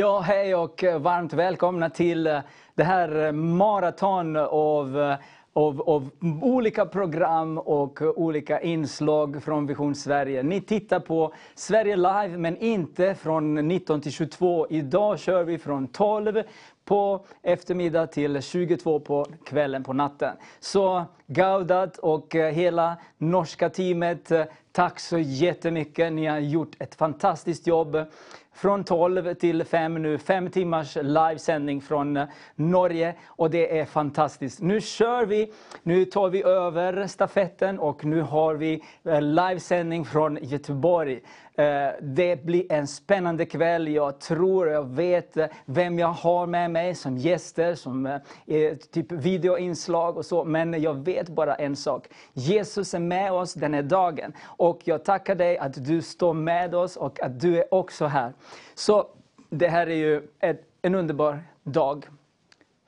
Ja, hej och varmt välkomna till eh, det här eh, maraton av, eh, av, av olika program och olika inslag från Vision Sverige. Ni tittar på Sverige Live, men inte från 19 till 22. Idag kör vi från 12 på eftermiddag till 22 på kvällen, på natten. Så Gaudat och hela norska teamet, tack så jättemycket. Ni har gjort ett fantastiskt jobb från 12 till 5 nu, fem timmars livesändning från eh, Norge och det är fantastiskt. Nu kör vi, nu tar vi över stafetten och nu har vi eh, livesändning från Göteborg. Eh, det blir en spännande kväll. Jag tror, jag vet vem jag har med mig som gäster, som eh, typ videoinslag och så. Men jag vet bara en sak. Jesus är med oss den här dagen. Och jag tackar dig att du står med oss och att du är också här. Så det här är ju ett, en underbar dag.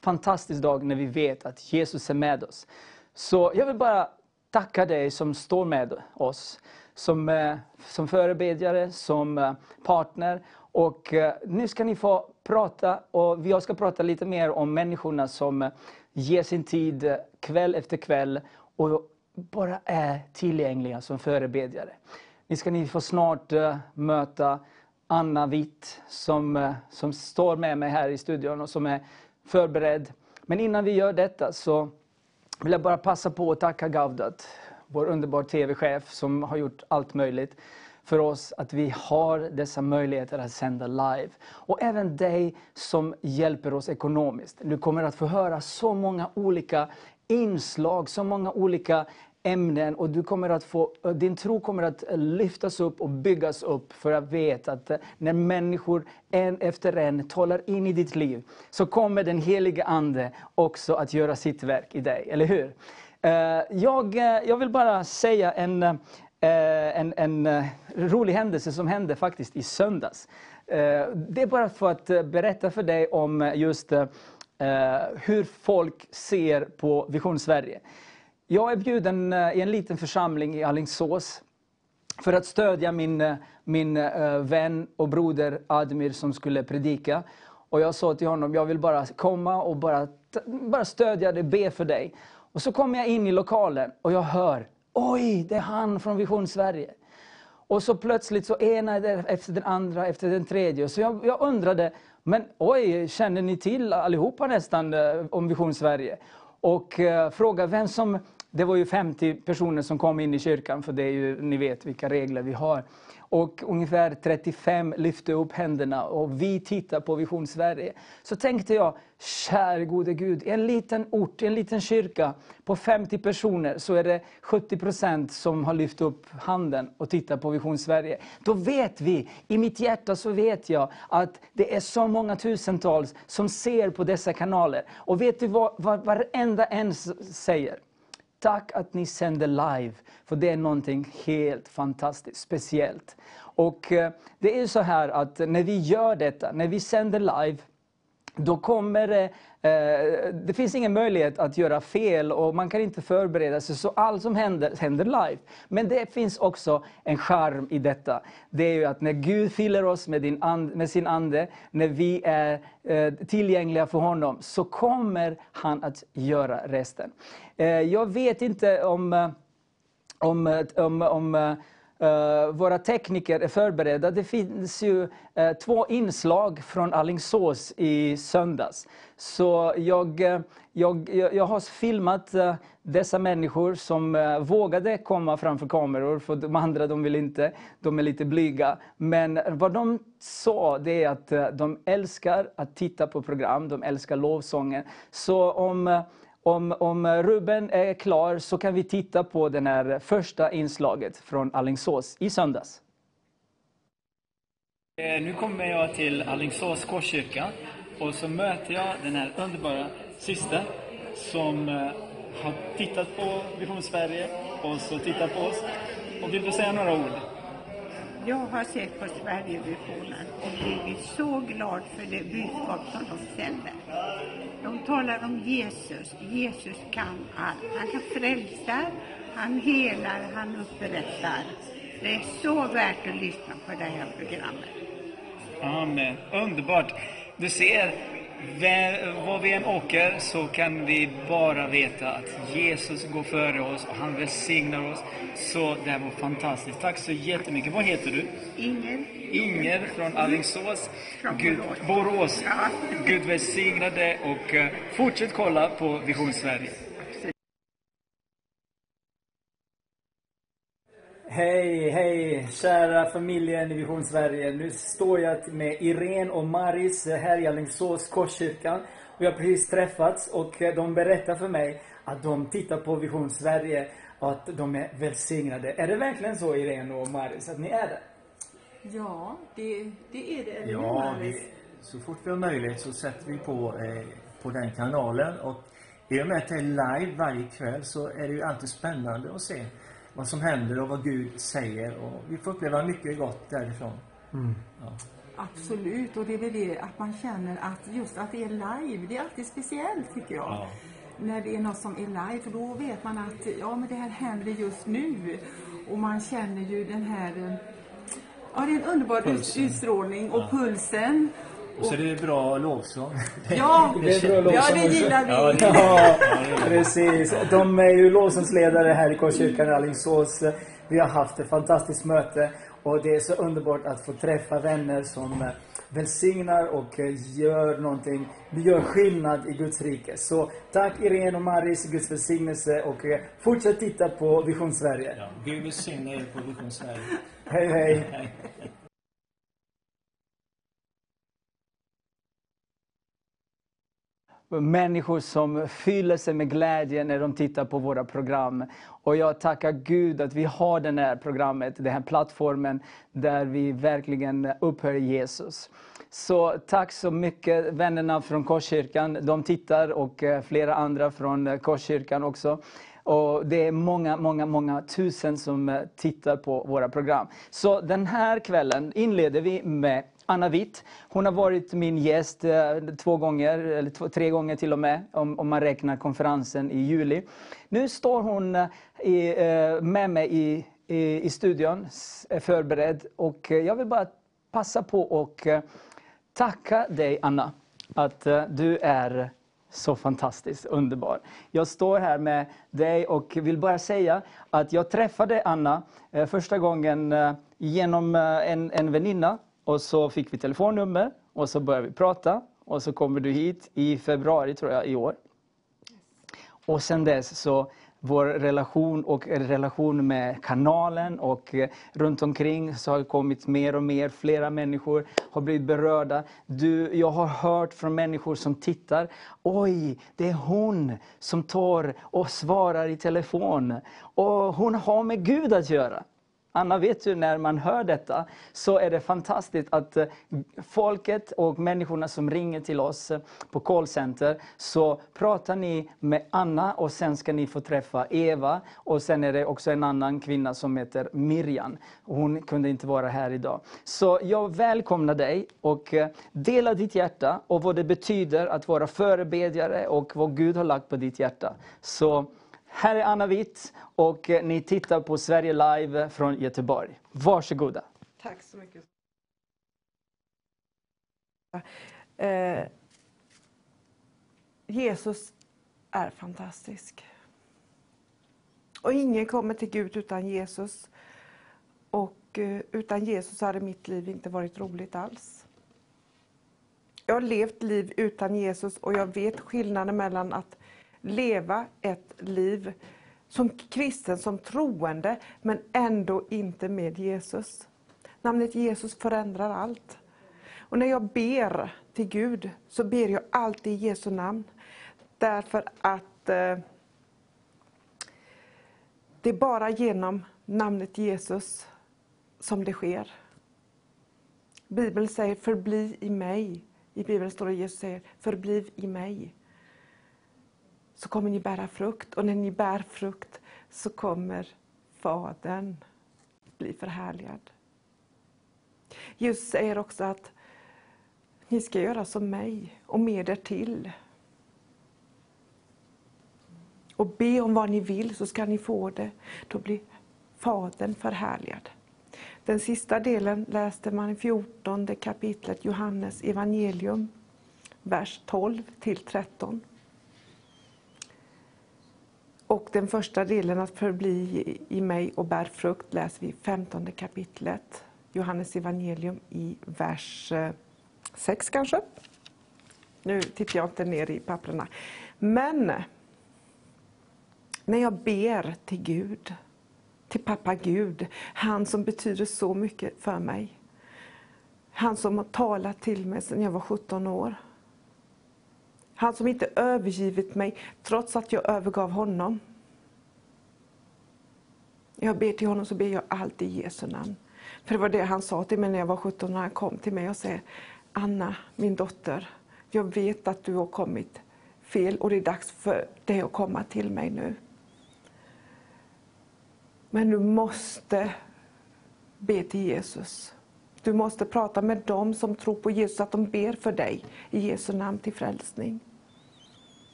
Fantastisk dag när vi vet att Jesus är med oss. Så jag vill bara tacka dig som står med oss som, eh, som förebedjare, som eh, partner. Och eh, nu ska ni få prata, och jag ska prata lite mer om människorna som ger sin tid kväll efter kväll och bara är tillgängliga som förebedjare. Ni ska ni få snart möta Anna Witt som, som står med mig här i studion och som är förberedd. Men innan vi gör detta så vill jag bara passa på att tacka Gavdat vår underbara TV-chef som har gjort allt möjligt för oss att vi har dessa möjligheter att sända live. Och även dig som hjälper oss ekonomiskt. Du kommer att få höra så många olika inslag, så många olika ämnen och du kommer att få, din tro kommer att lyftas upp och byggas upp för att veta att när människor en efter en talar in i ditt liv så kommer den helige Ande också att göra sitt verk i dig, eller hur? Eh, jag, eh, jag vill bara säga en, eh, en, en rolig händelse som hände faktiskt i söndags. Det är bara för att berätta för dig om just hur folk ser på Vision Sverige. Jag är bjuden i en liten församling i Alingsås för att stödja min, min vän och broder Admir som skulle predika. Och jag sa till honom, jag vill bara komma och bara, bara stödja dig, be för dig. Och så kommer jag in i lokalen och jag hör, oj, det är han från Vision Sverige. Och så plötsligt så ena efter den andra, efter den tredje. Så jag, jag undrade, men oj, känner ni till allihopa nästan eh, om Vision Sverige? Och eh, fråga vem som, det var ju 50 personer som kom in i kyrkan, för det är ju, ni vet vilka regler vi har. Och ungefär 35 lyfte upp händerna och vi tittar på Vision Sverige. Så tänkte jag, kär gode Gud, i en liten ort, i en liten kyrka på 50 personer så är det 70 procent som har lyft upp handen och tittar på Vision Sverige. Då vet vi, i mitt hjärta så vet jag att det är så många tusentals som ser på dessa kanaler. Och vet du vad, vad varenda en säger? Tack att ni sänder live, för det är någonting helt fantastiskt, speciellt. Och eh, det är så här att när vi gör detta, när vi sänder live, då kommer det, Eh, det finns ingen möjlighet att göra fel och man kan inte förbereda sig, så allt som händer, händer live. Men det finns också en charm i detta. Det är ju att när Gud fyller oss med, din and, med sin Ande, när vi är eh, tillgängliga för honom, så kommer han att göra resten. Eh, jag vet inte om, om, om, om Uh, våra tekniker är förberedda. Det finns ju uh, två inslag från Allingsås i söndags. Så jag, uh, jag, jag har filmat dessa människor som vågade komma framför kameror, för de andra de vill inte, de är lite blyga. Men vad de sa, det är att de älskar att titta på program, de älskar lovsången. Så om om, om Ruben är klar så kan vi titta på det här första inslaget från Allingsås i söndags. Eh, nu kommer jag till Allingsås korskyrka och så möter jag den här underbara syster som eh, har tittat på Vision Sverige och så tittat på oss. Och vill du säga några ord? Jag har sett på Sverigevisionen och blivit så glad för det budskap som de sänder. De talar om Jesus. Jesus kan allt. Han kan frälsa, han helar, han upprättar. Det är så värt att lyssna på det här programmet. Amen. Underbart. Du ser, var vi än åker så kan vi bara veta att Jesus går före oss och han välsignar oss. Så det här var fantastiskt. Tack så jättemycket. Vad heter du? Ingen. Inger från Alingsås. Gud, Borås. Gud välsigna dig och eh, fortsätt kolla på Vision Sverige. Hej, hej, kära familjen i Vision Sverige. Nu står jag med Irene och Maris här i Alingsås Korskyrkan. Vi har precis träffats och de berättar för mig att de tittar på Vision Sverige och att de är välsignade. Är det verkligen så Irene och Maris, att ni är det? Ja, det, det är det. Eller Ja, vi, så fort vi har möjlighet så sätter vi på, eh, på den kanalen. Och i och med att det är live varje kväll så är det ju alltid spännande att se vad som händer och vad Gud säger. Och vi får uppleva mycket gott därifrån. Ja. Absolut, och det är väl det att man känner att just att det är live, det är alltid speciellt tycker jag. Ja. När det är något som är live, för då vet man att ja, men det här händer just nu. Och man känner ju den här, eh, ja det är en underbar Pulsen. utstrålning och pulsen. Och så är det bra lovsång. Ja, Det är bra ja lovsång det också. gillar vi. Ja, det- Ja, precis. De är ju lovsångsledare här i Korskyrkan i Alingsås. Vi har haft ett fantastiskt möte och det är så underbart att få träffa vänner som välsignar och gör någonting, gör skillnad i Guds rike. Så tack Irene och Maris, Guds välsignelse och fortsätt titta på Vision Sverige. Ja, Gud välsigne er på Vision Sverige. Hej hej! Människor som fyller sig med glädje när de tittar på våra program. Och jag tackar Gud att vi har det här programmet, den här plattformen där vi verkligen upphör Jesus. Så tack så mycket vännerna från Korskyrkan. De tittar och eh, flera andra från Korskyrkan också. Och det är många, många, många tusen som eh, tittar på våra program. Så den här kvällen inleder vi med Anna Witt. Hon har varit min gäst eh, två gånger, eller två, tre gånger till och med, om, om man räknar konferensen i juli. Nu står hon eh, i, eh, med mig i, i, i studion, är förberedd. Och jag vill bara passa på och tacka dig Anna, att du är så fantastiskt underbar. Jag står här med dig och vill bara säga att jag träffade Anna första gången genom en, en väninna och så fick vi telefonnummer och så började vi prata och så kommer du hit i februari tror jag i år. Och sen dess så vår relation och relation med kanalen och eh, runt omkring så har det kommit mer och mer, flera människor har blivit berörda. Du, jag har hört från människor som tittar, oj, det är hon som tar och svarar i telefon. Och hon har med Gud att göra. Anna, vet du, när man hör detta så är det fantastiskt att eh, folket och människorna som ringer till oss eh, på callcenter så pratar ni med Anna och sen ska ni få träffa Eva och sen är det också en annan kvinna som heter Miriam. Hon kunde inte vara här idag. Så jag välkomnar dig och eh, dela ditt hjärta och vad det betyder att vara förebedjare och vad Gud har lagt på ditt hjärta. Så här är Anna Witt och eh, ni tittar på Sverige Live från Göteborg. Varsågoda. Tack så mycket. Eh, Jesus är fantastisk. Och ingen kommer till Gud utan Jesus. Och eh, utan Jesus hade mitt liv inte varit roligt alls. Jag har levt liv utan Jesus och jag vet skillnaden mellan att leva ett liv som kristen, som troende, men ändå inte med Jesus. Namnet Jesus förändrar allt. Och när jag ber till Gud så ber jag alltid i Jesu namn. Därför att eh, det är bara genom namnet Jesus som det sker. Bibeln säger förbli i mig. I Bibeln står det Jesus säger förbliv i mig. Så kommer ni bära frukt och när ni bär frukt så kommer Fadern bli förhärligad. Jesus säger också att ni ska göra som mig och mer därtill. Och be om vad ni vill så ska ni få det. Då blir Fadern förhärligad. Den sista delen läste man i 14 kapitlet Johannes evangelium, vers 12 till 13. Och den första delen, att förbli i mig och bär frukt, läser vi i 15 kapitlet Johannes evangelium i vers eh, 6 kanske. Nu tittar jag inte ner i papperna. Men när jag ber till Gud, till pappa Gud, han som betyder så mycket för mig. Han som har talat till mig sedan jag var 17 år. Han som inte övergivit mig trots att jag övergav honom. Jag ber till honom så ber jag alltid i Jesu namn. För det var det han sa till mig när jag var 17 när han kom till mig och sa Anna, min dotter, jag vet att du har kommit fel och det är dags för dig att komma till mig nu. Men du måste be till Jesus. Du måste prata med dem som tror på Jesus, att de ber för dig i Jesu namn till frälsning.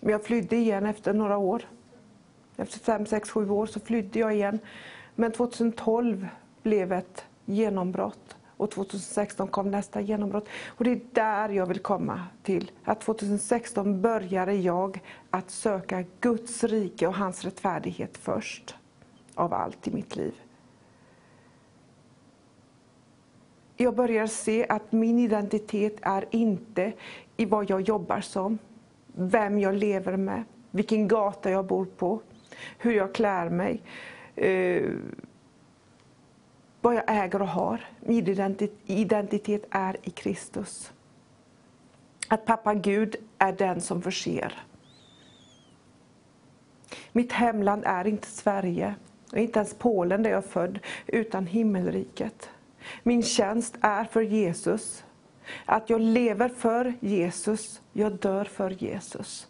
Men jag flydde igen efter några år. Efter fem, sex, sju år så flydde jag igen. Men 2012 blev ett genombrott och 2016 kom nästa genombrott. Och det är där jag vill komma till. Att 2016 började jag att söka Guds rike och hans rättfärdighet först av allt i mitt liv. Jag börjar se att min identitet är inte i vad jag jobbar som, vem jag lever med, vilken gata jag bor på, hur jag klär mig, eh, vad jag äger och har. Min identitet är i Kristus. Att pappa Gud är den som förser. Mitt hemland är inte Sverige, och inte ens Polen där jag är född, utan himmelriket. Min tjänst är för Jesus. Att jag lever för Jesus, jag dör för Jesus.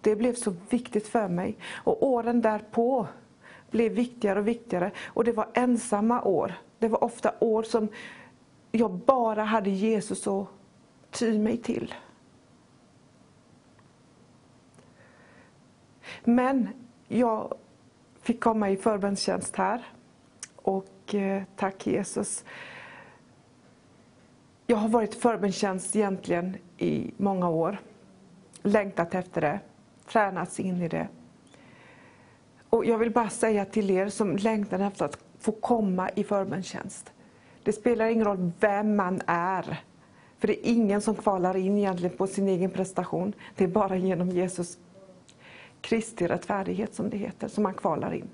Det blev så viktigt för mig. Och åren därpå blev viktigare och viktigare. Och det var ensamma år. Det var ofta år som jag bara hade Jesus att ty mig till. Men jag fick komma i förbönstjänst här. Och eh, tack Jesus. Jag har varit i förbönstjänst egentligen i många år. Längtat efter det, tränats in i det. Och jag vill bara säga till er som längtar efter att få komma i förbönstjänst. Det spelar ingen roll vem man är. För det är ingen som kvalar in egentligen på sin egen prestation. Det är bara genom Jesus Kristi rättfärdighet som det heter, som man kvalar in.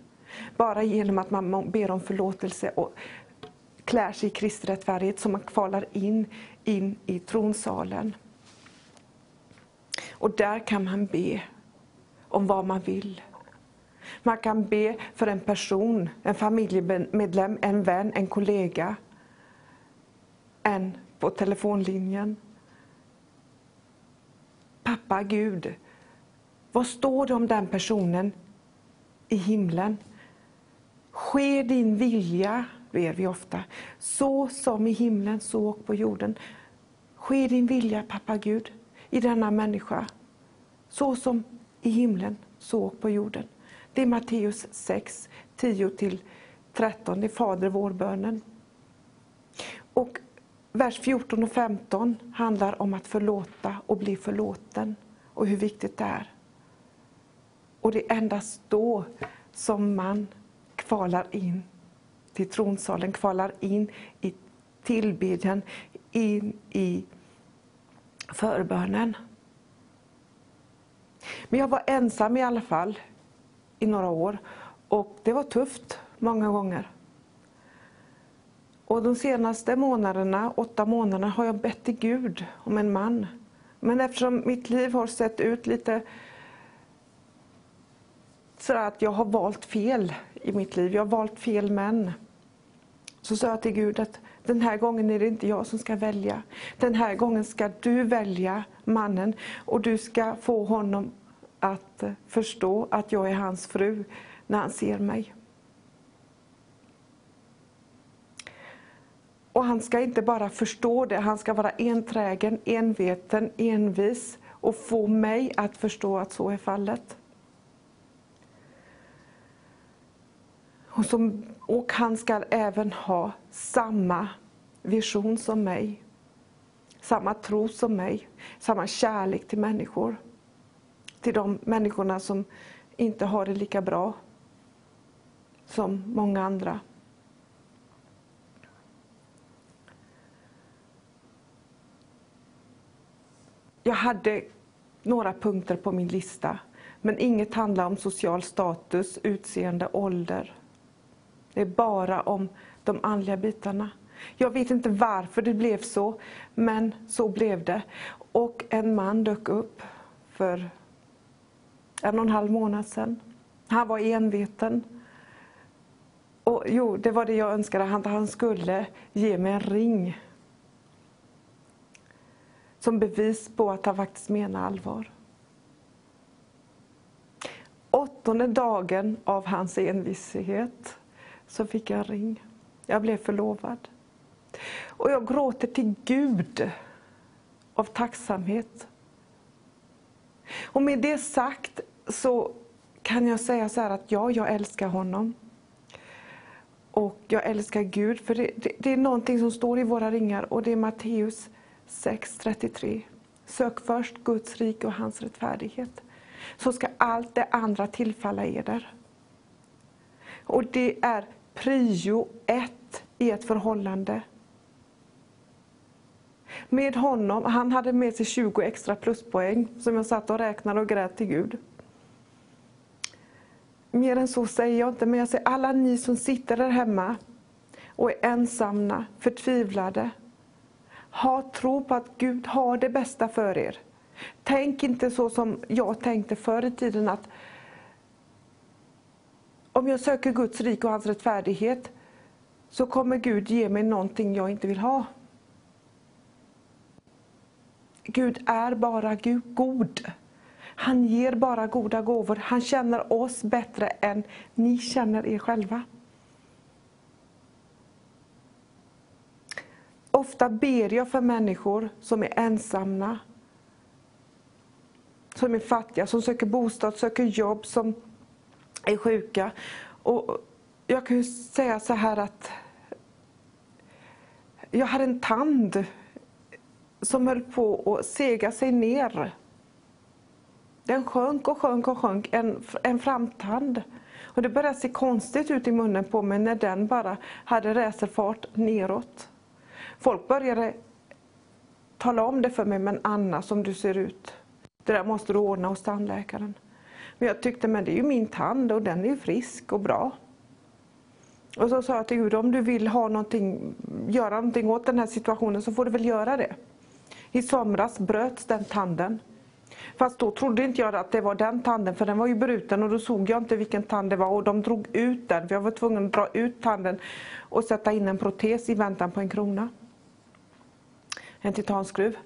Bara genom att man ber om förlåtelse och klär sig i Kristi rättfärdighet så man kvalar in, in i tronsalen. Och där kan man be om vad man vill. Man kan be för en person, en familjemedlem, en vän, en kollega. En på telefonlinjen. Pappa Gud, vad står det om den personen i himlen? Ske din vilja, ber vi ofta, så som i himlen, så och på jorden. Ske din vilja, pappa Gud, i denna människa, så som i himlen, så och på jorden. Det är Matteus 6, 10-13, det är Fader vår-bönen. Och vers 14 och 15 handlar om att förlåta och bli förlåten och hur viktigt det är. Och det är endast då som man kvalar in till tronsalen, kvalar in i tillbedjan, in i förbönen. Men jag var ensam i alla fall i några år. Och det var tufft många gånger. Och de senaste månaderna, åtta månaderna, har jag bett till Gud om en man. Men eftersom mitt liv har sett ut lite sådär att jag har valt fel i mitt liv, jag har valt fel män. Så sa jag till Gud att den här gången är det inte jag som ska välja. Den här gången ska du välja mannen och du ska få honom att förstå att jag är hans fru när han ser mig. Och han ska inte bara förstå det, han ska vara enträgen, enveten, envis och få mig att förstå att så är fallet. Och som Och han ska även ha samma vision som mig. Samma tro som mig. Samma kärlek till människor. Till de människorna som inte har det lika bra som många andra. Jag hade några punkter på min lista, men inget handlar om social status, utseende, ålder. Det är bara om de andliga bitarna. Jag vet inte varför det blev så, men så blev det. Och en man dök upp för en och en halv månad sedan. Han var enveten. Och jo, det var det jag önskade, att han skulle ge mig en ring. Som bevis på att han faktiskt menar allvar. Åttonde dagen av hans envishet så fick jag en ring. Jag blev förlovad. Och jag gråter till Gud av tacksamhet. Och med det sagt så kan jag säga så här att ja, jag älskar honom. Och jag älskar Gud, för det, det, det är någonting som står i våra ringar och det är Matteus 6.33. Sök först Guds rike och hans rättfärdighet, så ska allt det andra tillfalla eder. Och det är prio ett i ett förhållande. Med honom, han hade med sig 20 extra pluspoäng som jag satt och räknade och grät till Gud. Mer än så säger jag inte, men jag säger alla ni som sitter där hemma och är ensamma, förtvivlade. Ha tro på att Gud har det bästa för er. Tänk inte så som jag tänkte förr i tiden att om jag söker Guds rike och hans rättfärdighet så kommer Gud ge mig någonting jag inte vill ha. Gud är bara Gud, god. Han ger bara goda gåvor. Han känner oss bättre än ni känner er själva. Ofta ber jag för människor som är ensamma, som är fattiga, som söker bostad, söker jobb, som är sjuka. Och jag kan säga så här att jag hade en tand som höll på att sega sig ner. Den sjönk och sjönk och sjönk, en, en framtand. Och det började se konstigt ut i munnen på mig när den bara hade racerfart neråt. Folk började tala om det för mig, men Anna som du ser ut, det där måste du ordna hos tandläkaren. Men jag tyckte, men det är ju min tand och den är ju frisk och bra. Och så sa jag till Gud, om du vill ha någonting, göra någonting åt den här situationen så får du väl göra det. I somras bröts den tanden. Fast då trodde inte jag att det var den tanden, för den var ju bruten och då såg jag inte vilken tand det var och de drog ut den, för jag var tvungen att dra ut tanden och sätta in en protes i väntan på en krona. En titanskruv.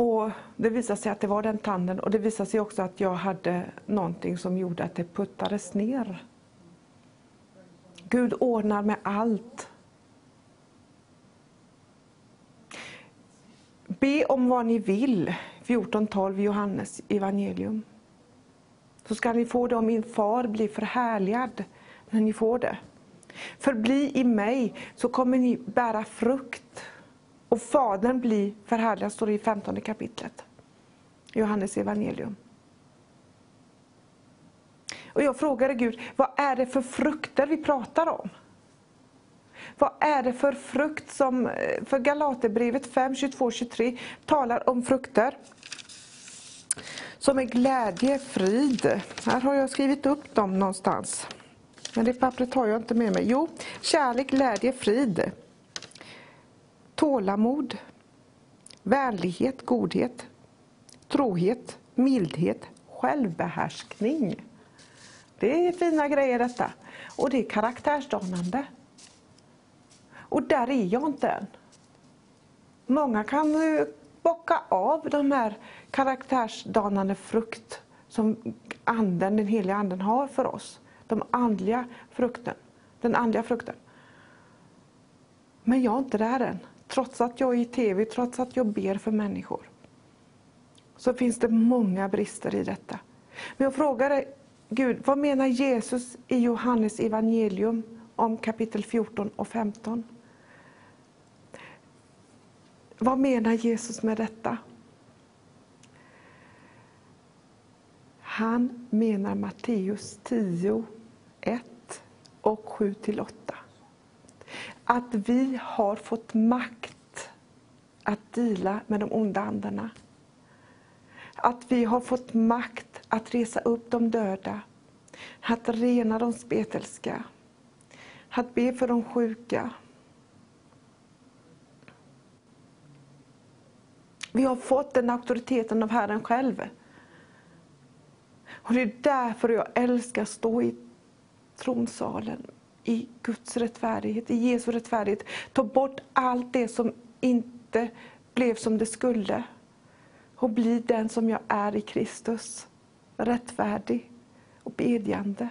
Och det visade sig att det var den tanden och det visade sig också att jag hade någonting som gjorde att det puttades ner. Gud ordnar med allt. Be om vad ni vill, 14.12 Johannes evangelium. Så ska ni få det om min far blir förhärligad när ni får det. Förbli i mig så kommer ni bära frukt. Och Fadern blir förhärligad, står det i 15 kapitlet. Johannes evangelium. Och jag frågade Gud, vad är det för frukter vi pratar om? Vad är det för frukt som, eh, för Galaterbrevet 5, 22, 23 talar om frukter som är glädje, frid. Här har jag skrivit upp dem någonstans. Men det pappret har jag inte med mig. Jo, kärlek, glädje, frid. Tålamod, vänlighet, godhet, trohet, mildhet, självbehärskning. Det är fina grejer detta. Och det är karaktärsdanande. Och där är jag inte än. Många kan bocka av de här karaktärsdanande frukt som anden, den heliga anden har för oss. De andliga frukten, den andliga frukten. Men jag är inte där än. Trots att jag är i TV, trots att jag ber för människor. Så finns det många brister i detta. Men jag frågade Gud, vad menar Jesus i Johannes evangelium om kapitel 14 och 15? Vad menar Jesus med detta? Han menar Matteus 10, 1 och 7-8. Att vi har fått makt att dela med de onda andarna. Att vi har fått makt att resa upp de döda, att rena de spetälska, att be för de sjuka. Vi har fått den auktoriteten av Herren själv. Och Det är därför jag älskar att stå i tronsalen, i Guds rättfärdighet, i Jesu rättfärdighet. Ta bort allt det som inte blev som det skulle och bli den som jag är i Kristus. Rättfärdig och bedjande.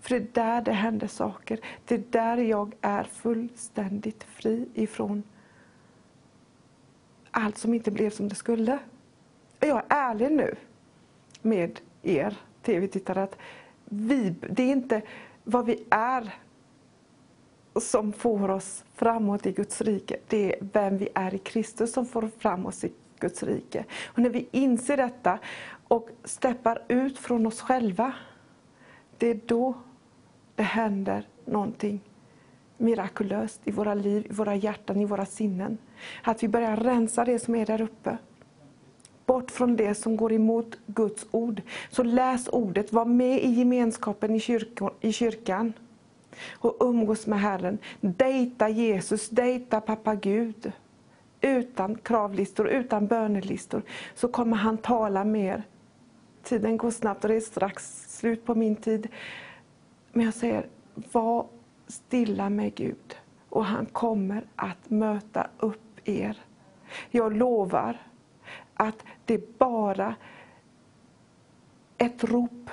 För det är där det händer saker. Det är där jag är fullständigt fri ifrån allt som inte blev som det skulle. Jag är ärlig nu med er tv-tittare att vi, det är inte vad vi är som får oss framåt i Guds rike. Det är vem vi är i Kristus som får fram oss i Guds rike. Och när vi inser detta och steppar ut från oss själva, det är då det händer någonting mirakulöst i våra liv, i våra hjärtan, i våra sinnen. Att vi börjar rensa det som är där uppe. Bort från det som går emot Guds ord. Så läs ordet, var med i gemenskapen i kyrkan, i kyrkan och umgås med Herren. Dejta Jesus, dejta pappa Gud. Utan kravlistor, utan bönelistor, så kommer han tala mer. Tiden går snabbt och det är strax slut på min tid. Men jag säger, var stilla med Gud och han kommer att möta upp er. Jag lovar att det är bara ett rop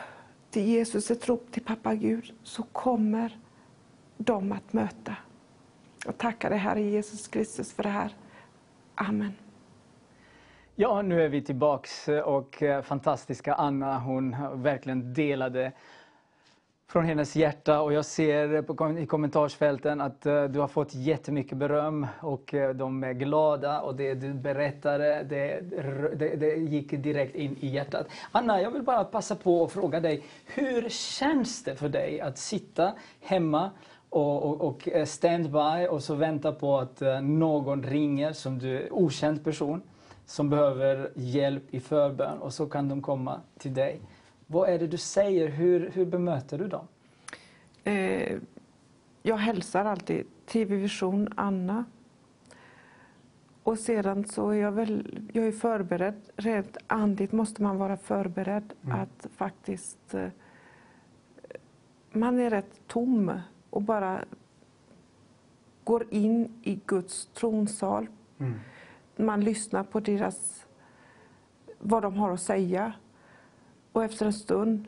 till Jesus, ett rop till pappa Gud, så kommer dem att möta. Jag tackar dig Herre Jesus Kristus för det här. Amen. Ja, nu är vi tillbaks eh, och eh, fantastiska Anna, hon verkligen delade från hennes hjärta och jag ser på, i kommentarsfälten att eh, du har fått jättemycket beröm och de är glada och det du berättade, det, det, det, gick direkt in i hjärtat. Anna, jag vill bara passa på att fråga dig, hur känns det för dig att sitta hemma och, och, och eh, standby och så vänta på att uh, någon ringer som du okänd person som behöver hjälp i förbön och så kan de komma till dig. Vad är det du säger? Hur, hur bemöter du dem? Eh, jag hälsar alltid TV Vision Anna. Och sedan så är jag väl jag är förberedd. Rent andligt måste man vara förberedd mm. att faktiskt... Eh, man är rätt tom och bara går in i Guds tronsal. Mm. Man lyssnar på deras, vad de har att säga. Och efter en stund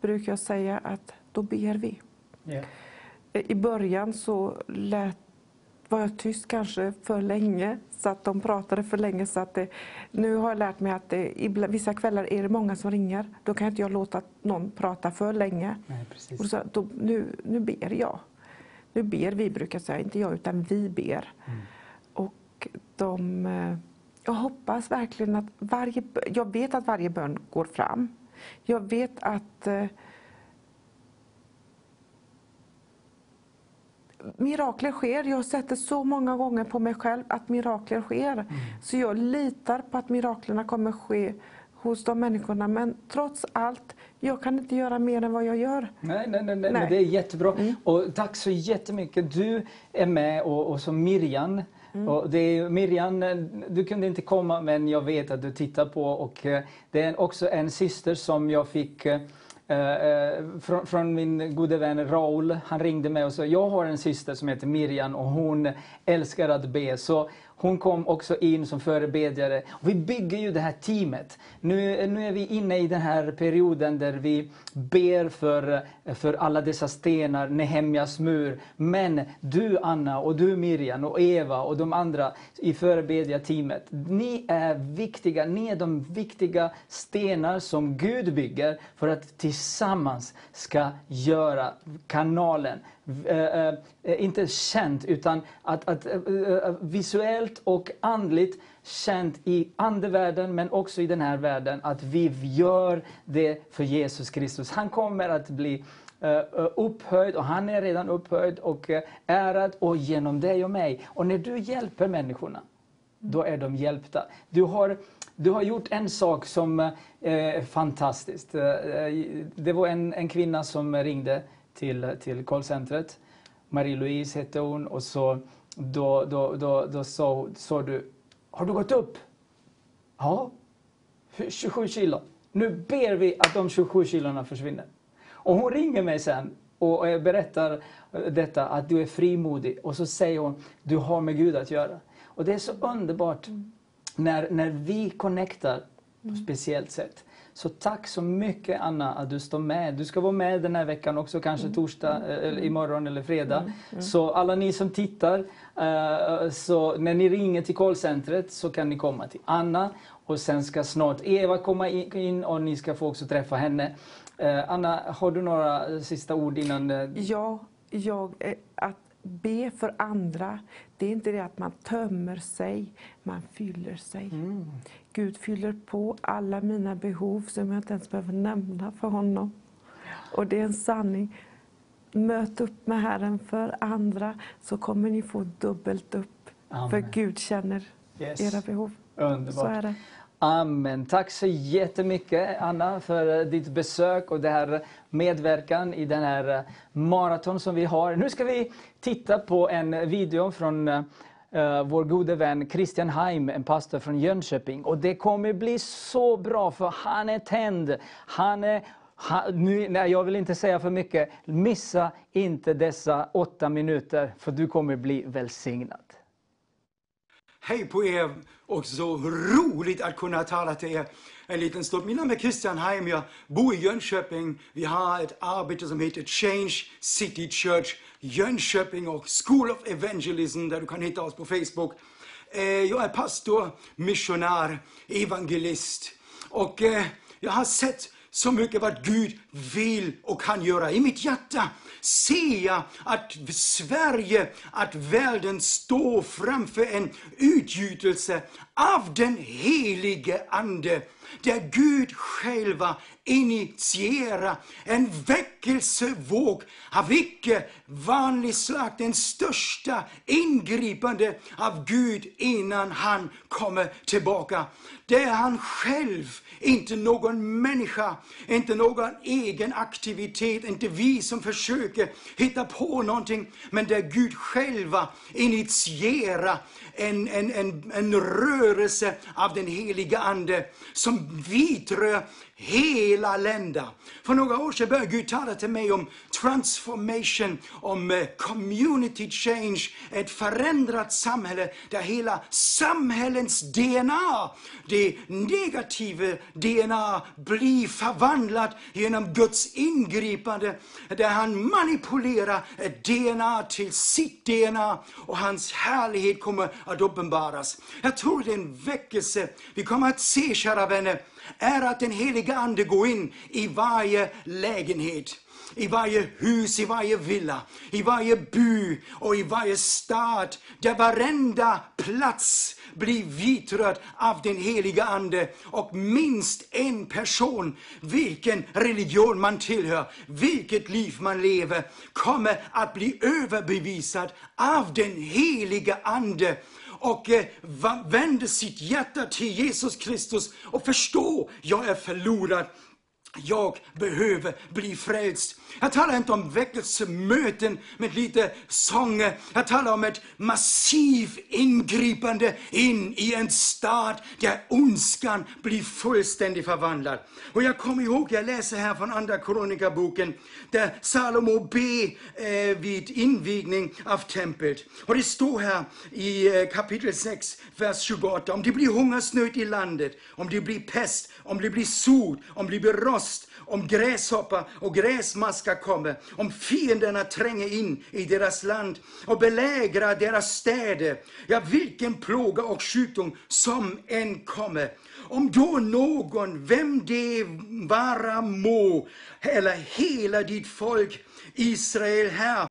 brukar jag säga att då ber vi. Yeah. I början så lät, var jag tyst kanske för länge, så att de pratade för länge. Så att det, nu har jag lärt mig att det, vissa kvällar är det många som ringer. Då kan inte jag låta någon prata för länge. Nej, och så, då, nu, nu ber jag. Nu ber vi, brukar jag säga. Inte jag, utan vi ber. Mm. Och de... Eh, jag hoppas verkligen att varje... Jag vet att varje bön går fram. Jag vet att eh, mirakler sker. Jag har sett det så många gånger på mig själv att mirakler sker. Mm. Så jag litar på att miraklerna kommer ske hos de människorna. Men trots allt, jag kan inte göra mer än vad jag gör. Nej, nej, nej, nej. det är jättebra. Mm. Och tack så jättemycket. Du är med och, och som Miriam Mm. Och det är, Miriam, du kunde inte komma men jag vet att du tittar på och eh, det är också en syster som jag fick eh, eh, från, från, min gode vän Raul. Han ringde mig och sa jag har en syster som heter Miriam och hon älskar att be. Så hon kom också in som förebedjare. Vi bygger ju det här teamet. Nu, nu är vi inne i den här perioden där vi ber för, för alla dessa stenar, Nehemjas mur. Men du Anna och du Miriam och Eva och de andra i förebedjarteamet. Ni är viktiga. Ni är de viktiga stenar som Gud bygger för att tillsammans ska göra kanalen, Eh, eh, eh, inte känt, utan att, att eh, visuellt och andligt känt i andevärlden men också i den här världen, att vi gör det för Jesus Kristus. Han kommer att bli upphöjd och han är redan upphöjd och ärad och genom dig och mig. Och när du hjälper människorna, då är de hjälpta. Du har, du har gjort en sak som är fantastisk. Det var en, en kvinna som ringde till, till callcentret. Marie-Louise hette hon och så då, då, då, då sa, sa du, har du gått upp? Ja, 27 kilo. Nu ber vi att de 27 kilona försvinner. Och hon ringer mig sen och berättar detta, att du är frimodig. Och så säger hon, du har med Gud att göra. Och det är så underbart när, när vi connectar på ett speciellt sätt. Så tack så mycket Anna att du står med. Du ska vara med den här veckan också, kanske torsdag, eh, eller imorgon eller fredag. Så alla ni som tittar, eh, så när ni ringer till callcentret så kan ni komma till Anna och sen ska snart Eva komma in och ni ska få också träffa henne. Eh, Anna, har du några sista ord innan? Ja, jag, att be för andra, det är inte det att man tömmer sig, man fyller sig. Gud fyller på alla mina behov som jag inte ens behöver nämna för honom. Och det är en sanning. Möt upp med Herren för andra så kommer ni få dubbelt upp. Amen. För Gud känner Yes. era behov. Så Underbart. är det. Amen. Tack så jättemycket Anna för eh, ditt besök och det här medverkan i den här eh, maraton som vi har. Nu ska vi titta på en video från eh, vår gode vän Christian Heim, en pastor från Jönköping. Och det kommer bli så bra för han är tänd. Han är han, nu, nej, jag vill inte säga för mycket. Missa inte dessa åtta minuter för du kommer bli välsignad. Hej på er och så roligt att kunna tala till er en liten stund. Mitt namn är Christian Heim, jag bor i Jönköping. Vi har ett arbete som heter Change City Church Jönköping och School of Evangelism där du kan hitta oss på Facebook. Äh, jag är pastor, missionär, evangelist och äh, jag har sett så mycket vad Gud vill och kan göra. I mitt hjärta ser jag att Sverige, att världen står framför en utgjutelse av den helige Ande. Där Gud själva initiera en väckelsevåg av icke vanlig slag. Den största ingripande av Gud innan han kommer tillbaka. Det är han själv, inte någon människa, inte någon egen aktivitet, inte vi som försöker hitta på någonting, men det är Gud själva initierar en, en, en, en rörelse av den heliga Ande som vidrör hela länder. För några år sedan började Gud tala till mig om transformation, om eh, community change, ett förändrat samhälle där hela samhällens DNA, det negativa DNA, blir förvandlat genom Guds ingripande, där han manipulerar ett DNA till sitt DNA och hans härlighet kommer att uppenbaras. Jag tror det är en väckelse vi kommer att se, kära vänner, är att den heliga Ande går in i varje lägenhet, i varje hus, i varje villa, i varje by och i varje stad, där varenda plats blir vitröd av den heliga Ande. Och minst en person, vilken religion man tillhör, vilket liv man lever, kommer att bli överbevisad av den heliga Ande och eh, vänder sitt hjärta till Jesus Kristus och förstår, jag är förlorad. Jag behöver bli frälst. Jag talar inte om väckelsemöten med lite sånger. Jag talar om ett massivt ingripande in i en stad där ondskan blir fullständigt förvandlad. Och jag kommer ihåg, jag läser här från Andra Kronikaboken, där Salomo ber eh, vid invigning av templet. Och det står här i eh, kapitel 6, vers 28. Om det blir hungersnöd i landet, om det blir pest, om det blir sot, om det blir rost, om gräshoppa och gräsmaska kommer, om fienderna tränger in i deras land och belägrar deras städer, ja, vilken plåga och sjukdom som än kommer, om då någon, vem det vara må, eller hela ditt folk Israel här,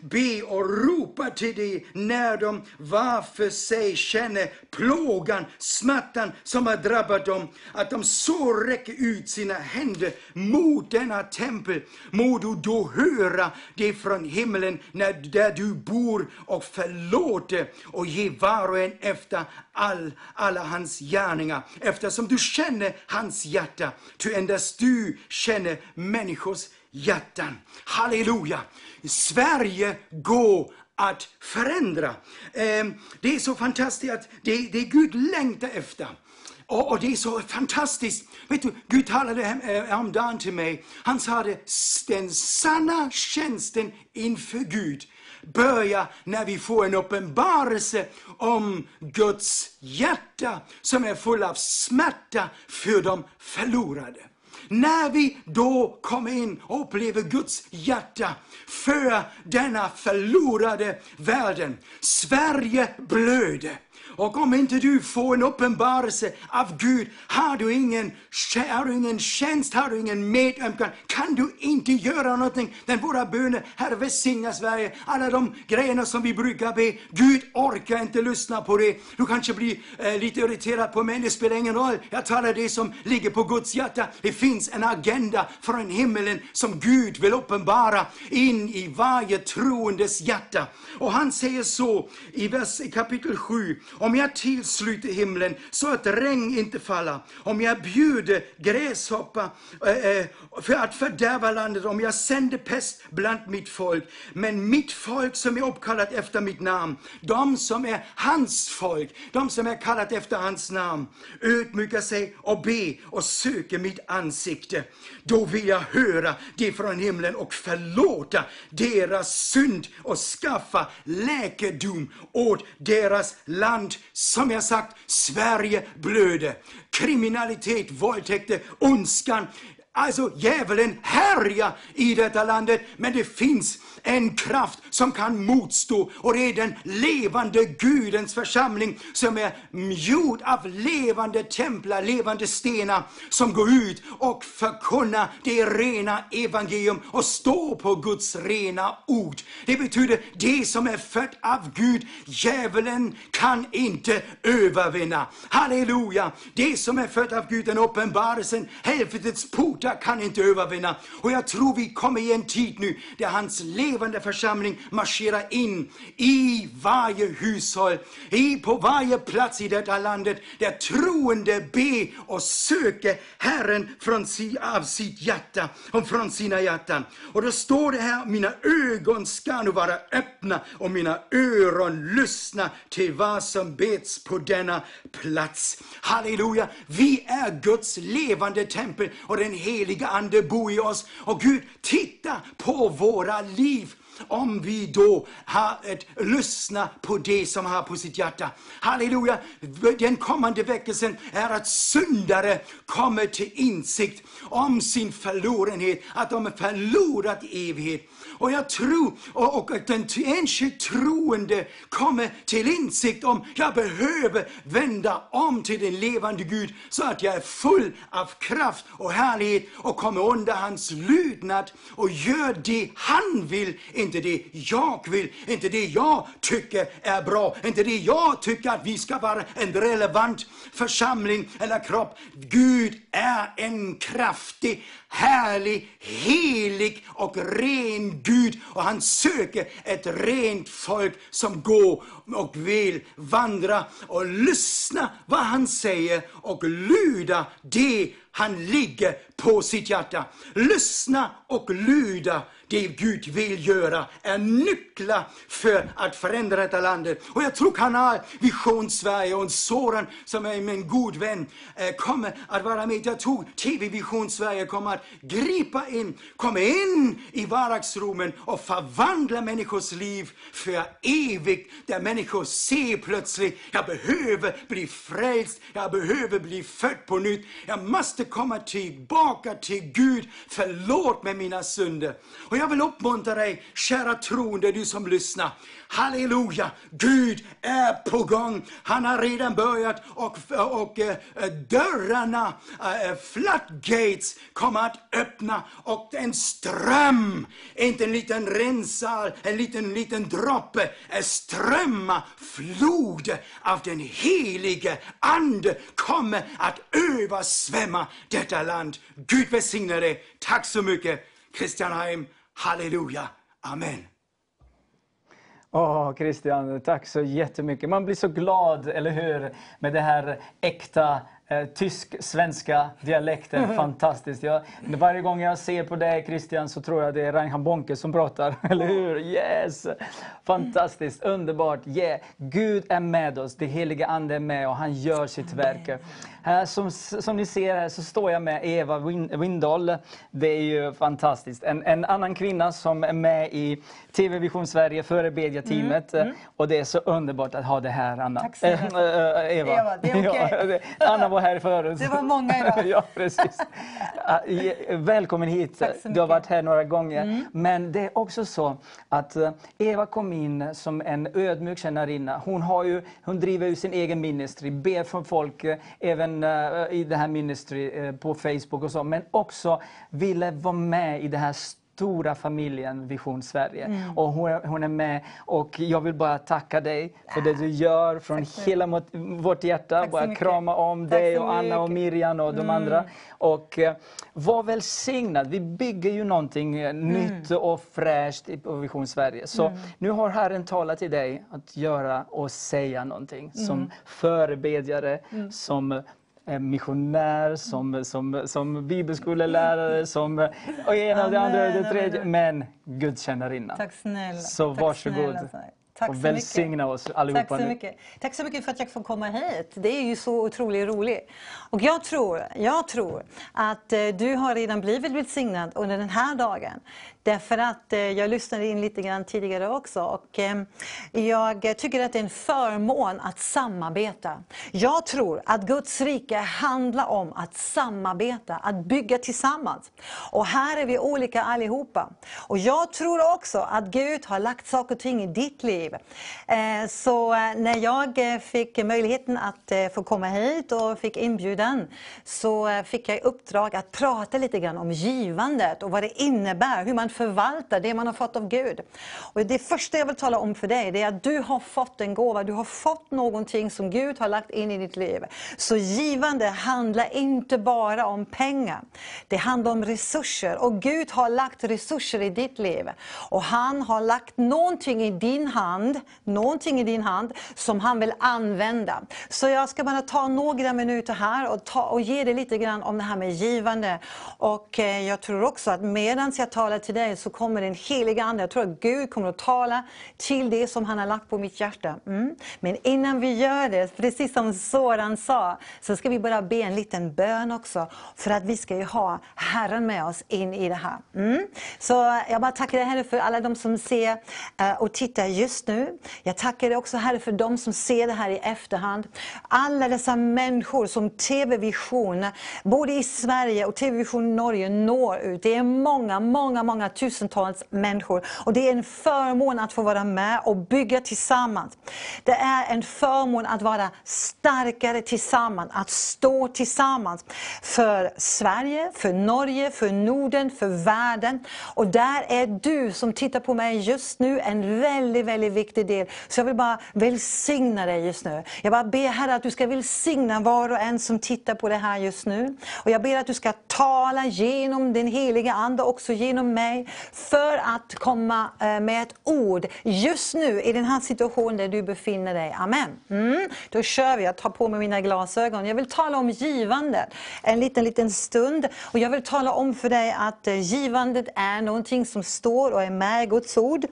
be och ropa till dig när de var för sig känner plågan, smärtan som har drabbat dem, att de så räcker ut sina händer mot denna tempel, må du då höra det från himlen när, där du bor och förlåter och ge var och en efter all, alla hans gärningar, eftersom du känner hans hjärta, ty endast du känner människors hjärtan. Halleluja! Sverige går att förändra. Ehm, det är så fantastiskt att det, det Gud längtar efter. Och, och det är så fantastiskt. Vet du, Gud talade eh, häromdagen till mig. Han sa det, den sanna tjänsten inför Gud börjar när vi får en uppenbarelse om Guds hjärta som är full av smärta för de förlorade. När vi då kommer in och upplever Guds hjärta för denna förlorade världen. Sverige blöder. Och om inte du får en uppenbarelse av Gud, har du ingen, har du ingen tjänst, har du ingen medömkan, kan du inte göra någonting. Den våra böner, Herre välsigna Sverige, alla de grejerna som vi brukar be, Gud orkar inte lyssna på det. Du kanske blir eh, lite irriterad på mig, det spelar ingen roll. Jag talar det som ligger på Guds hjärta. Det finns en agenda från himmelen som Gud vill uppenbara in i varje troendes hjärta. Och han säger så i vers i kapitel 7, om jag tillsluter himlen så att regn inte faller, om jag bjuder gräshoppa eh, eh, för att fördärva landet, om jag sänder pest bland mitt folk, men mitt folk som är uppkallat efter mitt namn, de som är hans folk, de som är kallat efter hans namn, ödmjukar sig och be och söker mitt ansikte. Då vill jag höra det från himlen och förlåta deras synd och skaffa läkedom åt deras land. Som jag sagt, Sverige blöder. Kriminalitet, våldtäkter, ondskan, Alltså djävulen härjar i detta landet, men det finns en kraft som kan motstå och det är den levande Gudens församling som är gjord av levande templar, levande stenar som går ut och förkunnar det rena evangelium och står på Guds rena ord. Det betyder det som är fött av Gud, djävulen kan inte övervinna. Halleluja! Det som är fött av Gud, den uppenbarelsen, helvetets portar kan inte övervinna. Och jag tror vi kommer i en tid nu där hans levande levande församling marschera in i varje hushåll, i, på varje plats i detta landet där troende ber och söker Herren från si, av sitt hjärta och från sina hjärtan. Och då står det här, mina ögon ska nu vara öppna och mina öron lyssna till vad som bets på denna plats. Halleluja! Vi är Guds levande tempel och den heliga Ande bor i oss. Och Gud, titta på våra liv om vi då har ett, lyssna på det som har på sitt hjärta. Halleluja! Den kommande väckelsen är att syndare kommer till insikt om sin förlorenhet, att de är förlorat i evighet. Och jag tror, och, och att den enskilt troende kommer till insikt om, jag behöver vända om till den levande Gud, så att jag är full av kraft och härlighet och kommer under hans lydnad och gör det han vill, inte det jag vill, inte det jag tycker är bra, inte det jag tycker att vi ska vara en relevant församling eller kropp. Gud är en kraftig, härlig, helig och ren Gud och han söker ett rent folk som går och vill vandra och lyssna vad han säger och lyda det han ligger på sitt hjärta. Lyssna och lyda det Gud vill göra är nycklar för att förändra detta landet. Och jag tror kanal Vision Sverige och Soran som är min god vän eh, kommer att vara med. Jag tror TV Vision Sverige kommer att gripa in, komma in i vardagsrummen och förvandla människors liv för evigt. Där människor ser plötsligt, jag behöver bli frälst, jag behöver bli född på nytt. Jag måste måste komma tillbaka till Gud. Förlåt mig mina synder. Och jag vill uppmuntra dig, kära troende, du som lyssnar. Halleluja! Gud är på gång. Han har redan börjat och, och eh, dörrarna, eh, floodgates, kommer att öppna och en ström, inte en liten rensal, en liten, liten droppe, en strömma, flod av den helige Ande kommer att översvämma detta land. Gud välsigne dig. Tack så mycket Christian Heim. Halleluja. Amen. Åh, Christian, tack så jättemycket. Man blir så glad, eller hur, med det här äkta eh, tysk-svenska dialekten. Fantastiskt. Jag, varje gång jag ser på dig, Christian, så tror jag det är Reinhard Bonke som pratar. Eller hur? Yes! Fantastiskt, underbart. Yeah. Gud är med oss, det heliga Ande är med och han gör sitt verk. Här, som, som ni ser här så står jag med Eva Windahl. Det är ju fantastiskt. En, en annan kvinna som är med i TV Vision Sverige, förebedjarteamet. Mm, mm. Och det är så underbart att ha det här, Anna. Tack snälla. Äh, Eva. Eva, det är okay. ja, Anna var här förut. Det var många idag. ja, precis. Välkommen hit. Du har varit här några gånger. Mm. Men det är också så att eh, Eva kom in som en ödmjuk tjänarinna. Hon, har ju, hon driver ju sin egen ministry, ber för folk, eh, även uh, i det här ministry på Facebook och så, men också ville vara med i det här stora familjen Vision Sverige. Mm. Och hon, hon, är med och jag vill bara tacka dig för det du gör från hela mot, vårt hjärta. Tack bara krama om dig och Anna och Miriam och de mm. andra. Och uh, var välsignad. Vi bygger ju någonting mm. nytt och fräscht i Vision Sverige. Så mm. nu har Herren talat till dig att göra och säga någonting som mm. förebedjare, mm. som missionär, som, som, som bibelskolelärare, som och ena och det andra och det tredje. Men gudstjänarinna. Tack snälla. Så Tack varsågod. Snälla. Tack och välsigna mycket. oss allihopa Tack så mycket. Tack så mycket för att jag får komma hit. Det är ju så otroligt roligt. Och jag tror, jag tror att eh, du har redan blivit välsignad under den här dagen. Därför att eh, jag lyssnade in lite grann tidigare också och eh, jag tycker att det är en förmån att samarbeta. Jag tror att Guds rike handlar om att samarbeta, att bygga tillsammans. Och här är vi olika allihopa. Och jag tror också att Gud har lagt saker och ting i ditt liv. Eh, så när jag fick möjligheten att få komma hit och fick inbjudan så fick jag i uppdrag att prata lite grann om givandet och vad det innebär, hur man förvalta det man har fått av Gud. Och det första jag vill tala om för dig det är att du har fått en gåva, du har fått någonting som Gud har lagt in i ditt liv. Så givande handlar inte bara om pengar. Det handlar om resurser och Gud har lagt resurser i ditt liv. Och han har lagt någonting i din hand, någonting i din hand som han vill använda. Så jag ska bara ta några minuter här och, ta, och ge dig lite grann om det här med givande. Och eh, jag tror också att medan jag talar till dig så kommer den heliga Ande, jag tror att Gud kommer att tala till det som han har lagt på mitt hjärta. Mm. Men innan vi gör det, precis som Soran sa, så ska vi bara be en liten bön också. För att vi ska ju ha Herren med oss in i det här. Mm. Så jag bara tackar dig Herre för alla de som ser eh, och tittar just nu. Jag tackar dig också Herre för de som ser det här i efterhand. Alla dessa människor som TV-vision, både i Sverige och TV-vision Norge når ut. Det är många, många, många tusentals människor. Och det är en förmån att få vara med och bygga tillsammans. Det är en förmån att vara starkare tillsammans, att stå tillsammans. För Sverige, för Norge, för Norden, för världen. Och där är du som tittar på mig just nu en väldigt, väldigt viktig del. Så jag vill bara välsigna dig just nu. Jag bara ber Herre att du ska välsigna var och en som tittar på det här just nu. Och jag ber att du ska tala genom din heliga Ande, också genom mig för att komma eh, med ett ord just nu i den här situationen där du befinner dig. Amen. Mm. Då kör vi. Jag tar på mig mina glasögon. Jag vill tala om givandet en liten, liten stund. Och Jag vill tala om för dig att eh, givandet är någonting som står och är med i Guds ord.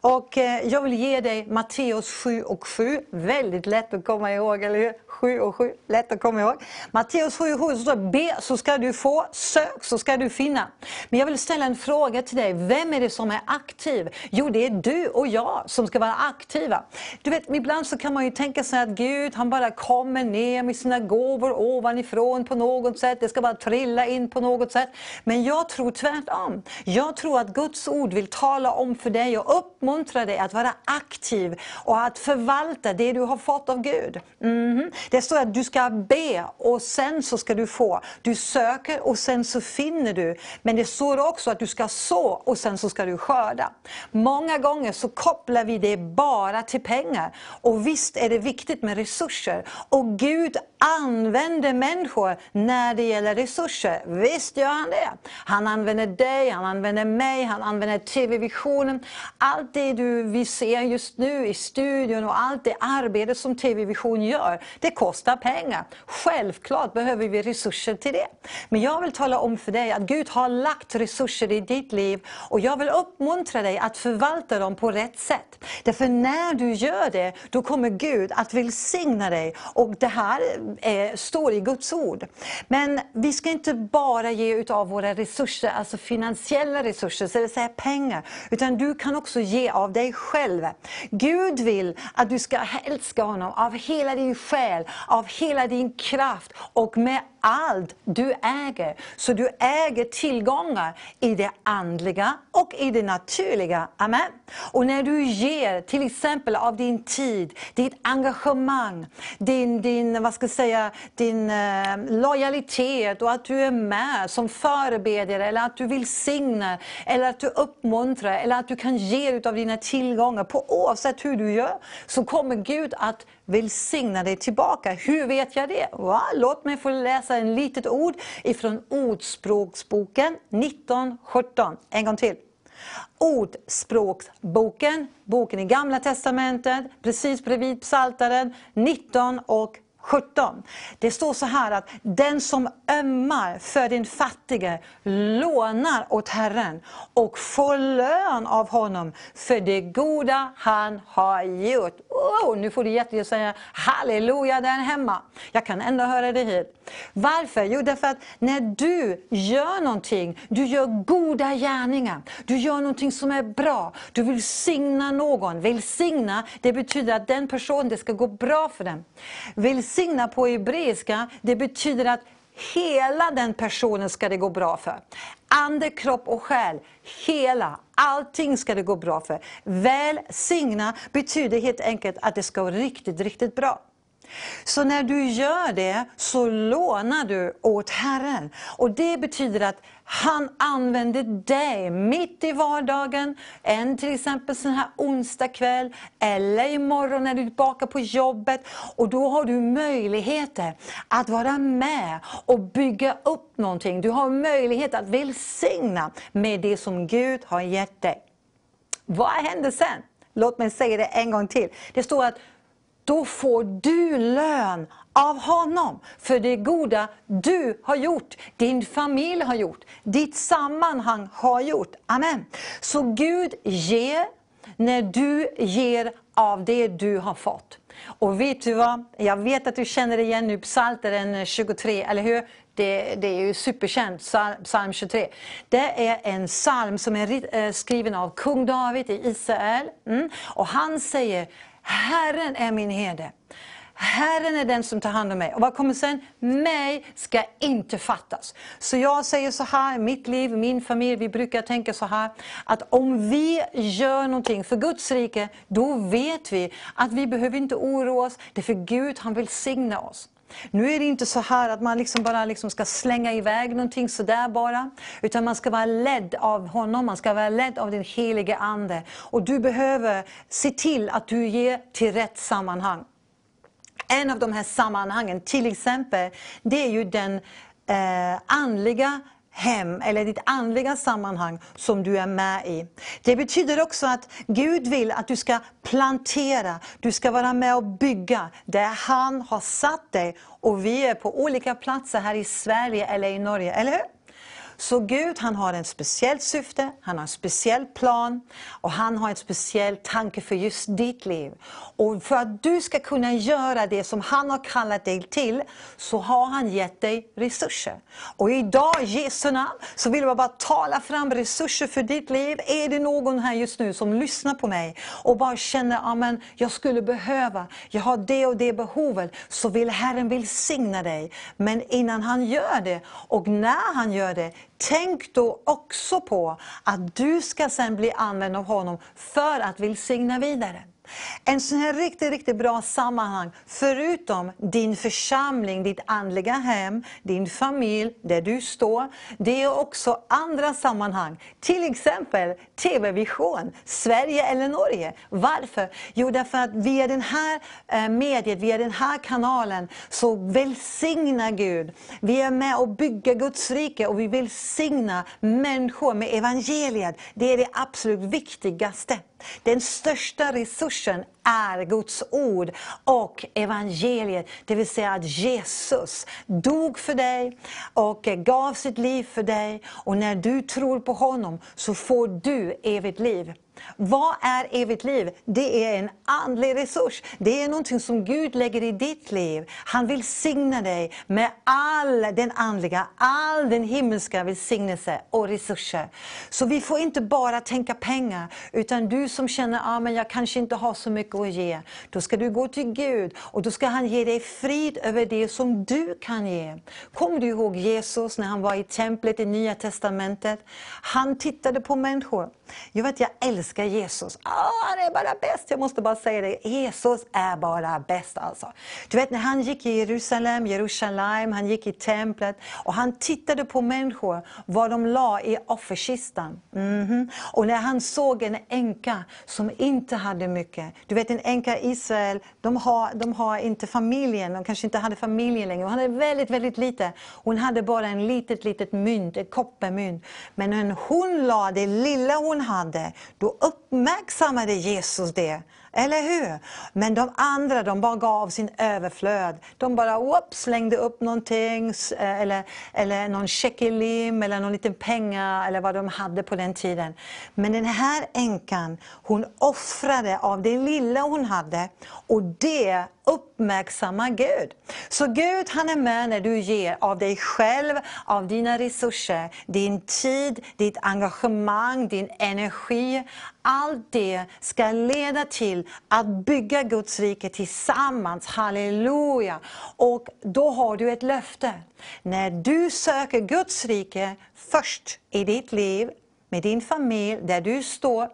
Och eh, Jag vill ge dig Matteus 7 och 7. Väldigt lätt att komma ihåg, eller hur? 7 och 7, lätt att komma ihåg. Matteus 7 och 7 så står be så ska du få, sök så ska du finna. Men jag vill ställa en fråga till till dig, vem är det som är aktiv? Jo, det är du och jag som ska vara aktiva. Du vet, ibland så kan man ju tänka sig att Gud, han bara kommer ner med sina gåvor ovanifrån på något sätt. Det ska bara trilla in på något sätt. Men jag tror tvärtom. Jag tror att Guds ord vill tala om för dig och uppmuntra dig att vara aktiv och att förvalta det du har fått av Gud. Mhm. Det står att du ska be och sen så ska du få. Du söker och sen så finner du. Men det står också att du ska så och sen så ska du skörda. Många gånger så kopplar vi det bara till pengar. Och visst är det viktigt med resurser. Och Gud använder människor när det gäller resurser. Visst gör han det. Han använder dig, han använder mig, han använder TV-visionen. Allt det du, vi ser just nu i studion och allt det arbete som TV-vision gör, det kostar pengar. Självklart behöver vi resurser till det. Men jag vill tala om för dig att Gud har lagt resurser i ditt liv och jag vill uppmuntra dig att förvalta dem på rätt sätt. Därför när du gör det, då kommer Gud att välsigna dig. Och det här eh, står i Guds ord. Men vi ska inte bara ge utav våra resurser, alltså finansiella resurser, så det vill säga pengar. Utan du kan också ge av dig själv. Gud vill att du ska älska honom av hela din själ, av hela din kraft och med allt du äger. Så du äger tillgångar i det andliga och i det naturliga. Amen. Och när du ger till exempel av din tid, ditt engagemang, din, din, vad ska jag säga, din eh, lojalitet och att du är med som förebedjare eller att du vill signa eller att du uppmuntrar eller att du kan ge av dina tillgångar på oavsett hur du gör så kommer Gud att välsigna dig tillbaka. Hur vet jag det? Va? Låt mig få läsa en litet ord ifrån Ordspråksboken 1917. En gång till. Ordspråksboken, boken i Gamla Testamentet, precis bredvid Psaltaren 19 och 17. Det står så här att den som ömmar för den fattige lånar åt Herren och får lön av honom för det goda han har gjort. Oh, nu får du jättegärna säga halleluja där hemma. Jag kan ändå höra det hit. Varför? Jo, därför att när du gör någonting, du gör goda gärningar, du gör någonting som är bra, du vill signa någon. Välsigna, det betyder att den personen, det ska gå bra för den. Välsigna på hebreiska, det betyder att hela den personen ska det gå bra för. Ande, kropp och själ, hela, allting ska det gå bra för. Välsigna betyder helt enkelt att det ska vara riktigt, riktigt bra. Så när du gör det så lånar du åt Herren. Och det betyder att han använder dig mitt i vardagen, en till exempel sån här onsdag kväll eller imorgon när du är tillbaka på jobbet. Och då har du möjligheter att vara med och bygga upp någonting. Du har möjlighet att välsigna med det som Gud har gett dig. Vad händer sen? Låt mig säga det en gång till. Det står att då får du lön av honom för det goda du har gjort, din familj har gjort, ditt sammanhang har gjort. Amen. Så Gud ger när du ger av det du har fått. Och vet du vad? Jag vet att du känner igen nu Psaltaren eh, 23, eller hur? Det, det, är ju superkänt, psalm 23. Det är en psalm som är eh, skriven av kung David i Israel. Mm. Och han säger, Herren är min herde. Herren är den som tar hand om mig. Och vad kommer sen? Mig ska inte fattas. Så jag säger så här, mitt liv, min familj, vi brukar tänka så här, att om vi gör någonting för Guds rike, då vet vi att vi behöver inte oroa oss, det är för Gud, han vill signa oss. Nu är det inte så här att man liksom bara liksom ska slänga iväg någonting sådär bara. Utan man ska vara ledd av honom, man ska vara ledd av den helige Ande. Och du behöver se till att du ger till rätt sammanhang. En av de här sammanhangen, till exempel, det är ju den eh, andliga hem eller ditt andliga sammanhang som du är med i. Det betyder också att Gud vill att du ska plantera, du ska vara med och bygga där han har satt dig. Och vi är på olika platser här i Sverige eller i Norge, eller hur? Så Gud han har ett speciellt syfte, han har en speciell plan och han har en speciell tanke för just ditt liv. Och för att du ska kunna göra det som han har kallat dig till, så har han gett dig resurser. Och idag, i Jesu namn, så vill jag bara tala fram resurser för ditt liv. Är det någon här just nu som lyssnar på mig och bara känner att jag skulle behöva, jag har det och det behovet, så vill Herren välsigna dig. Men innan han gör det, och när han gör det, tänk då också på att du ska sen bli använd av honom för att välsigna vidare. En sån här riktigt, riktigt bra sammanhang, förutom din församling, ditt andliga hem, din familj, där du står, det är också andra sammanhang. Till exempel TV-vision, Sverige eller Norge. Varför? Jo, därför att via den här eh, mediet, via den här kanalen, så välsignar Gud. Vi är med och bygger Guds rike och vi välsignar människor med evangeliet. Det är det absolut viktigaste. Den största resursen är Guds ord och evangeliet. Det vill säga att Jesus dog för dig och gav sitt liv för dig. Och när du tror på honom så får du evigt liv. Vad är evigt liv? Det är en andlig resurs. Det är någonting som Gud lägger i ditt liv. Han vill signa dig med all den andliga, all den himmelska välsignelse och resurser. Så vi får inte bara tänka pengar, utan du som känner att ah, jag kanske inte har så mycket att ge. Då ska du gå till Gud och då ska han ge dig frid över det som du kan ge. Kommer du ihåg Jesus när han var i templet i Nya Testamentet? Han tittade på människor. Jag vet, jag älskar Jesus. Oh, han är bara bäst. Jag måste bara säga det. Jesus är bara bäst alltså. Du vet när han gick i Jerusalem, Jerusalem, han gick i templet och han tittade på människor, vad de la i offerkistan. Mm -hmm. Och när han såg en änka som inte hade mycket. Du vet en änka i Israel, de har, de har inte familjen, de kanske inte hade familjen längre. Hon hade väldigt, väldigt lite. Hon hade bara en litet, litet mynt, ett kopparmynt. Men när hon la det lilla hon hade, då uppmärksammade Jesus det. Eller hur? Men de andra de bara gav sin överflöd. De bara whoop, slängde upp någonting, eh, eller, eller någon shekelim, eller någon liten pengar, eller vad de hade på den tiden. Men den här änkan, hon offrade av det lilla hon hade. Och det uppmärksamma Gud. Så Gud han är med när du ger av dig själv, av dina resurser, din tid, ditt engagemang, din energi. Allt det ska leda till att bygga Guds rike tillsammans. Halleluja! Och då har du ett löfte. När du söker Guds rike först i ditt liv, med din familj, där du står,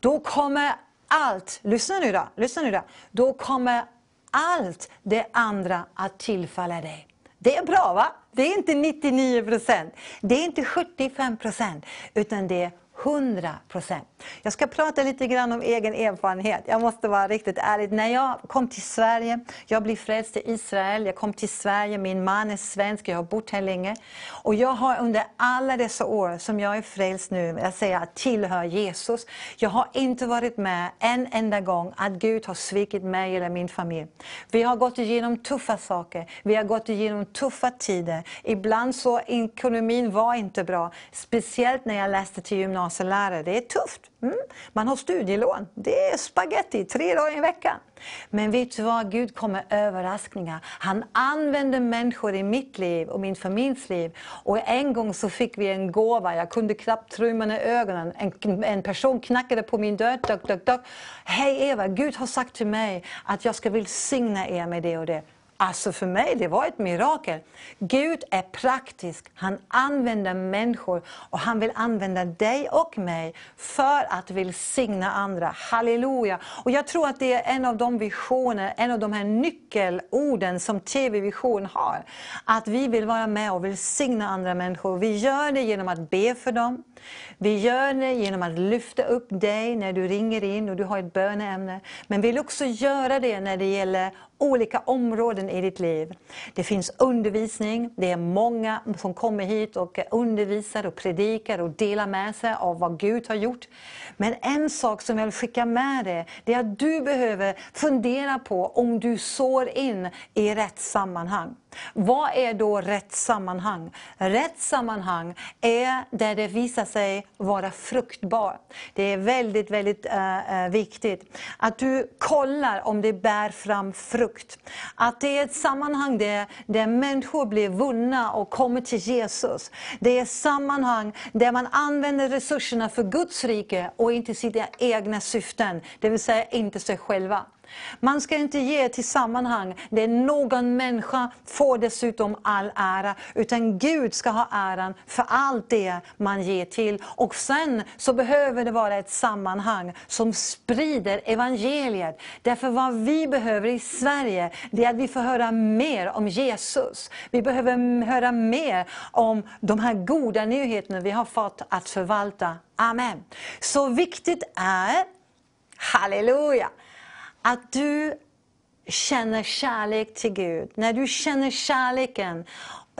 då kommer allt, lyssna nu då, lyssna nu då, då kommer allt det andra att tillfalla dig. Det är bra va? Det är inte 99 procent, det är inte 75 procent, utan det är 100 procent. Jag ska prata lite grann om egen erfarenhet. Jag måste vara riktigt ärlig. När jag kom till Sverige, jag blev frälst i Israel, jag kom till Sverige, min man är svensk, jag har bott här länge. Och jag har under alla dessa år som jag är frälst nu, jag säger att tillhör Jesus, jag har inte varit med en enda gång att Gud har svikit mig eller min familj. Vi har gått igenom tuffa saker, vi har gått igenom tuffa tider. Ibland så ekonomin var inte bra, speciellt när jag läste till gymnasiet gymnasielärare. Det är tufft. Mm. Man har studielån. Det är spaghetti tre dagar i veckan. Men vet du vad? Gud kommer överraskningar. Han använder människor i mitt liv och min familjs liv. Och en gång så fick vi en gåva. Jag kunde knappt tro mina ögonen. En, en person knackade på min dörr. Dök, dök, dök. Hej Eva, Gud har sagt till mig att jag ska välsigna er med det och det. Alltså för mig, det var ett mirakel. Gud är praktisk. Han använder människor och han vill använda dig och mig för att välsigna andra. Halleluja! Och jag tror att det är en av de visioner, en av de här nyckelorden som TV-vision har. Att vi vill vara med och välsigna andra människor. Vi gör det genom att be för dem. Vi gör det genom att lyfta upp dig när du ringer in och du har ett böneämne. Men vi vill också göra det när det gäller olika områden i ditt liv. Det finns undervisning, det är många som kommer hit och undervisar och predikar och delar med sig av vad Gud har gjort. Men en sak som jag vill skicka med dig, det är att du behöver fundera på om du sår in i rätt sammanhang. Vad är då rätt sammanhang? Rätt sammanhang är där det visar sig vara fruktbar. Det är väldigt, väldigt äh, viktigt att du kollar om det bär fram frukt. Att det är ett sammanhang där, där människor blir vunna och kommer till Jesus. Det är ett sammanhang där man använder resurserna för Guds rike och inte sina egna syften, det vill säga inte sig själva. Man ska inte ge till sammanhang där någon människa får dessutom all ära, utan Gud ska ha äran för allt det man ger till. Och sen så behöver det vara ett sammanhang som sprider evangeliet. Därför vad vi behöver i Sverige, det är att vi får höra mer om Jesus. Vi behöver höra mer om de här goda nyheterna vi har fått att förvalta. Amen. Så viktigt är, halleluja, att du känner kärlek till Gud. När du känner kärleken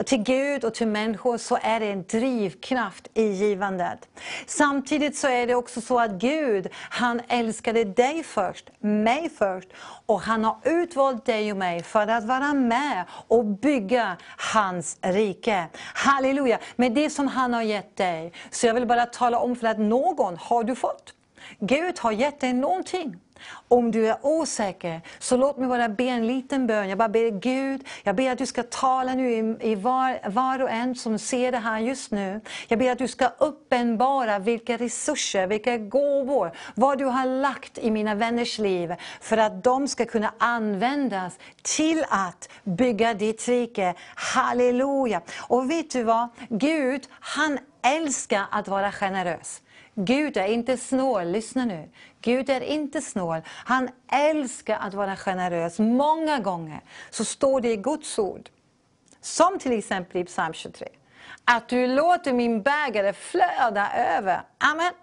till Gud och till människor så är det en drivkraft i givandet. Samtidigt så är det också så att Gud, han älskade dig först, mig först. Och han har utvalt dig och mig för att vara med och bygga hans rike. Halleluja! Med det som han har gett dig. Så jag vill bara tala om för att någon har du fått. Gud har gett dig någonting. Om du är osäker, så låt mig bara be en liten bön. Jag bara ber Gud, jag ber att du ska tala nu i, i var, var och en som ser det här just nu. Jag ber att du ska uppenbara vilka resurser, vilka gåvor, vad du har lagt i mina vänners liv för att de ska kunna användas till att bygga ditt rike. Halleluja! Och vet du vad? Gud, han älskar att vara generös. Gud är inte snål, lyssna nu. Gud är inte snål. Han älskar att vara generös. Många gånger så står det i Guds ord, som till exempel i psalm 23, att du låter min bägare flöda över. Amen.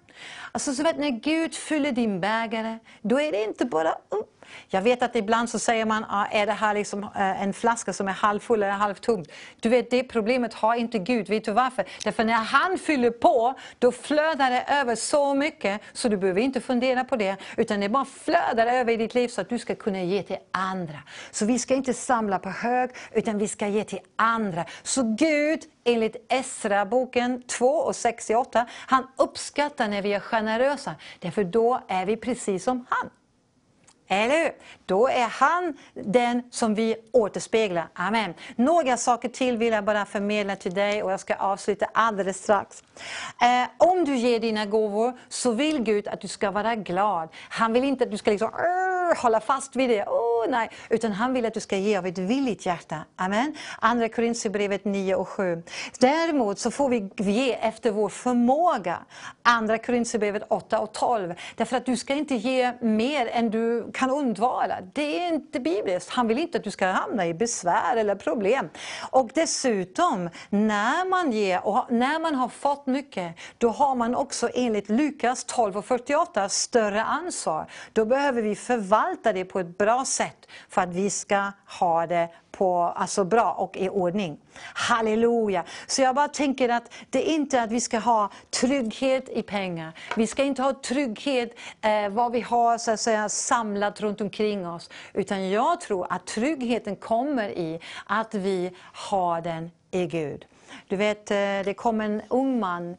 Alltså så vet när Gud fyller din bägare, då är det inte bara upp jag vet att ibland så säger man, ah, är det här liksom, eh, en flaska som är halvfull eller halvtom? Du vet, det problemet har inte Gud. Vet du varför? Därför när han fyller på, då flödar det över så mycket, så du behöver inte fundera på det, utan det bara flödar över i ditt liv så att du ska kunna ge till andra. Så vi ska inte samla på hög, utan vi ska ge till andra. Så Gud, enligt Esra-boken 2 och 68, han uppskattar när vi är generösa, därför då är vi precis som han. Eller hur? Då är han den som vi återspeglar. Amen. Några saker till vill jag bara förmedla till dig och jag ska avsluta alldeles strax. Eh, om du ger dina gåvor så vill Gud att du ska vara glad. Han vill inte att du ska liksom, hålla fast vid det. Oh, nej. Utan han vill att du ska ge av ett villigt hjärta. Amen. Andra Korinthierbrevet 9 och 7. Däremot så får vi ge efter vår förmåga. Andra Korinthierbrevet 8 och 12. Därför att du ska inte ge mer än du kan undvara. Det är inte bibliskt. Han vill inte att du ska hamna i besvär eller problem. Och dessutom, när man ger och när man har fått mycket, då har man också enligt Lukas 12 och 48 större ansvar. Då behöver vi förvalta det på ett bra sätt för att vi ska ha det på, alltså bra och i ordning. Halleluja! Så jag bara tänker att det är inte att vi ska ha trygghet i pengar. Vi ska inte ha trygghet eh, vad vi har så att säga, samlat runt omkring oss. Utan jag tror att tryggheten kommer i att vi har den i Gud. Du vet, eh, det kom en ung man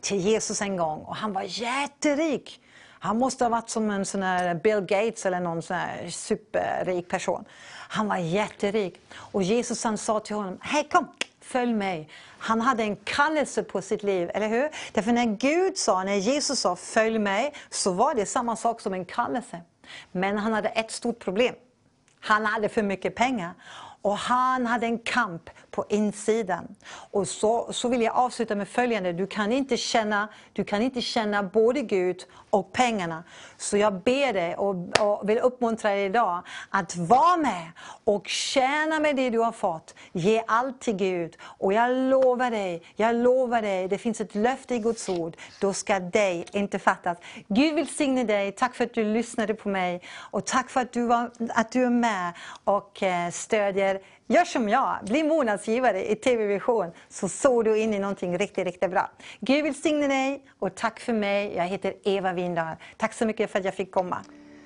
till Jesus en gång och han var jätterik. Han måste ha varit som en sån här Bill Gates eller någon sån här superrik person. Han var jätterik. Och Jesus han sa till honom, hej kom, följ mig. Han hade en kallelse på sitt liv, eller hur? Därför när Gud sa, när Jesus sa följ mig, så var det samma sak som en kallelse. Men han hade ett stort problem. Han hade för mycket pengar. Och han hade en kamp på insidan. Och så, så vill jag avsluta med följande. Du kan, inte känna, du kan inte känna både Gud och pengarna. Så jag ber dig och, och vill uppmuntra dig idag att vara med och tjäna med det du har fått. Ge allt till Gud. Och jag lovar dig, jag lovar dig, det finns ett löfte i Guds ord. Då ska dig inte fattas. Gud välsigne dig. Tack för att du lyssnade på mig. Och tack för att du, var, att du är med och eh, stödjer stödjer Gör som jag, bli månadsgivare i TV-vision så såg du in i någonting riktigt, riktigt bra. Gud välsigne dig och tack för mig. Jag heter Eva Windahl. Tack så mycket för att jag fick komma.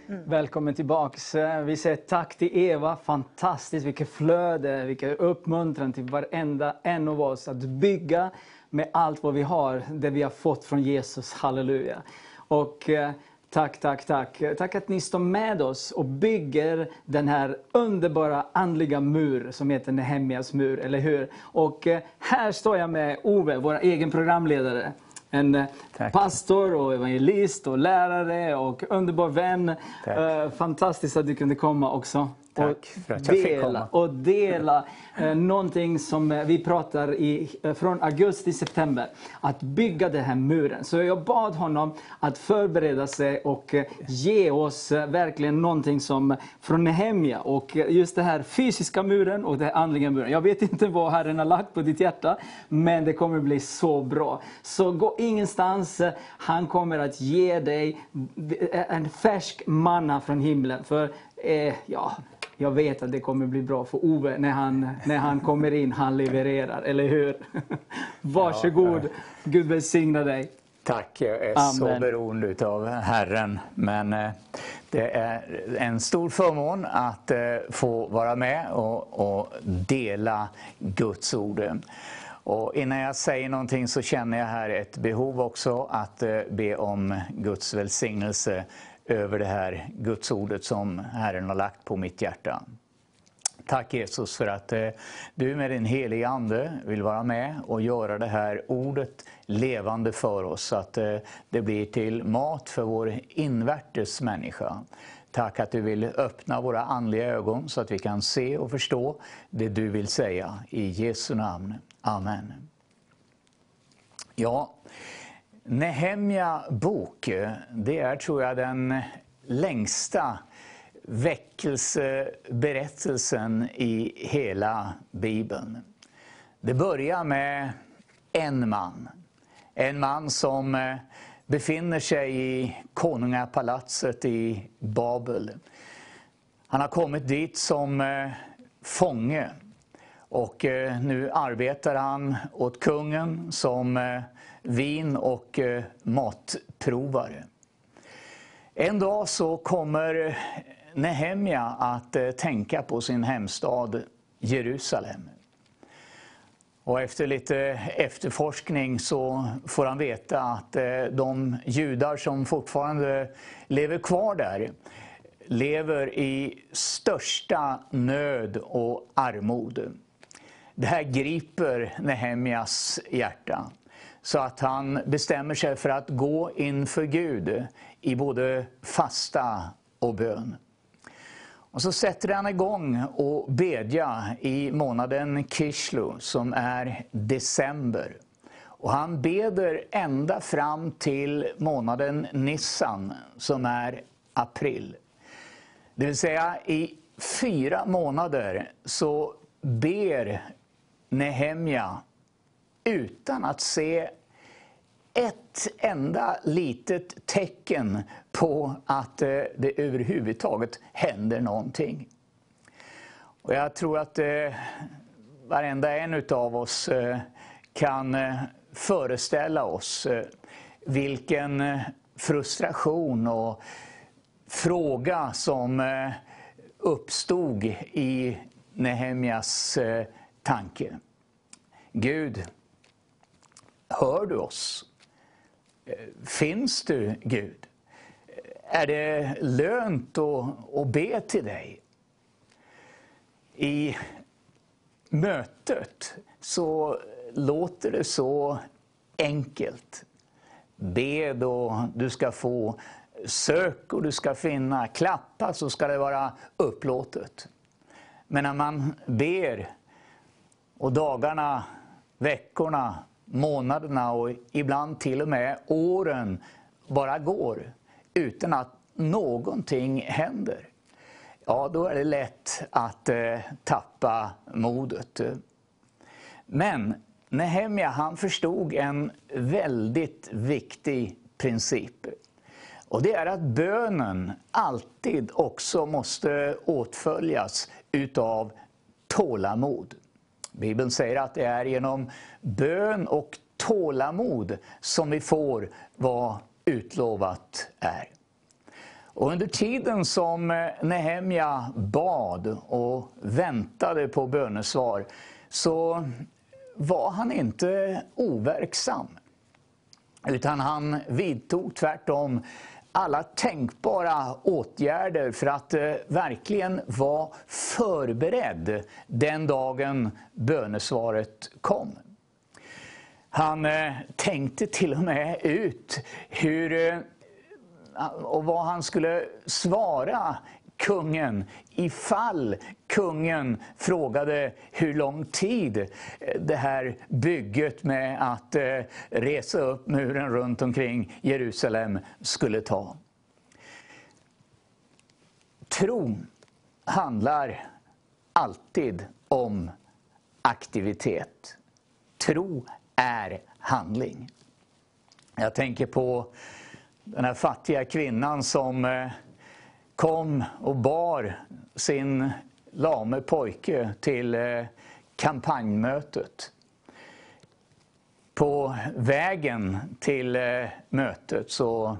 Mm. Välkommen tillbaks. Vi säger tack till Eva. Fantastiskt, vilket flöde, vilken uppmuntran till varenda en av oss att bygga med allt vad vi har, det vi har fått från Jesus. Halleluja. Och eh, Tack, tack, tack. Tack att ni står med oss och bygger den här underbara andliga mur som heter Nehemjas mur, eller hur? Och eh, här står jag med Ove, vår egen programledare. En eh, Tack. pastor och evangelist och lärare och underbar vän. Tack. Fantastiskt att du kunde komma också. Tack för att jag dela, fick komma. Och dela eh, någonting som eh, vi pratar i, eh, från augusti, september. Att bygga den här muren. Så jag bad honom att förbereda sig och eh, ge oss verkligen någonting som från Nehemja. Och just den här fysiska muren och den andliga muren. Jag vet inte vad Herren har lagt på ditt hjärta, men det kommer bli så bra. Så gå ingenstans. Han kommer att ge dig en färsk manna från himlen. För eh, ja, jag vet att det kommer bli bra för Ove när han, när han kommer in. Han levererar, eller hur? Varsågod, ja, Gud välsigna dig. Tack, jag är Amen. så beroende av Herren. Men eh, det är en stor förmån att eh, få vara med och, och dela Guds ord. Och innan jag säger någonting så känner jag här ett behov också att eh, be om Guds välsignelse över det här gudsordet som Herren har lagt på mitt hjärta. Tack Jesus för att eh, du med din helige Ande vill vara med och göra det här ordet levande för oss, så att eh, det blir till mat för vår invärtes människa. Tack att du vill öppna våra andliga ögon så att vi kan se och förstå det du vill säga. I Jesu namn. Amen. Ja, Nehemja bok, det är tror jag den längsta väckelseberättelsen i hela Bibeln. Det börjar med en man. En man som eh, befinner sig i konungapalatset i Babel. Han har kommit dit som eh, fånge och eh, nu arbetar han åt kungen som eh, vin och eh, matprovare. En dag så kommer Nehemja att tänka på sin hemstad Jerusalem. Och efter lite efterforskning så får han veta att de judar som fortfarande lever kvar där lever i största nöd och armod. Det här griper Nehemjas hjärta. Så att han bestämmer sig för att gå inför Gud i både fasta och bön. Och så sätter han igång och bedja i månaden Kishlu som är december. Och han beder ända fram till månaden Nissan som är april. Det vill säga i fyra månader så ber Nehemja utan att se ett enda litet tecken på att eh, det överhuvudtaget händer någonting. Och jag tror att eh, varenda en av oss eh, kan eh, föreställa oss eh, vilken frustration och fråga som uppstod i Nehemjas tanke. Gud, Hör du oss? Eh, finns du, Gud? Eh, är det lönt att, att be till dig? I mötet så låter det så enkelt. Be då du ska få, sök och du ska finna, klappa så ska det vara upplåtet. Men när man ber och dagarna, veckorna, månaderna och ibland till och med åren bara går utan att någonting händer, ja då är det lätt att eh, tappa modet. Men Nehemja han förstod en väldigt viktig princip. Och det är att bönen alltid också måste åtföljas utav tålamod. Bibeln säger att det är genom bön och tålamod som vi får vad utlovat är. Och under tiden som eh, Nehemja bad och väntade på bönesvar så var han inte overksam. Utan han vidtog tvärtom alla tänkbara åtgärder för att eh, verkligen vara förberedd den dagen bönesvaret kom. Han eh, tänkte till och med ut hur eh, och vad han skulle svara kungen ifall kungen frågade hur lång tid eh, det här bygget med att eh, resa upp muren runt omkring Jerusalem skulle ta. Tro handlar alltid om aktivitet. Tro är handling. Jag tänker på den här fattiga kvinnan som eh, kom och bar sin lame pojke till eh, kampanjmötet. På vägen till eh, mötet så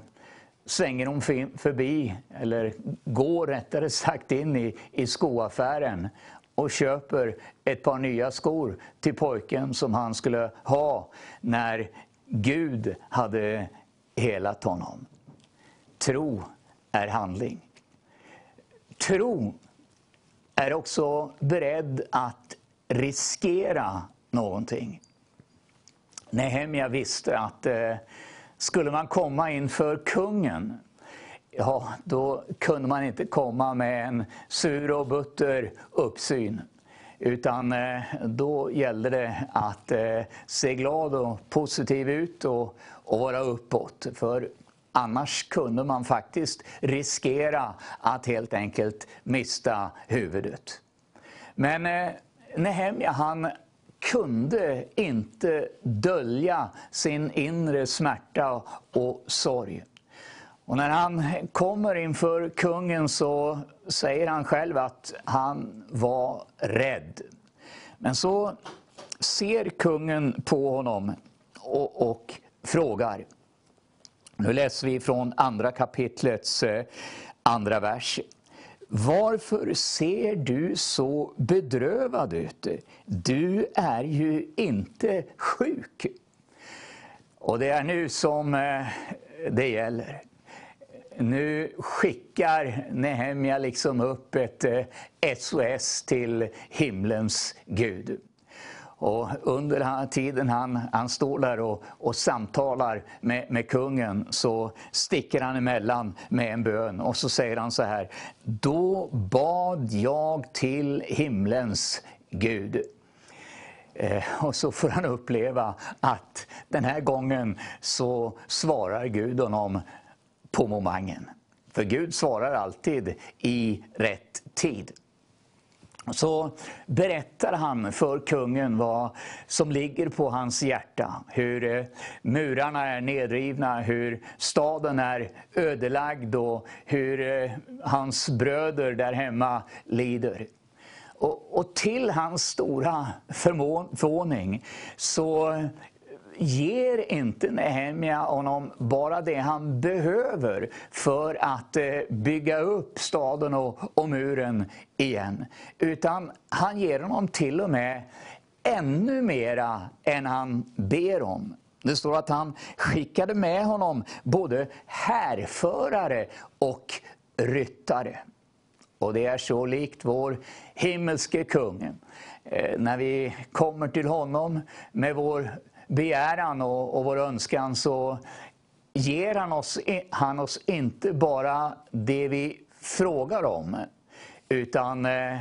svänger hon förbi, eller går rättare sagt in i, i skoaffären och köper ett par nya skor till pojken som han skulle ha när Gud hade helat honom. Tro är handling. Tro är också beredd att riskera någonting. Nehemja visste att eh, skulle man komma inför kungen, ja, då kunde man inte komma med en sur och butter uppsyn. Utan eh, då gällde det att eh, se glad och positiv ut och, och vara uppåt. För Annars kunde man faktiskt riskera att helt enkelt mista huvudet. Men eh, Nehemja han kunde inte dölja sin inre smärta och sorg. Och när han kommer inför kungen så säger han själv att han var rädd. Men så ser kungen på honom och, och frågar nu läser vi från andra kapitlets eh, andra vers. Varför ser du så bedrövad ut? Du är ju inte sjuk. Och det är nu som eh, det gäller. Nu skickar Nehemja liksom upp ett eh, SOS till himlens Gud. Och under tiden han, han står där och, och samtalar med, med kungen så sticker han emellan med en bön och så säger han så här. Då bad jag till himlens Gud. Eh, och så får han uppleva att den här gången så svarar Gud honom på momangen. För Gud svarar alltid i rätt tid så berättar han för kungen vad som ligger på hans hjärta. Hur eh, murarna är nedrivna, hur staden är ödelagd och hur eh, hans bröder där hemma lider. Och, och till hans stora förvåning så ger inte Nehemja honom bara det han behöver för att eh, bygga upp staden och, och muren igen. Utan han ger honom till och med ännu mera än han ber om. Det står att han skickade med honom både härförare och ryttare. Och det är så likt vår himmelske kung. Eh, när vi kommer till honom med vår begäran och, och vår önskan så ger han oss, han oss inte bara det vi frågar om, utan eh,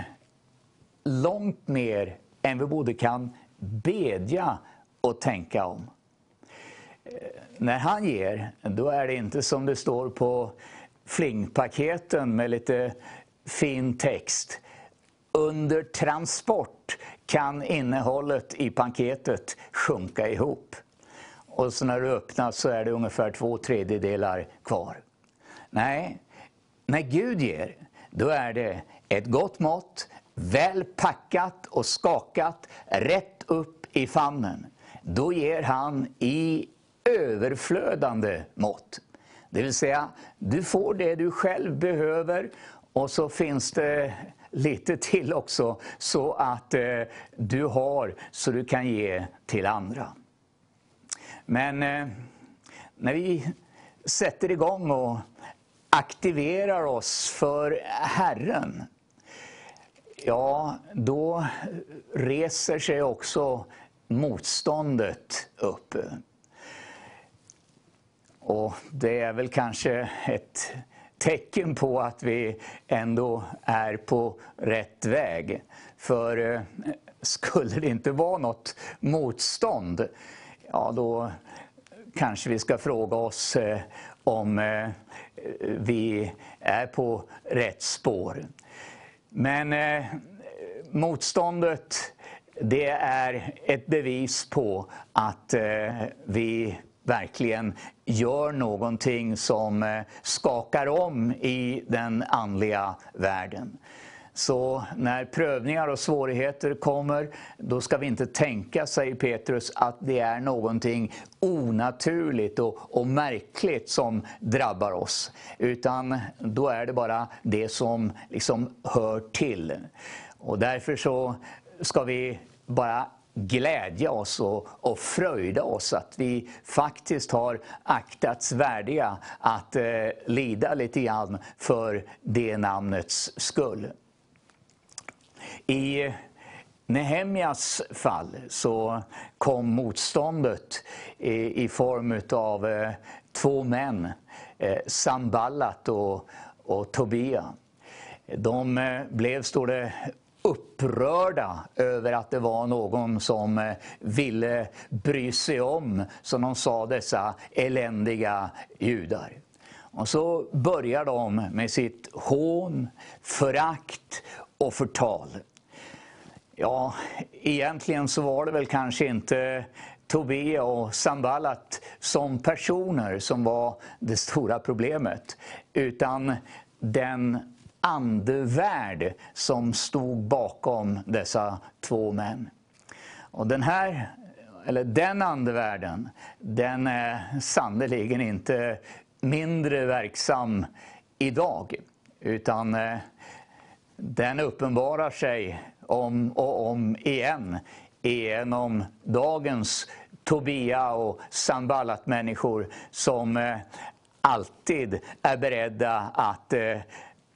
långt mer än vi både kan bedja och tänka om. Eh, när han ger, då är det inte som det står på flingpaketen med lite fin text. Under transport kan innehållet i paketet sjunka ihop. Och så när du öppnar så är det ungefär två tredjedelar kvar. Nej, när Gud ger, då är det ett gott mått, väl packat och skakat, rätt upp i famnen. Då ger han i överflödande mått. Det vill säga, du får det du själv behöver och så finns det lite till också så att eh, du har så du kan ge till andra. Men eh, när vi sätter igång och aktiverar oss för Herren, ja, då reser sig också motståndet upp. Och det är väl kanske ett tecken på att vi ändå är på rätt väg. För eh, skulle det inte vara något motstånd, ja då kanske vi ska fråga oss eh, om eh, vi är på rätt spår. Men motståndet det är ett bevis på att vi verkligen gör någonting som eh, skakar om i den andliga världen. Så när prövningar och svårigheter kommer, då ska vi inte tänka, säger Petrus, att det är någonting onaturligt och, och, märkligt som drabbar oss. Utan då är det bara det som liksom hör till. Och därför så ska vi bara glädja oss och, och fröjda oss att vi faktiskt har aktats värdiga att eh, lida lite grann för det namnets skull. I Nehemjas fall så kom motståndet i, i form av eh, två män, eh, Samballat och, och Tobia. De eh, blev, står det, upprörda över att det var någon som eh, ville bry sig om, som de sa, dessa eländiga judar. Och så börjar de med sitt hån, förakt och förtal. Ja, egentligen så var det väl kanske inte Tobia och Sambalat som personer som var det stora problemet, utan den andevärld som stod bakom dessa två män. Och den här, eller den andevärlden, den är sannerligen inte mindre verksam idag. Utan eh, den uppenbarar sig om och om igen genom dagens Tobia och Sambalat-människor som eh, alltid är beredda att eh,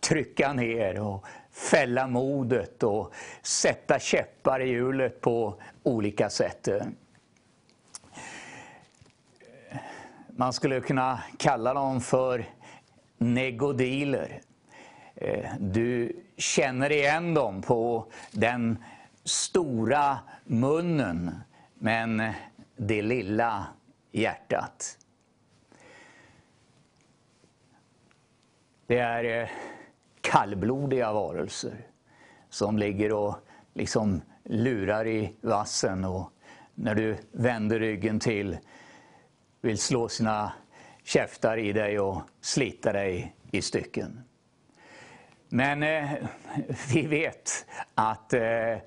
trycka ner och fälla modet och sätta käppar i hjulet på olika sätt. Man skulle kunna kalla dem för negodiler. Eh, du känner igen dem på den stora munnen, men det lilla hjärtat. Det är eh, kallblodiga varelser som ligger och liksom lurar i vassen och när du vänder ryggen till vill slå sina käftar i dig och slita dig i stycken. Men eh, vi vet att eh,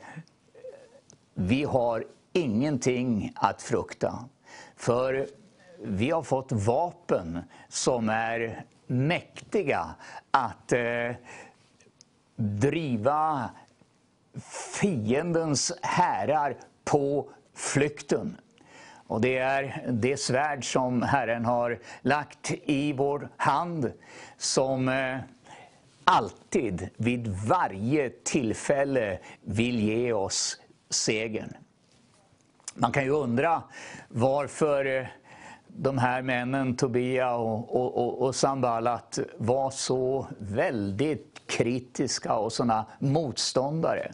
vi har ingenting att frukta. För vi har fått vapen som är mäktiga att eh, driva fiendens härar på flykten. Och det är det svärd som Herren har lagt i vår hand som eh, alltid, vid varje tillfälle, vill ge oss segern. Man kan ju undra varför eh, de här männen, Tobia och, och, och, och Sambalat, var så väldigt kritiska och såna motståndare.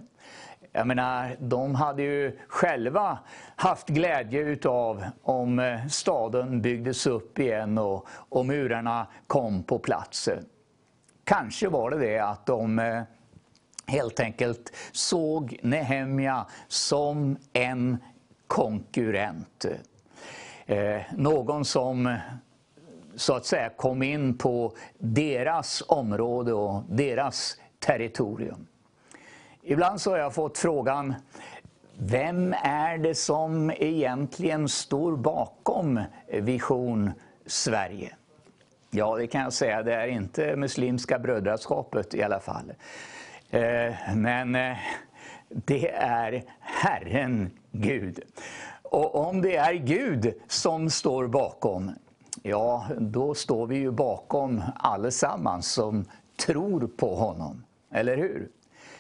Jag menar, de hade ju själva haft glädje utav om eh, staden byggdes upp igen och, och murarna kom på plats. Kanske var det det att de eh, helt enkelt såg Nehemja som en konkurrent. Eh, någon som så att säga kom in på deras område och deras territorium. Ibland så har jag fått frågan, vem är det som egentligen står bakom Vision Sverige? Ja, det kan jag säga, det är inte Muslimska brödraskapet i alla fall. Eh, men eh, det är Herren Gud. Och om det är Gud som står bakom, ja, då står vi ju bakom allesammans som tror på honom. Eller hur?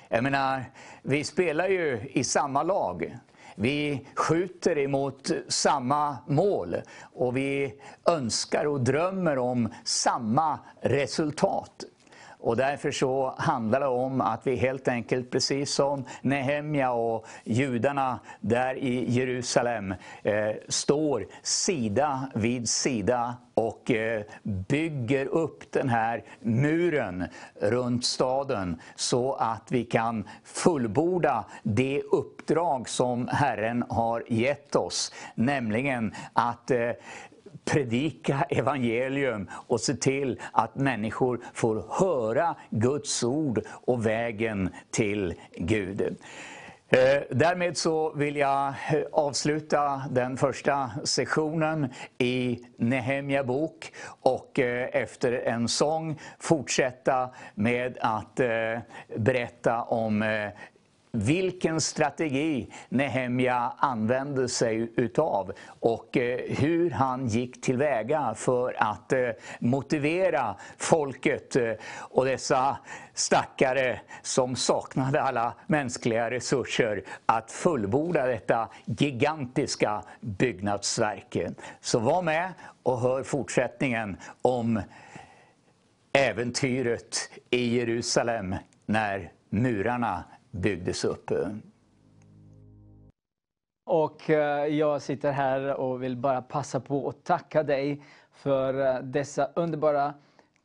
Jag menar, vi spelar ju i samma lag. Vi skjuter emot samma mål och vi önskar och drömmer om samma resultat. Och därför så handlar det om att vi helt enkelt, precis som Nehemja och judarna där i Jerusalem, eh, står sida vid sida och eh, bygger upp den här muren runt staden så att vi kan fullborda det uppdrag som Herren har gett oss, nämligen att eh, predika evangelium och se till att människor får höra Guds ord och vägen till Gud. Eh, därmed så vill jag eh, avsluta den första sessionen i Nehemja bok och eh, efter en sång fortsätta med att berätta om vilken strategi Nehemja använde sig utav och eh, hur han gick tillväga för att eh, motivera folket eh, och dessa stackare som saknade alla mänskliga resurser att fullborda detta gigantiska byggnadsverk. Så var med och hör fortsättningen om äventyret i Jerusalem när murarna byggdes upp. Eh. Och eh, jag sitter här och vill bara passa på att tacka dig för eh, dessa underbara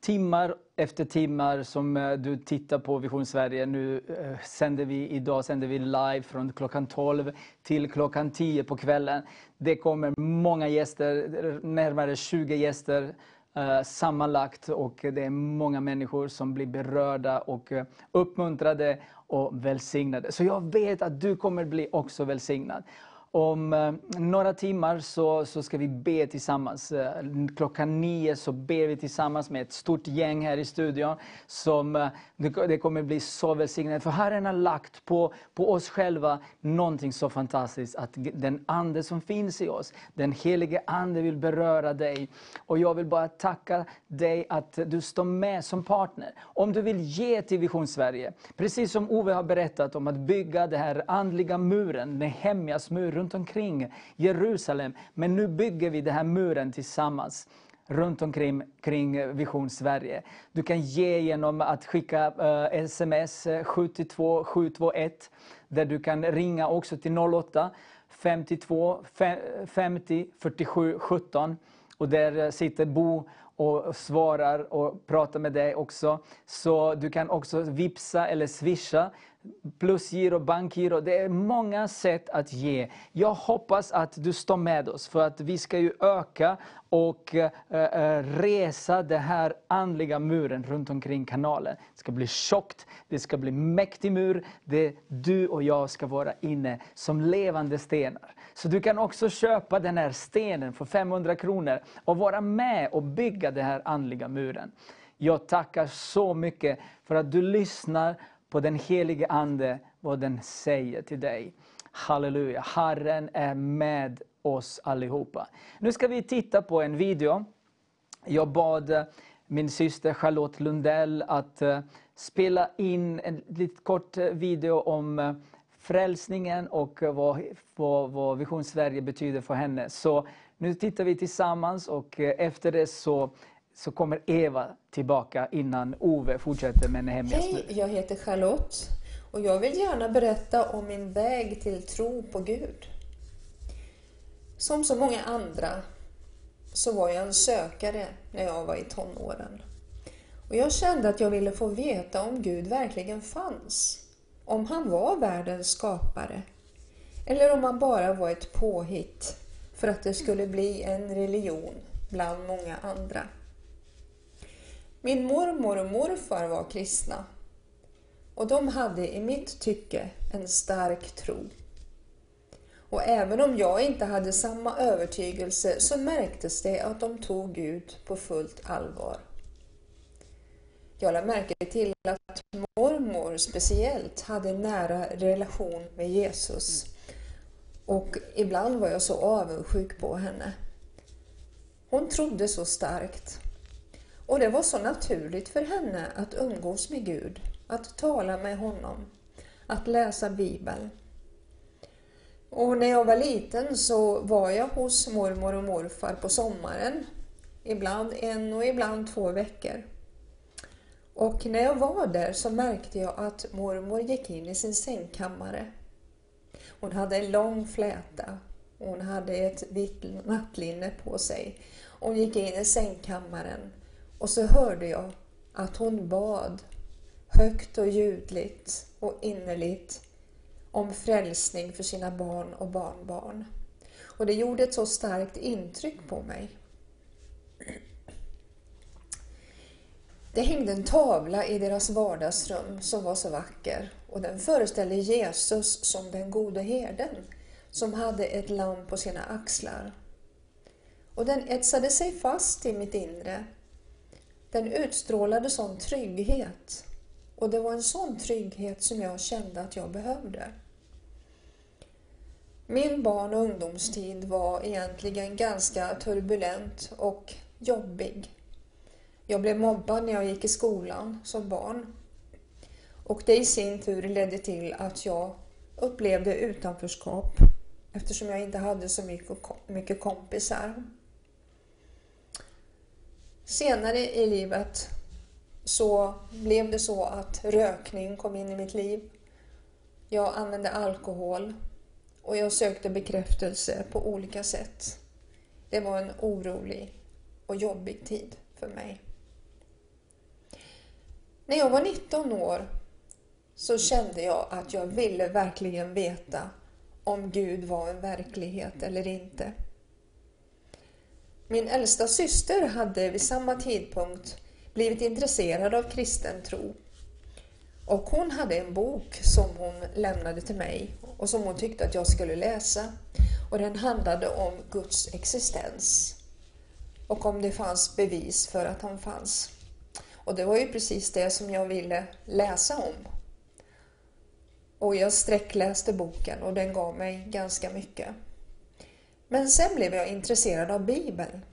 timmar efter timmar som du tittar på Vision Sverige. Nu sänder vi, idag sänder vi live från klockan 12 till klockan 10 på kvällen. Det kommer många gäster, närmare 20 gäster eh, sammanlagt och det är många människor som blir berörda och eh, uppmuntrade och välsignade. Så jag vet att du kommer bli också välsignad. Om eh, några timmar så, så ska vi be tillsammans. Eh, klockan nio så ber vi tillsammans med ett stort gäng här i studion. Som, eh, det kommer bli så välsignat. För Herren har lagt på, på oss själva någonting så fantastiskt. Att den Ande som finns i oss, den helige Ande vill beröra dig. Och jag vill bara tacka dig att du står med som partner. Om du vill ge till Vision Sverige, precis som Ove har berättat om att bygga den här andliga muren, Nehemjas mur runt omkring Jerusalem. Men nu bygger vi den här muren tillsammans runt omkring kring Vision Sverige. Du kan ge genom att skicka uh, sms 72 721 där du kan ringa också till 08 52 50 47 17 och där sitter Bo och svarar och pratar med dig också. Så du kan också vipsa eller swisha plusgiro, bankgiro. Det är många sätt att ge. Jag hoppas att du står med oss för att vi ska ju öka och äh, resa den här andliga muren runt omkring kanalen. Det ska bli tjockt, det ska bli mäktig mur. där du och jag ska vara inne som levande stenar. Så du kan också köpa den här stenen för 500 kronor och vara med och bygga den här andliga muren. Jag tackar så mycket för att du lyssnar på den helige Ande, vad den säger till dig. Halleluja, Herren är med oss allihopa. Nu ska vi titta på en video. Jag bad eh, min syster Charlotte Lundell att eh, spela in en lite kort eh, video om frälsningen och vad, vad, vad Vision Sverige betyder för henne. Så nu tittar vi tillsammans och efter det så så kommer Eva tillbaka innan Ove fortsätter med Nehemjas Hej, jag heter Charlotte och jag vill gärna berätta om min väg till tro på Gud. Som så många andra så var jag en sökare när jag var i tonåren. Och jag kände att jag ville få veta om Gud verkligen fanns. Om han var världens skapare. Eller om han bara var ett påhitt för att det skulle bli en religion bland många andra. Min mormor och morfar var kristna och de hade i mitt tycke en stark tro. Och även om jag inte hade samma övertygelse så märktes det att de tog Gud på fullt allvar. Jag lade märke till att mormor speciellt hade en nära relation med Jesus. Och ibland var jag så avundsjuk på henne. Hon trodde så starkt. Och det var så naturligt för henne att umgås med Gud, att tala med honom, att läsa Bibeln. Och när jag var liten så var jag hos mormor och morfar på sommaren. Ibland en och ibland två veckor. Och när jag var där så märkte jag att mormor gick in i sin sängkammare. Hon hade en lång fläta. och Hon hade ett vitt nattlinne på sig. Hon gick in i sängkammaren och så hörde jag att hon bad högt och ljudligt och innerligt om frälsning för sina barn och barnbarn. Och det gjorde ett så starkt intryck på mig. Det hängde en tavla i deras vardagsrum som var så vacker och den föreställde Jesus som den gode herden som hade ett lamm på sina axlar. Och den etsade sig fast i mitt inre. Den utstrålade sån trygghet och det var en sån trygghet som jag kände att jag behövde. Min barn och ungdomstid var egentligen ganska turbulent och jobbig. Jag blev mobbad när jag gick i skolan som barn. Och det i sin tur ledde till att jag upplevde utanförskap eftersom jag inte hade så mycket kompisar. Senare i livet så blev det så att rökning kom in i mitt liv. Jag använde alkohol och jag sökte bekräftelse på olika sätt. Det var en orolig och jobbig tid för mig. När jag var 19 år så kände jag att jag ville verkligen veta om Gud var en verklighet eller inte. Min äldsta syster hade vid samma tidpunkt blivit intresserad av kristen tro. Och hon hade en bok som hon lämnade till mig och som hon tyckte att jag skulle läsa. Och den handlade om Guds existens och om det fanns bevis för att han fanns. Och det var ju precis det som jag ville läsa om. Och jag sträckläste boken och den gav mig ganska mycket. Men sen blev jag intresserad av Bibeln.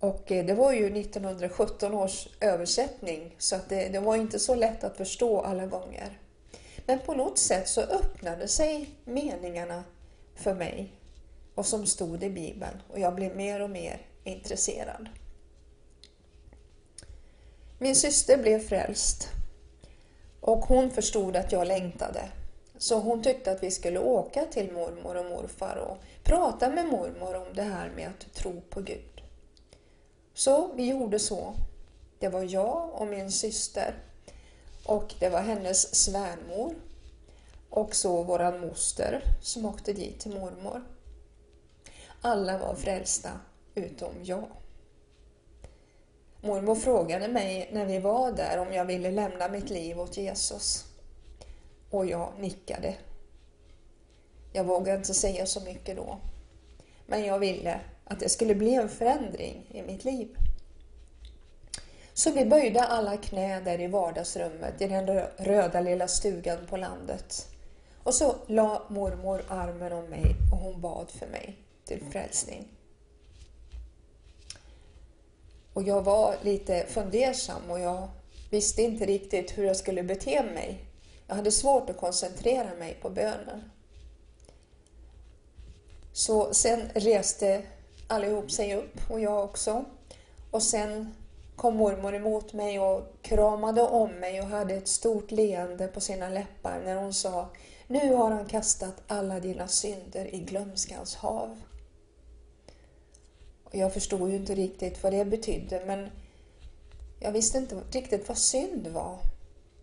Och eh, det var ju 1917 års översättning så att det, det var inte så lätt att förstå alla gånger. Men på något sätt så öppnade sig meningarna för mig och som stod i Bibeln och jag blev mer och mer intresserad. Min syster blev frälst och hon förstod att jag längtade. Så hon tyckte att vi skulle åka till mormor och morfar och prata med mormor om det här med att tro på Gud. Så vi gjorde så. Det var jag och min syster och det var hennes svärmor och så våran moster som åkte dit till mormor. Alla var frälsta utom jag. Mormor frågade mig när vi var där om jag ville lämna mitt liv åt Jesus. Och jag nickade. Jag vågade inte säga så mycket då. Men jag ville att det skulle bli en förändring i mitt liv. Så vi böjde alla knä där i vardagsrummet i den röda lilla stugan på landet. Och så la mormor armen om mig och hon bad för mig till frälsning. Och jag var lite fundersam och jag visste inte riktigt hur jag skulle bete mig. Jag hade svårt att koncentrera mig på bönen. Så sen reste allihop sig upp och jag också. Och sen kom mormor emot mig och kramade om mig och hade ett stort leende på sina läppar när hon sa Nu har han kastat alla dina synder i glömskans hav. Och jag förstod ju inte riktigt vad det betydde men jag visste inte riktigt vad synd var.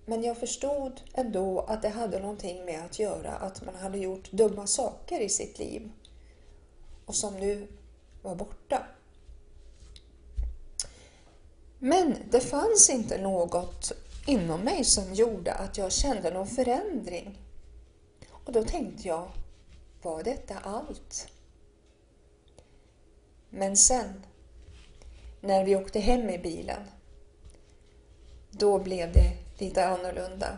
Men jag förstod ändå att det hade någonting med att göra att man hade gjort dumma saker i sitt liv och som nu var borta. Men det fanns inte något inom mig som gjorde att jag kände någon förändring. Och då tänkte jag, var detta allt? Men sen, när vi åkte hem i bilen, då blev det lite annorlunda.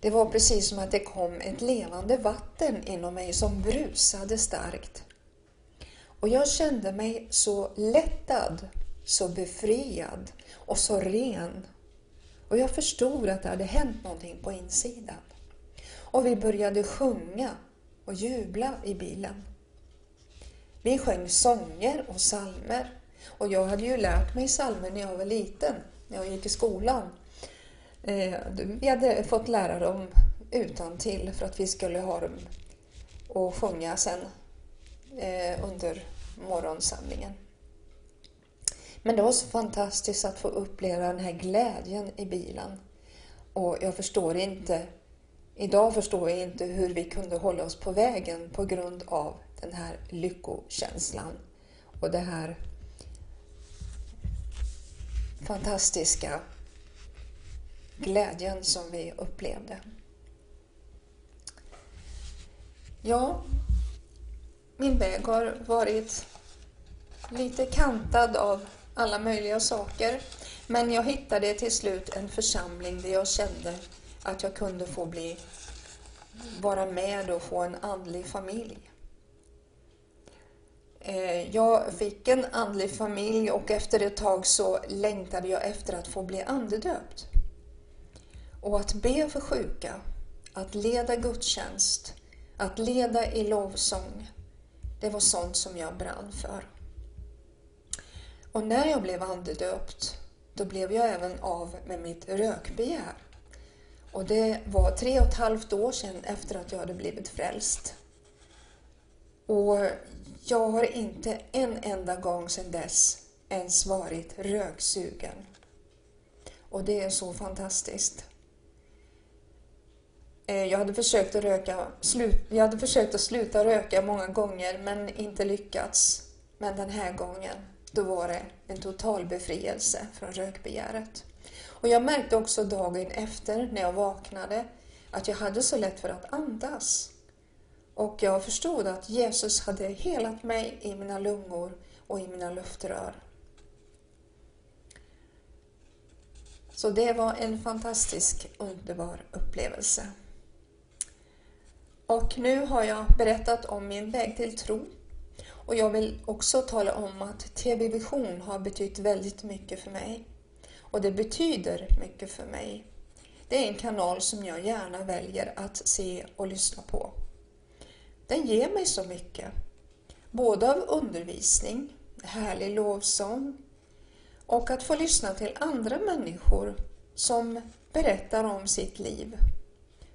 Det var precis som att det kom ett levande vatten inom mig som brusade starkt. Och jag kände mig så lättad, så befriad och så ren. Och jag förstod att det hade hänt någonting på insidan. Och vi började sjunga och jubla i bilen. Vi sjöng sånger och salmer. Och jag hade ju lärt mig salmer när jag var liten, när jag gick i skolan. Eh, vi hade fått lära dem utan till för att vi skulle ha dem och sjunga sen eh, under morgonsamlingen. Men det var så fantastiskt att få uppleva den här glädjen i bilen. Och jag förstår inte, idag förstår jag inte hur vi kunde hålla oss på vägen på grund av den här lyckokänslan och det här fantastiska glädjen som vi upplevde. Ja, min väg har varit lite kantad av alla möjliga saker. Men jag hittade till slut en församling där jag kände att jag kunde få bli, vara med och få en andlig familj. Eh, jag fick en andlig familj och efter ett tag så längtade jag efter att få bli andedöpt. Och att be för sjuka, att leda gudstjänst, att leda i lovsång, det var sånt som jag brann för. Och när jag blev andedöpt, då blev jag även av med mitt rökbegär. Och det var tre och ett halvt år sedan efter att jag hade blivit frälst. Och jag har inte en enda gång sedan dess ens varit röksugen. Och det är så fantastiskt. Eh, jag hade försökt att, röka, jag hade försökt att sluta röka många gånger men inte lyckats. Men den här gången, då var det en total befrielse från rökbegäret. Och jag märkte också dagen efter när jag vaknade att jag hade så lätt för att andas. Och jag förstod att Jesus hade helat mig i mina lungor och i mina luftrör. Så det var en fantastisk, underbar upplevelse. Och nu har jag berättat om min väg till tro. Och jag vill också tala om att TV Vision har betytt väldigt mycket för mig. Och det betyder mycket för mig. Det är en kanal som jag gärna väljer att se och lyssna på. Den ger mig så mycket. Både av undervisning, härlig lovsång och att få lyssna till andra människor som berättar om sitt liv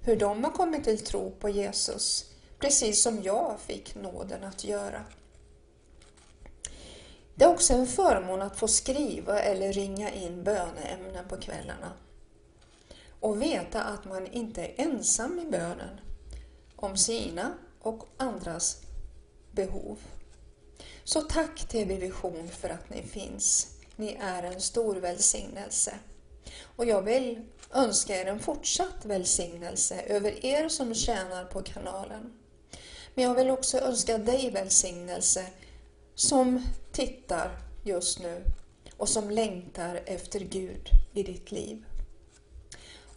hur de har kommit till tro på Jesus, precis som jag fick nåden att göra. Det är också en förmån att få skriva eller ringa in böneämnen på kvällarna och veta att man inte är ensam i bönen om sina och andras behov. Så tack TV Vision för att ni finns. Ni är en stor välsignelse. Och jag vill önska er en fortsatt välsignelse över er som tjänar på kanalen. Men jag vill också önska dig välsignelse som tittar just nu och som längtar efter Gud i ditt liv.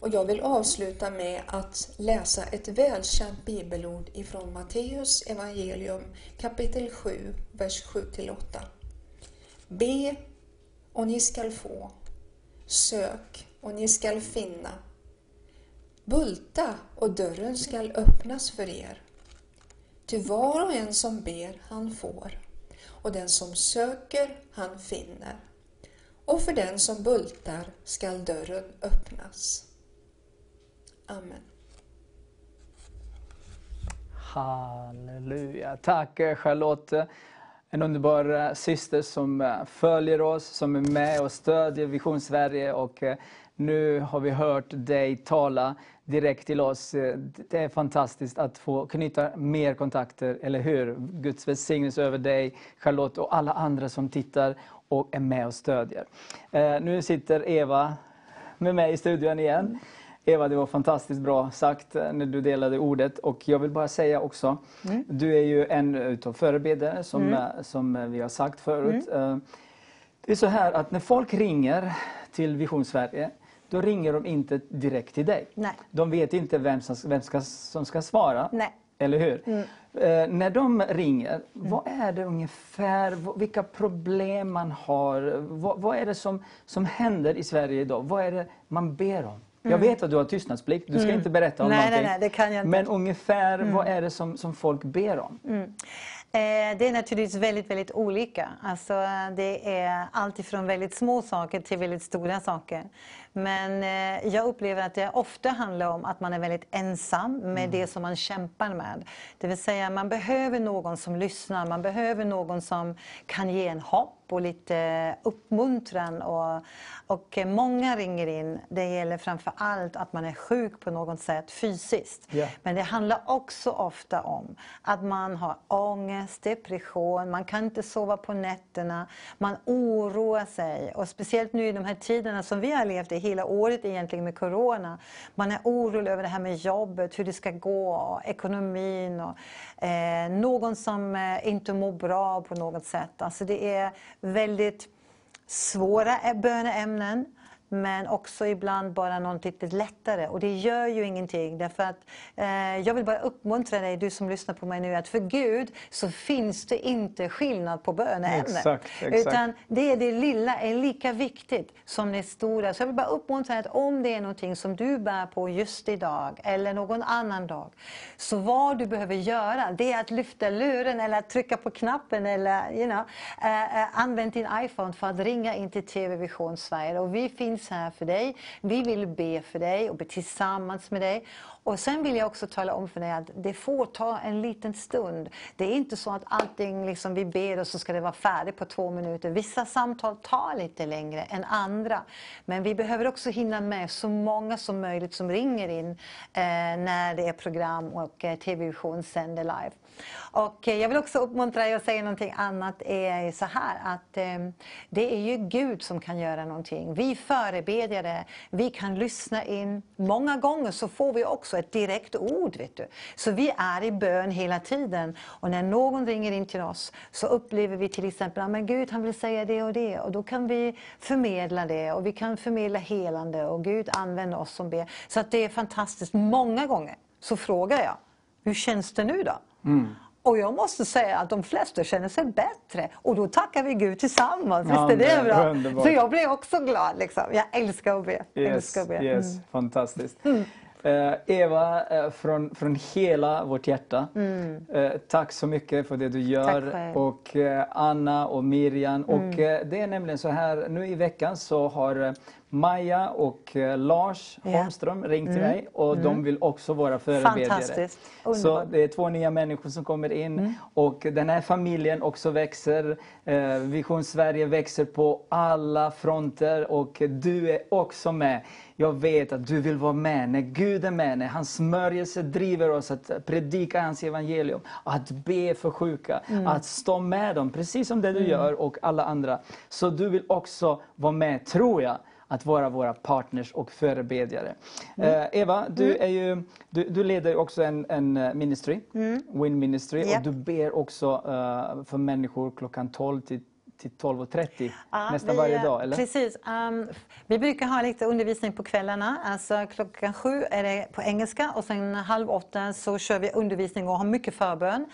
Och jag vill avsluta med att läsa ett välkänt bibelord ifrån Matteus evangelium kapitel 7, vers 7-8. Be och ni skall få. Sök och ni skall finna. Bulta och dörren skall öppnas för er. Ty var och en som ber, han får, och den som söker, han finner. och för den som bultar skall dörren öppnas. Amen. Halleluja. Tack eh, Charlotte. En underbar eh, syster som eh, följer oss, som är med och stödjer Vision Sverige. Och nu har vi hört dig tala direkt till oss. Det är fantastiskt att få knyta mer kontakter, eller hur? Guds välsignelse över dig, Charlotte och alla andra som tittar och är med och stödjer. Nu sitter Eva med mig i studion igen. Eva, det var fantastiskt bra sagt eh, när du delade ordet. Och jag vill bara säga också, mm. du är ju en utav förebedjare som, mm. Eh, som eh, vi har sagt förut. Mm. Det är så här att när folk ringer till Vision Sverige, då ringer de inte direkt till dig. Nej. De vet inte vem som, vem ska, som ska svara. Nej. Eller hur? Mm. Eh, när de ringer, mm. vad är det ungefär, vilka problem man har? Vad, vad, är det som, som händer i Sverige idag? Vad är det man ber om? Jag mm. vet att du har tystnadsplikt, du ska mm. inte berätta om nej, någonting. Nej, nej, det kan jag inte. Men ungefär, mm. vad är det som, som folk ber om? Eh, det är naturligtvis väldigt, väldigt olika. Alltså, det är alltifrån väldigt små saker till väldigt stora saker. Men eh, jag upplever att det ofta handlar om att man är väldigt ensam med mm. det som man kämpar med. Det vill säga man behöver någon som lyssnar, man behöver någon som kan ge en hopp och lite uppmuntran. Och, och många ringer in, det gäller framför allt att man är sjuk på något sätt fysiskt. Yeah. Men det handlar också ofta om att man har ångest, depression, man kan inte sova på nätterna, man oroar sig. Och speciellt nu i de här tiderna som vi har levt i hela året egentligen med Corona. Man är orolig över det här med jobbet, hur det ska gå, ekonomin och eh, någon som eh, inte mår bra på något sätt. Alltså det är väldigt svåra böneämnen men också ibland bara något lite lättare. Och det gör ju ingenting. Därför att, eh, jag vill bara uppmuntra dig, du som lyssnar på mig nu, att för Gud så finns det inte skillnad på böneämnen. Exakt, exakt. Utan det det lilla är lika viktigt som det stora. Så jag vill bara uppmuntra dig att om det är någonting som du bär på just idag eller någon annan dag. Så vad du behöver göra det är att lyfta luren eller att trycka på knappen eller you know, eh, eh, använd din iPhone för att ringa in till TV Vision Sverige. Och vi finns finns här för dig. Vi vill be för dig och be tillsammans med dig. Och sen vill jag också tala om för dig att det får ta en liten stund. Det är inte så att allting liksom vi ber och så ska det vara färdigt på två minuter. Vissa samtal tar lite längre än andra. Men vi behöver också hinna med så många som möjligt som ringer in eh, när det är program och eh, TV-vision sänder live. Och eh, jag vill också uppmuntra dig att säga någonting annat. är så här att eh, det är ju Gud som kan göra någonting. Vi förebedjare, vi kan lyssna in. Många gånger så får vi också ett direkt ord. Vet du. Så vi är i bön hela tiden. Och när någon ringer in till oss så upplever vi till exempel att Gud han vill säga det och det. Och då kan vi förmedla det och vi kan förmedla helande och Gud använder oss som ber. Så att det är fantastiskt. Många gånger så frågar jag, hur känns det nu då? Mm. Och jag måste säga att de flesta känner sig bättre. Och då tackar vi Gud tillsammans. Ja, Visst är det bra? Underbart. Så jag blir också glad. Liksom. Jag älskar att be. Yes, älskar att be. Yes, mm. Fantastiskt. Mm. Eh, Eva, eh, från, från hela vårt hjärta, mm. eh, tack så mycket för det du gör. Och Anna och Miriam. Och mm. eh, det är nämligen så här, nu i veckan så har Maja och eh, Lars ja. Holmström ringt till mm. mig och mm. de vill också vara förebedjare. Så det är två nya människor som kommer in mm. och den här familjen också växer. Eh, Vision Sverige växer på alla fronter och du är också med. Jag vet att du vill vara med när Gud är med, när hans smörjelse driver oss att predika hans evangelium, att be för sjuka, mm. att stå med dem, precis som det du mm. gör och alla andra. Så du vill också vara med, tror jag, att vara våra partners och förebedjare. Mm. Uh, Eva, du, mm. är ju, du, du leder också en, en eh, ministry, mm. Win Ministry, yep. och du ber också uh, för människor klockan 12 till till 12.30 ja, nästan vi, varje dag? Eller? Precis. Um, vi brukar ha lite undervisning på kvällarna. Alltså, klockan sju är det på engelska och sen halv åtta så kör vi undervisning och har mycket förbön.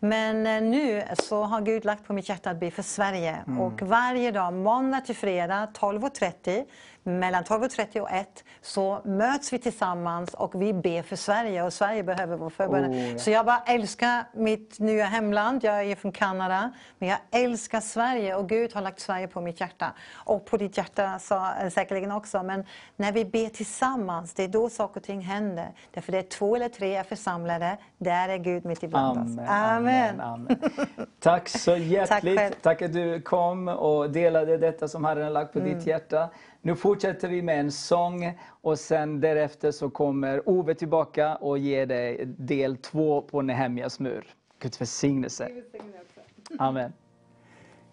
Men uh, nu så har Gud lagt på mitt hjärta att be för Sverige. Mm. Och varje dag, måndag till fredag 12.30 mellan 12.30 och 1 så möts vi tillsammans och vi ber för Sverige och Sverige behöver vår förbön. Oh, ja. Så jag bara älskar mitt nya hemland. Jag är från Kanada. Men jag älskar Sverige och Gud har lagt Sverige på mitt hjärta. Och på ditt hjärta så, eh, säkerligen också. Men när vi ber tillsammans, det är då saker och ting händer. Därför det är två eller tre är församlade, där är Gud mitt ibland oss. Amen, Amen. amen, amen. Tack så hjärtligt. själv. Tack att du kom och delade detta som Herren har lagt på Mm. ditt hjärta. Nu fortsätter vi med en sång och sen därefter så kommer Ove tillbaka och ger dig del två på Nehemjas mur. Guds välsignelse. Amen.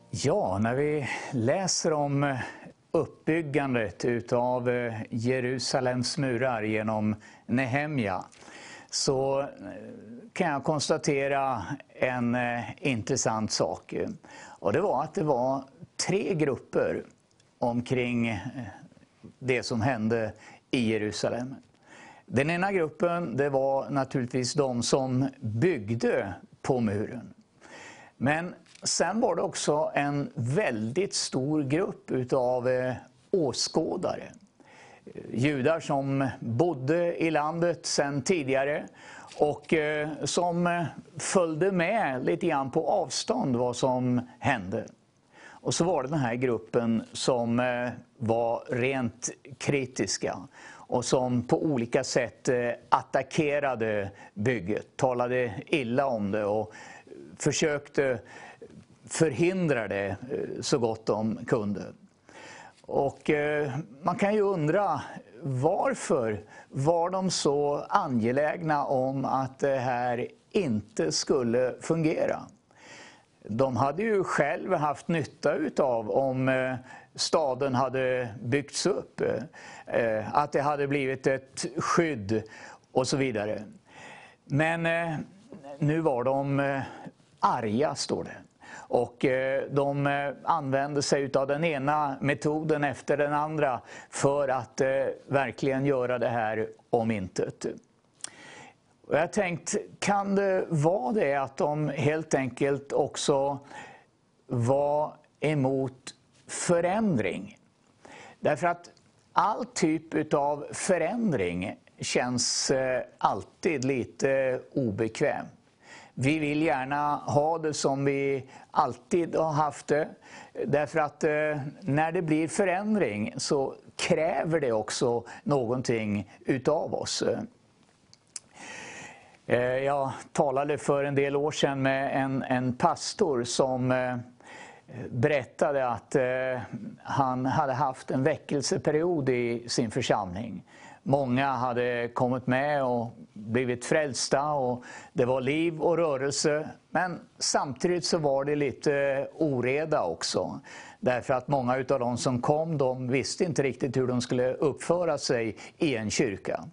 Ja, när vi läser om uppbyggandet utav eh, Jerusalems murar genom Nehemja så eh, kan jag konstatera en eh, intressant sak. Och det var att det var tre grupper omkring eh, det som hände i Jerusalem. Den ena gruppen det var naturligtvis de som byggde på muren. Men sen var det också en väldigt stor grupp utav eh, åskådare. Eh, judar som bodde i landet sedan tidigare och som följde med lite grann på avstånd vad som hände. Och så var det den här gruppen som eh, var rent kritiska och som på olika sätt eh, attackerade bygget, talade illa om det och försökte förhindra det eh, så gott de kunde. Och man kan ju undra varför var de så angelägna om att det här inte skulle fungera? De hade ju själv haft nytta utav om eh, staden hade byggts upp, eh, eh, att det hade blivit ett skydd och så vidare. Men nu var de arga, står det. Och de använde sig av den ena metoden efter den andra för att verkligen göra det här om intet. Och jag tänkt, kan det vara det att de helt enkelt också var emot förändring? Därför att all typ av förändring känns eh, alltid lite obekväm. Vi vill gärna ha det som vi alltid har haft det. Därför att eh, när det blir förändring så kräver det också någonting utav oss. Eh, jag talade för en del år sedan med en, en pastor som eh, berättade att eh, han hade haft en väckelseperiod i sin församling. Många hade kommit med och blivit frälsta och det var liv och rörelse. Men samtidigt så var det lite oreda också. Därför att många av de som kom de visste inte riktigt hur de skulle uppföra sig i en kyrka.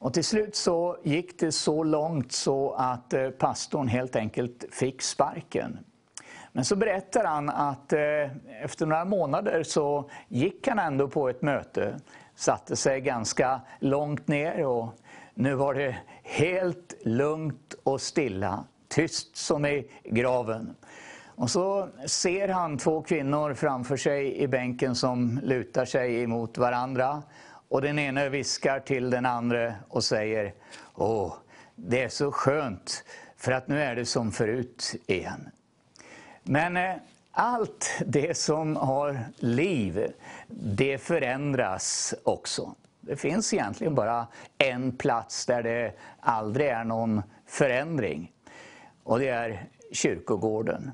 Och till slut så gick det så långt så att eh, pastorn helt enkelt fick sparken. Men så berättar han att eh, efter några månader så gick han ändå på ett möte, satte sig ganska långt ner och nu var det helt lugnt och stilla, tyst som i graven. Och så ser han två kvinnor framför sig i bänken som lutar sig emot varandra. Och den ene viskar till den andra och säger Åh, det är så skönt för att nu är det som förut igen. Men eh, allt det som har liv, det förändras också. Det finns egentligen bara en plats där det aldrig är någon förändring. Och det är kyrkogården.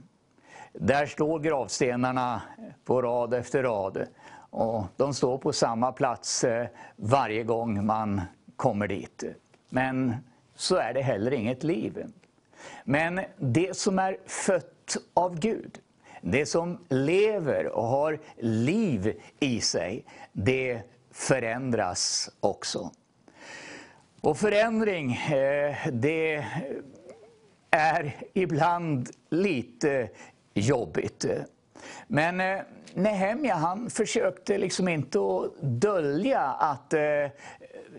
Där står gravstenarna på rad efter rad. Och de står på samma plats eh, varje gång man kommer dit. Men så är det heller inget liv. Men det som är fött av Gud, det som lever och har liv i sig, det förändras också. Och förändring, eh, det är ibland lite jobbigt. Men eh, Nehemja han försökte liksom inte att dölja att eh,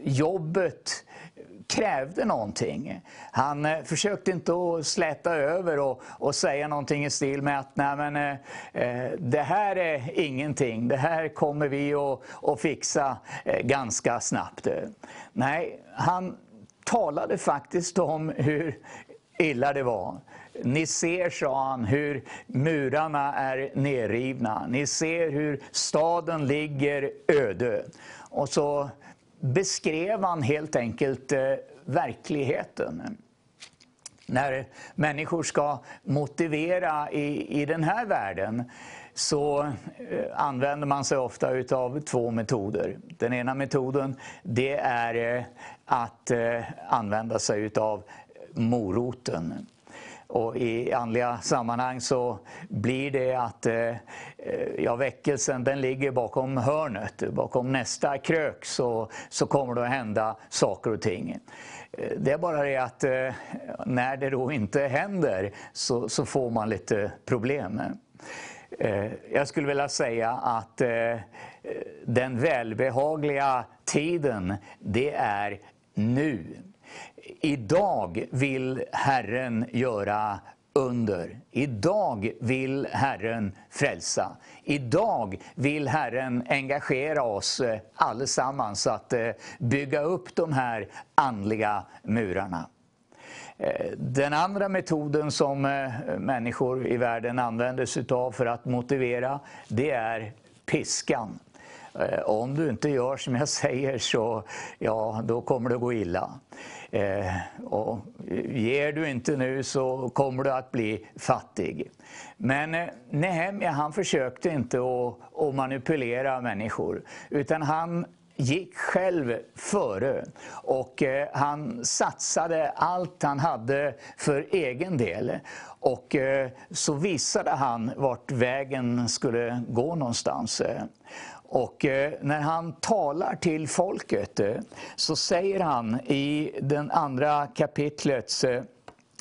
jobbet krävde någonting. Han eh, försökte inte att släta över och, och säga någonting i stil med att Nej, men, eh, eh det här är ingenting, det här kommer vi att, att fixa eh, ganska snabbt. Nej, han talade faktiskt om hur illa det var. Ni ser, sa han, hur murarna är nerrivna. Ni ser hur staden ligger öde. Och så beskrev han helt enkelt eh, verkligheten. När människor ska motivera i, i den här världen så eh, använder man sig ofta av två metoder. Den ena metoden det är eh, att eh, använda sig av moroten. Och I andliga sammanhang så blir det att eh, eh, ja, väckelsen den ligger bakom hörnet, bakom nästa krök så, så kommer det att hända saker och ting. Eh, det är bara det att eh, när det då inte händer så, så får man lite problem. Eh, jag skulle vilja säga att den välbehagliga tiden, det är nu. Idag vill Herren göra under. Idag vill Herren frälsa. Idag vill Herren engagera oss eh, allesammans att eh, bygga upp de här andliga murarna. Eh, den andra metoden som människor i världen använder sig av för att motivera, det är piskan. Om du inte gör som jag säger så ja, då kommer det gå illa. Eh, och ger du inte nu så kommer du att bli fattig. Men eh, Nehemja han försökte inte att, att manipulera människor utan han gick själv före och eh, han satsade allt han hade för egen del. Och eh, så visade han vart vägen skulle gå någonstans. Och eh, när han talar till folket eh, så säger han i den andra kapitlets eh,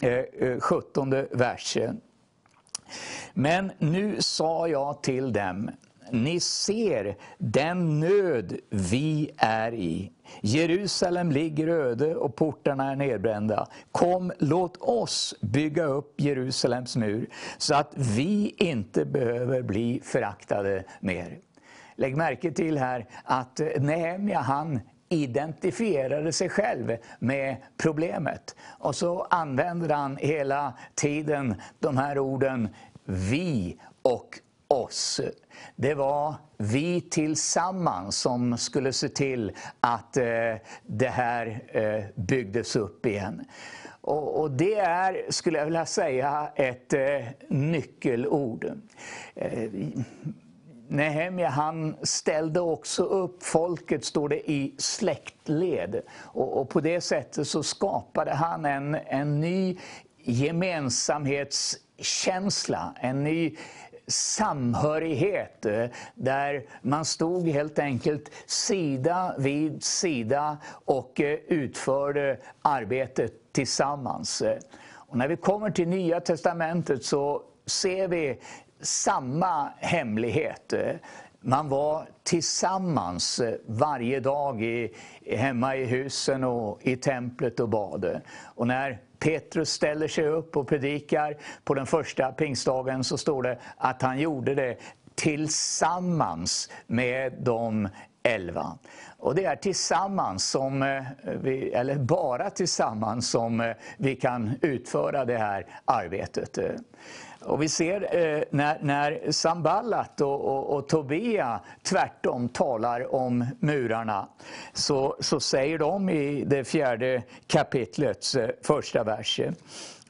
eh sjuttonde versen. Men nu sa jag till dem, ni ser den nöd vi är i. Jerusalem ligger öde och portarna är nedbrända. Kom, låt oss bygga upp Jerusalems mur så att vi inte behöver bli föraktade mer. Lägg märke till här att Nehemja han identifierade sig själv med problemet. Och så använder han hela tiden de här orden vi och oss. Det var vi tillsammans som skulle se till att eh, det här eh, byggdes upp igen. Och, och, det är, skulle jag vilja säga, ett eh, nyckelord. Eh, Nehemja han ställde också upp folket, står det, i släktled. Och, och, på det sättet så skapade han en, en ny gemensamhetskänsla, en ny samhörighet där man stod helt enkelt sida vid sida och eh, utförde arbetet tillsammans. Och när vi kommer till Nya Testamentet så ser vi samma hemlighet. Man var tillsammans eh, varje dag i, hemma i husen och i templet och bad. Och när Petrus ställer sig upp och predikar på den första pingstdagen så står det att han gjorde det tillsammans med de elva. Och det är tillsammans som eh, vi, eller bara tillsammans som eh, vi kan utföra det här arbetet. Och vi ser eh, när, när Samballat och, och, och, Tobia tvärtom talar om murarna så, så säger de i det fjärde kapitlets eh, första vers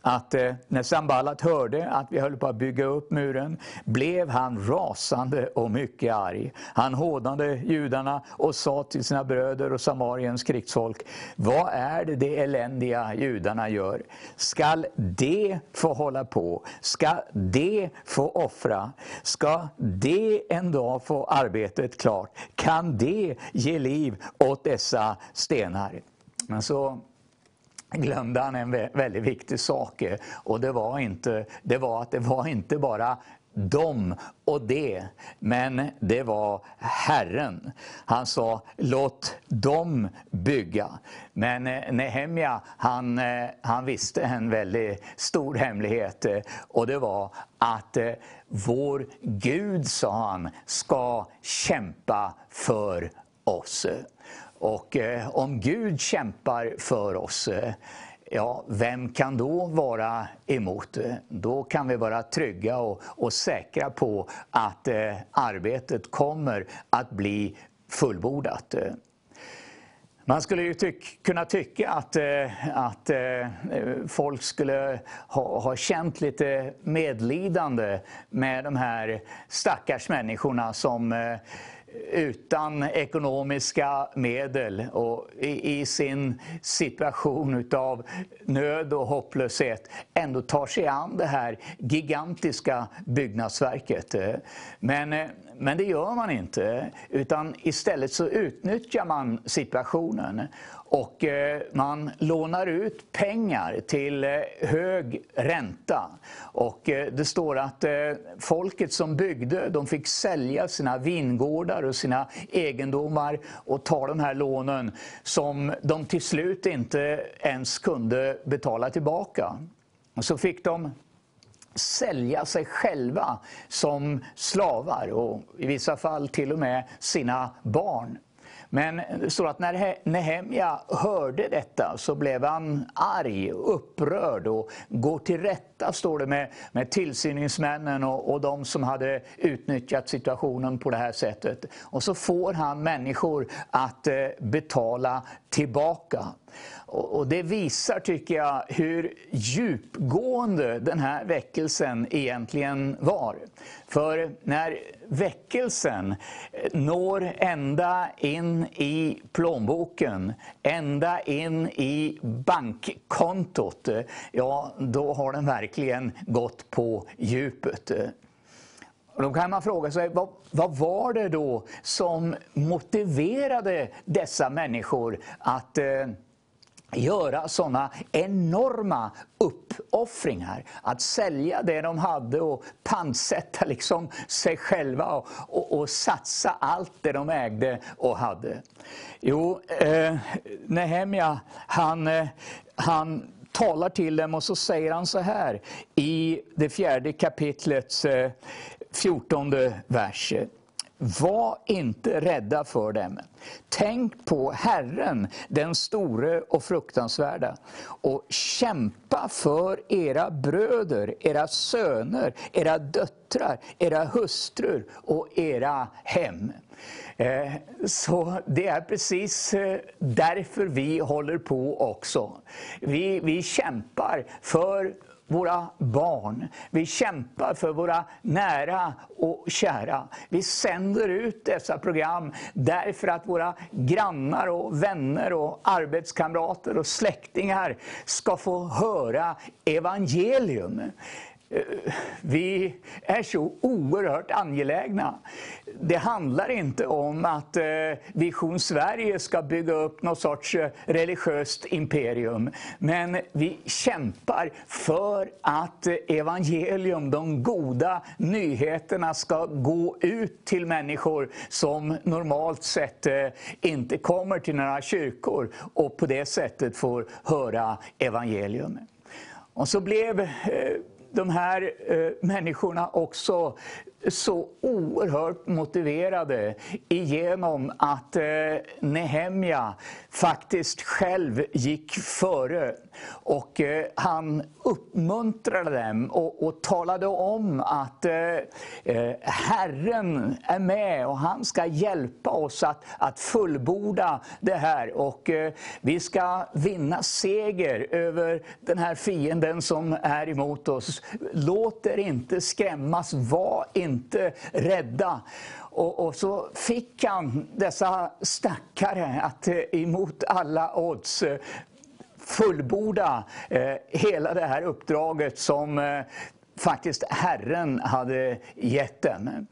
att eh, när Samballat hörde att vi höll på att bygga upp muren blev han rasande och mycket arg. Han hånade judarna och sa till sina bröder och Samariens krigsfolk, vad är det de eländiga judarna gör? Skall de få hålla på? Ska de få offra? Ska de en dag få arbetet klart? Kan de ge liv åt dessa stenar? Men så glömde han en väldigt viktig sak. Eh, och det var, inte, det var att det var inte bara dem och det, men det var Herren. Han sa, låt dem bygga. Men eh, Nehemja, han, eh, han visste en väldigt stor hemlighet och det var att vår Gud, sa han, ska kämpa för oss. Och eh, om Gud kämpar för oss, eh, Ja, vem kan då vara emot? Då kan vi vara trygga och, och säkra på att eh, arbetet kommer att bli fullbordat. Man skulle ju tyck, kunna tycka att, eh, att folk skulle ha, ha känt lite medlidande med de här stackars människorna som utan ekonomiska medel och i, i, sin situation av nöd och hopplöshet ändå tar sig an det här gigantiska byggnadsverket. Men, men det gör man inte, utan istället så utnyttjar man situationen och eh, man lånar ut pengar till eh, hög ränta. Och eh, det står att folket som byggde de fick sälja sina vingårdar och sina egendomar och ta de här lånen som de till slut inte ens kunde betala tillbaka. Och så fick de sälja sig själva som slavar och i vissa fall till och med sina barn. Men det står att när Nehemja hörde detta så blev han arg, upprörd och går till rätta, står det, med, med tillsyningsmännen och, och de som hade utnyttjat situationen på det här sättet. Och så får han människor att eh, betala tillbaka. Och det visar, tycker jag, hur djupgående den här väckelsen egentligen var. För när väckelsen når ända in i plånboken, ända in i bankkontot, ja, då har den verkligen gått på djupet. Och då kan man fråga sig, vad, vad, var det då som motiverade dessa människor att eh, göra sådana enorma uppoffringar. Att sälja det de hade och pantsätta liksom sig själva och, och, och, satsa allt det de ägde och hade. Jo, eh, Nehemja, han, eh, han talar till dem och så säger han så här i det fjärde kapitlets eh, eh, fjortonde vers. Var inte rädda för dem. Tänk på Herren, den store och fruktansvärda. Och kämpa för era bröder, era söner, era döttrar, era hustrur och era hem. Eh, så det är precis eh, därför vi håller på också. Vi, vi kämpar för våra barn. Vi kämpar för våra nära och kära. Vi sänder ut dessa program därför att våra grannar och vänner och arbetskamrater och släktingar ska få höra evangelium. Eh, vi är så oerhört angelägna. Det handlar inte om att eh, Vision Sverige ska bygga upp någon sorts eh, religiöst imperium. Men vi kämpar för att evangelium, de goda nyheterna, ska gå ut till människor som normalt sett inte kommer till några kyrkor och på det sättet får höra evangelium. Och så blev de här eh, människorna också så oerhört motiverade genom att eh, Nehemja faktiskt själv gick före. Och eh, han uppmuntrade dem och, och talade om att eh, eh, Herren är med och han ska hjälpa oss att, att fullborda det här. Och eh, vi ska vinna seger över den här fienden som är emot oss. Låt er inte skrämmas, var inte rädda. Och, och, så fick han dessa stackare att eh, emot alla odds fullborda eh, hela det här uppdraget som eh, faktiskt Herren hade gett dem.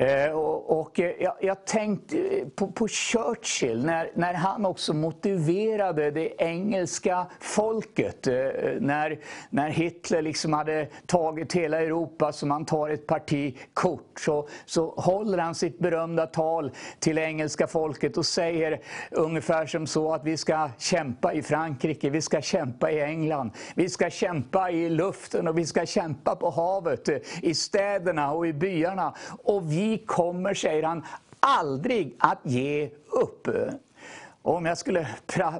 Eh, och, och eh, jag, jag tänkte eh, på, på Churchill, när, när han också motiverade det engelska folket. Eh, eh när, när Hitler liksom hade tagit hela Europa som han tar ett parti kort, så, så håller han sitt berömda tal till engelska folket och säger ungefär som så att vi ska kämpa i Frankrike, vi ska kämpa i England, vi ska kämpa i luften och vi ska kämpa på havet, i städerna och i byarna. Och vi kommer, säger han, aldrig att ge upp. Om jag skulle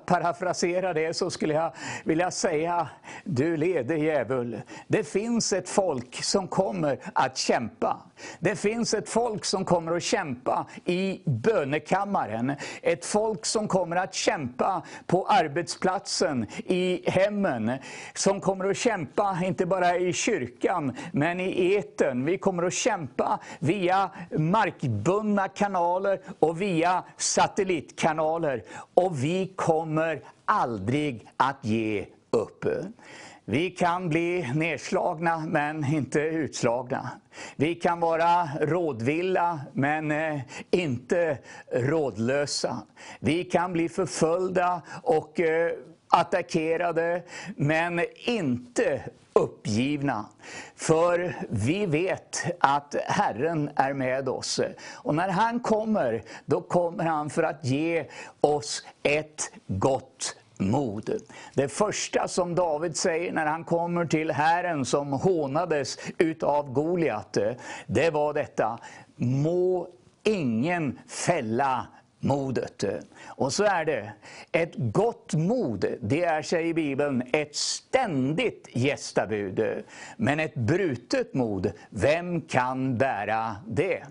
parafrasera det så skulle jag vilja säga, du leder djävul. Det finns ett folk som kommer att kämpa. Det finns ett folk som kommer att kämpa i bönekammaren. Ett folk som kommer att kämpa på arbetsplatsen, i hemmen. Som kommer att kämpa, inte bara i kyrkan, men i eten. Vi kommer att kämpa via markbundna kanaler och via satellitkanaler. Och vi kommer aldrig att ge upp. Vi kan bli nedslagna men inte utslagna. Vi kan vara rådvilla men eh, inte rådlösa. Vi kan bli förföljda och eh, attackerade men inte uppgivna. För vi vet att Herren är med oss. Och när han kommer, då kommer han för att ge oss ett gott mod. Det första som David säger när han kommer till Herren som hånades utav Goliat, det var detta. Må ingen fälla modet. Och så är det. Ett gott mod, det är, säger Bibeln, ett ständigt gästabud. Men ett brutet mod, vem kan bära det?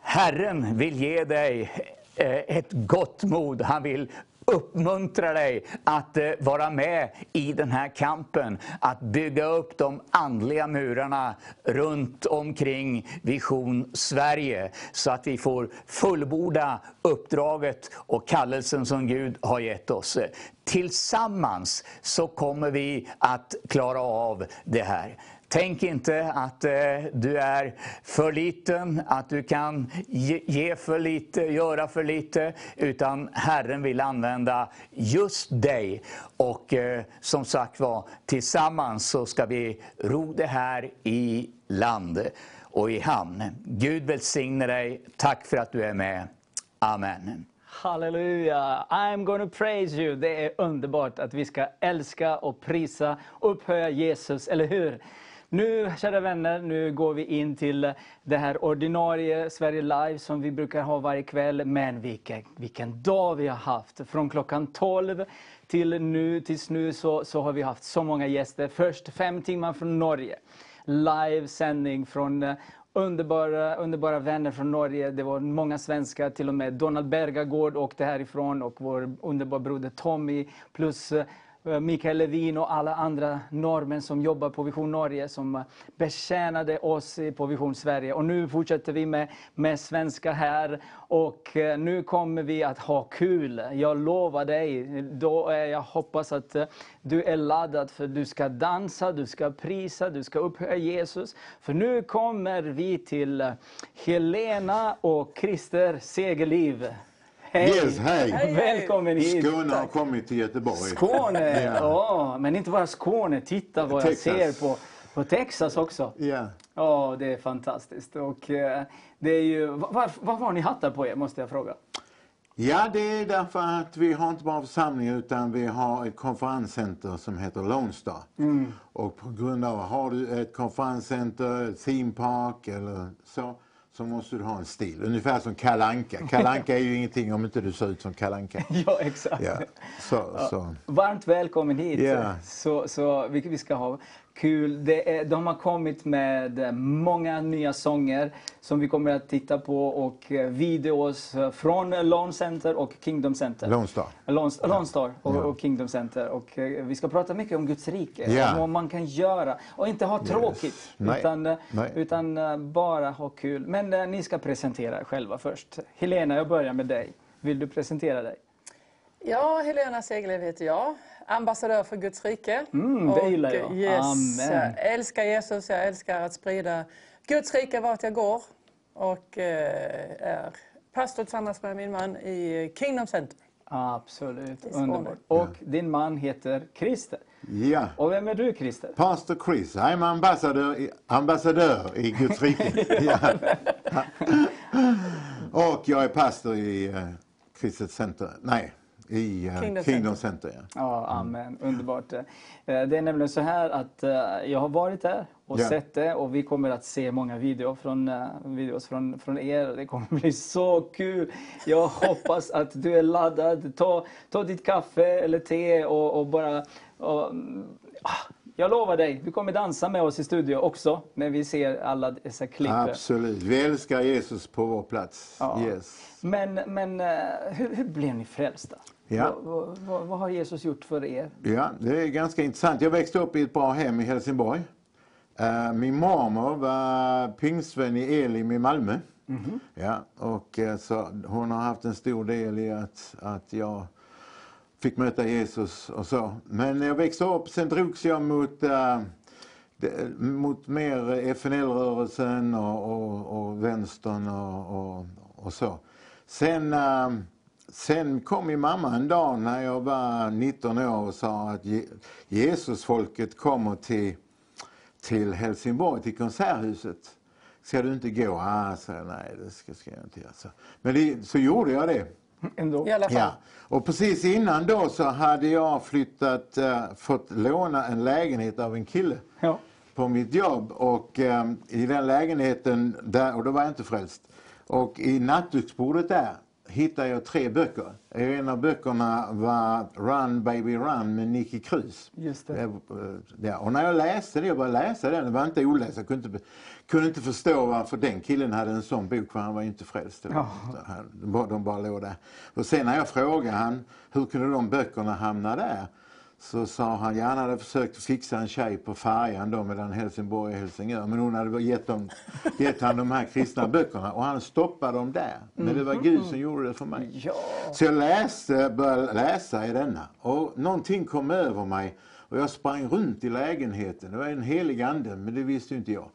Herren vill ge dig eh, ett gott mod. Han vill uppmuntra dig att eh, vara med i den här kampen. Att bygga upp de andliga murarna runt omkring Vision Sverige. Så att vi får fullborda uppdraget och kallelsen som Gud har gett oss. Tillsammans så kommer vi att klara av det här. Tänk inte att eh, du är för liten, att du kan ge för lite, göra för lite, utan Herren vill använda just dig. Och eh, som sagt var, tillsammans så ska vi ro det här i land och i hamn. Gud välsigne dig. Tack för att du är med. Amen. Halleluja! I'm gonna praise you. Det är underbart att vi ska älska och prisa och upphöja Jesus, eller hur? Nu, kära vänner, nu går vi in till det här ordinarie Sverige Live som vi brukar ha varje kväll. Men vilken, vilken dag vi har haft! Från klockan 12 till nu, tills nu så, så har vi haft så många gäster. Först fem timmar från Norge. Livesändning från eh, underbara, underbara vänner från Norge. Det var många svenskar, till och med Donald Bergagård åkte härifrån och vår underbara broder Tommy. Plus eh, Eh, Mikael Levin och alla andra norrmän som jobbar på Vision Norge som eh, betjänade oss på Vision Sverige. Och nu fortsätter vi med, med svenska här och eh, nu kommer vi att ha kul. Jag lovar dig. Då är jag hoppas att du är laddad för du ska dansa, du ska prisa, du ska upphöja Jesus. För nu kommer vi till Helena och Christer Segerliv. Hej! Yes, hej. Välkommen hit. Skåne har kommit till Göteborg. Skåne, ja. Men inte bara Skåne. Titta vad Texas. jag ser på, på Texas också. Ja. Ja, det är fantastiskt. Och eh, det är ju, vad, vad har ni hattar på er, måste jag fråga? Ja, det är därför att vi har inte bara församling utan vi har ett konferenscenter som heter Lone Star. Mm. Och på grund av, har du ett konferenscenter, ett theme park eller så, så måste du ha en stil. Ungefär som Kalanka. Kalanka är ju ingenting om inte du ser ut som Kalanka. ja, exakt. Ja. Så, ja. Så. Varmt välkommen hit. Yeah. Så, så vi, vi ska ha kul. Det är, de har kommit med många nya sånger som vi kommer att titta på och eh, videos från Lone Center och Kingdom Center. Lone Star. Lone, Lone Star och, och, Kingdom Center. Och eh, vi ska prata mycket om Guds rike, yeah. om vad man kan göra och inte ha tråkigt. Yes. Utan, eh, Nej. utan bara ha kul. Men ni ska presentera er själva först. Helena, jag börjar med dig. Vill du presentera dig? Ja, Helena Segerlöv heter jag ambassadör för Guds rike. Mm, det gillar jag. Yes, Amen. Jag älskar Jesus, jag älskar att sprida Guds rike vart jag går. och eh, är pastor tillsammans med min man i Kingdom Center. Absolut, underbart. Och din man heter Christer. Ja. Och vem är du Christer? Pastor Chris, jag är ambassadör i, ambassadör i Guds rike. Och jag är pastor i uh, Kristet Center. Nej, i uh, Kingdom Kingdom, Center. Center. ja. Ja, amen. Underbart. Eh, Det är nämligen så här att eh, jag har varit där och Ja. sett det och vi kommer att se många video från, eh, videos från, från er. Det kommer bli så kul. Jag hoppas att du är laddad. Ta, ta ditt kaffe eller te och, och bara... Och, mm, ah, jag lovar dig, du kommer dansa med oss i studio också när vi ser alla dessa klipp. Absolut. Vi älskar Jesus på vår plats. Ja. Yes. Men, men eh, hur, hur blev ni frälsta? Ja. Vad, vad, vad, har Jesus gjort för er? Ja, det är ganska intressant. Jag växte upp i ett bra hem i Helsingborg. Eh, min mormor var pingstvän i Elim i Malmö. Ja, och eh, så hon har haft en stor del i att, att jag fick möta Jesus och så. Men när jag växte upp, sen drogs jag mot, det, mot mer FNL-rörelsen och, och, och vänstern och, och, och så. Sen, eh, sen kom min mamma en dag när jag var 19 år och sa att Je- Jesusfolket kommer till, till Helsingborg, till Konserthuset. Ska du inte gå? Ah, sa jag, nej det ska, ska jag inte göra. Så. Men det, så gjorde jag det. Ändå. I alla fall. Ja, och precis innan då så hade jag flyttat, eh, fått låna en lägenhet av en kille Ja. på mitt jobb och eh, i den lägenheten, där, och då var jag inte frälst, och i nattduksbordet där hittade jag tre böcker. En av böckerna var Run Baby Run med Nicky Cruz. Just det. Eh, Ja, och när jag läste det, jag bara läste den, det var inte oläst. Jag kunde inte, kunde inte förstå varför den killen hade en sån bok, för han var ju inte frälst. Ja. De, bara, de bara låg där. Och sen när jag frågade han, hur kunde de böckerna hamna där? Så sa han, ja han hade försökt fixa en tjej på färjan då mellan Helsingborg och Helsingör. Men hon hade gett, dem, gett han de här kristna böckerna och han stoppade dem där. Men det var Gud som gjorde det för mig. Ja. Så jag läste, började läsa i denna och någonting kom över mig och jag sprang runt i lägenheten. Det var en helig ande, men det visste inte jag.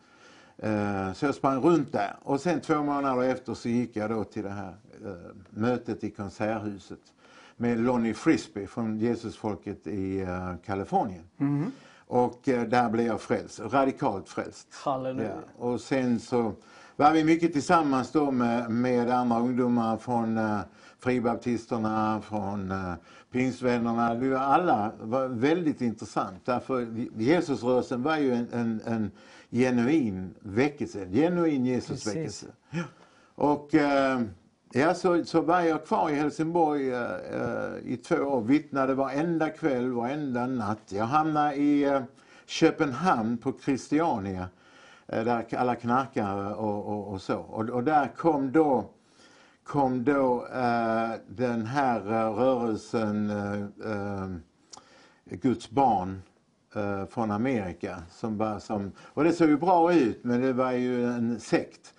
Eh, Så jag sprang runt där och sen två månader efter så gick jag då till det här eh, mötet i Konserthuset med Lonnie Frisbee från Jesusfolket i eh, Kalifornien. Och eh, där blev jag frälst, radikalt frälst. Halleluja. Ja. Och sen så var vi mycket tillsammans då med, med andra ungdomar från eh, fribaptisterna, från eh, pingstvännerna. Vi var alla var väldigt intressant. Därför Jesusrörelsen var ju en, en, en genuin väckelse, en genuin Jesusväckelse. Ja. Och ja, så, så var jag kvar i Helsingborg eh, eh, i två år, vittnade varenda kväll, varenda natt. Jag hamnade i eh, Köpenhamn på Christiania eh, där alla knarkare och, och, och så. Och, och där kom då, kom då eh, den här eh, rörelsen Guds barn från Amerika. Som bara, som, och det såg ju bra ut men det var ju en sekt.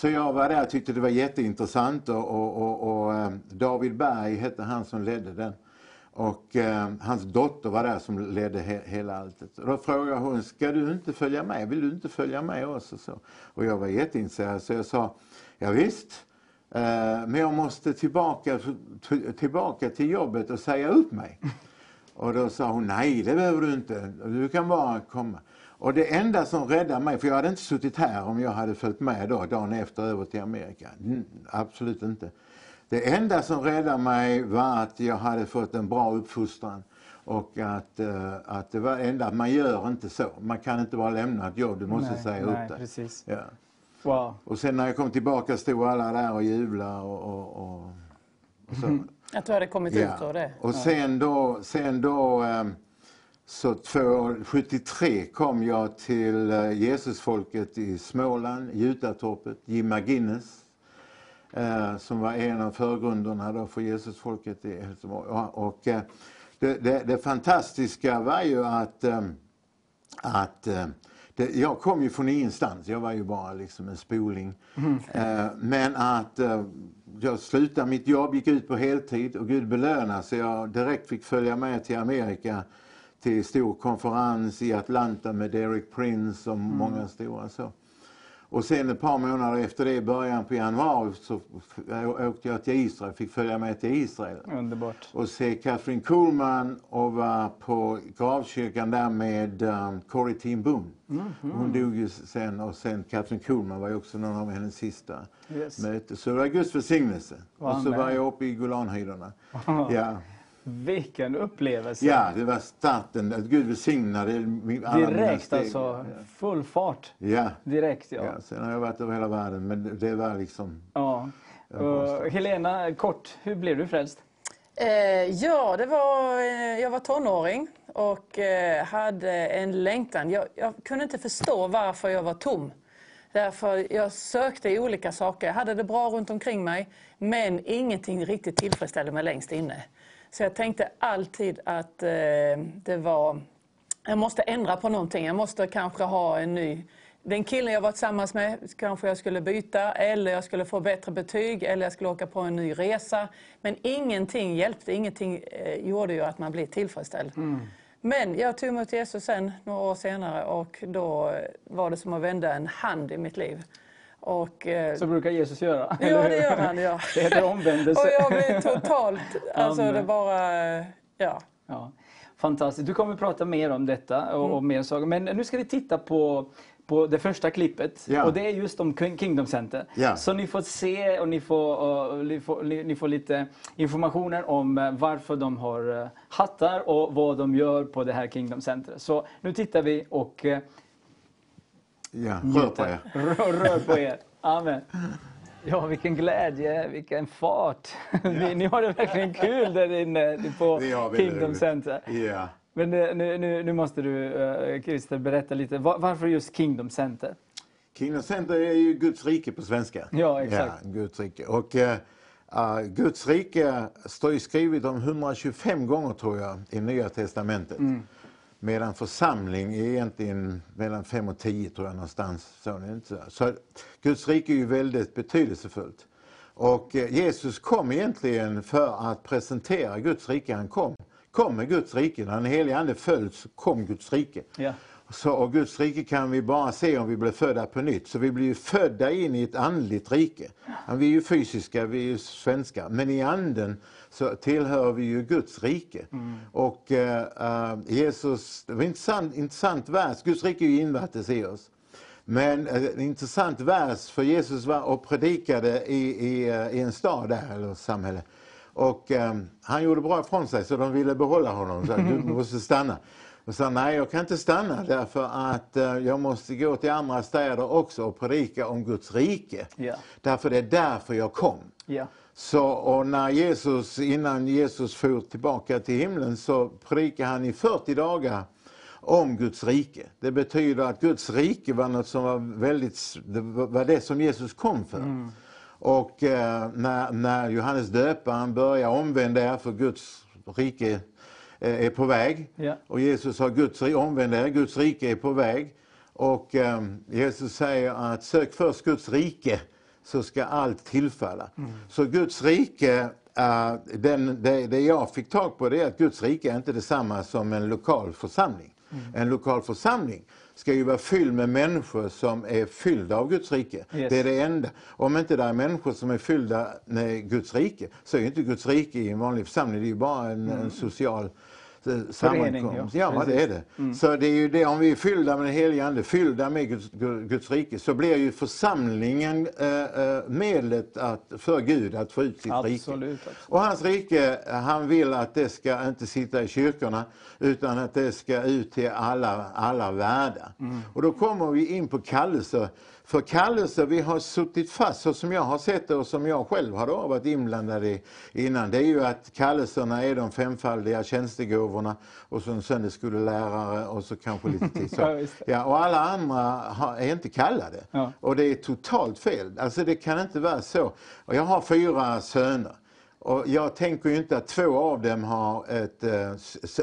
Så jag var där och tyckte det var jätteintressant och, och, och, och eh, David Berg hette han som ledde den. Och eh, hans dotter var där som ledde he, hela alltet. Och då frågade hon, ska du inte följa med? Vill du inte följa med oss? Och, så. och jag var jätteintresserad så jag sa, ja, visst. Eh, men jag måste tillbaka, tillbaka till jobbet och säga upp mig. Och då sa hon, nej det behöver du inte, du kan bara komma. Och det enda som räddade mig, för jag hade inte suttit här om jag hade följt med då, dagen efter över till Amerika. Mm, absolut inte. Det enda som räddade mig var att jag hade fått en bra uppfostran. Och att, eh, att det var enda, man gör inte så. Man kan inte bara lämna ett jobb, du måste Nej, säga nej, upp det. precis. Ja. Wow. Och sen när jag kom tillbaka stod alla där och jublade och, och, och, och så. Att du hade kommit ut ur det. Och sen då, sen då ehm, så två, 73 kom jag till eh, Jesusfolket i Småland, Jutatorpet, Jim McGinnis. Eh, som var en av förgrunderna då för Jesusfolket i Helsingborg. Och, eh, det, det, det fantastiska var ju att, att det, jag kom ju från ingenstans, jag var ju bara liksom en spoling. Eh, men att jag slutade mitt jobb, gick ut på heltid och Gud belönade så jag direkt fick följa med till Amerika till stor konferens i Atlanta med Derek Prince och många stora så. Och sen ett par månader efter det, i början på januari, så åkte jag till Israel, fick följa med till Israel. Underbart. Och se Catherine Kuhlman och var på gravkyrkan där med um, Corrie Ten Boom. Mhm. Hon dog ju sen och sen Catherine Kuhlman var ju också någon av hennes sista Yes. möten. Så det var Guds välsignelse. Och så var jag uppe i Golanhöjderna. Ja. Vilken upplevelse. ja, det var starten. Att Gud välsignade alla mina Direkt steg. alltså. Full fart. Ja. Direkt ja. ja. Sen har jag varit över hela världen, men det- det var liksom... Ja. Och Helena, kort, hur blev du frälst? Eh, ja, det var, eh, jag var tonåring och eh, hade en längtan. Jag, jag kunde inte förstå varför jag var tom. Därför jag sökte i olika saker. Jag hade det bra runt omkring mig, men ingenting riktigt tillfredsställde mig längst inne. Så jag tänkte alltid att eh, det var... Jag måste ändra på någonting. Jag måste kanske ha en ny... Den killen jag var tillsammans med kanske jag skulle byta eller jag skulle få bättre betyg eller jag skulle åka på en ny resa. Men ingenting hjälpte, ingenting eh, gjorde ju att man blev tillfredsställd. Men jag tog emot Jesus sen några år senare och då eh, var det som att vända en hand i mitt liv. Och, eh, Så brukar Jesus göra. Ja, eller det gör han. Ja. Det heter omvändelse. Och jag blev totalt... Alltså Amen. det bara... eh, Ja. Ja, fantastiskt. Du kommer att prata mer om detta och, Mm. och mer saker. Men nu ska vi titta på, på det första klippet. Ja. Och det är just om King- Kingdom Center. Ja. Så ni får se och ni får, och ni får, ni ni får lite informationer om eh, varför de har hattar och vad de gör på det här Kingdom Center. Så nu tittar vi och Ja, rör på er. Rör, rör på er. Amen. Ja, vilken glädje, vilken fart. Ni, ni har det verkligen kul där inne på Kingdom. Center. Ja. Men eh, nu, nu, nu måste du, eh, Christer, berätta lite. Va- Varför just Kingdom Center? Kingdom Center är ju Guds rike på svenska. Ja, exakt. Ja, Guds rike. Och eh, Guds rike står ju skrivet om 125 gånger tror jag i Nya Testamentet. Mm. Medan församling är egentligen mellan 5 och 10 tror jag någonstans. Så, så. Guds rike är ju väldigt betydelsefullt. Och eh, Jesus kom egentligen för att presentera Guds rike. Han kom, kom med Guds rike. När den helige Ande föll så kom Guds rike. Ja. Så, och Guds rike kan vi bara se om vi blir födda på nytt. Så vi blir ju födda in i ett andligt rike. Vi är ju fysiska, vi är ju svenskar. Men i anden så tillhör vi ju Guds rike. Och eh, eh, Jesus, det var en intressant, intressant vers. Guds rike är ju invärtes i oss. Men eh, en intressant vers, för Jesus var och predikade i, i, eh, i en stad där, eller samhälle. Och eh, han gjorde bra ifrån sig så de ville behålla honom. Så du måste stanna. Och sa nej, jag kan inte stanna därför att eh, jag måste gå till andra städer också och predika om Guds rike. Ja. Därför det är därför jag kom. Ja. Så, och när Jesus, innan Jesus for tillbaka till himlen så predikade han i 40 dagar om Guds rike. Det betyder att Guds rike var något som var väldigt, det var det som Jesus kom för. Och eh, när, när Johannes döparen börjar omvända er för Guds rike eh, är på väg. Ja. Och Jesus har Guds omvänd er, Guds rike är på väg. Och eh, Jesus säger att sök först Guds rike så ska allt tillfalla. Så Guds rike, eh, den, det, det jag fick tag på det är att Guds rike är inte detsamma som en lokal församling. En lokal församling ska ju vara fylld med människor som är fyllda av Guds rike. Yes. Det är det enda. Om inte det är människor som är fyllda med Guds rike så är inte Guds rike i en vanlig församling. Det är ju bara en, en social sammankomst. ja. Ja, det är det. Så det är ju det, om vi är fyllda med den helige Ande, fyllda med Guds, Guds rike, så blir ju församlingen eh, eh, medlet att, för Gud att få ut sitt rike. Absolut. absolut. Och hans rike, han vill att det ska inte sitta i kyrkorna utan att det ska ut till alla, alla världar. Och då kommer vi in på kallelser. För kallelser vi har suttit fast, så som jag har sett det och som jag själv har då varit inblandad i innan, det är ju att kallelserna är de femfaldiga tjänstegåvorna och så en söndagsskolelärare och så kanske lite till. Så. Ja, och alla andra är inte kallade. Ja. Och det är totalt fel. Alltså det kan inte vara så. Och jag har fyra söner. Och jag tänker ju inte att två av dem har ett, eh,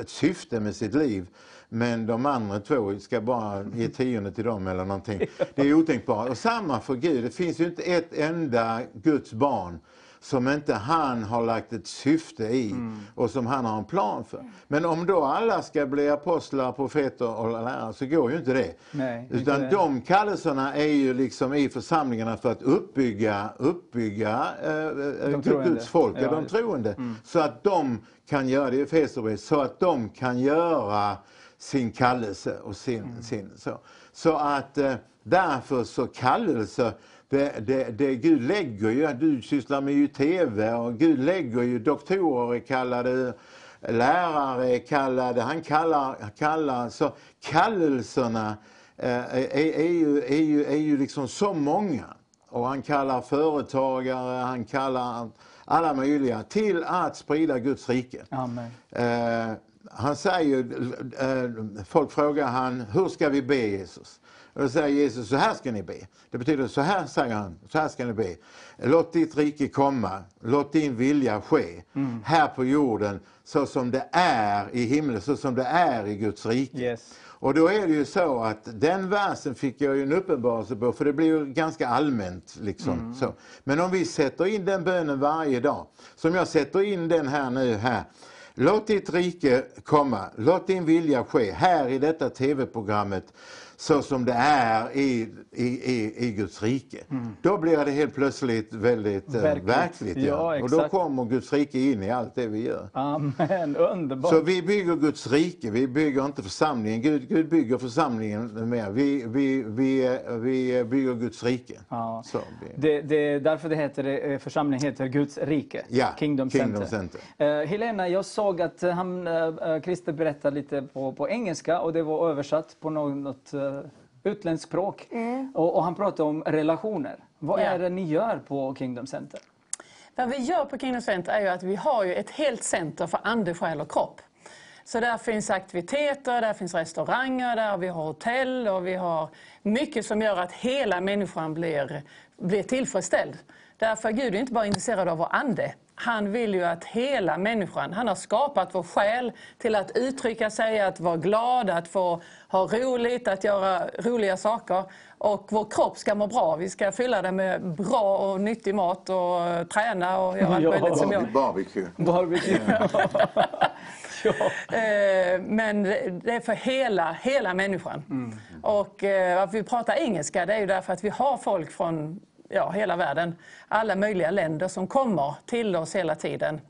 ett syfte med sitt liv. Men de andra två ska bara ge tionde till dem eller någonting. Det är otänkbart. Och samma för Gud. Det finns ju inte ett enda Guds barn som inte han har lagt ett syfte i Mm. och som han har en plan för. Men om då alla ska bli apostlar, profeter och lärare så går ju inte det. Nej, inte Utan det. de kallelserna är ju liksom i församlingarna för att uppbygga, uppbygga eh, eh. Guds folk, Ja, de troende. Mm. Så att de kan göra det i Efesierbrevet, så att de kan göra sin kallelse och sin, Mm. sin så. Så att eh, därför så kallelse, det, det, det Gud lägger ju, du sysslar med ju TV och Gud lägger ju doktorer kallade, lärare är kallade, han kallar, kallar så kallelserna eh, är, är, ju, är, ju, är ju liksom så många. Och han kallar företagare, han kallar alla möjliga till att sprida Guds rike. Amen. Han säger, eh, folk frågar han, hur ska vi be Jesus? Och då säger Jesus, så här ska ni be. Det betyder, så här säger han, så här ska ni be. Låt ditt rike komma, låt din vilja ske. Mm. Här på jorden, så som det är i himlen, så som det är i Guds rike. Yes. Och då är det ju så att den versen fick jag ju en uppenbarelse på, för det blir ju ganska allmänt. Liksom, Mm. så. Men om vi sätter in den bönen varje dag, som jag sätter in den här nu här. Låt ditt rike komma, låt din vilja ske här i detta tv-programmet så som det är i, i, i, i Guds rike. Då blir det helt plötsligt väldigt eh, Verkligt. verkligt. Ja, och då kommer Guds rike in i allt det vi gör. Amen, underbart. Så vi bygger Guds rike, vi bygger inte församlingen. Gud, Gud bygger församlingen mer. Vi, vi, vi, vi bygger Guds rike. Ja. Så, Det, det är därför det heter, eh, församlingen heter Guds rike, Ja, Kingdom, Kingdom Center. Center. Eh, Helena, jag såg att han, uh, Christer berättade lite på, på engelska och det var översatt på något, något uh, utländskt språk. Och, och han pratade om relationer. Vad Mm. Ja. är det ni gör på Kingdom Center? Vad vi gör på Kingdom Center är ju att vi har ju ett helt center för ande, själ och kropp. Så där finns aktiviteter, där finns restauranger, där vi har hotell och vi har mycket som gör att hela människan blir, blir tillfredsställd. Därför är Gud inte bara intresserad av vår ande. Han vill ju att hela människan, han har skapat vår själ till att uttrycka sig, att vara glad, att få ha roligt, att göra roliga saker. Och vår kropp ska må bra. Vi ska fylla den med bra och nyttig mat och träna och göra allt Ja. möjligt som jag... Barbecue. Barbecue. Eh, Men det är för hela, hela människan. Och eh, att vi pratar engelska det är ju därför att vi har folk från ja, hela världen, alla möjliga länder som kommer till oss hela tiden.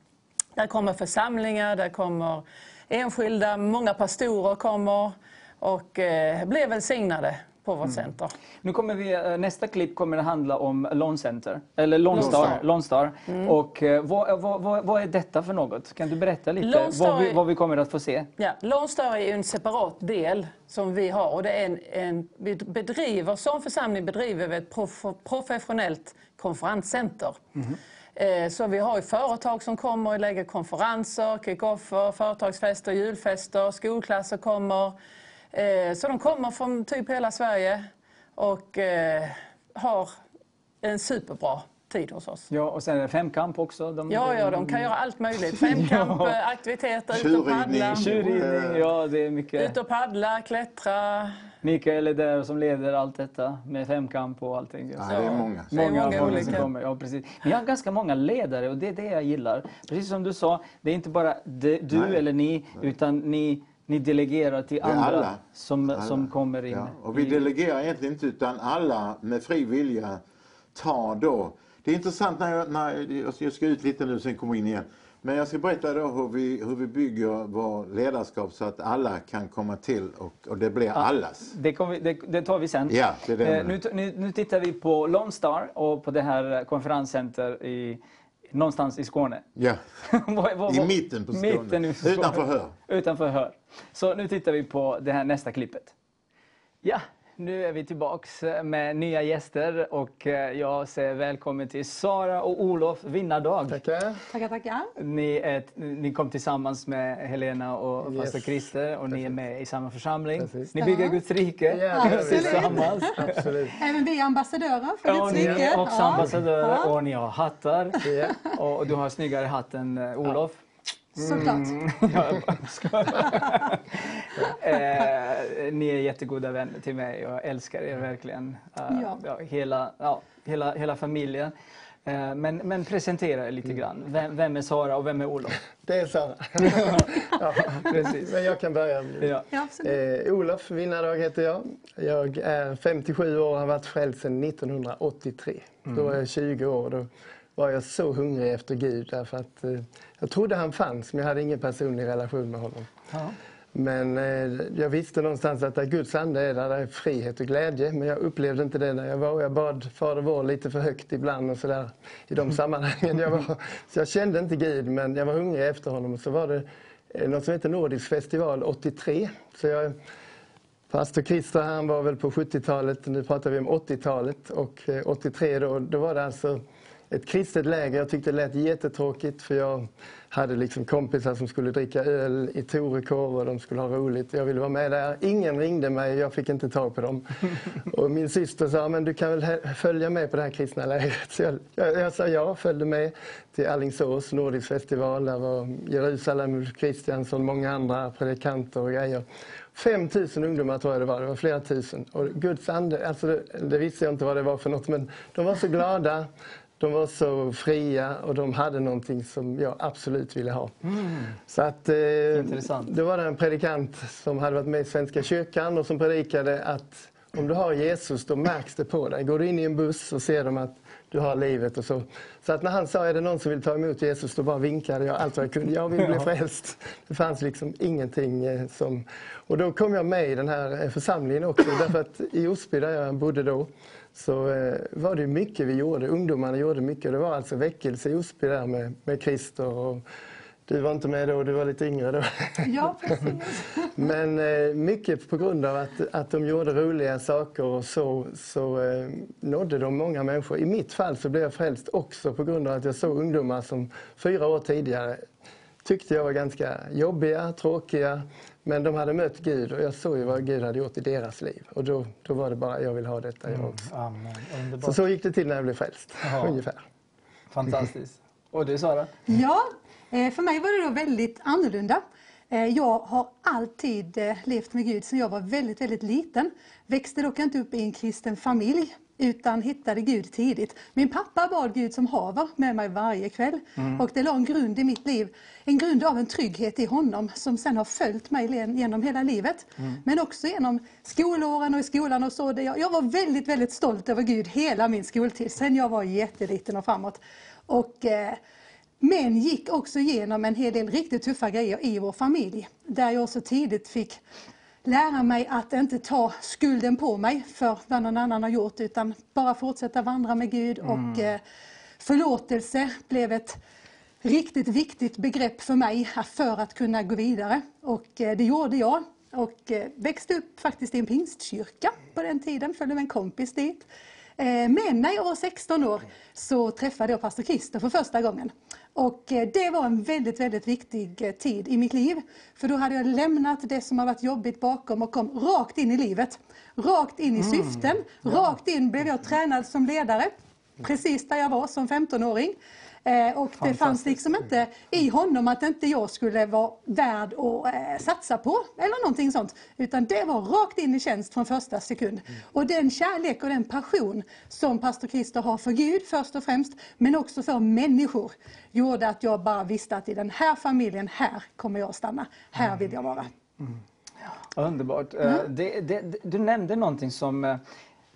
Där kommer församlingar, där kommer enskilda, många pastorer kommer och eh, blir välsignade på vårt center. Nu kommer vi, eh, nästa klipp kommer att handla om Lone Center, eller Lone Lone Star. Star. Lone Star. Mm. Och eh, vad, vad, vad, vad är detta för något? Kan du berätta lite vad vi, vad vi kommer att få se? Ja, Star är en separat del som vi har och det är en, en, vi bedriver, som församling bedriver vi ett prof, professionellt konferenscenter. Eh, Så vi har företag som kommer och lägger konferenser, kick-offer, företagsfester, julfester, skolklasser kommer. Eh, Så de kommer från typ hela Sverige och eh, har en superbra tid hos oss. Ja, och sen är det femkamp också. De, Ja, ja, de kan göra allt möjligt. Femkamp, Ja. eh, aktiviteter, ut och paddla. Tjurridning, ja det är mycket. Ut och paddla, klättra. Mikael är där som leder allt detta med femkamp och allting. Ja, det är många. Många, många många olika. som kommer. Ja, precis. Vi har ganska många ledare och det är det jag gillar. Precis som du sa, det är inte bara de, du Nej. eller ni, utan ni, ni delegerar till andra alla. Som, Alla. som kommer in. Ja, och vi i- delegerar egentligen inte utan alla med fri vilja tar då. Det är intressant när jag, när jag- jag ska ut lite nu sen kommer in igen. Men jag ska berätta då hur vi, hur vi bygger vår ledarskap så att alla kan komma till och, och det blir allas. Det, vi, det, det tar vi sen. Ja, det är det Eh, nu, nu, nu tittar vi på Lone Star och på det här konferenscenter i, någonstans i Skåne. Ja, Vad- vad- i mitten på Skåne. Mitten. Utanför Hör. Utanför Hör. Så nu tittar vi på det här nästa klippet. Ja, nu är vi tillbaks med nya gäster och eh, jag säger välkommen till Sara och Olof Vinnardag. Tackar. Tackar, tackar. Ni, är, ni kom tillsammans med Helena och Yes. pastor Christer och ni är med i samma församling. Precis. Ni bygger Guds rike Ja, tillsammans. Absolut. Även vi är ambassadörer för Ja, Guds ni rike. är också ambassadörer Ja. och ni har hattar. Ja. Och du har snyggare hatt än eh, Olof. Såklart. Mm, jag eh, ni är jättegoda vänner till mig och jag älskar er verkligen. Eh, Ja. ja, hela, ja, hela, hela familjen. Eh, Men, men presentera er lite grann. Vem, vem är Sara och vem är Olof? Det är Sara. ja, Precis. Men jag kan börja. Ja. Eh, Olof Vinnadag heter jag. Jag är 57 år och har varit frälst sedan 1983. Då var jag 20 år. Då var jag så hungrig efter Gud därför att eh, jag trodde han fanns men jag hade ingen personlig relation med honom. Ja. Men eh, jag visste någonstans att där Guds ande är, där är frihet och glädje. Men jag upplevde inte det när jag var. Jag bad Fader vår lite för högt ibland och sådär i de sammanhangen. Jag var, så jag kände inte Gud, men jag var hungrig efter honom. Och så var det eh, något som heter Nordisk festival 83. Så jag, Pastor Christer han var väl på 70-talet, nu pratar vi om 80-talet. Och eh, 83 då, då var det alltså ett kristet läger. Jag tyckte det lät jättetråkigt för jag hade liksom kompisar som skulle dricka öl i Torekov och de skulle ha roligt. Jag ville vara med där. Ingen ringde mig, jag fick inte tag på dem. Och min syster sa, men du kan väl följa med på det här kristna lägret. Så jag, jag, jag sa ja, följde med till Alingsås Nordisk festival. Där var Jerusalem, Ulf Kristiansson, många andra predikanter och grejer. 5 000 ungdomar tror jag det var, det var flera tusen. Och Guds ande, alltså det, det visste jag inte vad det var för något, men de var så glada. De var så fria och de hade någonting som jag absolut ville ha. Så att, eh, Intressant. Då var det en predikant som hade varit med i Svenska kyrkan och som predikade att om du har Jesus då märks det på dig. Går du in i en buss så ser de att du har livet och så. Så att när han sa är det någon som vill ta emot Jesus då bara vinkade jag allt vad jag kunde. Jag vill bli frälst. Det fanns liksom ingenting eh, som... Och då kom jag med i den här eh, församlingen också därför att i Osby där jag bodde då så eh, var det mycket vi gjorde. Ungdomarna gjorde mycket. Det var alltså väckelse i Osby där med, med Christer och du var inte med då, du var lite yngre då. Ja, precis. Men eh, mycket på grund av att, att de gjorde roliga saker och så, så eh, nådde de många människor. I mitt fall så blev jag frälst också på grund av att jag såg ungdomar som fyra år tidigare tyckte jag var ganska jobbiga, tråkiga. Men de hade mött Gud och jag såg ju vad Gud hade gjort i deras liv. Och då, då var det bara, jag vill ha detta jag också. Amen. Så så gick det till när jag blev frälst, Jaha. ungefär. Fantastiskt. Och du Sara? Ja, eh, för mig var det då väldigt annorlunda. Eh, Jag har alltid eh, levt med Gud sedan jag var väldigt, väldigt liten. Växte dock inte upp i en kristen familj utan hittade Gud tidigt. Min pappa bad Gud som haver med mig varje kväll Mm. och det la en grund i mitt liv. En grund av en trygghet i honom som sen har följt mig genom hela livet. Mm. Men också genom skolåren och i skolan och så. Jag var väldigt, väldigt stolt över Gud hela min skoltid, sen jag var jätteliten och framåt. Och, eh, men gick också igenom en hel del riktigt tuffa grejer i vår familj. Där jag så tidigt fick lära mig att inte ta skulden på mig för vad någon annan har gjort utan bara fortsätta vandra med Gud. Mm. Och eh, förlåtelse blev ett riktigt viktigt begrepp för mig för att kunna gå vidare. Och eh, det gjorde jag. Och eh, växte upp faktiskt i en pingstkyrka på den tiden, följde med en kompis dit. Men när jag var 16 år så träffade jag pastor Christer för första gången. Och eh, det var en väldigt, väldigt viktig eh, tid i mitt liv. För då hade jag lämnat det som har varit jobbigt bakom och kom rakt in i livet. Rakt in i Mm. syften. Rakt in blev jag tränad som ledare. Precis där jag var som 15-åring. Eh, och det fanns liksom inte i honom att inte jag skulle vara värd att eh, satsa på eller någonting sånt. Utan det var rakt in i tjänst från första sekund. Och den kärlek och den passion som pastor Christer har för Gud först och främst, men också för människor, gjorde att jag bara visste att i den här familjen, här kommer jag att stanna. Här vill jag vara. Underbart. Eh, Mm. Det, det, du nämnde någonting som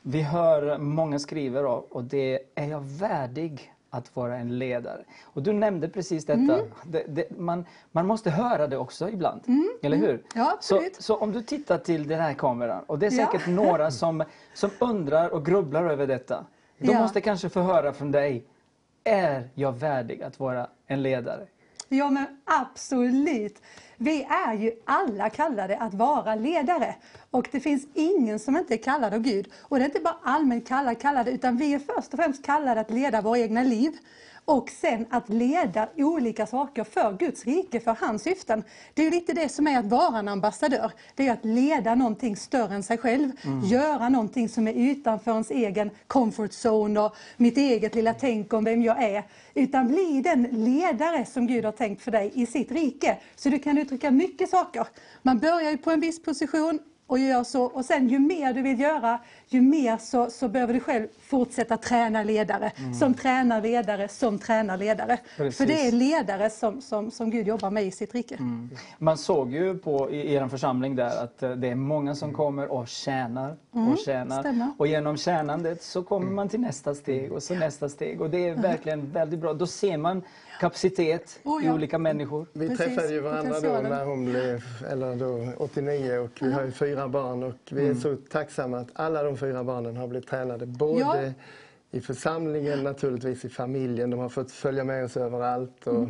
vi hör många skriver av och det är jag värdig att vara en ledare? Och du nämnde precis detta. Mm. Det, det, man, man måste höra det också ibland, Mm, eller mm. hur? Ja, så, absolut. så om du tittar till den här kameran och det är Ja. säkert några som, som undrar och grubblar över detta. De Ja. måste kanske få höra från dig. Är jag värdig att vara en ledare? Ja men absolut. Vi är ju alla kallade att vara ledare. Och det finns ingen som inte är kallad av Gud. Och det är inte bara allmänt kallade, kallade utan vi är först och främst kallade att leda våra egna liv. Och sen att leda olika saker för Guds rike, för hans syften. Det är lite det som är att vara en ambassadör. Det är att leda någonting större än sig själv. Mm. Göra någonting som är utanför ens egen comfort zone och mitt eget lilla tänk om vem jag är. Utan bli den ledare som Gud har tänkt för dig i sitt rike. Så du kan uttrycka mycket saker. Man börjar ju på en viss position och gör så. Och sen ju mer du vill göra, ju mer så, så behöver du själv fortsätta träna ledare. Mm. Som tränar ledare, som tränar ledare. Precis. För det är ledare som, som, som Gud jobbar med i sitt rike. Mm. Man såg ju på i er församling där att eh, det är många som kommer och tjänar Mm, och tjänar. stämmer. Och genom tjänandet så kommer man till nästa steg och så nästa steg. Och det är verkligen väldigt bra. Då ser man kapacitet Oh, i ja. olika människor. Vi Precis, träffade ju varandra då när hon blev, eller då 89 och vi har ju fyra barn och vi är så tacksamma att alla de fyra barnen har blivit tränade. Både Ja. i församlingen, naturligtvis i familjen. De har fått följa med oss överallt. Och,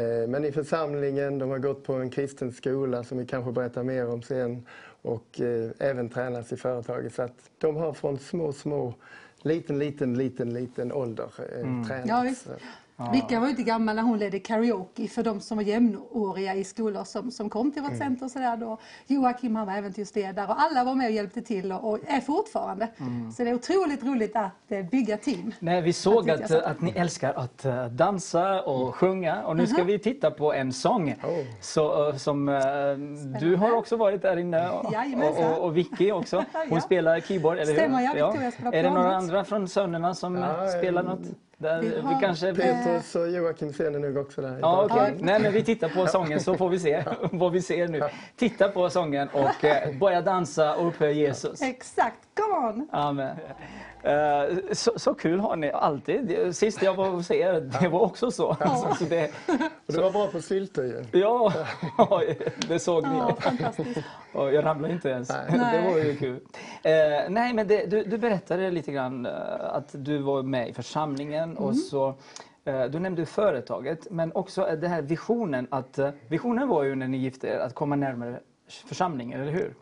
eh, men i församlingen, de har gått på en kristen skola som vi kanske berättar mer om sen. Och eh, även tränas i företaget. Så att de har från små, små, liten, liten, liten, liten ålder eh, Mm. tränats. Ja, visst. Vicka var ju inte gammal när hon ledde karaoke för de som var jämnåriga i skolor som, som kom till vårt Mm. center. och Så där då. Joakim han var äventyrsledare och alla var med och hjälpte till och, och är fortfarande. Mm. Så det är otroligt roligt att eh, bygga team. Nej, vi såg att, sa. att ni älskar att eh, dansa och sjunga och nu ska vi titta på en sång. Oh. Så, eh, som, du har också varit där inne och, Jajamensan. och, och Vicky också. Hon Ja. spelar keyboard, eller hur? Stämmer, ja. Victoria spelar Är det några andra från sönerna som Ja, spelar något? Där vi kanske... Petrus och Joakim ser ni nog också där. Ja, bakgrunden. Nej, men vi tittar på sången så får vi se vad vi ser nu. Titta på sången och eh, börja dansa och upphöja Jesus. Exakt, come on! Amen. Eh, så, så kul har ni alltid. Sist jag var hos er, det var också så. så, så det, Och du var bra på sylter ju. ja, det såg ni. Ja, fantastiskt. Jag ramlade inte ens. Nej. Det var ju kul. Eh, nej, men det, du, du berättade lite grann att du var med i församlingen och så eh, du nämnde företaget, men också eh, den här visionen. att eh, Visionen var ju när ni gifte er att komma närmare församlingen, eller hur?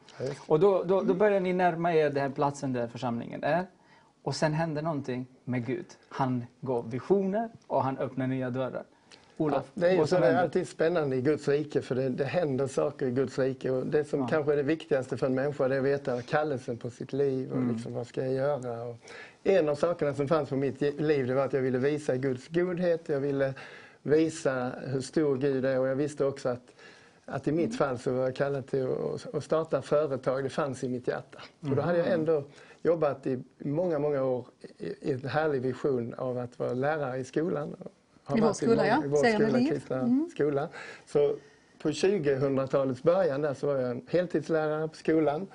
Och då, då, då började ni närma er den här platsen där församlingen är. Och sen hände någonting med Gud. Han gav visioner och han öppnade nya dörrar. Olof, Det är så det är alltid spännande i Guds rike för det, det händer saker i Guds rike. Och det som kanske är det viktigaste för en människa det är att veta kallelsen på sitt liv och Mm. liksom, vad ska jag göra. Och en av sakerna som fanns på mitt liv det var att jag ville visa Guds godhet. Jag ville visa hur stor Gud är och jag visste också att att i mitt fall så var jag kallad till att- att starta företag. Det fanns i mitt hjärta. Och då hade jag ändå jobbat i många, många år i en härlig vision av att vara lärare i skolan. I vår skola, ja. I vår skola, kristna Mm. skola. Så på 2000-talets början där så var jag en heltidslärare på skolan.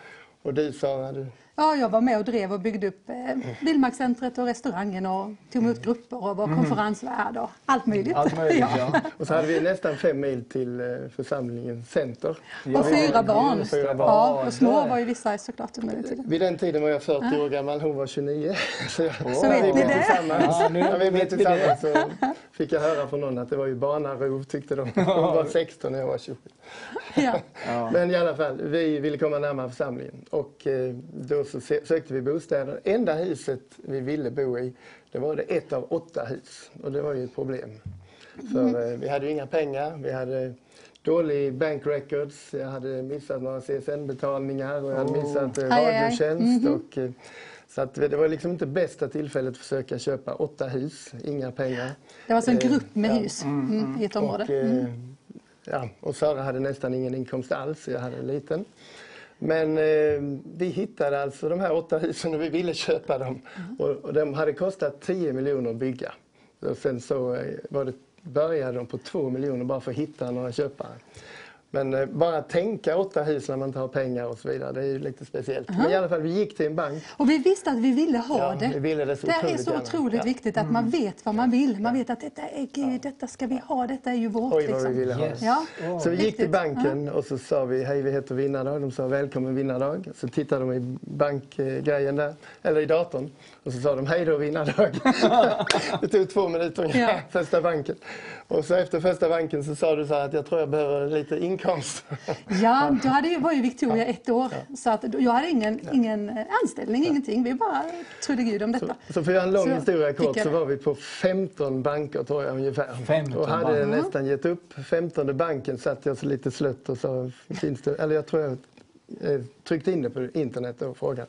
Och du Sara, du, Ja, jag var med och drev och byggde upp eh, Vildmarkscentret och restaurangen och tog emot grupper och var konferensvärd och allt möjligt. Allt möjligt, ja. och så hade vi nästan fem mil till eh, församlingens center. Och fyra barn. Fyra barn. Ja, och små var ju vissa såklart under den tiden. Vid den tiden var jag 40 år gammal, hon var 29. Så, jag, Så vet vi ni det? Tillsammans, Ja, nu när vi blev tillsammans så fick jag höra från någon att det var ju barnarov tyckte de. Hon var 16 och jag var 27. Ja. Men i alla fall, vi ville komma närmare församlingen. Och eh, då så se- sökte vi bostäder. Enda huset vi ville bo i, det var det ett av åtta hus. Och det var ju ett problem. För eh, vi hade ju inga pengar. Vi hade dålig bank records. Jag hade missat några CSN-betalningar och jag hade missat eh, radiotjänst. Mhm. Och, eh, så att det var liksom inte bästa tillfället att försöka köpa åtta hus, inga pengar. Det var alltså en Eh, grupp med ja. hus mm, i ett område. Och, eh, Mm. ja, och Sara hade nästan ingen inkomst alls, jag hade en liten. Men eh, vi hittade alltså de här åtta husen och vi ville köpa dem. Mm. Och, och de hade kostat 10 miljoner att bygga. Och sen så eh, var det, började de på 2 miljoner bara för att hitta några köpare. Men eh, bara tänka åtta hus när man inte har pengar och så vidare, det är ju lite speciellt. Men i alla fall, vi gick till en bank. Och vi visste att vi ville ha Ja, det. vi ville det så är otroligt så gärna. otroligt Ja. Mm. viktigt att man vet vad man vill. Man vet att detta är Gud, detta ska vi ha, detta är ju vårt. Oj, vad vi liksom. ville ha. Yes. Ja. Så vi gick till banken och så sa vi hej vi heter Vinnardag. De sa välkommen Vinnardag. Så tittade de i bankgrejen där, eller i datorn. Och så sa de hej då Vinnardag. det tog två minuter ungefär, Ja. första banken. Och så efter första banken så sa du så här att jag tror jag behöver lite inkomst. Ja, då hade, ju- var ju Victoria ett år. Så att, jag hade ingen, ingen eh, anställning, ingenting. Vi bara trodde Gud om detta. Så för att göra en lång Så historia kort så var vi på 15 banker tror jag ungefär. 15 och hade banker. nästan gett upp. 15 banken satt jag så lite slött och sa, finns det, eller jag tror jag eh, tryckte in det på internet och frågade.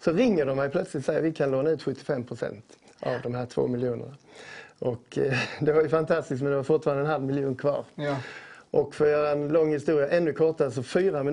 Så ringer de mig plötsligt och säger vi kan låna ut 75 procent av de här två miljonerna. Och eh, det var ju fantastiskt men det var fortfarande en halv miljon kvar. Ja. Och för att göra en lång historia ännu kortare, så fyra,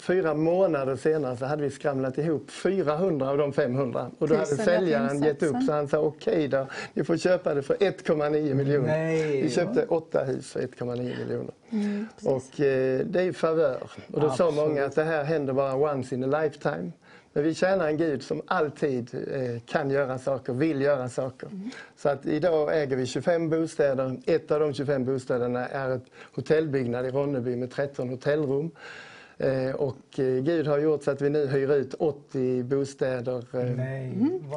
fyra månader senare så hade vi skramlat ihop 400 av de 500. Och då hade säljaren gett upp så han sa okej okay då, ni får köpa det för 1,9 miljoner. Nej, vi köpte åtta hus för 1,9 miljoner. Mm, och eh, det är favör. Och då Absolut. sa många att det här händer bara once in a lifetime. Men vi tjänar en Gud som alltid eh, kan göra saker, vill göra saker. Mm. Så att idag äger vi 25 bostäder. Ett av de 25 bostäderna är ett hotellbyggnad i Ronneby med 13 hotellrum. Eh, och eh, Gud har gjort så att vi nu hyr ut 80 bostäder. Nej,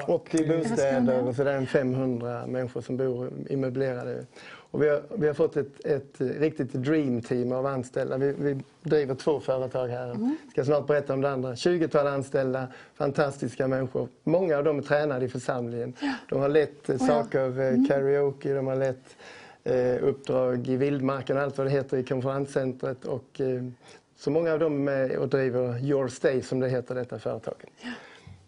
80 bostäder och så det är 500 människor som bor i möblerade och vi, har, vi har fått ett, ett riktigt dreamteam av anställda. Vi, vi driver två företag här. Mm. ska snart berätta om det andra. 20-tal anställda, fantastiska människor. Många av dem är tränade i församlingen. De har lett oh, saker, eh, mm. karaoke, de har lett eh, uppdrag i vildmarken och allt vad det heter i konferenscentret. Och, eh, så många av dem är med och driver Your Stay som det heter, detta företaget. Ja.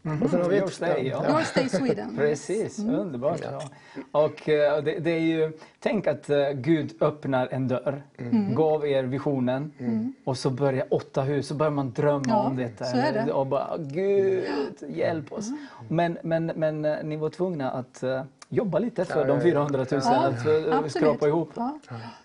Mm. Och sen har vi Your Stay, ja. Your Stay Sweden. Precis, mm. underbart. Ja. Och uh, det, det, är ju, tänk att uh, Gud öppnar en dörr, mm. gav er visionen mm. och så börjar åtta hus, så börjar man drömma ja, om detta. Så är det. Och bara, Gud, hjälp oss. Mm. Men, men, men uh, ni var tvungna att jobba lite för de 400 000 att skrapa ihop.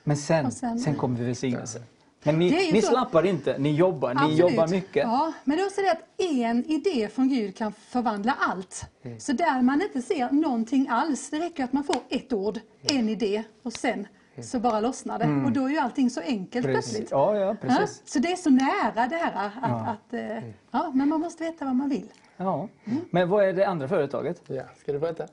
Men sen, sen, sen kommer välsignelsen. Men ni, ni slappar inte, ni jobbar, Absolut. ni jobbar mycket. Ja, men det är också det att en idé från Gud kan förvandla allt. Mm. Så där man inte ser någonting alls, det räcker att man får ett ord, en idé och sen mm. så bara lossnar det. Mm. Och då är ju allting så enkelt precis. plötsligt. Ja, ja, precis. Ja, så det är så nära det här att, ja. att eh, mm. ja, men man måste veta vad man vill. Ja. Mm. Men vad är det andra företaget? Ja, ska du berätta?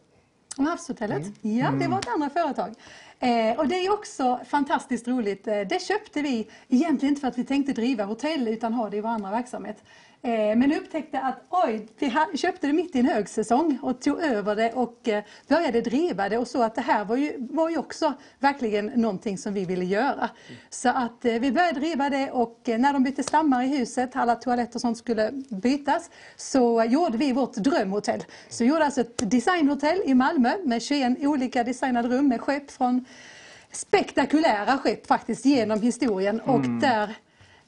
Havshotellet, mm. ja det var ett andra företag. Eh, och det är också fantastiskt roligt. Eh, det köpte vi egentligen inte för att vi tänkte driva hotell utan ha det i vår andra verksamhet. Eh, men upptäckte att oj, vi köpte det mitt i en högsäsong och tog över det och eh, började driva det och så att det här var ju, var ju också verkligen någonting som vi ville göra. Så att eh, vi började driva det och när de bytte stammar i huset, alla toaletter och sånt skulle bytas, så gjorde vi vårt drömhotell. Så vi gjorde alltså ett designhotell i Malmö med 21 olika designade rum med skepp från spektakulära skepp faktiskt genom historien och mm. där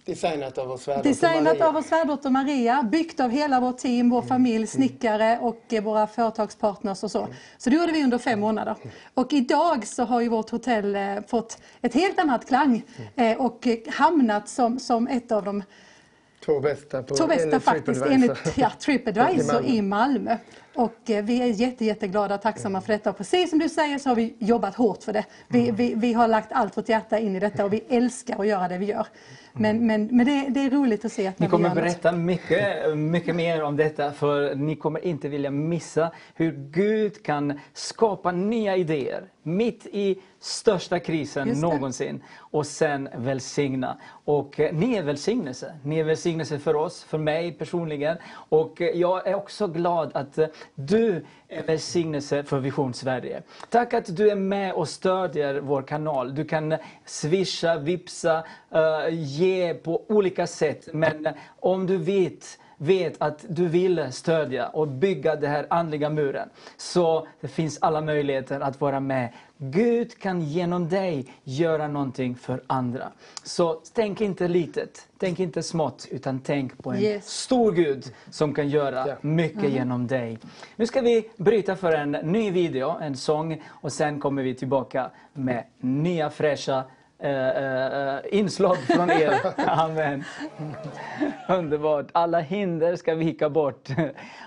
Designat av vår svärdotter Designat av vår svärdotter Maria, byggt av hela vårt team, vår mm. familj, mm. snickare och eh, våra företagspartners och så. Mm. Så det gjorde vi under fem månader. Och idag så har ju vårt hotell eh, fått ett helt annat klang eh, och hamnat som, som ett av de Två bästa, på, två bästa faktiskt enligt ja, Tripadvisor i Malmö. Och vi är jätte, jätteglada och tacksamma för detta. Och precis som du säger så har vi jobbat hårt för det. Vi, vi, vi har lagt allt vårt hjärta in i detta och vi älskar att göra det vi gör. Men, men, men det, det, är roligt att se att Ni kommer berätta mycket, mycket mer om detta för ni kommer inte vilja missa hur Gud kan skapa nya idéer mitt i största krisen någonsin och sen välsigna. Och eh, ni är välsignelse. Ni är välsignelse för oss, för mig personligen. Och eh, jag är också glad att eh, du är välsignelse för Vision Sverige. Tack att du är med och stödjer vår kanal. Du kan swisha, vipsa, eh, ge på olika sätt. Men om du vet vet att du vill stödja och bygga den här andliga muren. Så det finns alla möjligheter att vara med. Gud kan genom dig göra någonting för andra. Så tänk inte litet, tänk inte smått, utan tänk på en yes. stor Gud som kan göra mycket mm. genom dig. Nu ska vi bryta för en ny video, en sång, och sen kommer vi tillbaka med nya fräscha Uh, inslag från er. Amen. Underbart. Alla hinder ska vika bort.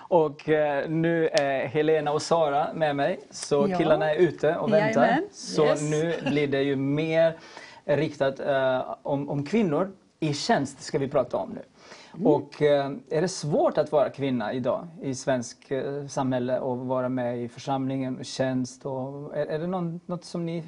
Och uh, nu är Helena och Sara med mig. Så ja. killarna är ute och väntar. Jajamän. Så yes. nu blir det ju mer riktat om, om kvinnor i tjänst ska vi prata om nu. Mm. Och är det svårt att vara kvinna idag i svensk samhälle och vara med i församlingen och tjänst? Och, är, är det någon, något som ni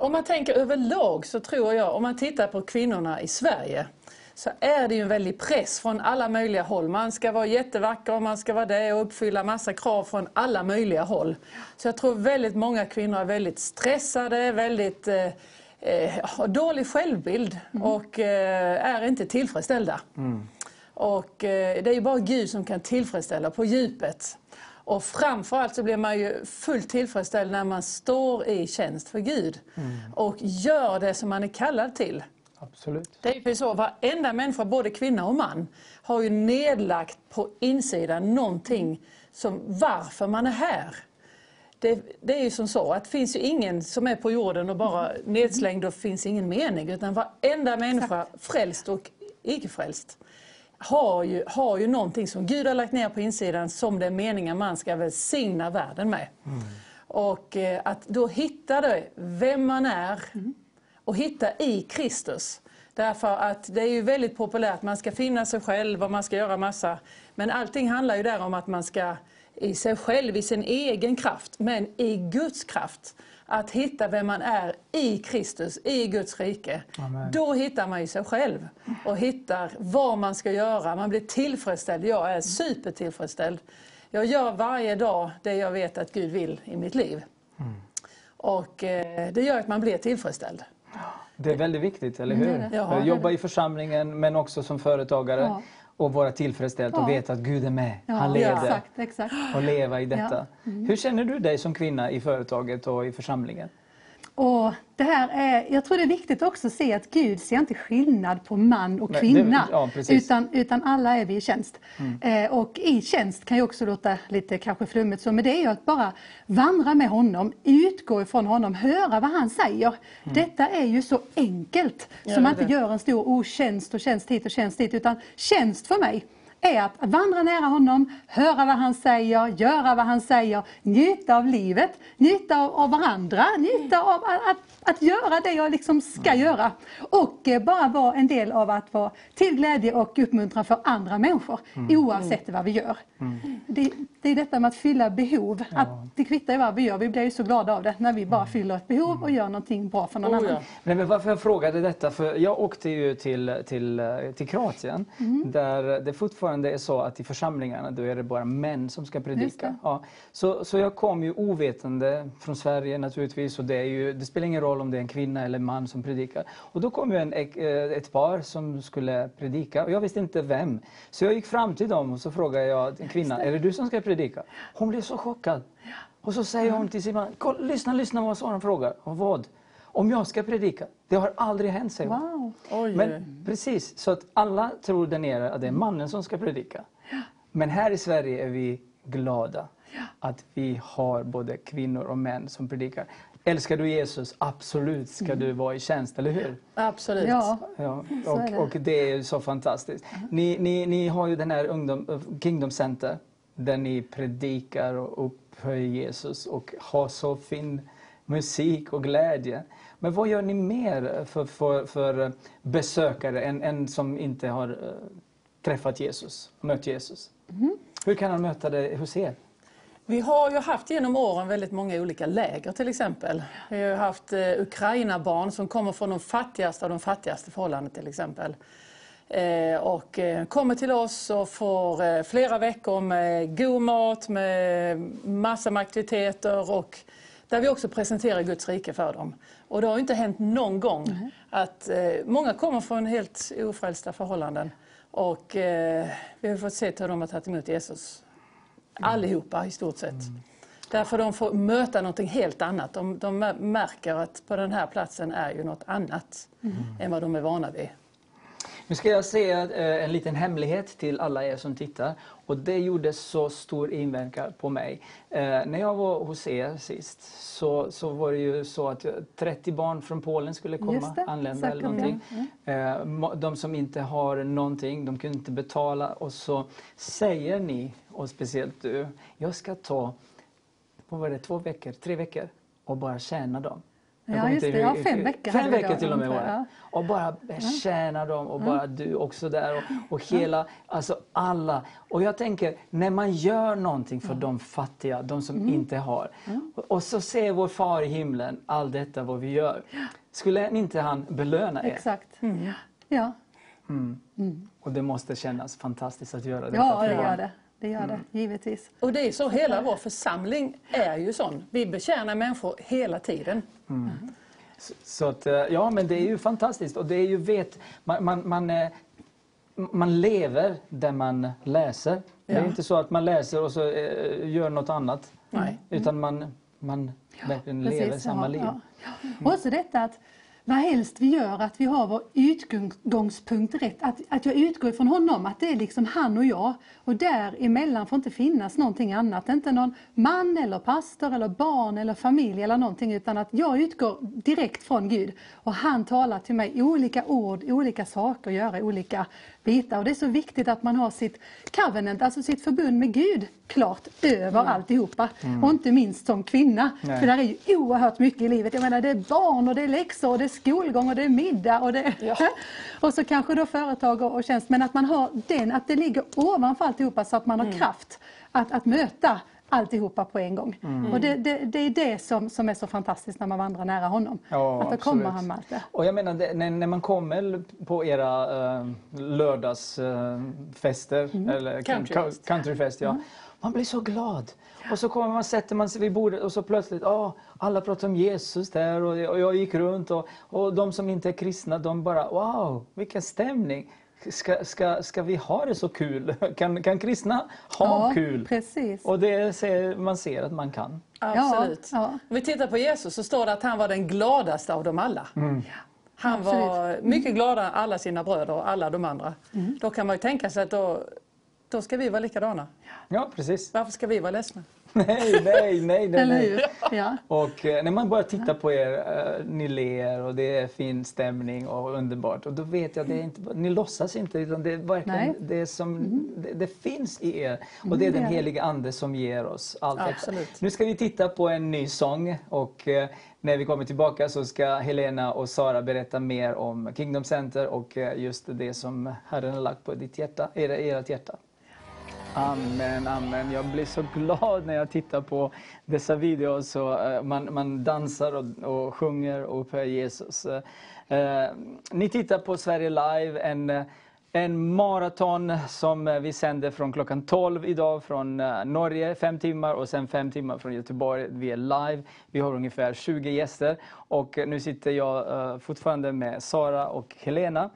om man tänker överlag så tror jag, om man tittar på kvinnorna i Sverige, så är det ju en väldig press från alla möjliga håll. Man ska vara jättevacker och man ska vara det och uppfylla massa krav från alla möjliga håll. Så jag tror väldigt många kvinnor är väldigt stressade, väldigt eh, eh, har dålig självbild mm. och eh, är inte tillfredsställda. Mm. Och eh, det är ju bara Gud som kan tillfredsställa på djupet. Och framförallt så blir man ju fullt tillfredsställd när man står i tjänst för Gud och gör det som man är kallad till. Absolut. Det är ju så, varenda människa, både kvinna och man, har ju nedlagt på insidan någonting som varför man är här. Det, det är ju som så att det finns ju ingen som är på jorden och bara nedslängd och finns ingen mening. Utan varenda människa, frälst och icke-frälst, har ju, har ju någonting som Gud har lagt ner på insidan som det är meningen man ska välsigna världen med. Och eh, att då hitta det, vem man är och hitta i Kristus. Därför att det är ju väldigt populärt, man ska finna sig själv och man ska göra massa. Men allting handlar ju där om att man ska i sig själv, i sin egen kraft, men i Guds kraft. Att hitta vem man är i Kristus, i Guds rike. Amen. Då hittar man ju sig själv och hittar vad man ska göra. Man blir tillfredsställd. Jag är supertillfredsställd. Jag gör varje dag det jag vet att Gud vill i mitt liv. Och eh, det gör att man blir tillfredsställd. Det är väldigt viktigt, eller Mm, hur? Ja, Jobba i församlingen men också som företagare Ja. Och vara tillfredsställd och Ja. veta att Gud är med. Ja, Han leder. Exakt, exakt. Och leva i detta. Ja. Mm. Hur känner du dig som kvinna i företaget och i församlingen? Och det här är, jag tror det är viktigt också att se att Gud ser inte skillnad på man och Nej, kvinna. det- ja, utan, utan alla är vi i tjänst. Mm. Eh, och i tjänst kan ju också låta lite kanske flummigt så, men det är ju att bara vandra med honom, utgå ifrån honom, höra vad han säger. Detta är ju så enkelt, Ja, så man inte det. gör en stor oh, tjänst och tjänst hit och tjänst dit, utan tjänst för mig är att vandra nära honom, höra vad han säger, göra vad han säger, njuta av livet, njuta av, av varandra, njuta av att, att, göra det jag liksom ska göra. Och eh, bara vara en del av att vara till glädje och uppmuntran för andra människor, Mm. oavsett vad vi gör. Det, det är detta med att fylla behov. Att det kvittar vad vi gör, vi blir ju så glada av det när vi bara fyller ett behov och gör någonting bra för någon Oh, annan. ja. Nej, men varför jag frågade detta, för jag åkte ju till, till, eh, till Kroatien Mm. där det fortfarande är så att i församlingarna då är det bara män som ska predika. Ja, så, så jag kom ju ovetande från Sverige naturligtvis och det, är ju, det spelar ingen roll om det är en kvinna eller en man som predikar. Och då kom ju en, eh, ett par som skulle predika och jag visste inte vem. Så jag gick fram till dem och så frågade jag en kvinna, är det du som ska predika? Hon blev så chockad. Och så säger hon till sin man, "Kolla, lyssna, lyssna vad Sara frågar. Och vad? Om jag ska predika? Det har aldrig hänt, säger hon. Wow. Men precis, så att alla tror där nere att det är mannen som ska predika. Men här i Sverige är vi glada att vi har både kvinnor och män som predikar. Älskar du Jesus? Absolut ska du vara i tjänst, eller hur? absolut. Ja, Ja, är det. och, och det är så fantastiskt. Ni, ni, ni har ju den här ungdom, eh, Kingdom Center där ni predikar och upphöjer Jesus och har så fin musik och glädje. Men vad gör ni mer för, för, för besökare än, än som inte har eh, träffat Jesus, mött Jesus? Hur kan han möta det hos er? Vi har ju haft genom åren väldigt många olika läger till exempel. Vi har haft eh, Ukraina-barn som kommer från de fattigaste av de fattigaste förhållanden till exempel. Eh, och eh, kommer till oss och får eh, flera veckor med god mat, med massor med aktiviteter och där vi också presenterar Guds rike för dem. Och det har inte hänt någon gång att eh, många kommer från helt ofrälsta förhållanden och vi har fått se hur de har tagit emot Jesus. Allihopa i stort sett. Därför de får möta någonting helt annat. De, de märker att på den här platsen är ju något annat än vad de är vana vid. Nu ska jag säga eh, en liten hemlighet till alla er som tittar. Och det gjorde så stor inverkan på mig. Eh, när jag var hos er sist så, så var det ju så att jag- 30 barn från Polen skulle komma, det, anlända eller någonting. ja. Eh, de som inte har någonting, de kunde inte betala. Och så säger ni, och speciellt du, jag ska ta, vad var det, två veckor, tre veckor och bara tjäna dem. Jag Ja, just det. Ja, fem veckor Fem veckor till och med var det. Och bara tjäna dem och bara du också där och, och hela, alltså alla. Och jag tänker, när man gör någonting för de fattiga, de som inte har. Och, och så ser vår far i himlen allt detta vad vi gör. Skulle inte han belöna er? Exakt. Ja. Och det måste kännas fantastiskt att göra detta ja, det gör det. Det gör det, givetvis. Och det är så, hela vår församling är ju sån. Vi betjänar människor hela tiden. Så, så att, eh, ja, men det är ju fantastiskt. Och det är ju vet, man, man, man, eh, man lever där man läser. Det är inte så att man läser och så eh, gör något annat. Nej. Utan man, man verkligen lever samma ja, liv. Ja. Och så detta att vad helst vi gör, att vi har vår utgångspunkt rätt. Att, att jag utgår från honom, att det är liksom han och jag. Och däremellan får inte finnas någonting annat. Inte någon man eller pastor eller barn eller familj eller någonting. Utan att jag utgår direkt från Gud. Och han talar till mig i olika ord, olika saker, göra olika bitar. Och det är så viktigt att man har sitt covenant, alltså sitt förbund med Gud klart över Mm. alltihopa. Mm. Och inte minst som kvinna. Nej. För där är ju oerhört mycket i livet. Jag menar det är barn och det är läxor och det är skolgång och det är middag och det Och så kanske då företag och, och tjänst. Men att man har den, att det ligger ovanför alltihopa så att man har Mm. kraft att, att möta alltihopa på en gång. Mm. Och det, det, det är det som, som är så fantastiskt när man vandrar nära honom. Ja, att då kommer han med allt det. Och jag menar, det, när, när man kommer på era uh, lördagsfester, eller Countryfest. countryfest, ja. Man blir så glad. Och så kommer man, sätter man sig vid bordet och så plötsligt, ja, alla pratar om Jesus där och, och jag gick runt och, och de som inte är kristna, de bara, wow, vilken stämning. Ska, ska, ska vi ha det så kul? Kan, kan kristna ha Ja, kul? precis. Och det ser, man ser att man kan. Absolut. Ja, Om vi tittar på Jesus så står det att han var den gladaste av dem alla. Mm. Han Absolut. var mycket gladare än alla sina bröder och alla de andra. Mm. Då kan man ju tänka sig att då, då ska vi vara likadana. Ja, precis. Varför ska vi vara ledsna? Nej, nej, nej, nej. Nej. Ja. Och eh, när man bara tittar på er, eh, ni ler och det är fin stämning och underbart. Och då vet jag det är inte, ni låtsas inte utan det är verkligen det som det, det finns i er. Och det är Mm, den är det. heliga Ande som ger oss allt. Absolut. Nu ska vi titta på en ny sång och eh, när vi kommer tillbaka så ska Helena och Sara berätta mer om Kingdom Center och just det som Herren har lagt på ditt hjärta, era, ert hjärta. Amen, amen. Jag blir så glad när jag tittar på dessa videos. Och, eh, man, man dansar och, och sjunger och upphöjer Jesus. Eh, eh, ni tittar på Sverige Live, en, eh, en maraton som vi sänder från klockan 12 idag från Norge, fem timmar och sen fem timmar från Göteborg. Vi är live. Vi har ungefär 20 gäster och nu sitter jag eh, fortfarande med Sara och Helena.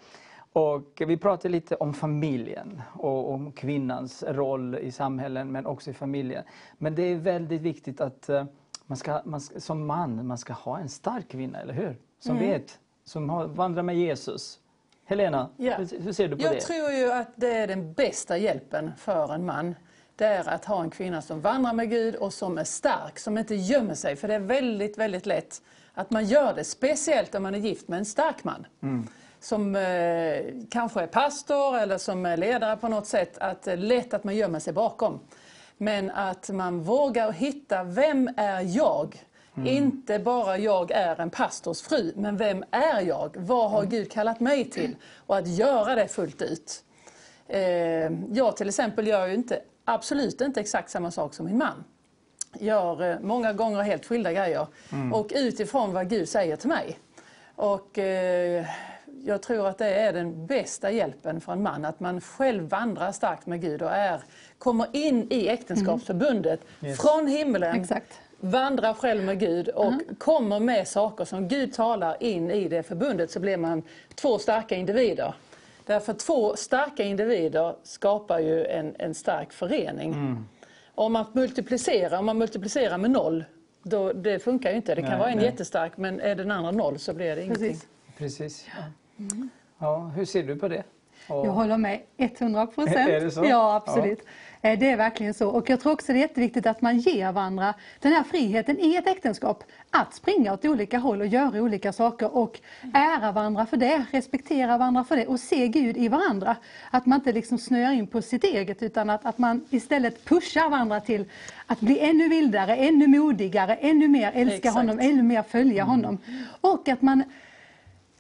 Och vi pratar lite om familjen och om kvinnans roll i samhällen men också i familjen. Men det är väldigt viktigt att eh, man ska, man ska, som man man ska ha en stark kvinna, eller hur? Som Mm. vet, som har, vandrar med Jesus. Helena, Ja. hur, hur ser du på Jag det? tror ju att det är den bästa hjälpen för en man. Det är att ha en kvinna som vandrar med Gud och som är stark, som inte gömmer sig. För det är väldigt, väldigt lätt att man gör det, speciellt om man är gift med en stark man. Mm. Som eh, kanske är pastor eller som är ledare på något sätt. Att det är lätt att man gömmer sig bakom. Men att man vågar hitta, vem är jag? Mm. Inte bara jag är en pastors fru, men vem är jag? Vad har Gud kallat mig till? Och att göra det fullt ut. Eh, jag till exempel gör ju inte, absolut inte exakt samma sak som min man. Gör eh, många gånger helt skilda grejer. Mm. Och utifrån vad Gud säger till mig. Och eh, jag tror att det är den bästa hjälpen för en man. Att man själv vandrar starkt med Gud och är, kommer in i äktenskapsförbundet Yes. från himlen. Exakt. Vandrar själv med Gud och kommer med saker som Gud talar in i det förbundet så blir man två starka individer. Därför två starka individer skapar ju en, en stark förening. Mm. Om man multiplicerar, om man multiplicerar med noll, då, det funkar ju inte. Det kan Nej, vara en nej. jättestark men är den andra noll så blir det ingenting. Precis. Ja. Ja, hur ser du på det? Och- Jag håller med 100 procent. Ja, absolut. Eh, Det är verkligen så. Och jag tror också det är jätteviktigt att man ger varandra den här friheten i ett äktenskap. Att springa åt olika håll och göra olika saker och ära varandra för det, respektera varandra för det och se Gud i varandra. Att man inte liksom snöar in på sitt eget utan att, att man istället pushar varandra till att bli ännu vildare, ännu modigare, ännu mer älska Exakt. honom, ännu mer följa honom. Och att man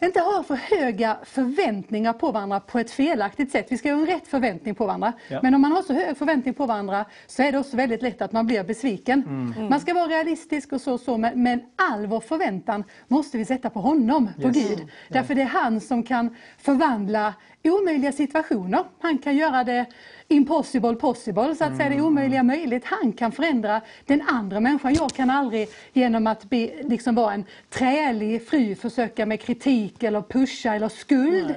inte ha för höga förväntningar på varandra på ett felaktigt sätt. Vi ska ha en rätt förväntning på varandra. Ja. Men om man har så hög förväntning på varandra så är det också väldigt lätt att man blir besviken. Mm. Man ska vara realistisk och så, och så men, men all vår förväntan måste vi sätta på honom, på Yes. Gud. Därför det är han som kan förvandla omöjliga situationer. Han kan göra det impossible possible, så att säga det omöjliga möjligt. Han kan förändra den andra människan. Jag kan aldrig genom att be, liksom vara en trälig fru försöka med kritik eller pusha eller skuld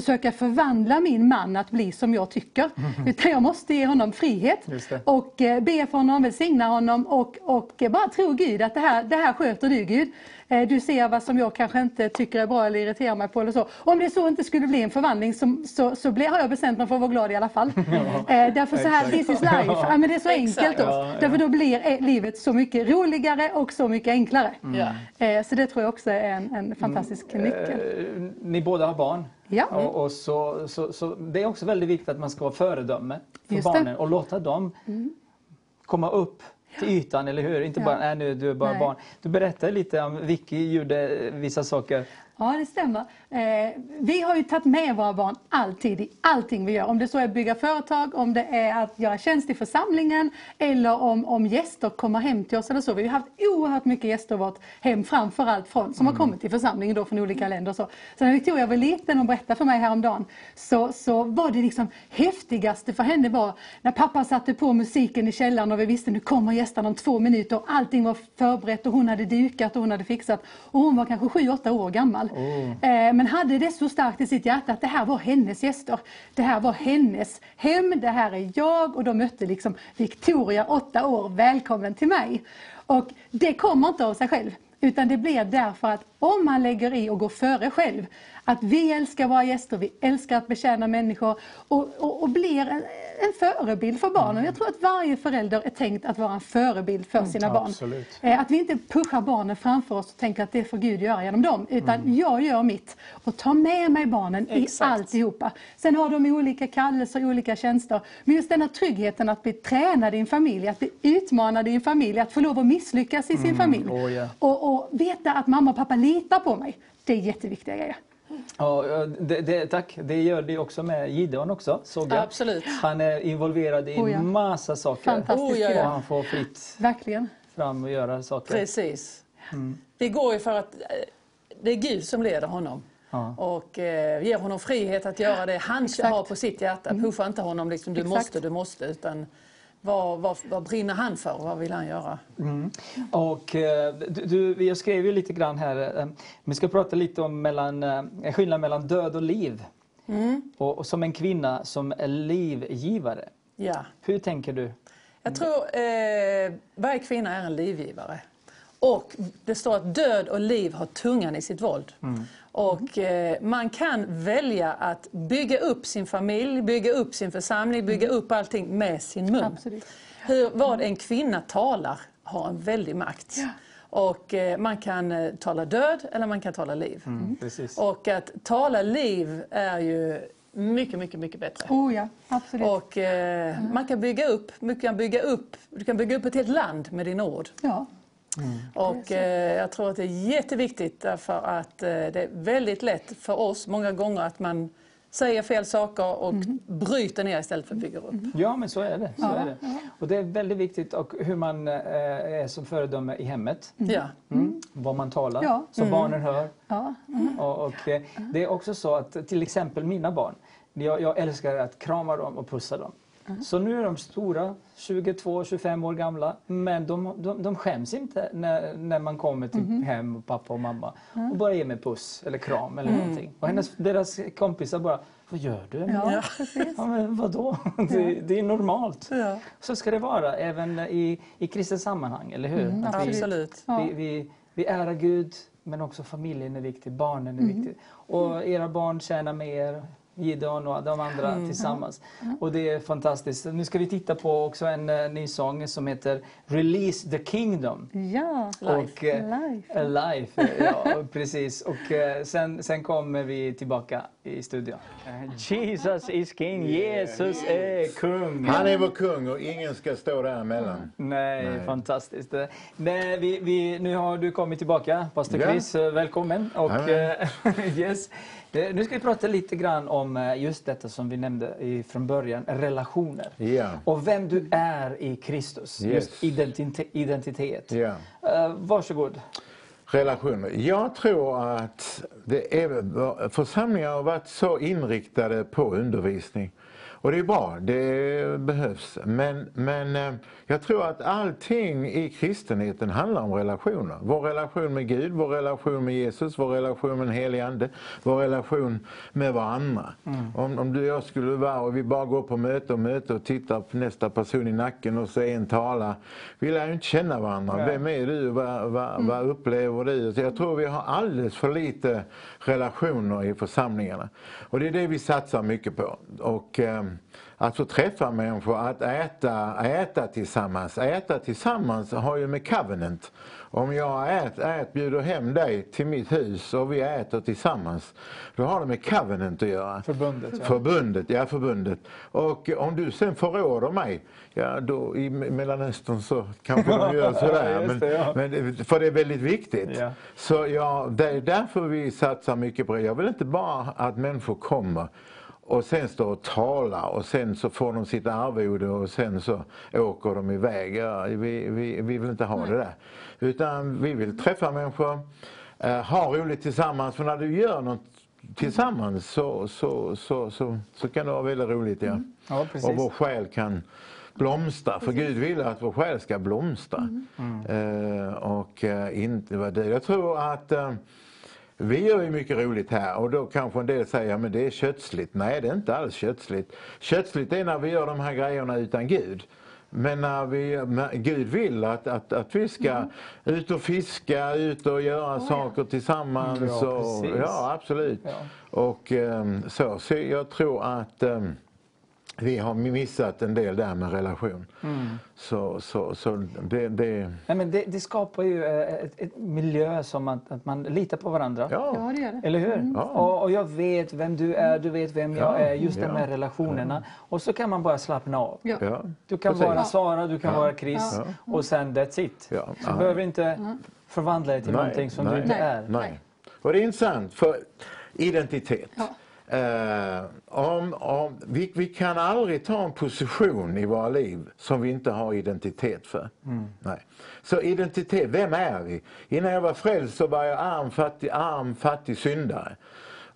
försöka förvandla min man att bli som jag tycker. Utan jag måste ge honom frihet och eh, be för honom, välsigna honom och, och bara tro Gud att det här, det här sköter du Gud. Eh, Du ser vad som jag kanske inte tycker är bra eller irriterar mig på eller så. Om det så inte skulle bli en förvandling så, så, så blir, har jag bestämt mig för att vara glad i alla fall. Eh, därför så här, exakt. this is life. Ja, men det är så enkelt då. Ja, ja. Därför då blir livet så mycket roligare och så mycket enklare. Ja. Eh, Så det tror jag också är en, en fantastisk nyckel. Eh, Ni båda har barn. Ja. Och, och så, så, så det är också väldigt viktigt att man ska vara föredöme för Just det. Mm. barnen och låta dem komma upp till ytan, eller hur? Inte Ja. bara, nej nu du är bara Nej. barn. Du berättade lite om Vicky gjorde vissa saker. Ja, det stämmer. Eh, vi har ju tagit med våra barn alltid i allting vi gör. Om det så är att bygga företag, om det är att göra tjänst i församlingen eller om, om gäster kommer hem till oss eller så. Vi har haft oerhört mycket gäster i vårt hem, framförallt från, som har kommit till församlingen då från olika länder. Och så. så när Victoria var liten och berättade för mig häromdagen så, så var det liksom häftigaste för henne var när pappa satte på musiken i källaren och vi visste nu kommer gästerna om två minuter. Allting var förberett och hon hade dukat och hon hade fixat. Och hon var kanske sju, åtta år gammal. Eh, men hade det så starkt i sitt hjärta att det här var hennes gäster. Det här var hennes hem, det här är jag och de mötte liksom Victoria, åtta år, välkommen till mig. Och det kommer inte av sig själv. Utan det blir därför att om man lägger i och går före själv, att vi älskar våra gäster, vi älskar att betjäna människor och, och, och blir en, en förebild för barnen. Jag tror att varje förälder är tänkt att vara en förebild för sina barn. absolut. Eh, Att vi inte pushar barnen framför oss och tänker att det får Gud göra genom dem. Utan jag gör mitt och tar med mig barnen Exakt. i alltihopa. Sen har de olika kallelser, olika tjänster. Men just den här tryggheten att bli tränad i en familj, att bli utmanad i en familj, att få lov att misslyckas i sin familj. Oh, ja. och, och veta att mamma och pappa litar på mig. Det är jätteviktiga grejer. Ja, det, det, tack. Det gör det också med Gideon också, såg jag. Absolut. Han är involverad i Oh, ja. massa saker. Fantastisk Oh, ja, ja. Och han får fritt Verkligen. fram och göra saker. Precis. Det går ju för att eh, det är Gud som leder honom. Ja. Och eh, ger honom frihet att göra det han Exakt. har på sitt hjärta. Pusha inte honom liksom, du Exakt. måste, du måste. Utan vad, vad, vad brinner han för? Vad vill han göra? Och eh, du, du, jag skrev ju lite grann här, eh, vi ska prata lite om mellan, eh, skillnad mellan död och liv. Och, och som en kvinna som är livgivare. Ja. Hur tänker du? Jag tror eh, varje kvinna är en livgivare. Och det står att död och liv har tungan i sitt våld. Och eh, man kan välja att bygga upp sin familj, bygga upp sin församling, bygga upp allting med sin mun. Absolut. Hur, vad en kvinna talar har en väldig makt. Och eh, man kan eh, tala död eller man kan tala liv. Precis. Och att tala liv är ju mycket, mycket, mycket bättre. Oh ja, absolut. Och eh, man kan bygga upp, man kan bygga upp, du kan bygga upp ett helt land med dina ord. Ja. Och eh, jag tror att det är jätteviktigt därför att eh, det är väldigt lätt för oss många gånger att man säger fel saker och bryter ner istället för att bygga upp. Ja, men så är det. Så Ja, är det. Och det är väldigt viktigt och hur man eh, är som föredöme i hemmet. Ja. Mm. Vad man talar, Ja. så barnen hör. Ja. Och, och, eh, det är också så att till exempel mina barn, jag, jag älskar att krama dem och pussa dem. Så nu är de stora, 22-25 år gamla, men de, de, de skäms inte när, när man kommer till hem, och pappa och mamma och bara ger mig puss eller kram eller någonting. Och hennes, deras kompisar bara, vad gör du? Ja, precis. Ja, men vadå? Det, det är normalt. Ja. Så ska det vara även i, i kristet sammanhang, eller hur? Mm, Att vi, Absolut. vi, vi, vi ärar Gud, men också familjen är viktig, barnen är viktiga. Och era barn tjänar mer, Gideon och de andra tillsammans. Och det är fantastiskt. Nu ska vi titta på också en uh, ny sång som heter Release the Kingdom. Ja. Life. Och, eh, Life. eh, life, ja precis. Och eh, sen, sen kommer vi tillbaka i studion. Eh, Jesus is king, Jesus är kung. Han är vår kung och ingen ska stå däremellan. Nej, Nej. fantastiskt. Eh, Nej, vi, vi, nu har du kommit tillbaka, pastor Ja. Chris. eh, Välkommen. Och, eh, yes. Eh, Nu ska vi prata lite grann om eh, just detta som vi nämnde från början, relationer. Ja. Och vem du är i Kristus, Yes. just identitet. identitet. Eh, varsågod. Relationer. Jag tror att det är, församlingar har varit så inriktade på undervisning. Och det är bra, det behövs. Men, men eh, jag tror att allting i kristenheten handlar om relationer. Vår relation med Gud, vår relation med Jesus, vår relation med den helige Ande, vår relation med varandra. Mm. Om, om du och jag skulle vara och vi bara går på möte och möte och tittar på nästa person i nacken och så en talar. Vi lär ju inte känna varandra. Nej. Vem är du? Vad, vad, mm. vad upplever du? Så jag tror vi har alldeles för lite relationer i församlingarna. Och det är det vi satsar mycket på. Och, eh, att få träffa människor, att äta, äta tillsammans. Äta tillsammans har ju med covenant. Om jag ät, ät, bjuder hem dig till mitt hus och vi äter tillsammans, då har det med covenant att göra. Förbundet, ja. Förbundet, ja förbundet. Och om du sen förråder mig, ja då i Mellanöstern så kanske de gör sådär. men, det, ja. men, för det är väldigt viktigt. Ja. Så ja, det är därför vi satsar mycket på det. Jag vill inte bara att människor kommer och sen står och talar och sen så får de sitt arvode och sen så åker de iväg. Ja, vi, vi, vi vill inte ha Nej. det där. Utan vi vill träffa människor, eh, ha roligt tillsammans. För när du gör något tillsammans så, så, så, så, så kan det vara väldigt roligt. Ja. Mm. ja och vår själ kan blomstra. För Gud vill att vår själ ska blomstra. Mm. Eh, och eh, inte vara det. Jag tror att eh, vi gör ju mycket roligt här och då kanske en del säger att det är kötsligt. Nej, det är inte alls kötsligt. Kötsligt är när vi gör de här grejerna utan Gud. Men när vi, Gud vill att, att, att vi ska mm. ut och fiska, ut och göra oh, saker ja. tillsammans. Ja, och, ja absolut. Ja. Och um, så, så jag tror att um, vi har missat en del där med relation. Mm. Så, så, så det, det... Nej, men det, det skapar ju eh, ett, ett, miljö som att, att man litar på varandra. Ja, ja det gör det. Eller hur? Mm. Ja. Och, och, jag vet vem du är, du vet vem jag är. Just ja. de här relationerna. Och så kan man bara slappna av. Ja. Du kan Precis. vara Sara, du kan vara Chris och sen that's it. Ja. Du behöver inte förvandla dig till nej, någonting som nej, du inte är. Nej. Och det är intressant, för identitet. Uh, om, om, vi, vi, kan aldrig ta en position i våra liv som vi inte har identitet för. Mm. Nej. Så identitet, vem är vi? Innan jag var frälst så var jag arm, fattig, arm, fattig syndare.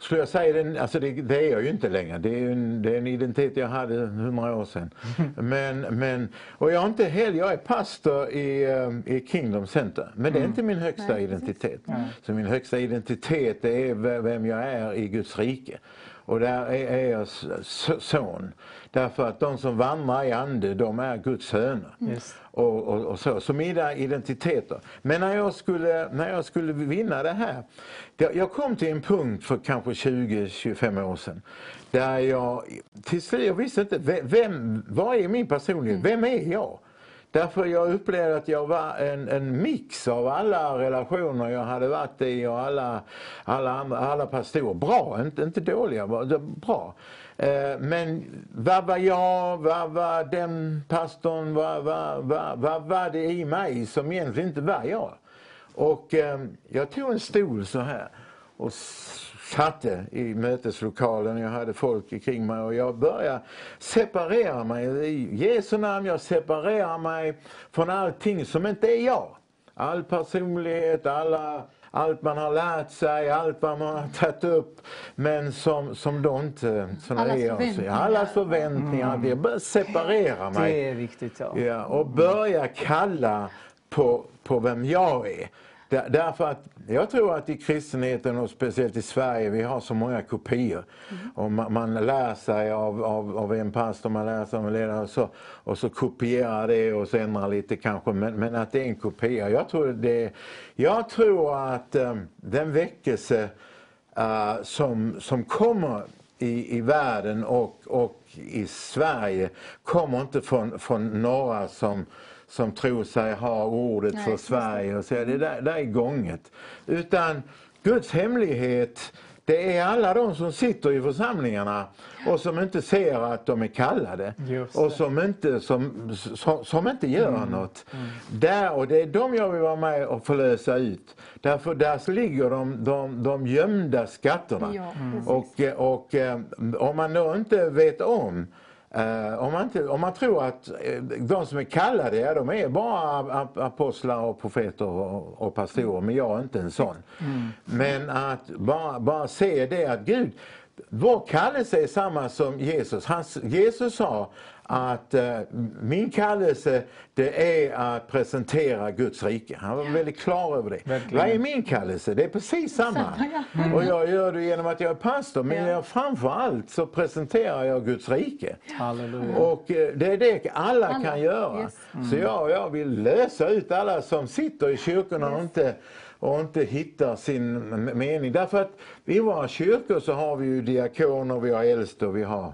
Skulle jag säga den, alltså det, det, är jag ju inte längre. Det är en, det är en identitet jag hade hundra år sedan. Men, men, och jag är inte heller, jag är pastor i, eh, i Kingdom Center. Men det är mm. inte min högsta Nej, identitet. Så min högsta identitet är vem jag är i Guds rike. Och där är jag son. Därför att de som vandrar i ande, de är Guds söner. Yes. Och, och, och, så. så mina identiteter. Men när jag skulle, när jag skulle vinna det här. Jag kom till en punkt för kanske 20-25 år sedan. Där jag till slut, jag visste inte, vem, vad är min personlighet? Mm. Vem är jag? Därför jag upplevde att jag var en, en mix av alla relationer jag hade varit i och alla, alla, andra, alla pastorer. Bra, inte, inte dåliga, bra. Eh, men vad var jag, vad var den pastorn, vad, vad, vad, vad var det i mig som egentligen inte var jag? Och eh, jag tog en stol så här och satte i möteslokalen. Jag hade folk kring mig och jag började separera mig. I Jesu namn, jag separerar mig från allting som inte är jag. All personlighet, alla, allt man har lärt sig, allt vad man har tagit upp. Men som, som då inte som Allas är förväntningar. Allas förväntningar. Mm. Jag började separera mig. Det är viktigt ja. ja och börja kalla på, på vem jag är. Därför att jag tror att i kristenheten och speciellt i Sverige, vi har så många kopior. Mm. Och man, man, lär sig av, av, av, en pastor, man lär sig av en ledare och så, och så kopierar det och så ändrar lite kanske. Men, men att det är en kopia. Jag tror, det, jag tror att um, den väckelse uh, som, som kommer i, i världen och, och i Sverige kommer inte från, från några som som tror sig ha ordet Nej, för Sverige och så. Det där, där är gånget. Utan Guds hemlighet det är alla de som sitter i församlingarna och som inte ser att de är kallade. Och som inte, som, som, som inte gör mm. något. Mm. Där, och det är de jag vill vara med och förlösa ut. Därför där ligger de, de, de gömda skatterna. Ja, mm. och, och eh, om man då inte vet om Uh, om, man inte, om man tror att uh, de som är kallade, ja, de är bara apostlar och profeter och, och pastorer, men jag är inte en sån. Mm. Men att bara, bara se det att Gud, vår kallelse är samma som Jesus. Hans, Jesus sa att uh, min kallelse det är att presentera Guds rike. Han var väldigt klar över det. Verkligen. Vad är min kallelse? Det är precis samma. Ja. Mm. Och jag gör det genom att jag är pastor, men jag, framför allt så presenterar jag Guds rike. Halleluja. Och eh, det är det alla, Alla, kan göra. yes. Så jag, jag vill lösa ut alla som sitter i kyrkorna och inte och inte hittar sin mening. Därför att i våra kyrkor så har vi ju diakoner, vi har äldste och vi har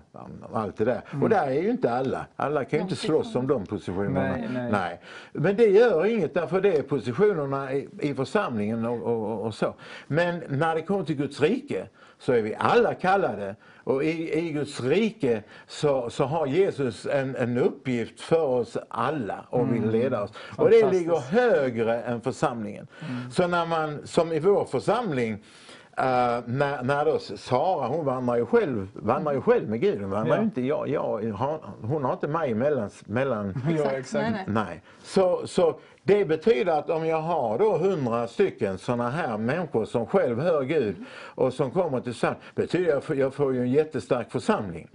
allt det där. Och där är ju inte alla. Alla kan ju inte slåss om de positionerna. Nej, nej. Men det gör inget därför det är positionerna i, i församlingen och, och, och så. Men när det kommer till Guds rike så är vi alla kallade. Och i, i Guds rike så, så har Jesus en, en uppgift för oss alla och vill leda oss. Och det ligger högre än församlingen. Så när man, som i vår församling, eh, när, när då Sara, hon vandrar ju själv, vandrar ju själv med Gud. Hon, vandrar Ja. inte, jag, jag, har- hon har inte mig mellan, mellan Ja, exakt. Nej, nej. Nej. Så, så det betyder att om jag har då hundra stycken sådana här människor som själv hör Gud och som kommer till församling, betyder att jag får ju en jättestark församling.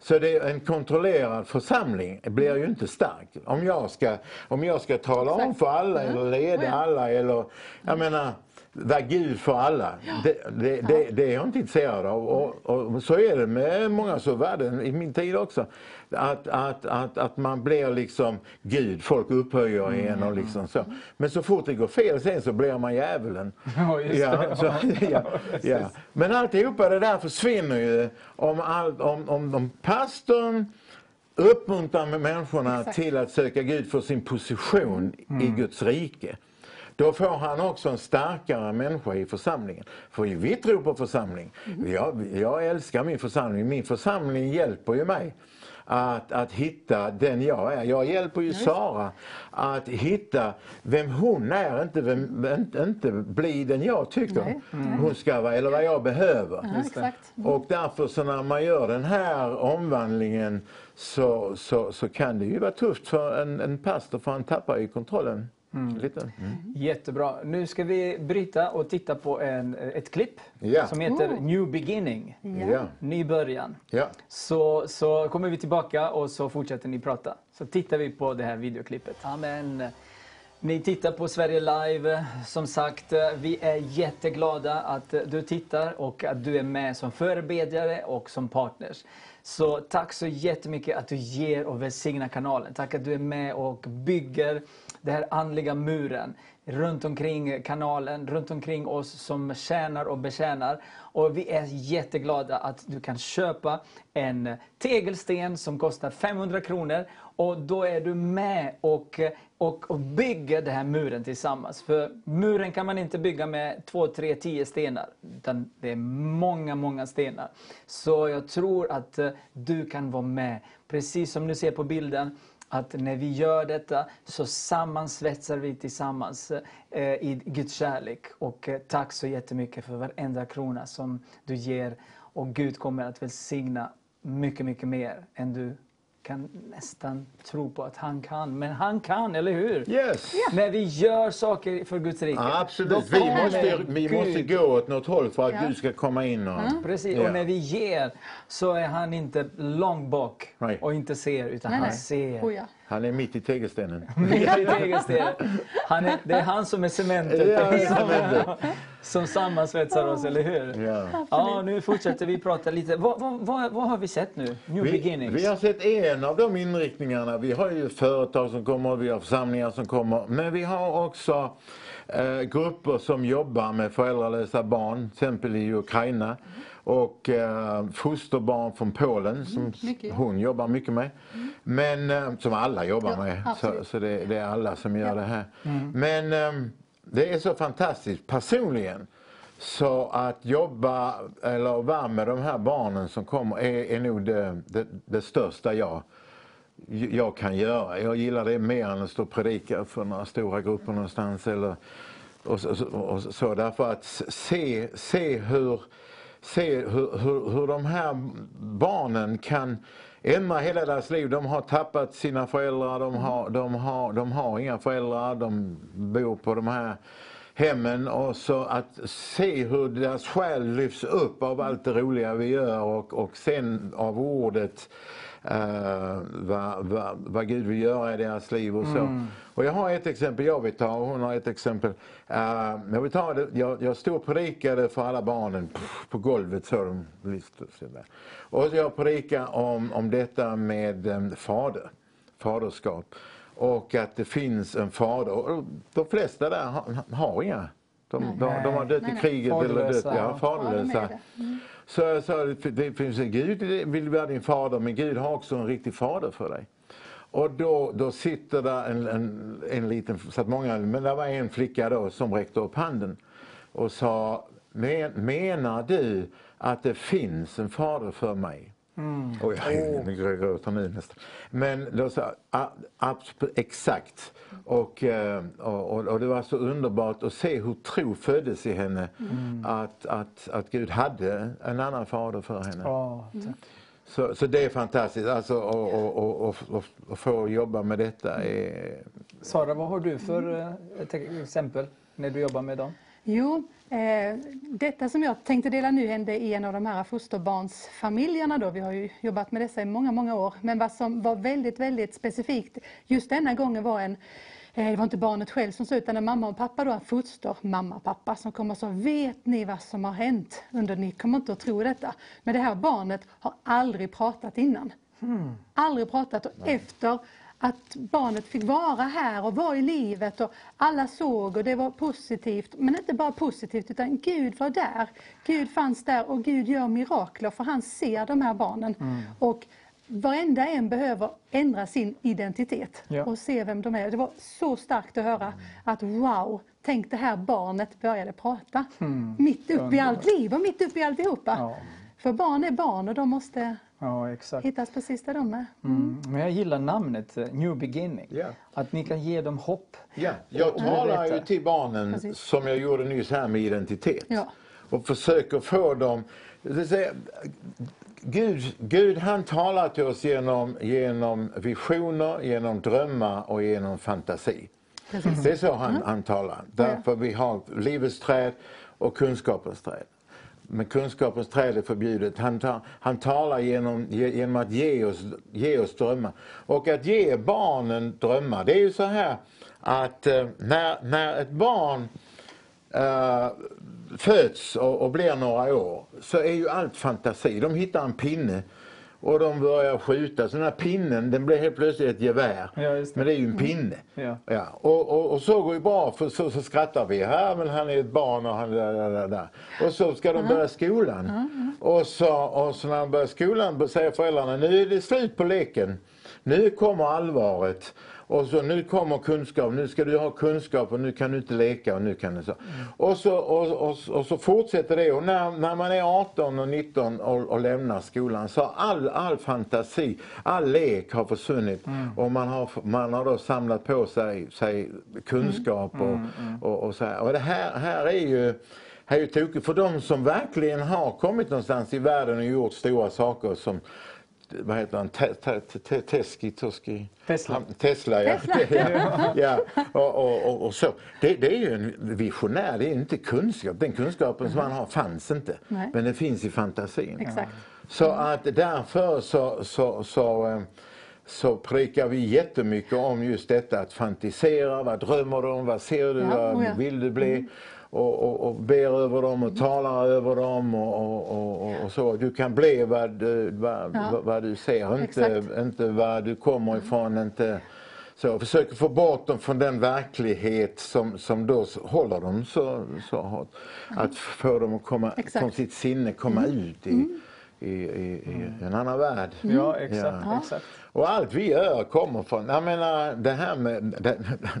Så det är en kontrollerad församling blir ju inte stark. Om jag ska, om jag ska tala om för alla Mm. eller leda alla eller, jag menar, vara Gud för alla. Det, det, det, det är jag inte intresserad av. Och, och så är det med många så var det i min tid också. Att, att, att, att man blir liksom Gud, folk upphöjer en och liksom så. Men så fort det går fel sen så blir man djävulen. Ja, just Ja, så, ja, ja. Men alltihopa det där försvinner ju om, all, om, om, om pastorn uppmuntrar människorna Exakt. till att söka Gud för sin position i Mm. Guds rike. Då får han också en starkare människa i församlingen. För vi tror på församling. Mm. Jag, jag älskar min församling. Min församling hjälper ju mig att, att hitta den jag är. Jag hjälper ju Sara att hitta vem hon är, inte, vem, inte, inte bli den jag tycker Nej. hon ska vara eller vad jag behöver. Ja, exakt. Och därför så när man gör den här omvandlingen så, så, så kan det ju vara tufft för en, en pastor för han tappar ju kontrollen lite. Mm. Jättebra. Nu ska vi bryta och titta på en, ett klipp Ja. som heter Oh. New Beginning. Ja. Ny början. Ja. Så, så kommer vi tillbaka och så fortsätter ni prata. Så tittar vi på det här videoklippet. Amen. Ni tittar på Sverige Live. Som sagt, vi är jätteglada att du tittar och att du är med som förebedjare och som partners. Så tack så jättemycket att du ger och välsignar kanalen. Tack att du är med och bygger den här andliga muren runt omkring kanalen, runt omkring oss som tjänar och betjänar. Och vi är jätteglada att du kan köpa en tegelsten som kostar 500 kronor och då är du med och, och, och bygger den här muren tillsammans. För muren kan man inte bygga med två, tre, tio stenar, utan det är många, många stenar. Så jag tror att eh, du kan vara med, precis som du ser på bilden, att när vi gör detta så sammansvetsar vi tillsammans eh, i Guds kärlek. Och eh, tack så jättemycket för varenda krona som du ger. Och Gud kommer att välsigna mycket, mycket mer än du kan nästan tro på att han kan. Men han kan, eller hur? Yes. När vi gör saker för Guds rike. Absolut. Vi måste, vi Gud. måste gå åt något håll för att Ja. Gud ska komma in. Och, Precis, Ja. och när vi ger så är han inte långt bak Nej. och inte ser, utan Nej, han nej. ser. Oh, ja. Han är mitt i tegelstenen. Mitt i tegelstenen. Han är, det är han som är cementet Ja, som, som sammansvetsar oss, eller hur? Ja. Ja, nu fortsätter vi prata lite. Vad, vad, vad, vad har vi sett nu? New Vi, beginnings. vi har sett en av de inriktningarna. Vi har ju företag som kommer, vi har församlingar som kommer. Men vi har också eh, grupper som jobbar med föräldralösa barn, till exempel i Ukraina. Och eh, fosterbarn från Polen som mycket. hon jobbar mycket med. Men eh, som alla jobbar Ja, med. Så, absolut. så det, det är alla som gör det här. Men eh, det är så fantastiskt personligen. Så att jobba eller vara med de här barnen som kommer är, är nog det, det, det största jag, jag kan göra. Jag gillar det mer än att stå och predika för några stora grupper någonstans. Eller, och, så- och, och så, därför att se, se, hur, se hur, hur, hur de här barnen kan ändra hela deras liv. De har tappat sina föräldrar, de har, de har, de har inga föräldrar, de bor på de här hemmen och så att se hur deras själ lyfts upp av allt det roliga vi gör och, och sen av ordet uh, vad, vad, vad Gud vill göra i deras liv och så. Mm. Och jag har ett exempel jag vill ta och hon har ett exempel. Uh, jag vill ta det, jag, jag stod och predikade för alla barnen på golvet så de lyfte Och jag predikade om, om detta med um, fader, faderskap. Och att det finns en fader. De flesta där har, har inga. De, de, de, har dött i kriget eller dött, ja, faderlösa. Mm. Så jag sa, det finns en Gud vill vara din fader, men Gud har också en riktig fader för dig. Och då, då sitter där en, en, en liten, satt många, men det var en flicka då som räckte upp handen och sa, men, menar du att det finns en fader för mig? Mm. Oj, nu gråter nu nästan. Men då sa exakt. Och, eh, och, och, det var så underbart att se hur tro föddes i henne. Mm. Att, att, att Gud hade en annan fader för henne. Oh, så, så det är fantastiskt. Alltså, och, och, och, och, och få jobba med detta är... Sara, vad har du för eh, exempel när du jobbar med dem? Jo, detta som jag tänkte dela nu hände i en av de här fosterbarnsfamiljerna. Då. Vi har ju jobbat med dessa i många, många år. Men vad som var väldigt, väldigt specifikt just denna gången var en eh, det var inte barnet själv som sa utan en mamma och pappa, då, en foster mamma och pappa som kom och sa, vet ni vad som har hänt? Under, ni kommer inte att tro detta. Men det här barnet har aldrig pratat innan. Hmm. Aldrig pratat och efter att barnet fick vara här och vara i livet och alla såg och det var positivt. Men inte bara positivt utan Gud var där. Gud fanns där och Gud gör mirakler för han ser de här barnen. Mm. Och varenda en behöver ändra sin identitet ja. och se vem de är. Det var så starkt att höra att wow, tänk det här barnet började prata. Mm. Mitt uppe i allt liv och mitt uppe i alltihopa. Ja. För barn är barn och de måste Ja, exakt. hittas precis där de är. Mm. Mm. Men jag gillar namnet eh, New Beginning. Yeah. Att ni kan ge dem hopp. Ja, jag talar ju till barnen precis. som jag gjorde nyss här med identitet. Ja. Och försöker få dem... Säga, Gud, Gud han talar till oss genom, genom visioner, genom drömmar och genom fantasi. Precis. Det är så han, mm. han talar. Därför vi har livets träd och kunskapens träd men kunskapens träd är förbjudet. Han, tar, han talar genom, genom att ge oss, ge oss drömmar. Och att ge barnen drömmar, det är ju så här att eh, när, när ett barn eh, föds och, och blir några år så är ju allt fantasi. De hittar en pinne och de börjar skjuta. Så den här pinnen den blir helt plötsligt ett gevär. Ja, det. Men det är ju en pinne. Mm. Ja. ja. Och, och, och, så går ju bra för så, så skrattar vi. Ja, men han är ett barn och han där, där, där. Och så ska de börja skolan. Och, så, och så när de börjar skolan säger föräldrarna nu är det slut på leken. Nu kommer allvaret. Och så nu kommer kunskap, nu ska du ha kunskap och nu kan du inte leka och nu kan du så. Mm. Och, så och, och, och, så fortsätter det och när, när man är 18 och 19 och, och lämnar skolan så har all, all fantasi, all lek har försvunnit mm. och man har, man har då samlat på sig, sig kunskap mm. och, mm, mm. och, och, så här. Och det här, här är ju här är ju tokigt för de som verkligen har kommit någonstans i världen och gjort stora saker som vad heter han, Teski, Toski? Tesla. Tesla, ja. ja. Och, och, och, så. Det, det, är ju en visionär, det är inte kunskap. Den kunskapen mm. som han har fanns inte. Nej. Men den finns i fantasin. Exakt. Så att därför så, så, så, eh, så prickar vi jättemycket om just detta att fantisera. Vad drömmer du om? Vad ser du? Ja, vad vill du bli? Mm och, och, och ber över dem och talar över dem och, och, och så. Du kan bli vad du, vad, ja. vad du ser, inte, inte var du kommer ifrån. Inte, så försöker få bort dem från den verklighet som, som då håller dem så, så hårt. Att få dem att komma från sitt sinne, komma mm. ut i, mm. i, i, i, en annan värld. Mm. Ja, exakt. Ja. exakt. Och allt vi gör kommer från, jag menar det här med,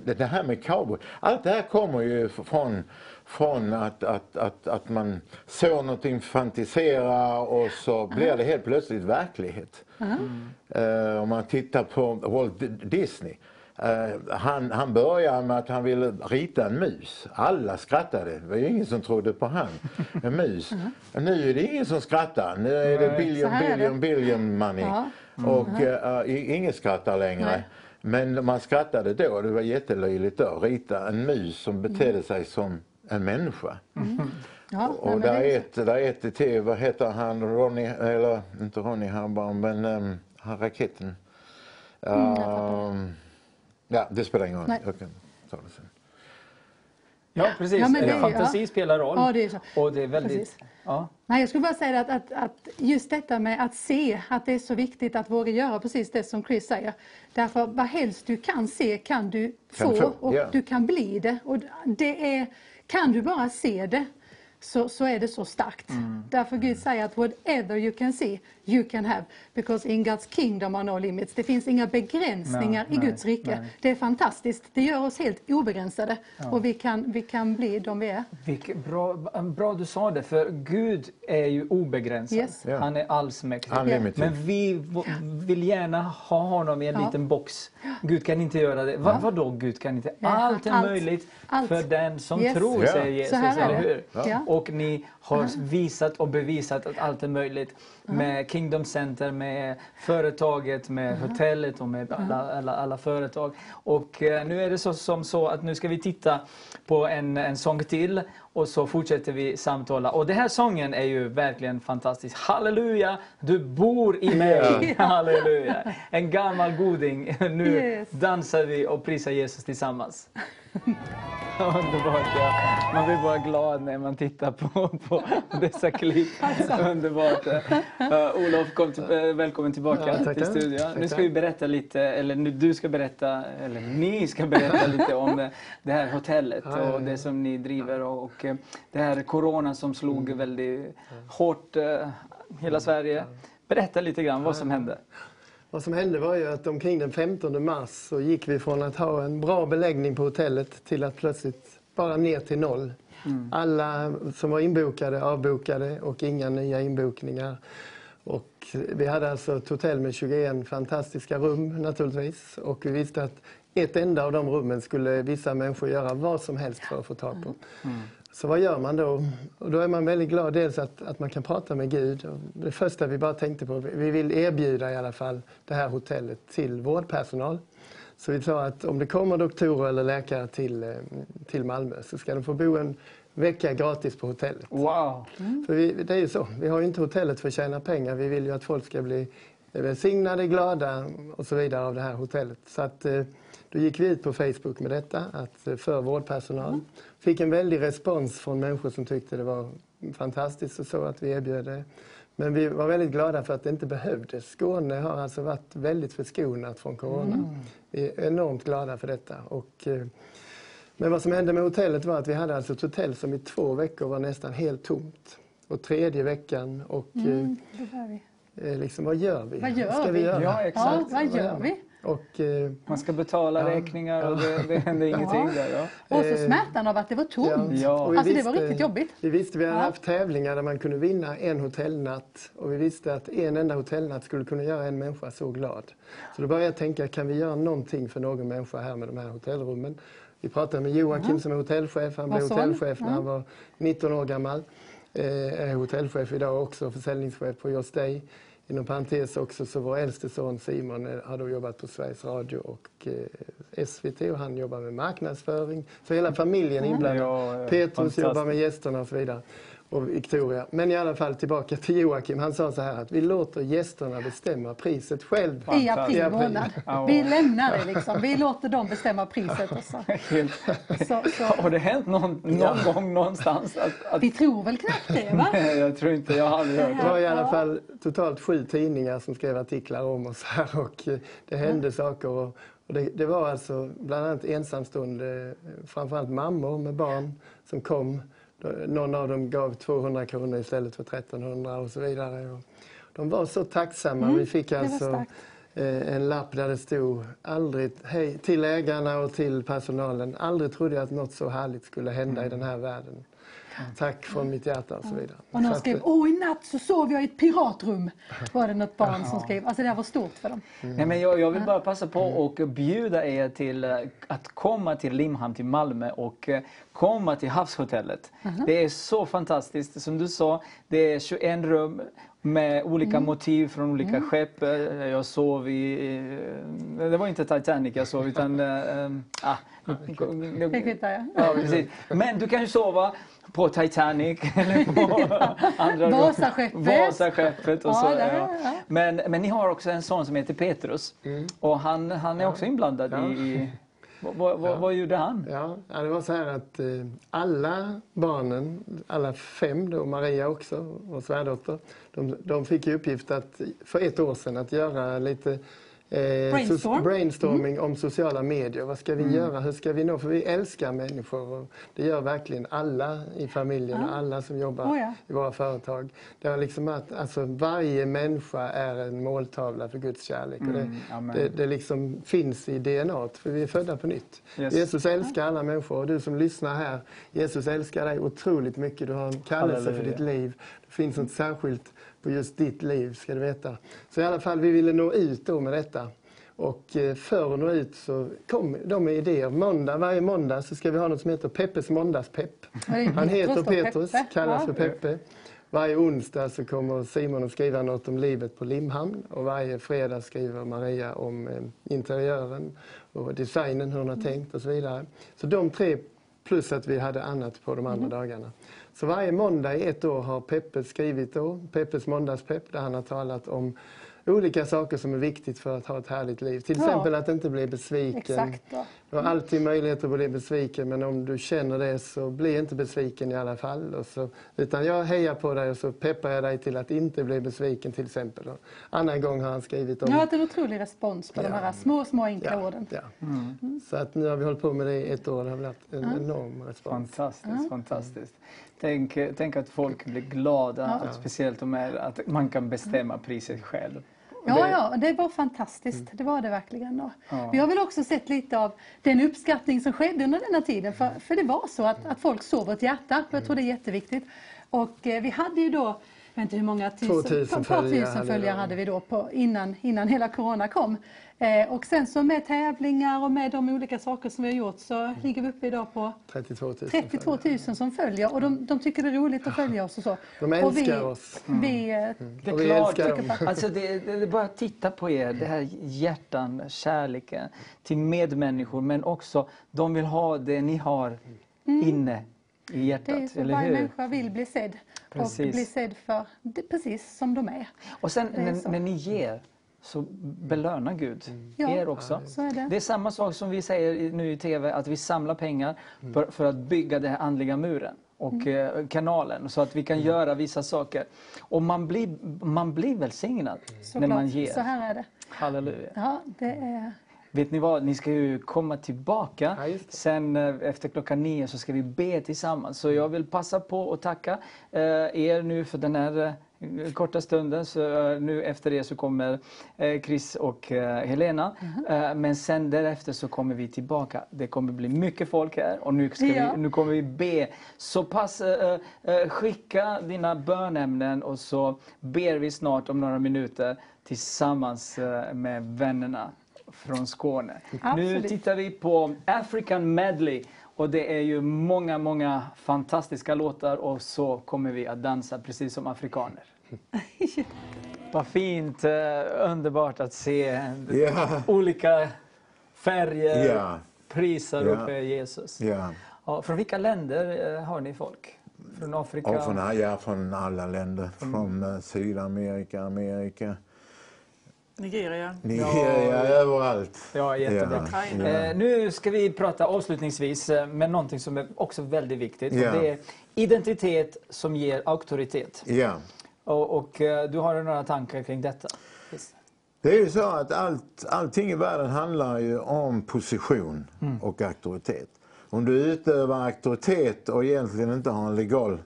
det, det här med cowboy, allt det här kommer ju från från att, att, att, att man såg någonting fantisera och så blir det helt plötsligt verklighet. Mm. Uh, om man tittar på Walt Disney. Uh, han, han började med att han ville rita en mus. Alla skrattade. Det var ju ingen som trodde på han. En mus. Mm. Nu är det ingen som skrattar. Nu är det billion, billion, billion money. Ja. Mm. Och uh, ingen skrattar längre. Nej. Men man skrattade då, det var jättelöjligt då, rita en mus som betedde sig som en människa. Ja, Och där det är ett, där är ett till, vad heter han, Ronny, eller inte Ronny Harbaum, men um, han raketen. Mm, Um, ja, det spelar ingen roll. Jag kan ta det sen. Ja, precis. Ja, men det- Fantasi ja. spelar roll. Ja, det är så. Och det är väldigt... Ja. Nej, jag skulle bara säga att, att, att just detta med att se, att det är så viktigt att våga göra precis det som Chris säger. Därför vad helst du kan se kan du Kan få få, och ja. du kan bli det. Och det är, kan du bara se det så, så är det så starkt. Mm. Därför Gud säger att whatever you can see, you can have. Because in God's kingdom are no limits. Det finns inga begränsningar Nej, i nej, Guds rike. nej. Det är fantastiskt. Det gör oss helt obegränsade. Och vi kan, vi kan bli de vi är. Vilket bra, bra du sa det, för Gud är ju obegränsad. Yes. Ja. Han är allsmäktig. Unlimited. Men vi vill gärna ha honom i en Ja. liten box. Gud kan inte göra det. Va, vadå Gud kan inte? Ja, Allt är allt. möjligt Allt. för den som Yes. tror, Ja. säger Så Jesus. här är Eller det. hur? Ja. Och ni har visat och bevisat att allt är möjligt. Med Kingdom Center, med företaget, med hotellet och med alla, alla, alla företag. Och eh, nu är det så, som så att nu ska vi titta på en, en sång till och så fortsätter vi samtala. Och den här sången är ju verkligen fantastisk. Halleluja, du bor i mig. Halleluja. En gammal goding. Nu Yes. dansar vi och prisar Jesus tillsammans. Underbart, ja. Man blir bara glad när man tittar på, på dessa klipp. Underbart. Uh, Olof, kom till, eh, välkommen tillbaka Ja, till studion. Nu Tackar. ska vi berätta lite, eller nu, du ska berätta, eller ni ska berätta lite om eh, det här hotellet Ja, ja, ja. och det som ni driver och, och eh, det här corona som slog Mm. väldigt hårt eh, hela Sverige. Berätta lite grann vad som hände. Vad som hände var ju att omkring den 15 mars så gick vi från att ha en bra beläggning på hotellet till att plötsligt bara ner till noll. Alla som var inbokade avbokade och inga nya inbokningar. Och vi hade alltså ett hotell med 21 fantastiska rum naturligtvis och vi visste att ett enda av de rummen skulle vissa människor göra vad som helst för att få tag på. Så vad gör man då? Och då är man väldigt glad dels att, att man kan prata med Gud. Och det första vi bara tänkte på, vi vill erbjuda i alla fall det här hotellet till vårdpersonal. Så vi sa att om det kommer doktorer eller läkare till, eh, till Malmö så ska de få bo en vecka gratis på hotellet. Wow! För vi, det är ju så, vi har ju inte hotellet för att tjäna pengar. Vi vill ju att folk ska bli välsignade, glada och så vidare av det här hotellet. Så att, eh, då gick vi ut på Facebook med detta, att, eh, för vårdpersonal. Fick en väldig respons från människor som tyckte det var fantastiskt och så att vi erbjöd det. Men vi var väldigt glada för att det inte behövdes. Skåne har alltså varit väldigt förskonat från corona. Vi är enormt glada för detta. Och, eh, men vad som hände med hotellet var att vi hade alltså ett hotell som i två veckor var nästan helt tomt. Och tredje veckan och Mm, det var vi. eh, liksom, vad gör vi? Vad gör ska vi? vi göra? Ja, exakt. Ja, vad gör vi? Och, eh, Man ska betala Ja. räkningar och det, det händer ingenting där. Ja. Och så Eh, smärtan av att det var tomt. Ja. Alltså det var riktigt jobbigt. Vi visste vi hade Ja. haft tävlingar där man kunde vinna en hotellnatt och vi visste att en enda hotellnatt skulle kunna göra en människa så glad. Så då började jag tänka, kan vi göra någonting för någon människa här med de här hotellrummen? Vi pratade med Joakim som är hotellchef. Han blev hotellchef när Ja. han var 19 år gammal. Eh, är hotellchef idag också, försäljningschef på Just Day. Inom parentes också så vår äldste son Simon eh, har då jobbat på Sveriges Radio och eh, SVT och han jobbar med marknadsföring. Så hela familjen är inblandad. Ja, ja, Petrus jobbar med gästerna och så vidare. Och Victoria. Men i alla fall tillbaka till Joakim. Han sa så här att vi låter gästerna bestämma priset själv. I april månad. Ja. Vi lämnar det liksom. Vi låter dem bestämma priset. Och så. Helt. Så, så. Har det hänt någon, någon gång någonstans? Att, att, Vi tror väl knappt det va? Nej, jag tror inte, jag har aldrig hört Det det. var i alla fall totalt sju tidningar som skrev artiklar om oss här och eh, det hände saker. Och, och det, det var alltså bland annat ensamstående, eh, framförallt mammor med barn som kom. Någon av dem gav 200 kronor istället för 1300 och så vidare. De var så tacksamma. Mm, Vi fick alltså eh, en lapp där det stod aldrig, hej, till ägarna och till personalen. Aldrig trodde jag att något så härligt skulle hända i den här världen. Tack från mitt hjärta och så vidare. Och någon skrev, åh i natt så sov jag i ett piratrum. Var det något barn som skrev. Alltså det här var stort för dem. Nej, men jag, jag vill bara passa på och bjuda er till eh, att komma till Limhamn, till Malmö och eh, komma till Havshotellet. Det är så fantastiskt. Som du sa, det är 21 rum med olika motiv från olika skepp. Eh, Jag sov i det var inte Titanic jag sov utan... Äh, ah, det kvittar jag. Ja, precis. Men du kan ju sova på Titanic eller på andra Vasaskeppet. Vasaskeppet och Ja, där, Ja. ja. Men, men ni har också en son som heter Petrus och han, han är också inblandad Ja. i... vad, vad, vad gjorde han? Ja, ja, det var så här att eh, alla barnen, alla fem då, Maria också, vår svärdotter, de, de fick i uppgift att för ett år sedan att göra lite Brainstorm. so- brainstorming om sociala medier. Vad ska vi Mm. göra? Hur ska vi nå? För vi älskar människor och det gör verkligen alla i familjen och Ja. alla som jobbar Oh ja. i våra företag. Det är liksom att alltså, varje människa är en måltavla för Guds kärlek. och Mm, det, amen. det, det liksom finns i DNA, för vi är födda på nytt. Yes. Jesus älskar alla människor och du som lyssnar här, Jesus älskar dig otroligt mycket. Du har en kallelse för Halleluja. ditt liv. Det finns något särskilt på just ditt liv, ska du veta. Så i alla fall, vi ville nå ut då med detta. Och eh, för att nå ut så kom de med idéer. Måndag, varje måndag så ska vi ha något som heter Peppes måndagspepp. Han heter Petrus Peppe. kallas för Peppe. Varje onsdag så kommer Simon att skriva något om livet på Limhamn och varje fredag skriver Maria om eh, interiören och designen, hur hon har tänkt och så vidare. Så de tre, plus att vi hade annat på de andra dagarna. Så varje måndag i ett år har Peppe skrivit då, Peppes måndagspepp, där han har talat om olika saker som är viktigt för att ha ett härligt liv. Till Ja. exempel att inte bli besviken. Exakt. Ja. Du har alltid möjlighet att bli besviken men om du känner det så bli inte besviken i alla fall. Och så, utan jag hejar på dig och så peppar jag dig till att inte bli besviken till exempel. Och annan gång har han skrivit om... Jag har haft en otrolig respons på de Ja. här små, små enkla Ja, orden. ja. Mm. Så att nu har vi hållit på med det i ett år. Det har varit en Ja. enorm respons. Fantastiskt, fantastiskt. Tänk, tänk att folk blir glada, Ja. speciellt om att man kan bestämma priset själv. Ja, Det- ja, det var fantastiskt. Det var det verkligen. Och Ja. Vi har väl också sett lite av den uppskattning som skedde under denna tiden. För, för det var så att, att folk såg vårt hjärta. Jag tror det är jätteviktigt. Och eh, vi hade ju då, jag vet inte hur många tusen, 2000 ett par följare tusen hade följare vi. hade vi då på, innan, innan hela corona kom. Eh, och sen så med tävlingar och med de olika saker som vi har gjort så ligger vi uppe idag på 32 000. 32 000 som följer och de, de tycker det är roligt att följa oss och så. De och vi, älskar oss. Mm. Vi, eh, Det är vi klart. älskar dem. Alltså det, det, det är bara att titta på er, det här hjärtan, kärleken till medmänniskor men också de vill ha det ni har inne i hjärtat. Mm. Det är så, eller varje hur? människa vill bli sedd Precis. och bli sedd för det, precis som de är. Och sen är när, så. när ni ger så belönar Gud Ja, er också. så är det. Det är samma sak som vi säger nu i TV, att vi samlar pengar för, för att bygga den här andliga muren och Mm. eh, kanalen så att vi kan göra vissa saker. Och man blir, man blir välsignad när Såklart. man ger. Så här är det. Halleluja. Ja, det är... Vet ni vad, ni ska ju komma tillbaka. Sen eh, efter klockan nio så ska vi be tillsammans. Så jag vill passa på att tacka eh, er nu för den här eh, korta stunden. Så nu efter det så kommer Chris och Helena. Eh, men sen därefter så kommer vi tillbaka. Det kommer bli mycket folk här och nu, ska Ja. vi, nu kommer vi be. Så pass, skicka dina bönämnen och så ber vi snart om några minuter tillsammans med vännerna från Skåne. Nu Absolut. tittar vi på African Medley och det är ju många, många fantastiska låtar och så kommer vi att dansa precis som afrikaner. Vad fint, eh, underbart att se Ja. olika färger, Ja. prisar Ja. uppe Jesus. Ja, från vilka länder eh, har ni folk? Från Afrika? Och från, ja, från alla länder. Från eh, Sydamerika, Amerika, Nigeria. Nigeria, överallt. Ja, jättebra. Ja, Eh, nu ska vi prata avslutningsvis eh, med någonting som är också väldigt viktigt. Ja. Det är identitet som ger auktoritet. ja. Och, och eh, du har några tankar kring detta? Det är ju så att allt, allting i världen handlar ju om position Mm. och auktoritet. Om du utövar auktoritet och egentligen inte har en legal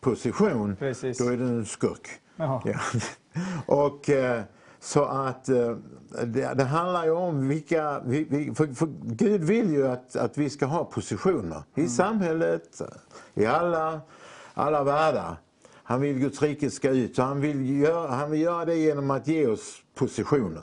position, då är du en skurk. Ja. Och eh, så att eh, det, det handlar ju om vilka... Vi, för, för Gud vill ju att, att vi ska ha positioner i samhället, i alla, alla världar. Han vill Guds rike ska ut så han vill, göra, han vill göra det genom att ge oss positioner.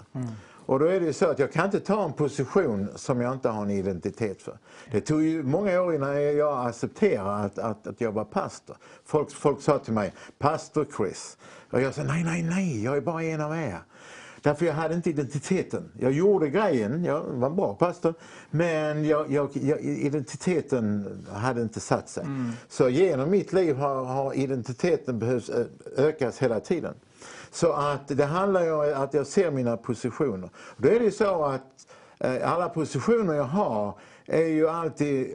Och då är det så att jag kan inte ta en position som jag inte har en identitet för. Det tog ju många år innan jag accepterade att, att, att jag var pastor. Folk, folk sa till mig, pastor Chris. Och jag sa, nej, nej, nej, jag är bara en av er. Därför jag hade inte identiteten. Jag gjorde grejen, jag var en bra pastor, men jag, jag, jag, identiteten hade inte satt sig. Mm. Så genom mitt liv har, har identiteten behövt ökas hela tiden. Så att det handlar ju om att jag ser mina positioner. Då är det ju så att eh, alla positioner jag har är ju alltid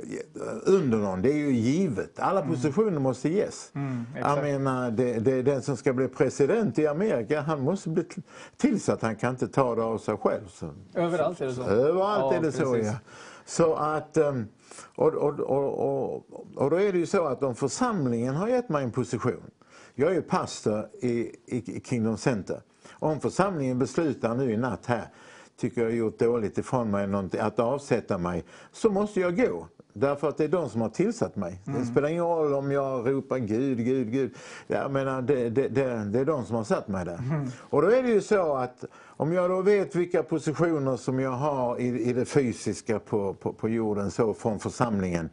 under någon, det är ju givet. Alla positioner måste ges. Mm, jag menar, det, det, den som ska bli president i Amerika, han måste bli tillsatt, han kan inte ta det av sig själv. Så. Överallt är det så. Överallt Ja, är det så precis. ja. Så att, ehm, och, och, och, och, då är det ju så att om församlingen har gett mig en position. Jag är ju pastor i, i Kingdom Center. Om församlingen beslutar nu i natt här, tycker jag har gjort dåligt ifrån mig någonting, att avsätta mig, så måste jag gå. Därför att det är de som har tillsatt mig. Det Mm. spelar ingen roll om jag ropar Gud, Gud, Gud. Jag menar, det, det, det, det är de som har satt mig där. Mm. Och då är det ju så att om jag då vet vilka positioner som jag har i, i det fysiska på, på, på jorden, så från församlingen.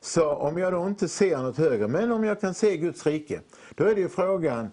Så om jag då inte ser något högre, men om jag kan se Guds rike, då är det ju frågan,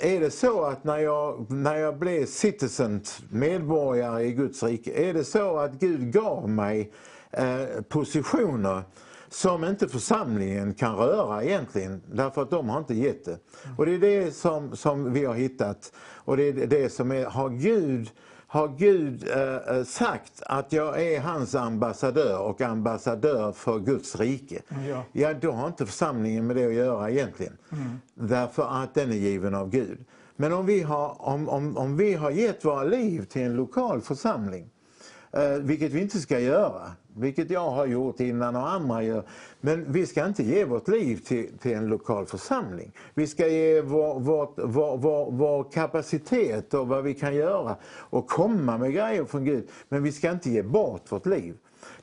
är det så att när jag, när jag blev citizen, medborgare i Guds rike, är det så att Gud gav mig eh, positioner som inte församlingen kan röra egentligen, därför att de har inte gett det. Och det är det som, som vi har hittat. Och det är det som är, har Gud har Gud eh, eh, sagt att jag är hans ambassadör och ambassadör för Guds rike, Ja. ja då har inte församlingen med det att göra egentligen. Mm. Därför att den är given av Gud. Men om vi har, om, om, om vi har gett våra liv till en lokal församling, eh, vilket vi inte ska göra, vilket jag har gjort innan och andra gör. Men vi ska inte ge vårt liv till, till en lokal församling. Vi ska ge vår, vårt, vår, vår, vår kapacitet och vad vi kan göra och komma med grejer från Gud. Men vi ska inte ge bort vårt liv.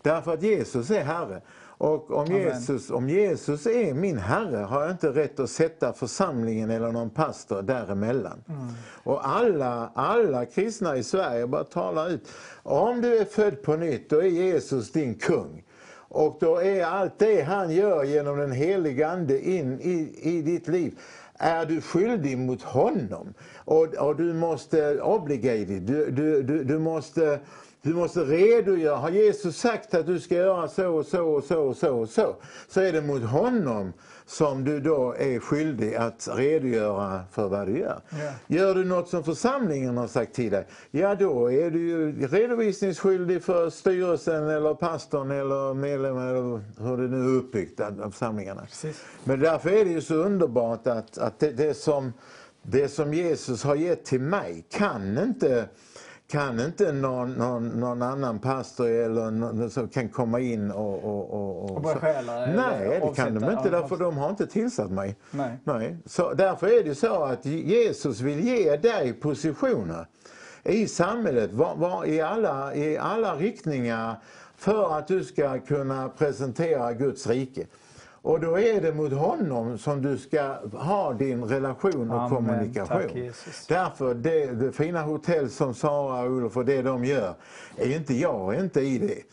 Därför att Jesus är Herre. Och om. Jesus, om Jesus är min Herre har jag inte rätt att sätta församlingen eller någon pastor däremellan. Mm. Och alla, alla kristna i Sverige bara talar ut. Om du är född på nytt, då är Jesus din kung. Och då är allt det han gör genom den heliga Ande in i, i ditt liv är du skyldig mot honom. Och, och du måste obligated, du, du, du, du måste du måste redogöra. Har Jesus sagt att du ska göra så och så och så och så och så, så är det mot honom som du då är skyldig att redogöra för vad du gör. Ja. Gör du något som församlingen har sagt till dig, ja då är du ju redovisningsskyldig för styrelsen eller pastorn eller medlemmen eller hur det nu är uppbyggt av församlingarna. Men därför är det ju så underbart att, att det, det, som, det som Jesus har gett till mig kan inte kan inte någon, någon, någon annan pastor eller någon som kan komma in och... Och, och, Och bara så- stjäla Nej, det kan de inte ja, därför de har inte tillsatt mig. Nej. Nej. Så därför är det så att Jesus vill ge dig positioner i samhället, var, var, i, alla, i alla riktningar för att du ska kunna presentera Guds rike. Och då är det mot honom som du ska ha din relation och Amen. kommunikation. Tack. Därför, det, det fina hotell som Sara och Olof och det de gör, är inte jag är inte i det.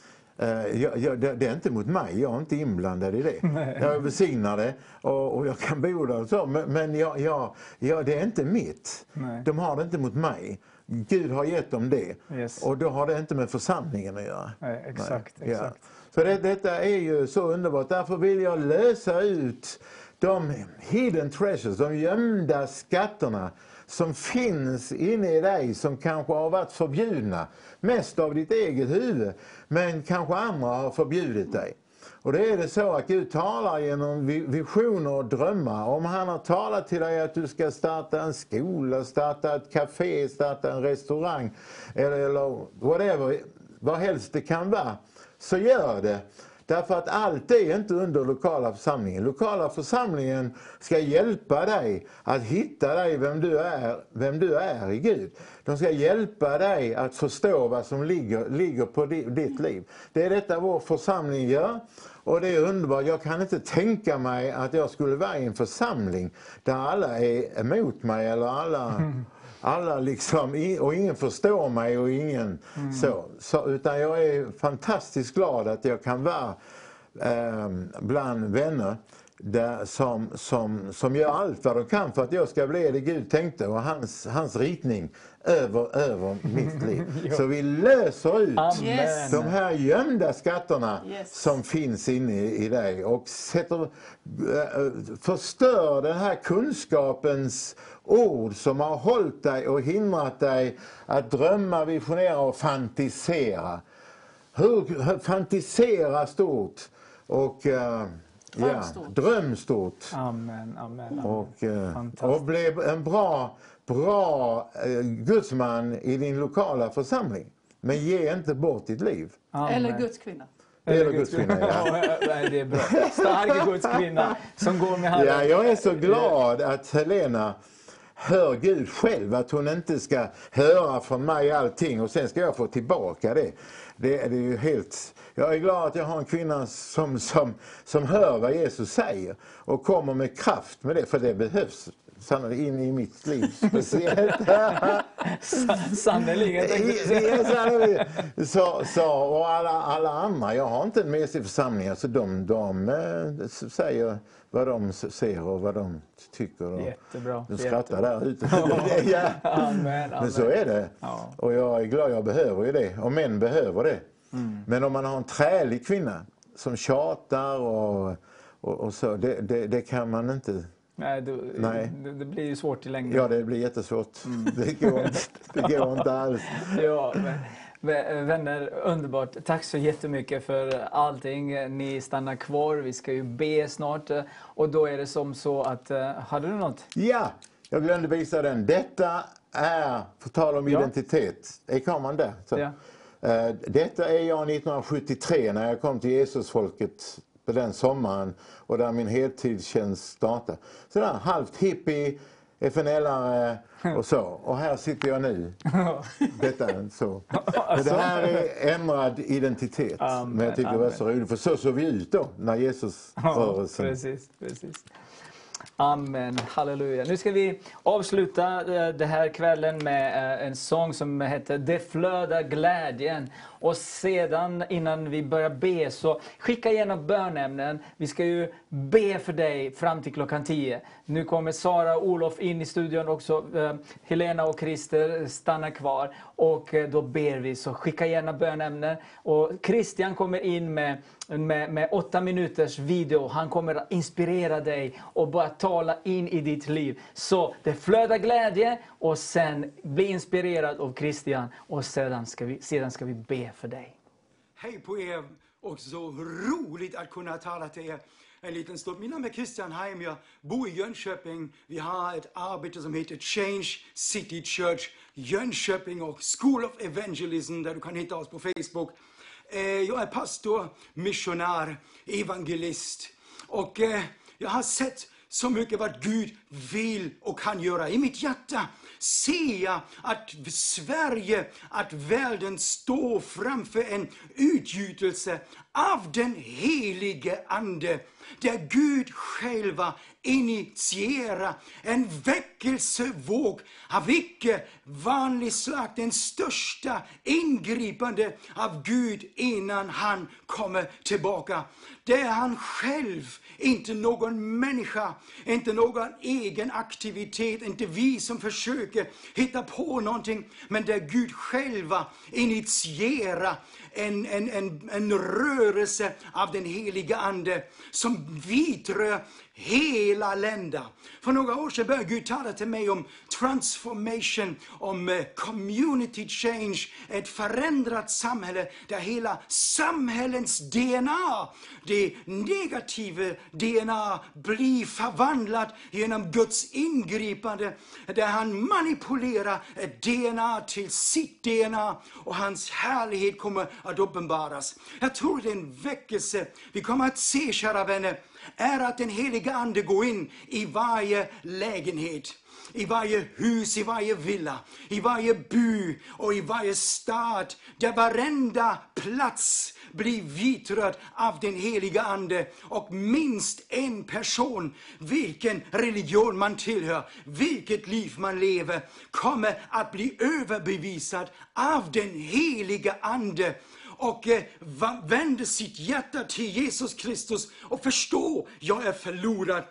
Eh, jag, jag, det, det är inte mot mig, jag är inte inblandad i det. Nej. Jag välsignar det och, och jag kan bo där och så, men, men jag, jag, jag, det är inte mitt. Nej. De har det inte mot mig. Gud har gett dem det. Yes. Och då har det inte med församlingen att göra. Nej, exakt, Nej. Ja. För det, detta är ju så underbart. Därför vill jag lösa ut de hidden treasures, de gömda skatterna som finns inne i dig som kanske har varit förbjudna. Mest av ditt eget huvud, men kanske andra har förbjudit dig. Och det är det så att Gud talar genom visioner och drömmar. Om han har talat till dig att du ska starta en skola, starta ett café, starta en restaurang eller, eller whatever, vad helst det kan vara, så gör det. Därför att allt är inte under lokala församlingen. Lokala församlingen ska hjälpa dig att hitta dig vem du är, vem du är i Gud. De ska hjälpa dig att förstå vad som ligger, ligger på ditt liv. Det är detta vår församling gör. Och det är underbart. Jag kan inte tänka mig att jag skulle vara i en församling där alla är emot mig eller alla alla liksom, och ingen förstår mig och ingen Mm. så, så. Utan jag är fantastiskt glad att jag kan vara eh, bland vänner där, som, som, som gör allt vad de kan för att jag ska bli det Gud tänkte och hans, hans ritning över, över mitt liv. Så vi löser ut Amen. de här gömda skatterna Yes. som finns inne i, i dig och sätter, eh, förstör den här kunskapens ord som har hållit dig och hindrat dig att drömma, visionera och fantisera. Hur, hur, fantisera stort och Dröm ja, dröm stort. Amen, amen. amen. Och, Fantastiskt. och blev en bra, bra eh, gudsman i din lokala församling. Men ge inte bort ditt liv. Amen. Eller Guds kvinna. Eller Guds kvinna, ja. Det är bra. Stark Guds kvinna som går med Herren. Ja, jag är så glad att Helena hör Gud själv, att hon inte ska höra från mig allting och sen ska jag få tillbaka det. Det, är- ju helt... Jag är glad att jag har en kvinna som, som, som hör vad Jesus säger och kommer med kraft med det, för det behövs sannolikt in i mitt liv speciellt. Sa- Sannerligen. så, så, och alla, alla andra, jag har inte en mesig församling, alltså de, de eh, s- säger vad de ser och vad de tycker. Och Jättebra. de skrattar där ute. ja. Amen, Men så är det. Ja. Och jag är glad jag behöver ju det. Och män behöver det. Mm. Men om man har en trälig kvinna som tjatar och, och, och så, det, det, det kan man inte. Nej, du, Nej. Det, det blir ju svårt i längden. Ja, det blir jättesvårt. Det, går inte, det går inte alls. Ja, men, vänner, underbart. Tack så jättemycket för allting. Ni stannar kvar. Vi ska ju be snart. Och då är det som så att... eh, Hade du något? Ja, jag glömde visa den. Detta är, på tal om Ja. identitet, är kameran där? Så. Ja. Eh, Detta är jag 1973 när jag kom till Jesusfolket på den sommaren och där min heltidstjänst startade. Sådär halvt hippie, FNL-are och så. Och här sitter jag nu. Detta är så. Men det här är ändrad identitet. Amen, Men jag tycker det var så roligt, för så såg vi ut då, när Ja, Jesusrörelsen precis, precis. Amen, halleluja. Nu ska vi avsluta eh, den här kvällen med eh, en sång som heter Det flödar glädjen. Och sedan innan vi börjar be så skicka gärna bönämnen. Vi ska ju be för dig fram till klockan 10. Nu kommer Sara och Olof in i studion också. Eh, Helena och Christer stannar kvar. Och eh, då ber vi, så skicka gärna bönämnen. Och Christian kommer in med, med, med åtta minuters video. Han kommer att inspirera dig och bara tala in i ditt liv. Så det flödar glädje och sen bli inspirerad av Christian. Och sedan ska vi, sedan ska vi be för dig. Hej på er och så roligt att kunna tala till er en liten stund. Mitt namn är Christian Heim, jag bor i Jönköping. Vi har ett arbete som heter Change City Church Jönköping och School of Evangelism där du kan hitta oss på Facebook. Eh, jag är pastor, missionär, evangelist och eh, jag har sett så mycket vad Gud vill och kan göra. I mitt hjärta ser jag att Sverige, att världen står framför en utgjutelse av den helige Ande. Där Gud själva initierar en väckelsevåg av icke vanlig slag. Den största ingripande av Gud innan han kommer tillbaka. Det är han själv, inte någon människa, inte någon egen aktivitet, inte vi som försöker hitta på någonting, men det är Gud själva initierar en, en, en, en rörelse av den heliga Ande som vidrör hela länder. För några år sedan började Gud tala till mig om transformation, om eh, community change, ett förändrat samhälle där hela samhällens DNA, det negativa DNA, blir förvandlat genom Guds ingripande, där han manipulerar ett DNA till sitt DNA och hans härlighet kommer att uppenbaras. Jag tror det är en väckelse vi kommer att se, kära vänner, är att den heliga Ande går in i varje lägenhet, i varje hus, i varje villa, i varje by och i varje stad. Där varenda plats blir vitröd av den heliga Ande och minst en person, vilken religion man tillhör, vilket liv man lever, kommer att bli överbevisad av den heliga Ande och eh, vänder sitt hjärta till Jesus Kristus och förstår, jag är förlorad.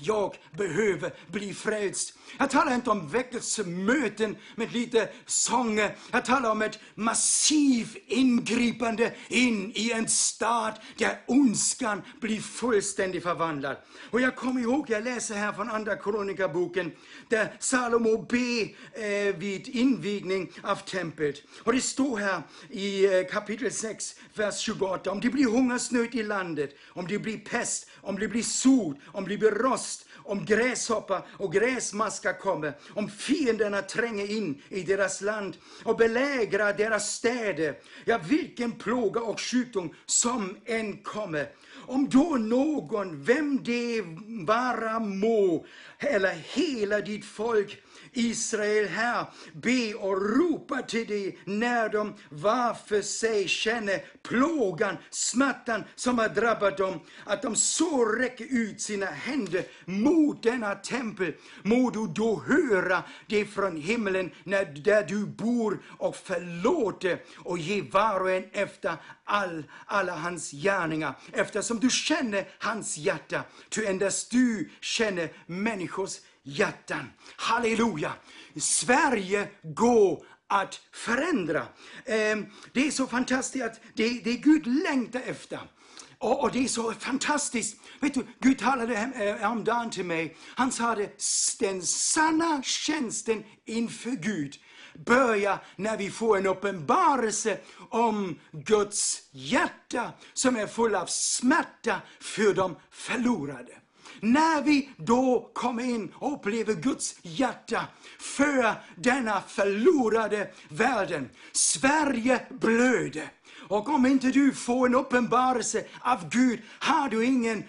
jag behöver bli frälst. Jag talar inte om väckelsemöten med lite sånger. Jag talar om ett massivt ingripande in i en stad där ondskan blir fullständigt förvandlad. Och jag kommer ihåg, jag läser här från Andra Kronikaboken, där Salomo ber eh, vid invigning av templet. Och det står här i eh, kapitel 6, vers 28, om det blir hungersnöd i landet, om det blir pest, om det blir sot, om det blir rost, om gräshoppa och gräsmaska kommer, om fienderna tränger in i deras land och belägrar deras städer, ja, vilken plåga och sjukdom som än kommer. Om då någon, vem det vara må, eller hela ditt folk Israel här be och ropa till dig när de var för sig känner plågan, smärtan som har drabbat dem, att de så räcker ut sina händer mot denna tempel, må du då höra det från himlen när, där du bor och förlåter och ge var och en efter all, alla hans gärningar, eftersom du känner hans hjärta, ty endast du känner människors hjärtan. Halleluja! Sverige går att förändra. Ehm, det är så fantastiskt att det, det Gud längtar efter. Och, det är så fantastiskt. Vet du, Gud talade häromdagen eh, till mig. Han sa att den sanna tjänsten inför Gud börjar när vi får en uppenbarelse om Guds hjärta som är full av smärta för de förlorade. När vi då kommer in och upplever Guds hjärta för denna förlorade världen. Sverige blöder. Och om inte du får en uppenbarelse av Gud, har du ingen,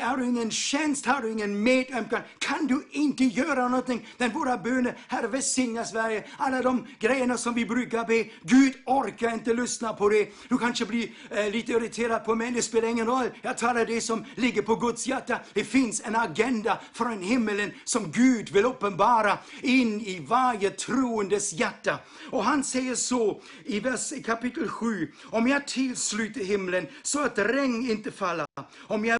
har du ingen tjänst, har du ingen medömkan, kan du inte göra någonting. Den våra böner, Herre välsigna Sverige, alla de grejerna som vi brukar be, Gud orkar inte lyssna på det. Du kanske blir eh, lite irriterad på mig, det spelar ingen roll. Jag talar det som ligger på Guds hjärta. Det finns en agenda från himmelen som Gud vill uppenbara in i varje troendes hjärta. Och han säger så i vers kapitel 7, om jag tillsluter himlen så att regn inte faller, om jag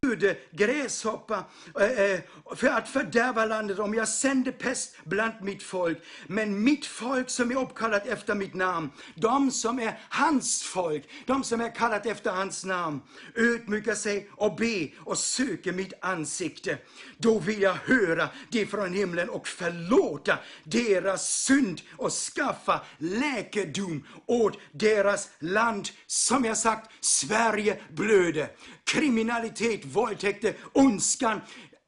bjuder gräshoppa eh, eh, för att fördärva landet, om jag sänder pest bland mitt folk. Men mitt folk som är uppkallat efter mitt namn, de som är hans folk, de som är kallat efter hans namn, ödmjukar sig och be och söker mitt ansikte. Då vill jag höra det från himlen och förlåta deras synd och skaffa läkedom åt deras land. Som jag sagt, Sverige blöder. Kriminalitet, våldtäkter, ondskan,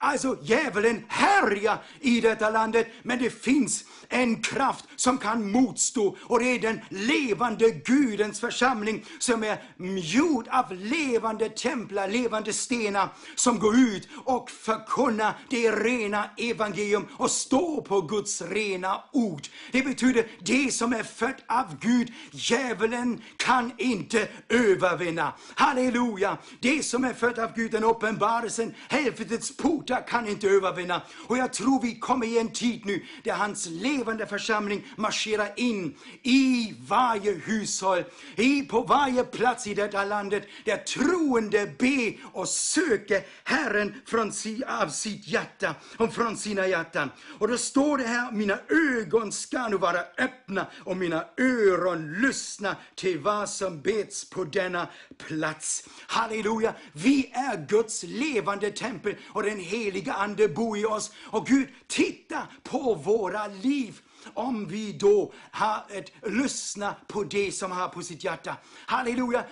Alltså djävulen härjar i detta landet, men det finns en kraft som kan motstå och det är den levande Gudens församling som är gjord av levande templar, levande stenar som går ut och förkunnar det rena evangelium och står på Guds rena ord. Det betyder det som är fött av Gud, djävulen kan inte övervinna. Halleluja! Det som är fött av Gud, den uppenbarelsen, helvetets jag kan inte övervinna. Och jag tror vi kommer i en tid nu där hans levande församling marscherar in i varje hushåll, i, på varje plats i detta landet där troende ber och söker Herren från si, av sitt hjärta och från sina hjärtan. Och då står det här, mina ögon ska nu vara öppna och mina öron lyssna till vad som bets på denna plats. Halleluja! Vi är Guds levande tempel och den heliga Ande bo i oss. Och Gud, titta på våra liv om vi då har ett, lyssna på det som har på sitt hjärta. Halleluja!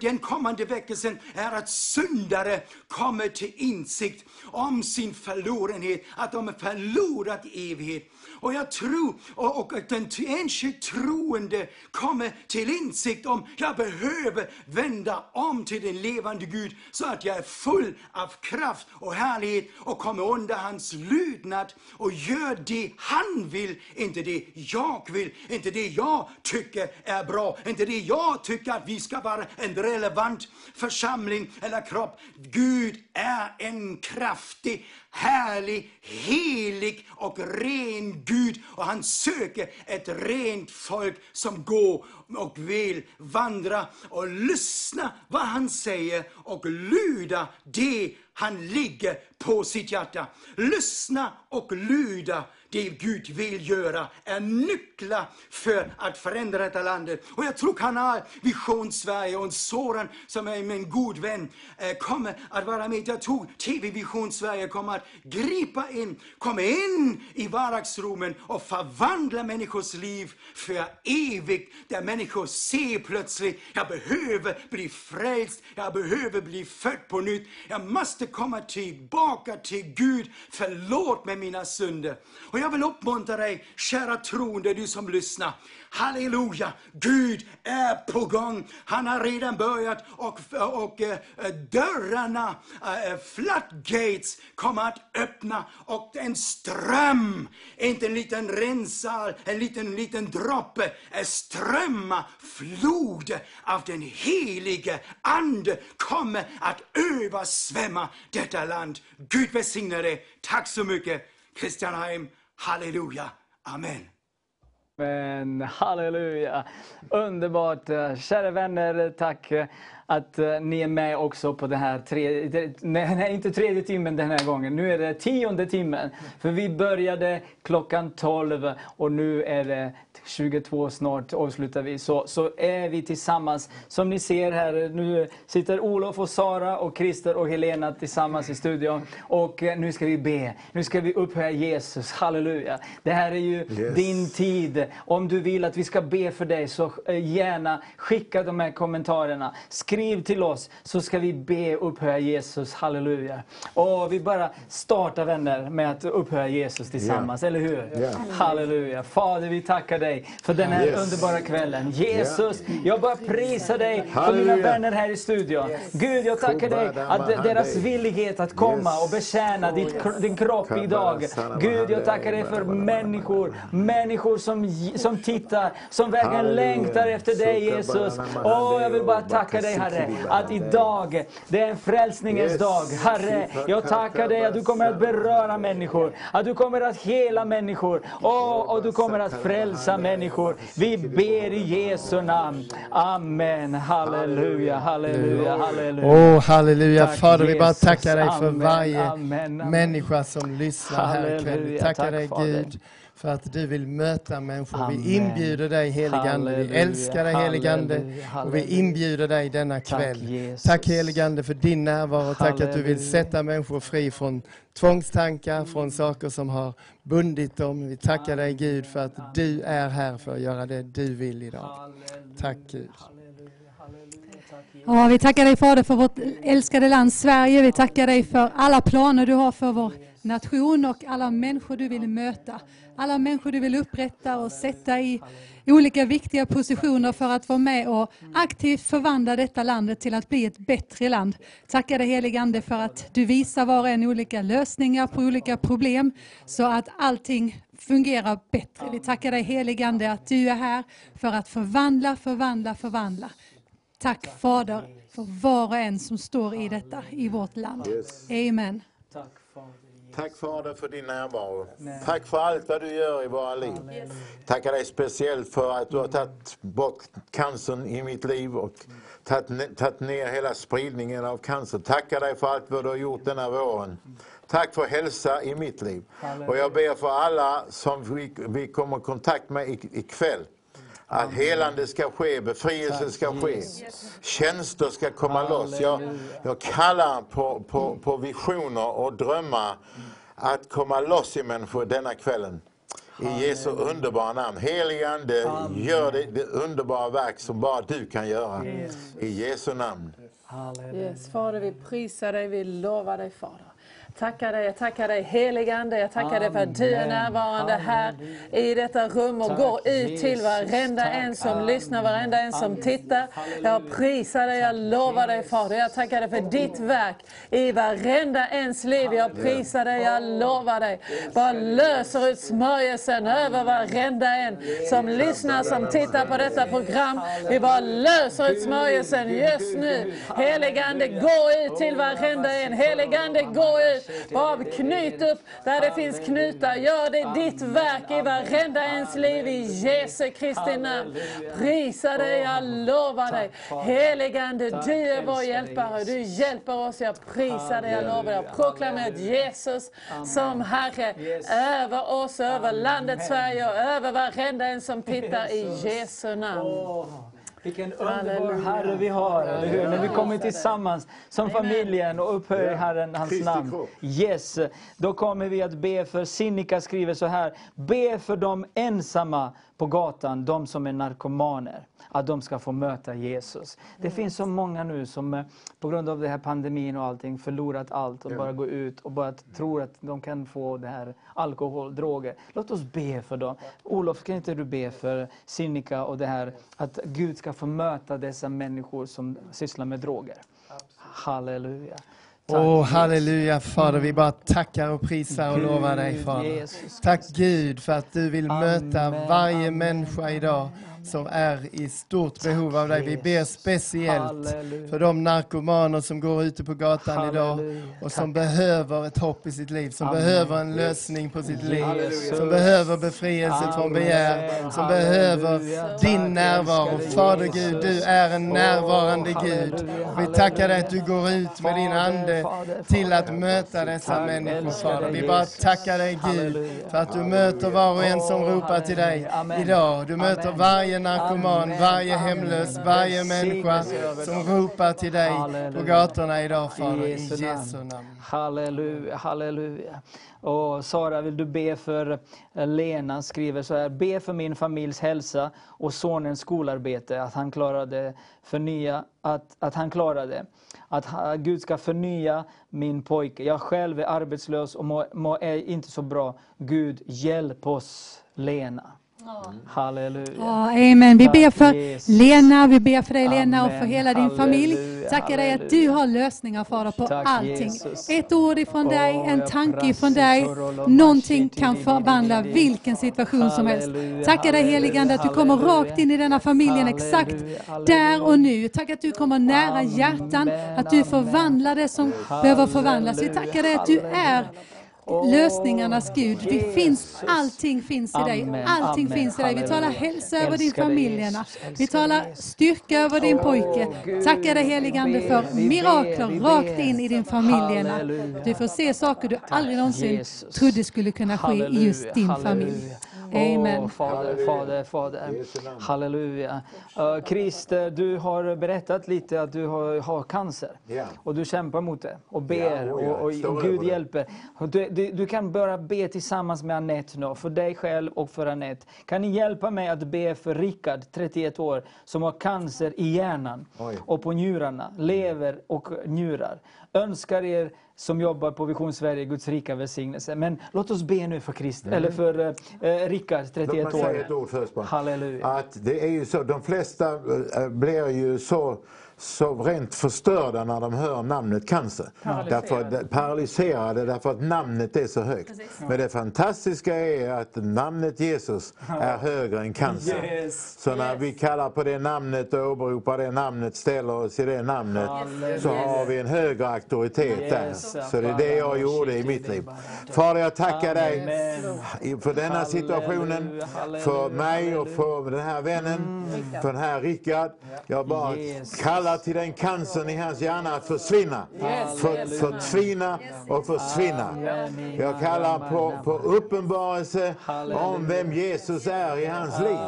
Den kommande väckelsen är att syndare kommer till insikt om sin förlorenhet, att de är förlorat evighet. Och jag tror, och, och att den enskilt troende kommer till insikt om, jag behöver vända om till den levande Gud, så att jag är full av kraft och härlighet och kommer under hans lydnad och gör det han vill, inte det jag vill, inte det jag tycker är bra, inte det jag tycker att vi ska vara en relevant församling eller kropp. Gud är en kraftig härlig, helig och ren Gud. Och han söker ett rent folk som går och vill vandra och lyssna vad han säger och lyda det han ligger på sitt hjärta. Lyssna och lyda det Gud vill göra är nycklar för att förändra detta landet. Och jag tror kanal Vision Sverige och Soran som är min god vän eh, kommer att vara med. Jag tror TV Vision Sverige kommer att gripa in, komma in i vardagsrummen och förvandla människors liv för evigt. Där människor ser plötsligt, jag behöver bli frälst, jag behöver bli född på nytt. Jag måste komma tillbaka till Gud. Förlåt mig mina synder. Och jag vill uppmuntra dig, kära troende, du som lyssnar. Halleluja! Gud är på gång. Han har redan börjat och, och och dörrarna, eh, floodgates, kommer att öppna och en ström, inte en liten rensal, en liten, liten droppe, en strömma, flod av den helige Ande kommer att översvämma detta land. Gud välsigne dig. Tack så mycket, Christian Heim. Halleluja. Amen. Men halleluja! Underbart! Kära vänner, tack att ni är med också på den här tredje, nej, inte tredje timmen den här gången. Nu är det tionde timmen. För vi började klockan 12 och nu är det 22 snart avslutar vi. Så, så är vi tillsammans. Som ni ser här, nu sitter Olof och Sara och Christer och Helena tillsammans i studion. Och nu ska vi be. Nu ska vi upphöja Jesus. Halleluja. Det här är ju yes. din tid. Om du vill att vi ska be för dig så gärna skicka de här kommentarerna. Skriv till oss så ska vi be upphöja Jesus. Halleluja. Och vi bara startar vänner med att upphöja Jesus tillsammans, yeah. eller hur? Yeah. Halleluja. Fader, vi tackar dig för den här yes. underbara kvällen. Jesus, jag bara prisar dig för mina vänner här i studion. Yes. Gud, jag tackar dig att deras villighet att komma och betjäna ditt, din kropp idag. Gud, jag tackar dig för människor, människor som, som tittar, som verkligen längtar efter dig Jesus. Åh, jag vill bara tacka dig Herre, att idag, det är en frälsningens dag. Herre, jag tackar dig att du kommer att beröra människor, att du kommer att hela människor, och, och du kommer att frälsa människor. Vi ber i Jesu namn. Amen. Halleluja, halleluja, halleluja. Oh, halleluja. Tack, Fader, vi bara tackar dig för varje amen, amen. människa som lyssnar här ikväll. Tackar dig Gud för att du vill möta människor. Amen. Vi inbjuder dig heligande. Vi älskar dig heligande. Och vi inbjuder dig denna kväll. Tack, Tack heligande för din närvaro. Tack att du vill sätta människor fri från tvångstankar, från saker som har bundit dem. Vi tackar dig Gud för att du är här för att göra det du vill idag. Tack Gud. Ja, vi tackar dig Fader för vårt älskade land Sverige. Vi tackar dig för alla planer du har för vår nation och alla människor du vill möta. Alla människor du vill upprätta och sätta i olika viktiga positioner för att vara med och aktivt förvandla detta landet till att bli ett bättre land. Tackar dig helige Ande för att du visar var och en olika lösningar på olika problem så att allting fungerar bättre. Vi tackar dig helige Ande att du är här för att förvandla, förvandla, förvandla. Tack Fader för var och en som står i detta i vårt land. Amen. Tack Fader för din närvaro. Nej. Tack för allt vad du gör i våra liv. Yes. Tackar dig speciellt för att du har tagit bort cancern i mitt liv och tagit ner hela spridningen av cancer. Tackar dig för allt vad du har gjort denna våren. Tack för hälsa i mitt liv. Och jag ber för alla som vi, vi kommer i kontakt med ikväll. Att helande ska ske, befrielse ska ske, tjänster ska komma loss. Jag, jag kallar på, på, på visioner och drömmar att komma loss i människor denna kvällen. I Jesu underbara namn. Helige Ande, gör det, det, underbara verk som bara du kan göra. I Jesu namn. Yes, Fader, vi prisar dig, vi lovar dig Fader tackar dig, jag tackar dig heligande, jag tackar dig för att du är närvarande här i detta rum och går ut till varenda en som lyssnar, varenda en som tittar. Jag prisar dig, jag lovar dig Fader, jag tackar dig för ditt verk i varenda ens liv. Jag prisar dig, jag lovar dig. Bara löser ut smörjelsen över varenda en som lyssnar, som tittar på detta program. Vi bara löser ut smörjelsen just nu. Heligande, gå ut till varenda en. Heligande, gå ut Bara knyt upp där det finns knutar. Gör det ditt verk i varenda ens liv i Jesu Kristi namn. Prisa dig, jag lovar dig. Heligande, du är vår hjälpare. Du hjälper oss. Jag prisar dig, jag lovar dig. Jag proklamerar Jesus som Herre över oss, över landet Sverige och över varenda en som tittar i Jesu namn. Vilken underbar Herre vi har, eller hur? När vi kommer tillsammans som familjen och upphöjer Herren, hans namn. Yes, då kommer vi att be för, Sinikka skriver så här, be för de ensamma på gatan, de som är narkomaner, att de ska få möta Jesus. Det finns så många nu som eh, på grund av den här pandemin och allting förlorat allt och Ja. bara går ut och bara tror att de kan få det här alkohol, droger. Låt oss be för dem. Olof, kan inte du be för Sinikka och det här att Gud ska få möta dessa människor som sysslar med droger? Halleluja. Åh, Jesus. halleluja Fader, vi bara tackar och prisar och lovar dig Fader. Tack Gud för att du vill möta varje amen, människa idag som är i stort behov av dig. Vi ber speciellt för de narkomaner som går ute på gatan idag och som behöver ett hopp i sitt liv, som behöver en lösning på sitt liv, som behöver befrielse från begär, som behöver din närvaro. Fader. Gud, du är en närvarande Gud. Vi tackar dig att du går ut med din Ande till att möta dessa människor, Fader. Vi bara tackar dig Gud för att du möter var och en som ropar till dig idag. Du möter Amen. Varje narkoman, varje hemlös, varje människa som ropar till dig på gatorna idag, Fader. I Jesu namn. Halleluja, halleluja. Och Sara, vill du be för eh, Lena skriver så här. Be för min familjs hälsa och sonens skolarbete, att han klarade förnya, att, att han klarade. Att Gud ska förnya min pojke. Jag själv är arbetslös och må, må, inte så bra. Gud, hjälp oss, Lena. Halleluja. Ja, amen. Vi ber för Jesus. Lena, vi ber för dig Lena och för Amen. hela din familj. Halleluja, Tackar dig att du har lösningar Fader på Tack, allting. Jesus. Ett ord ifrån dig, Åh, en tanke ifrån dig. Någonting kan förvandla vilken situation som helst. Tackar dig heligande att du kommer rakt in i denna familjen exakt där och nu. Tack att du kommer nära Amen, hjärtan, att du förvandlar det som behöver förvandlas. Vi tackar dig att du är lösningarnas Gud. Det finns, allting finns i dig. Amen, Allting amen, finns i dig. Vi talar hälsa över din familj, Vi talar styrka över din pojke. Gud, Tackar dig heligande för mirakler ber, rakt ber. in i din familj. Du får se saker du aldrig någonsin Jesus. trodde skulle kunna ske i just din familj. Amen. Åh, fader, fader, fader. Halleluja. Uh, Christer, du har berättat lite att du har, har cancer. Ja. Och du kämpar mot det och ber Ja, oh ja, och, och, och Gud hjälper. Du, du, du kan börja be tillsammans med Anette nu, för dig själv och för Anette. Kan ni hjälpa mig att be för Rickard, 31 år, som har cancer i hjärnan Oj. och på njurarna, lever och njurar. Önskar er som jobbar på Vision Sverige Guds rika välsignelse. Men låt oss be nu för Christer, eller för eh, Rickard, Låt 31 mig säga ett år. ord först bara. Halleluja. Att det är ju så, de flesta eh, blir ju så, så rent förstörda när de hör namnet cancer. Därför, att- paralyserade därför att namnet är så högt. Men det fantastiska är att namnet Jesus är högre än cancer. Yes. Så när vi kallar på det namnet och åberopar det namnet, ställer oss i det namnet, så har vi en högre auktoritet där. Yes. Så det är det jag gjorde i mitt liv. Fader, jag tackar dig för denna situationen, för mig och för den här vännen, för den här Rickard. Jag bara Jesus. Kallar till den cancern i hans hjärna att försvinna. För, förtvina och försvinna. Jag kallar på, på uppenbarelse om vem Jesus är i hans liv.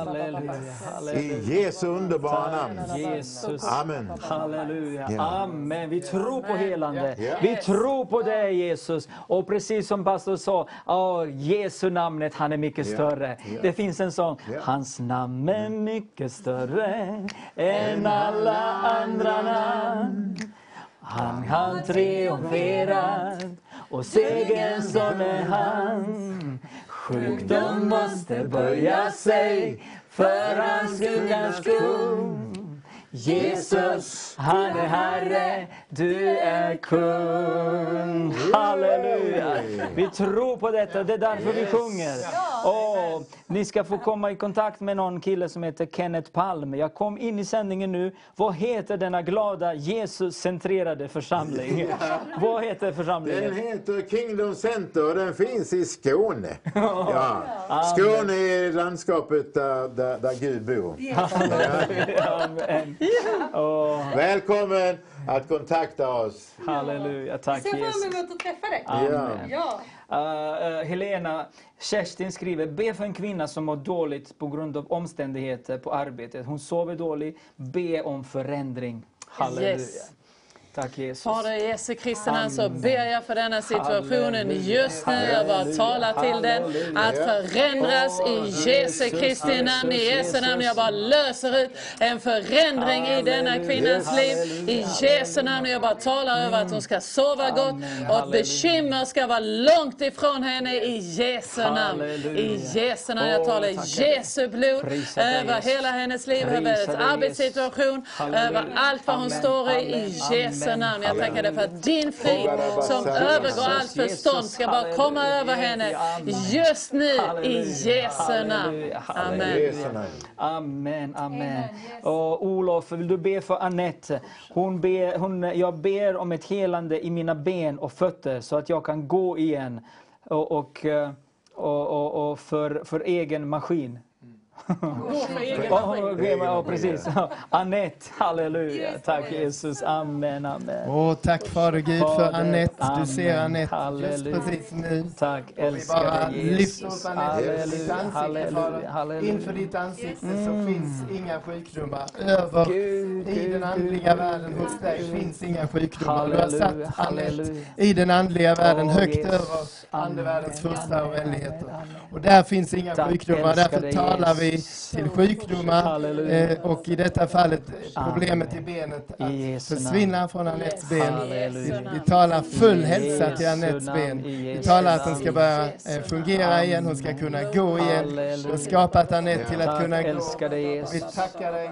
I Jesu underbara namn. Jesus. Amen. Halleluja. Ja. Amen. Vi tror på helande. Vi tror på dig Jesus. Och precis som pastor sa, oh, Jesu namnet, han är mycket större. Det finns en sång. Hans namn är mycket större än alla andra namn. Han har triumferat och segern som är hans. Sjukdom måste böja sig för hans skuggans skull. Jesus, han är Herre, du är kung. Halleluja! Vi tror på detta, det är därför vi sjunger. Och ni ska få komma i kontakt med någon kille som heter Kenneth Palm. Jag kom in i sändningen nu. Vad heter denna glada Jesus-centrerade församling? Vad heter församlingen? Den heter Kingdom Center och den finns i Skåne. Ja. Skåne är landskapet där, där, där Gud bor. Amen. Oh. Välkommen att kontakta oss. Halleluja, tack Jag ser Jesus. fram emot att träffa dig. Amen. Ja. Uh, Helena Kerstin skriver, be för en kvinna som mår dåligt på grund av omständigheter på arbetet. Hon sover dåligt. Be om förändring. Halleluja. Yes. Tack Jesus. Fader Jesu Kristi namn så ber jag för denna situationen just nu. Jag bara talar till den att förändras i Jesu Kristi namn. I Jesu namn. Jag bara löser ut en förändring i denna kvinnans liv. I Jesu namn. Jag bara talar över att hon ska sova gott och att bekymmer ska vara långt ifrån henne i Jesu namn. I Jesu namn. Jag talar Jesu blod över hela hennes liv, över hennes arbetssituation, över allt vad hon står i. I Amen. Jesu namn. Jag tackar dig för att din frid som övergår allt förstånd ska bara komma över henne just nu i. Jesu namn. Amen. Amen, amen. Och Olof, vill du be för Annette? Hon ber, hon, jag ber om ett helande i mina ben och fötter så att jag kan gå igen. Och, och, eh, och, och, och för, för egen maskin. Ja, precis. Annette, halleluja. Tack Jesus. Amen, amen. Åh, tack Fader Gud för Annette. Du ser. Annette just Halleluja. precis nu. Tack, Vi bara älskade Jesus. Halleluja, halleluja, halleluja. Inför ditt ansikte så finns inga sjukdomar. Över Gud, i den andliga världen hos dig finns inga sjukdomar. Du har satt Annette i den andliga världen högt över andevärldens frukter och vänligheter. Och där finns inga sjukdomar. Därför talar vi Jesus. till sjukdomar eh, och i detta fallet problemet i benet att försvinna från Annettes ben. Vi talar full hälsa till namn, ben. Vi talar att hon ska börja eh, fungera igen, hon ska kunna gå igen. Du har skapat Anette till att kunna gå. Vi tackar dig.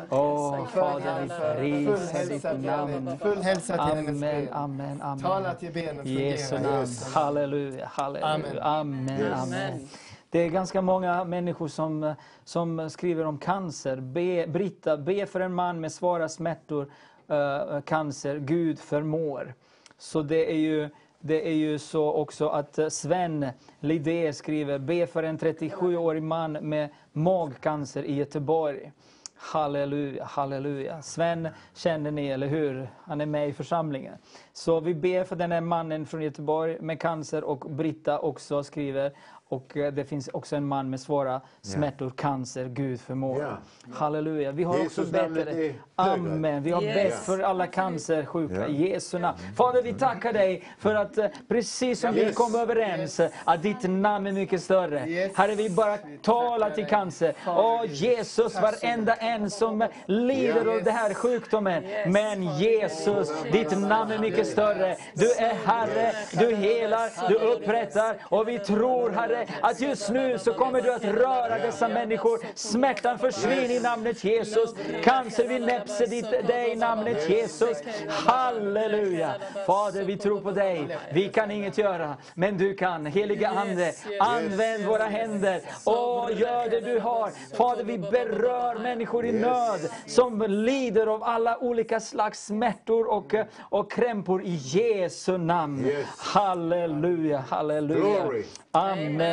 Fader, vi Full hälsa till. Anette. Full hälsa till hennes Amen, ben. amen, amen. Tala till benen fungerar. Halleluja, halleluja. Amen. Amen, amen. Det är ganska många människor som, eh, som skriver om cancer. Be, Britta, be för en man med svåra smärtor, uh, cancer. Gud förmår. Så det är ju det är ju så också att Sven Lidé skriver, be för en 37-årig man med magcancer i Göteborg. Halleluja, halleluja. Sven känner ni, eller hur? Han är med i församlingen. Så vi ber för den här mannen från Göteborg med cancer och Britta också skriver. Och eh, det finns också en man med svåra smärtor, cancer, Gud förmår. Ja. Halleluja. Vi har Jesus också högre. Amen. Vi har Yes. bett för alla cancersjuka i Jesu namn. Fader, vi tackar dig för att eh, precis som vi Yes. kom överens, att ditt namn är mycket större. Herre, vi bara talar till cancer. Åh Jesus, varenda en som lider av den här sjukdomen. Men Jesus, ditt namn är mycket större. Du är Herre, du helar, du upprättar. Och vi tror Herre, att just nu så kommer du att röra dessa människor. Smärtan försvinner i namnet Jesus. Cancer, vi näpser dig i namnet Jesus. Halleluja! Fader, vi tror på dig. Vi kan inget göra, men du kan. Heliga Ande, använd våra händer och gör det du har. Fader, vi berör människor i nöd som lider av alla olika slags smärtor och, och krämpor i Jesu namn. Halleluja, halleluja. Glory.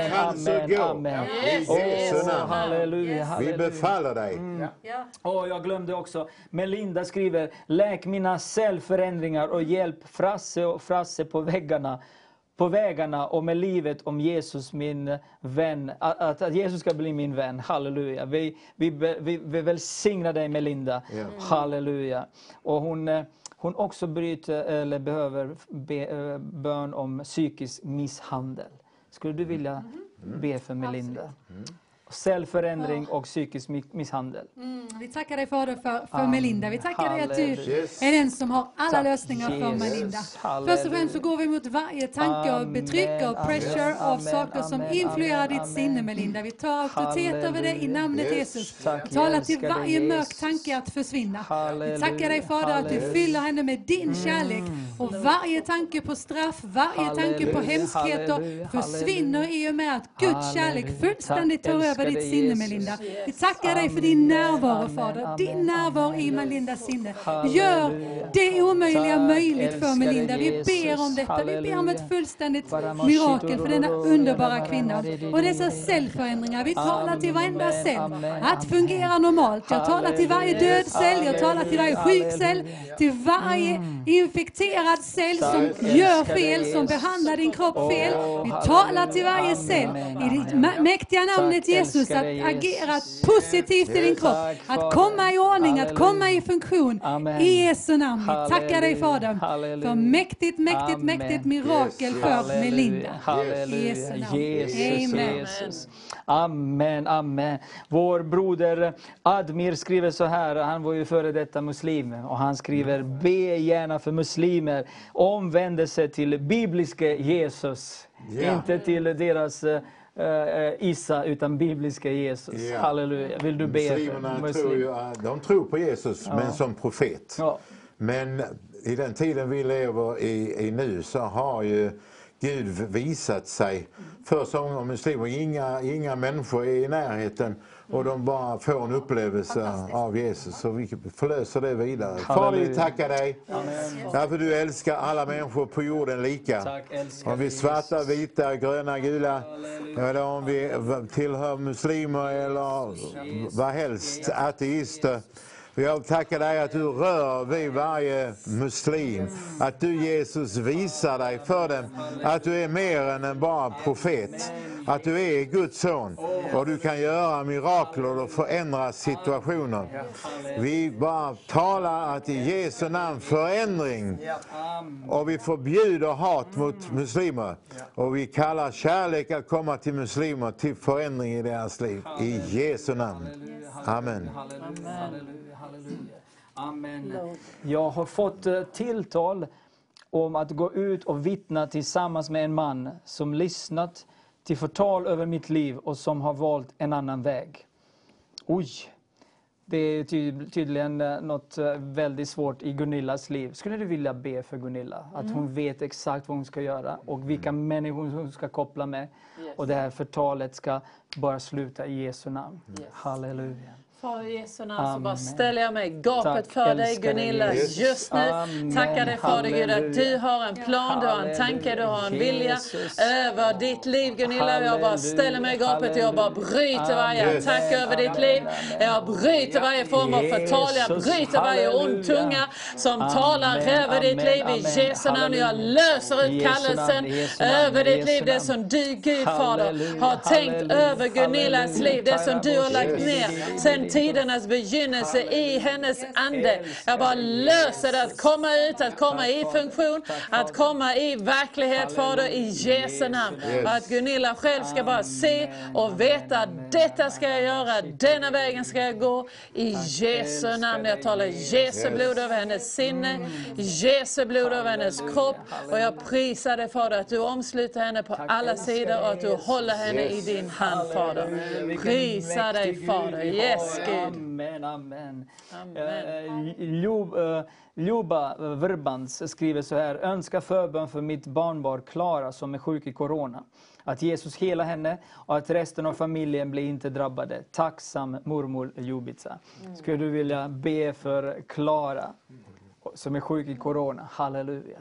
Amen, amen, amen. Åh, Jesu namn. halleluja, Vi halleluja. befaller dig. Åh, jag glömde också. Melinda skriver, läk mina cellförändringar och hjälp Frasse och Frasse på väggarna på vägarna och med livet om Jesus min vän. Att, att, Jesus ska bli min vän. Halleluja. Vi, vi, vi, vi välsignar dig Melinda. Ja. Halleluja. Och hon, eh, hon också bryter, eller behöver be, eh, bön om psykisk misshandel. Skulle du vilja be för Melinda? Cellförändring och psykisk mi- misshandel. Mm, vi tackar dig Fader för, för. Melinda. Vi tackar dig att du Halleluja. är den som har alla Tack, lösningar för Jesus. Melinda. Halleluja. Först och främst så går vi mot varje tanke av Amen, betryck, av amen, pressure, av amen, saker som amen, influerar amen, ditt amen. sinne Melinda. Vi tar auktoritet över det i Halleluja. namnet Yes. Jesus. Tack, Vi talar till varje mörk Jesus. tanke att försvinna. Vi Halleluja, tackar dig Fader att du halleluja. fyller henne med din kärlek. Och varje tanke på straff, varje tanke på Halleluja, hemskheter halleluja, försvinner i och med att Guds kärlek Halleluja. fullständigt tar över älskade ditt sinne Jesus. Melinda. Vi tackar dig för din närvaro Fader. Din närvaro i Melindas sinne. Gör det omöjliga möjligt för Melinda. Vi Jesus. ber om detta. Vi ber om ett fullständigt mirakel för denna underbara kvinna. Och dessa cellförändringar. Vi talar till varenda cell att fungera normalt. Jag talar till varje död cell, jag talar till varje sjuk cell, till varje infekterad cell som Mm. Gör fel, som Jesus. behandlar din kropp fel. Vi talar till varje cell i mä- mäktiga namnet Tack, Jesus att agera positivt i din kropp. Att komma i ordning, att komma i funktion. I Jesu namn. Vi tackar dig. Fader för mäktigt, mäktigt, mäktigt mirakel för Melinda. I. Jesu namn. Amen. Amen, amen. Vår broder Admir skriver så här, han var ju före detta muslim, och han skriver Be gärna för muslimer, omvändelse till bibliske Jesus. Ja. Inte till deras eh, eh, Isa, utan bibliska Jesus. Ja. Halleluja. Vill du be Muslimerna för tror ju, de tror på Jesus, men som profet. Ja. Men i den tiden vi lever i, i nu så har ju Gud visat sig för så många muslimer. Inga, inga människor är i närheten och de bara får en upplevelse av Jesus. Så vi förlöser det vidare. Far, vi tackar dig. Därför du älskar alla människor på jorden lika. Om vi är svarta, vita, gröna, gula. Eller om vi tillhör muslimer eller vad helst, ateister. Jag tackar dig att du rör vid varje muslim. Att du Jesus visar dig för dem. Att du är mer än en bara profet. Att du är Guds son. Och du kan göra mirakler och förändra situationer. Vi bara talar att i Jesu namn förändring. Och vi förbjuder hat mot muslimer. Och vi kallar kärlek att komma till muslimer till förändring i deras liv. I Jesu namn. Amen. Halleluja. Amen. Jag har fått eh, tilltal om att gå ut och vittna tillsammans med en man som lyssnat till förtal över mitt liv och som har valt en annan väg. Oj! Det är ty tydligen eh, något eh, väldigt svårt i Gunillas liv. Skulle du vilja be för Gunilla? Att hon vet exakt vad hon ska göra och vilka människor hon ska koppla med. Och det här förtalet ska bara sluta i Jesu namn. Halleluja. Far i Jesu namn så bara ställer jag mig i gapet Tack, för dig Gunilla Jesus. just nu. Amen. Tackar dig Fader Gud att du Halleluja. har en plan, du har en tanke, du har en vilja Jesus. över ditt liv Gunilla. Jag bara ställer mig i gapet och jag bara bryter varje attack över ditt liv. Jag bryter varje form av förtal, jag bryter varje ond Halleluja. tunga som Amen, talar över ditt liv i. Jesu namn. Jag Halleluja. löser ut kallelsen över ditt liv. Det som du Gud Fader Halleluja, har tänkt halleluja, över Gunillas halleluja. liv. Det som du har lagt ner sen tidernas begynnelse i hennes ande. Jag bara löser det att komma ut, att komma i funktion, att komma i verklighet Fader i Jesu namn. Och att Gunilla själv ska bara se och veta detta ska jag göra, denna vägen ska jag gå. I Jesu namn. Jag talar Jesu blod över hennes sinne, Jesu blod över hennes kropp. Och jag prisar dig Fader att du omsluter henne på alla sidor och att du håller henne i din hand Fader. Prisa dig Fader. Yes Gud. Amen, amen. Eh, Job, eh, Joba Verbans skriver så här. Önska förbön för mitt barnbarn Klara som är sjuk i Corona. Att Jesus hela henne och att resten av familjen blir inte drabbade. Tacksam mormor Jubica. Skulle du vilja be för Klara som är sjuk i Corona? Halleluja.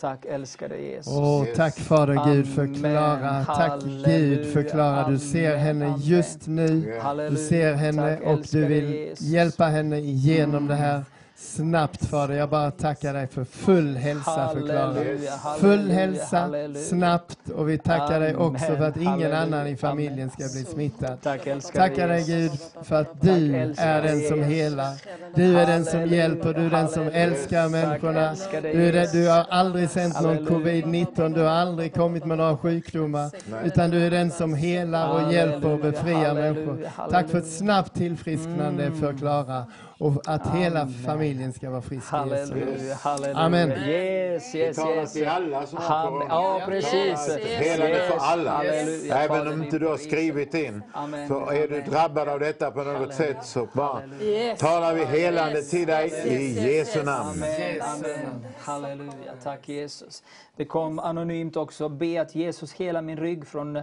Tack älskade Jesus. Åh, tack Fader Gud för Amen. Klara. Tack Gud för Klara. Du ser henne just nu. Du Halleluja. ser henne Tack, och du vill Jesus. hjälpa henne igenom det här. Snabbt Fader. Jag bara tackar dig för full hälsa för Klara. Halleluja, Full hälsa, halleluja. snabbt. Och vi tackar dig också för att Amen, ingen halleluja, annan i amen. familjen ska bli smittad. Tack Tackar dig Gud för att du är den som helar. Du är den som hjälper, du är den som älskar människorna. Du, är den, du har aldrig sänt någon Halleluja. covid-19, du har aldrig kommit med några sjukdomar. Utan du är den som helar och hjälper och befriar människor. Tack för ett snabbt tillfrisknande för Klara. Och att hela familjen ska vara frisk i Jesu namn. Halleluja, halleluja. Amen. Yes, yes, Vi talar yes. till alla som har. Ja, precis. Helande för alla. Halleluja, Även om inte du har skrivit in. Amen. Så är du drabbad av detta på något sätt så bara Yes. talar vi helande till dig i Yes, yes, Jesu yes. namn. Amen, amen. Halleluja. Tack Jesus. Det kom anonymt också. Be att Jesus hela min rygg från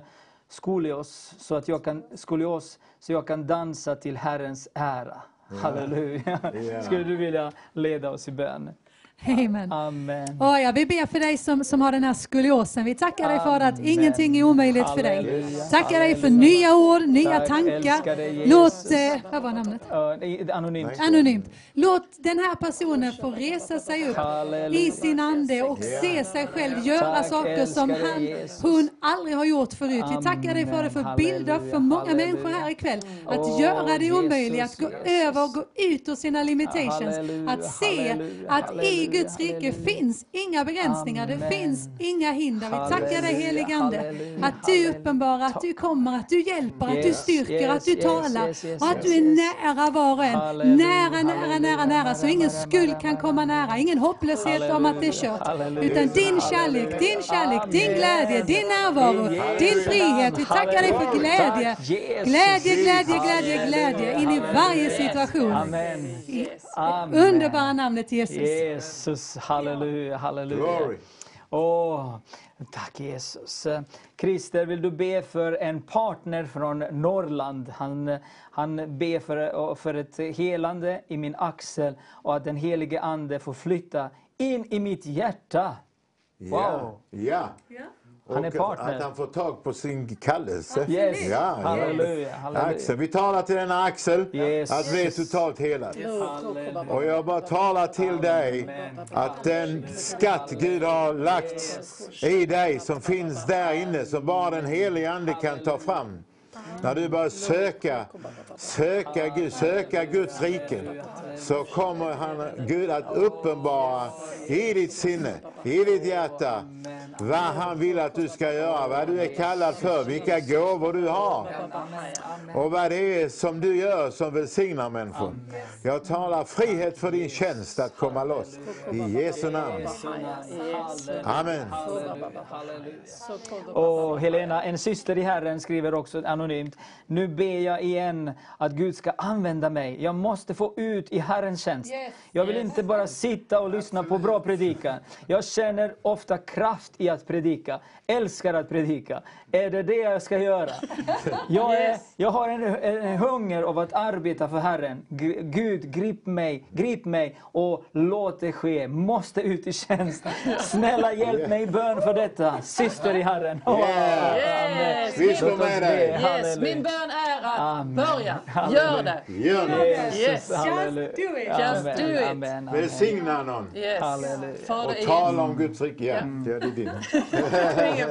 skolios så att jag kan, skolios, så jag kan dansa till Herrens ära. Halleluja. Ja. Skulle du vilja leda oss i bön? Amen. Amen. Oh, ja, vi ber för dig som, som har den här skoliosen. Vi tackar dig Fader att Amen. ingenting är omöjligt för dig. Halleluja. Tackar dig för Halleluja. nya ord, nya Tack, tankar. Låt, eh, vad var namnet? Det är Anonymt. Anonymt. Låt den här personen få resa sig upp Halleluja. i sin ande och se sig själv göra Tack, saker som han, Jesus. hon aldrig har gjort förut. Vi tackar dig för Amen. bilder för många Halleluja. människor här ikväll. Att Åh, göra det omöjliga, att gå Jesus. över och gå ut ur sina limitations. Halleluja, Att se halleluja, att i halleluja, Guds rike halleluja. finns inga begränsningar, det Amen. finns inga hinder. Vi tackar dig Halleluja, helige Ande. halleluja, Att du halleluja. uppenbarar, att du kommer, att du hjälper, att du Yes, styrker, yes, att du yes, talar yes, yes, och att du yes, är yes. nära var och en. Halleluja, Nära, nära, halleluja, nära, nära. Så ingen skuld kan komma nära. Ingen hopplöshet om att det är kört. Halleluja. Utan din kärlek, din kärlek, din Amen. glädje, din närvaro, din frihet. Vi tackar dig för Halleluja. glädje. Glädje, glädje, glädje, Halleluja, glädje in i varje situation. Amen. underbara namnet Jesus. Jesus, halleluja, halleluja. Glory. Åh, tack Jesus. Christer, vill du be för en partner från Norrland? Han, han ber för, för ett helande i min axel och att den helige Ande får flytta in i mitt hjärta. Wow! Ja. ja. Han är partner. Att han får tag på sin kallelse. Yes. Ja, Halleluja, halleluja. Axel. Vi talar till denna Axel Yes. att bli totalt helad. Halleluja. Och jag bara talar till dig att den skatt Gud har lagt i dig som finns där inne som bara den helige Ande kan ta fram. När du börjar söka, söka Gud, söka Guds rike så kommer han, Gud att uppenbara i ditt sinne, i ditt hjärta vad han vill att du ska göra, vad du är kallad för, vilka gåvor du har och vad det är som du gör som välsignar människor. Jag talar frihet för din tjänst att komma loss. I Jesu namn. Amen. Och Helena, en syster i Herren, skriver också anonymt. Nu ber jag igen att Gud ska använda mig. Jag måste få ut i Herrens tjänst. Jag vill inte bara sitta och lyssna på bra predikan. Jag känner ofta kraft i att predika. Älskar att predika. Är det det jag ska göra? Jag, är, jag har en, en hunger av att arbeta för Herren. G- Gud, grip mig, grip mig och låt det ske. Måste ut i tjänst. Snälla hjälp mig i bön för detta. Syster i Herren. Åh, amen. Vi slår med dig. Yes, min bön är att Amen. börja. Gör det. Gör det. Yes. halleluja. Just do it. Just Amen, do it. Amen, amen. Välsigna någon. Yes. Halleluja. Och tala om Guds rike. Ja, det är din.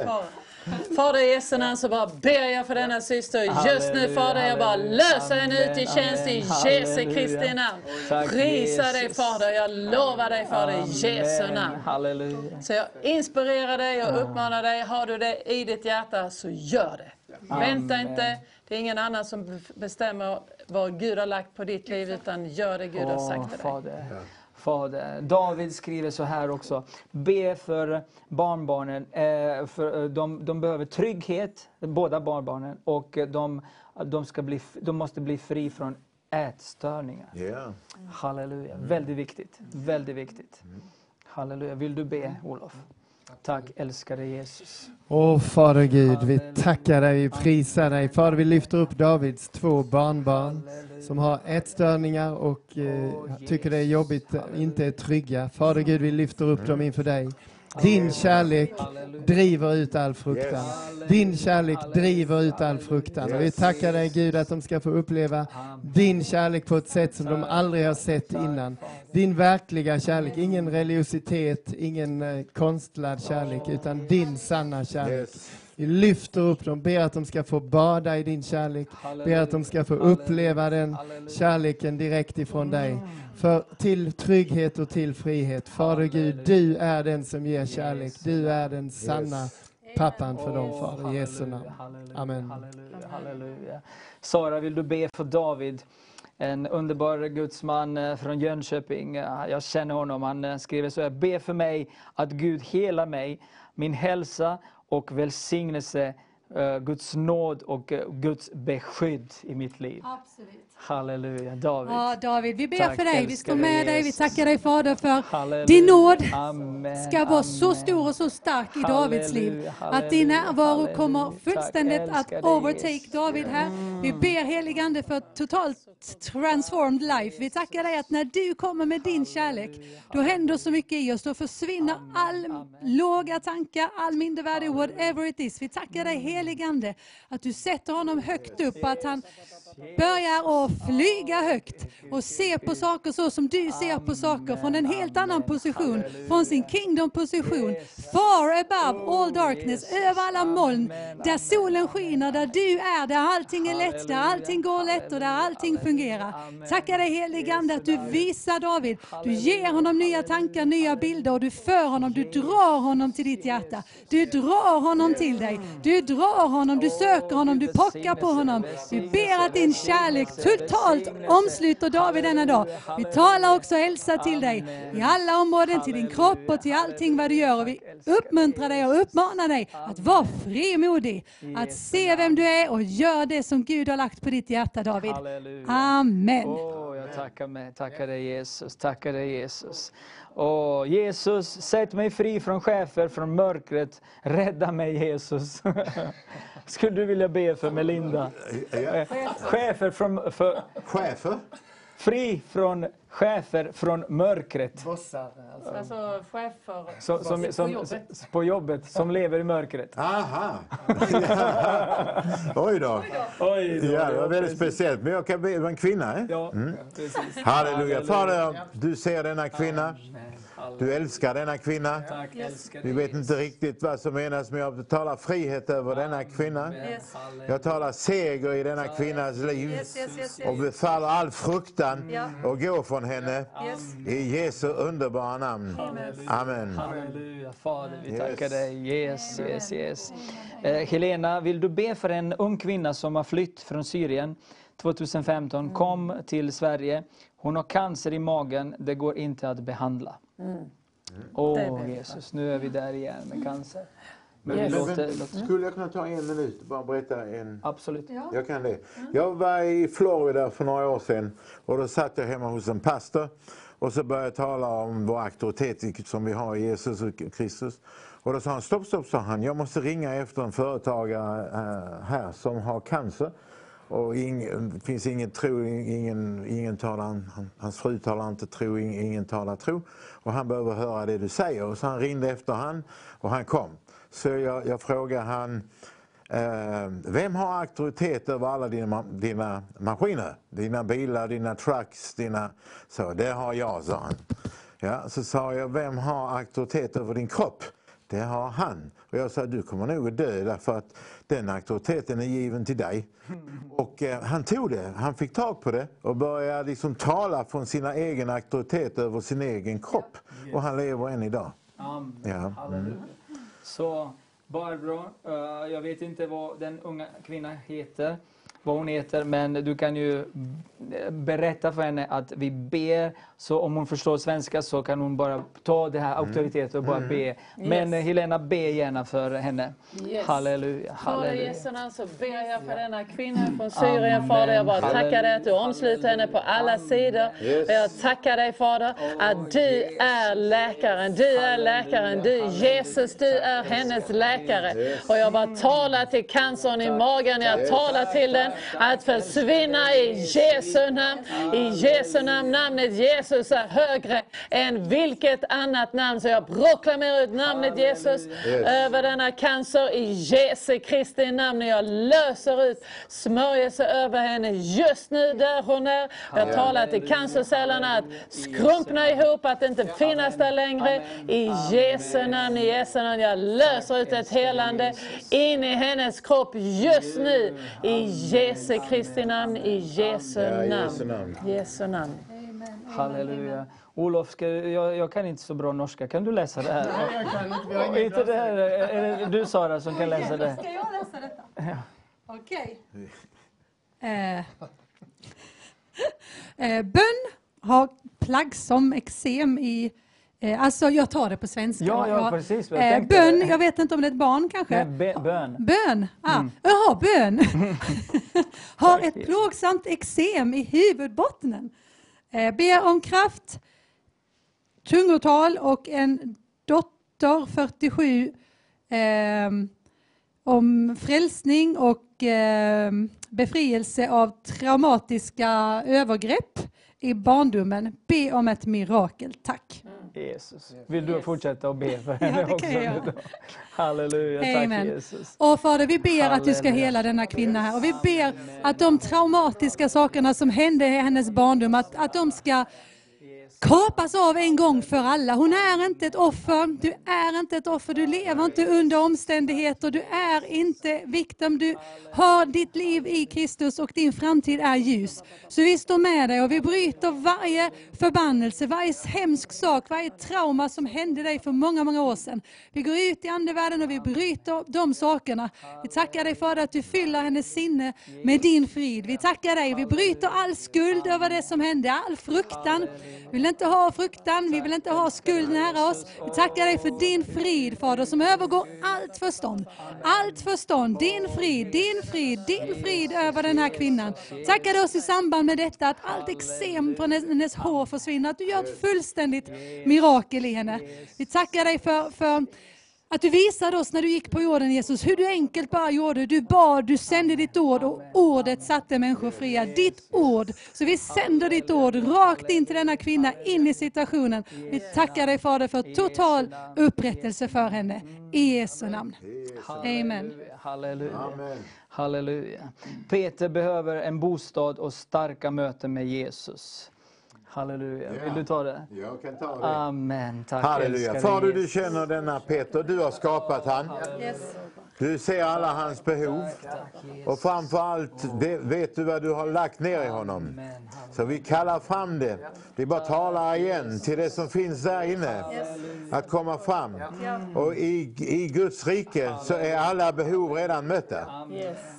Fader i Jesu namn så bara ber jag för denna syster just nu Fader. Jag bara löser henne ut i tjänst i Jesu Kristi namn. Prisa dig. Fader. Jag lovar dig Fader i Jesu namn. Halleluja. Så jag inspirerar dig och uppmanar dig. Har du det i ditt hjärta så gör det. Vänta inte. Det är ingen annan som bestämmer vad Gud har lagt på ditt liv utan gör det Gud har sagt till dig. Fader. David skriver så här också. Be för barnbarnen. Eh, för, eh, de, de behöver trygghet, båda barnbarnen. Och eh, de, de, ska bli, de måste bli fri från ätstörningar. Ja. Halleluja. Väldigt viktigt. Väldigt viktigt. Halleluja. Vill du be, Olof? Tack älskade Jesus. Åh Fader Gud, vi tackar dig, vi prisar dig. Fader, vi lyfter upp Davids två barnbarn som har ätstörningar och eh, tycker det är jobbigt, inte är trygga. Fader Gud, vi lyfter upp dem inför dig. Din kärlek driver ut all fruktan. Din kärlek driver ut all fruktan. Och vi tackar dig Gud att de ska få uppleva din kärlek på ett sätt som de aldrig har sett innan. Din verkliga kärlek, ingen religiositet, ingen eh, konstlad kärlek, utan din sanna kärlek. Vi lyfter upp dem, ber att de ska få bada i din kärlek, ber att de ska få uppleva den kärleken direkt ifrån dig. För till trygghet och till frihet. Fader Gud, du är den som ger kärlek. Du är den sanna pappan för dem, Fader. I Jesu namn. Amen. Halleluja. Sara, vill du be för David? En underbar gudsman eh, från Jönköping. Jag känner honom. Han eh, skriver så här. Be för mig att Gud hela mig, min hälsa och välsignelse, eh, Guds nåd och eh, Guds beskydd i mitt liv. Absolut. Halleluja. David. Ja, David, vi ber Tack, för dig. Vi står med dig. Vi tackar dig Fader för Halleluja. din nåd Amen, ska vara så amen. stor och så stark i Davids liv. Att din närvaro kommer fullständigt Tack, att overtake Jesus. David här. Vi ber heligande för totalt transformed life. Vi tackar dig att när du kommer med din kärlek, då händer så mycket i oss. Då försvinner all låga tankar, all mindervärde, whatever it is. Vi tackar dig heligande att du sätter honom högt upp, att han börjar att flyga högt och se på saker så som du ser på saker från en helt annan position, från sin kingdom-position. Far above all darkness, över alla moln, där solen skiner, där du är, där allting är lätt, där allting går lätt och där allting fungerar. Tacka dig helige Ande att du visar David, du ger honom nya tankar, nya bilder och du för honom, du drar honom till ditt hjärta. Du drar honom till dig, du drar honom, du söker honom, du pockar på honom. du ber att din kärlek totalt omsluter David denna dag. Vi talar också hälsa till dig i alla områden, till din kropp och till allting vad du gör. Och vi uppmuntrar dig och uppmanar dig att vara frimodig, att se vem du är och gör det som Gud har lagt på ditt hjärta David. Amen. Jag tackar, mig, tackar dig Jesus, tackar dig Jesus. Åh, Jesus, sätt mig fri från chefer, från mörkret. Rädda mig Jesus. Skulle du vilja be för Melinda? Eh, Chefer från... För, Chefer? Fri från chefer från mörkret. Bossar, Alltså chefer Som, som, på som, jobbet. på jobbet, som lever i mörkret. Aha! Oj då. Oj då, Ja, det var ja, väldigt speciellt. Men jag kan be, en kvinna? Eh? Ja, Mm. precis. Halleluja. Fader, du ser denna kvinna. Du älskar denna kvinna. Tack, Vi vet inte riktigt vad som menas, men jag talar frihet över denna kvinna. Jag talar seger i denna kvinnas liv och befaller all fruktan och gå från henne. I Jesu underbara namn. Amen. Halleluja, Fader, vi tackar dig. Yes, yes, yes. Eh, Helena, vill du be för en ung kvinna som har flytt från Syrien 2015, kom till Sverige. Hon har cancer i magen, det går inte att behandla. Mm. Åh Jesus, nu är vi där igen med cancer. Men Men, låter, men, låter... skulle jag kunna ta en minut och bara berätta en... Absolut. Jag kan det. Jag var i Florida för några år sedan och då satt jag hemma hos en pastor och så började jag tala om vår auktoritet som vi har i Jesus och Kristus. Och då sa han, stopp, stopp, sa han, jag måste ringa efter en företagare eh, här som har cancer. Och ingen, det finns ingen tro, ingen, ingen talar, hans fru talar inte tro, ingen, ingen talar tro. Och han behöver höra det du säger. Och så han ringde efter han och han kom. Så jag, jag frågade han, Eh, vem har auktoritet över alla dina, dina maskiner? Dina bilar, dina trucks, dina... Så, det har jag, sa han. Ja, så sa jag, vem har auktoritet över din kropp? Det har han. Och jag sa, du kommer nog att dö därför att den auktoriteten är given till dig. Och eh, han tog det, han fick tag på det och började liksom tala från sina egen auktoritet över sin egen kropp. Och han lever än idag. Amen. Ja. Mm. Så Barbro, eh, jag vet inte vad den unga kvinnan heter, vad hon heter, men du kan ju eh, berätta för henne att vi ber, så om hon förstår svenska så kan hon bara ta det här auktoriteten och bara Mm. be. Men eh, Helena, be gärna för henne. Yes. Halleluja, halleluja. Jesu namn så ber jag för denna kvinna från Syrien Amen. Fader. Jag bara tackar dig att du omsluter henne på alla sidor. Yes. Jag tackar dig Fader att du är läkaren. Du är läkaren. Du Jesus, du är hennes läkare. Och jag bara talar till cancern i magen. Jag talar till den att försvinna i Jesu namn. I Jesu namn, namnet Jesus är högre än vilket annat namn. Så jag proklamerar ut namnet Jesus över denna cancer i Jesu Kristi namn. Jag löser ut smörjelse över henne just nu där hon är. Jag talar till cancercellerna att skrumpna ihop, att inte finnas där längre. I Jesu namn, i Jesu namn. Jag löser ut ett helande in i hennes kropp just nu. I Jesu Kristi namn, i Jesu namn. Jesu namn. Halleluja. Olof, ska, jag, jag kan inte så bra norska. Kan du läsa det här? Nej, jag kan inte. Vi har inte det här, är det du Sara som kan läsa det? Ska jag läsa detta? Ja. Okej. Eh, eh, bön har plaggsom eksem i... Eh, alltså, jag tar det på svenska. Ja, ja, precis. Jag Eh, bön, jag vet inte om det är ett barn kanske? Nej, bön. Bön? Ah, Mm. Jaha, bön. har ett plågsamt eksem i huvudbottnen. Eh, be om kraft, tungotal och en dotter 47 eh, om frälsning och eh, befrielse av traumatiska övergrepp i barndomen. Be om ett mirakel, tack. Jesus. Vill du fortsätta att be för henne Ja, också? nu då? Halleluja, tack Amen. Jesus. Och Fader, vi ber att du ska Halleluja. hela denna kvinna här. Och vi ber att de traumatiska sakerna som hände i hennes barndom, att, att de ska kapas av en gång för alla. Hon är inte ett offer, du är inte ett offer, du lever inte under omständigheter, du är inte victim, du har ditt liv i Kristus och din framtid är ljus. Så vi står med dig och vi bryter varje förbannelse, varje hemsk sak, varje trauma som hände dig för många, många år sedan. Vi går ut i andevärlden och vi bryter de sakerna. Vi tackar dig för att du fyller hennes sinne med din frid. Vi tackar dig, vi bryter all skuld över det som hände, all fruktan. Vi inte ha fruktan, vi vill inte ha skuld nära oss. Vi tackar dig för din frid, Fader, som övergår allt förstånd. Allt förstånd, din frid, din frid, din frid över den här kvinnan. Tackar dig oss i samband med detta att allt eksem från hennes, hennes hår försvinner, att du gör ett fullständigt mirakel i henne. Vi tackar dig för, för att du visade oss när du gick på jorden Jesus, hur du enkelt bara gjorde. Du bad, du sände ditt ord och ordet satte människor fria. Ditt ord. Så vi sänder ditt ord rakt in till denna kvinna, in i situationen. Vi tackar dig Fader för total upprättelse för henne. I Jesu namn. Amen. Halleluja. Halleluja. Peter behöver en bostad och starka möten med Jesus. Halleluja. Vill du ta det? Jag kan ta det. Amen. Tack Halleluja. Fader, du känner denna Peter. Du har skapat han. Du ser alla hans behov. Och framför allt vet du vad du har lagt ner i honom. Så vi kallar fram det. Vi bara talar igen till det som finns där inne. Att komma fram. Och i, i Guds rike så är alla behov redan mötta.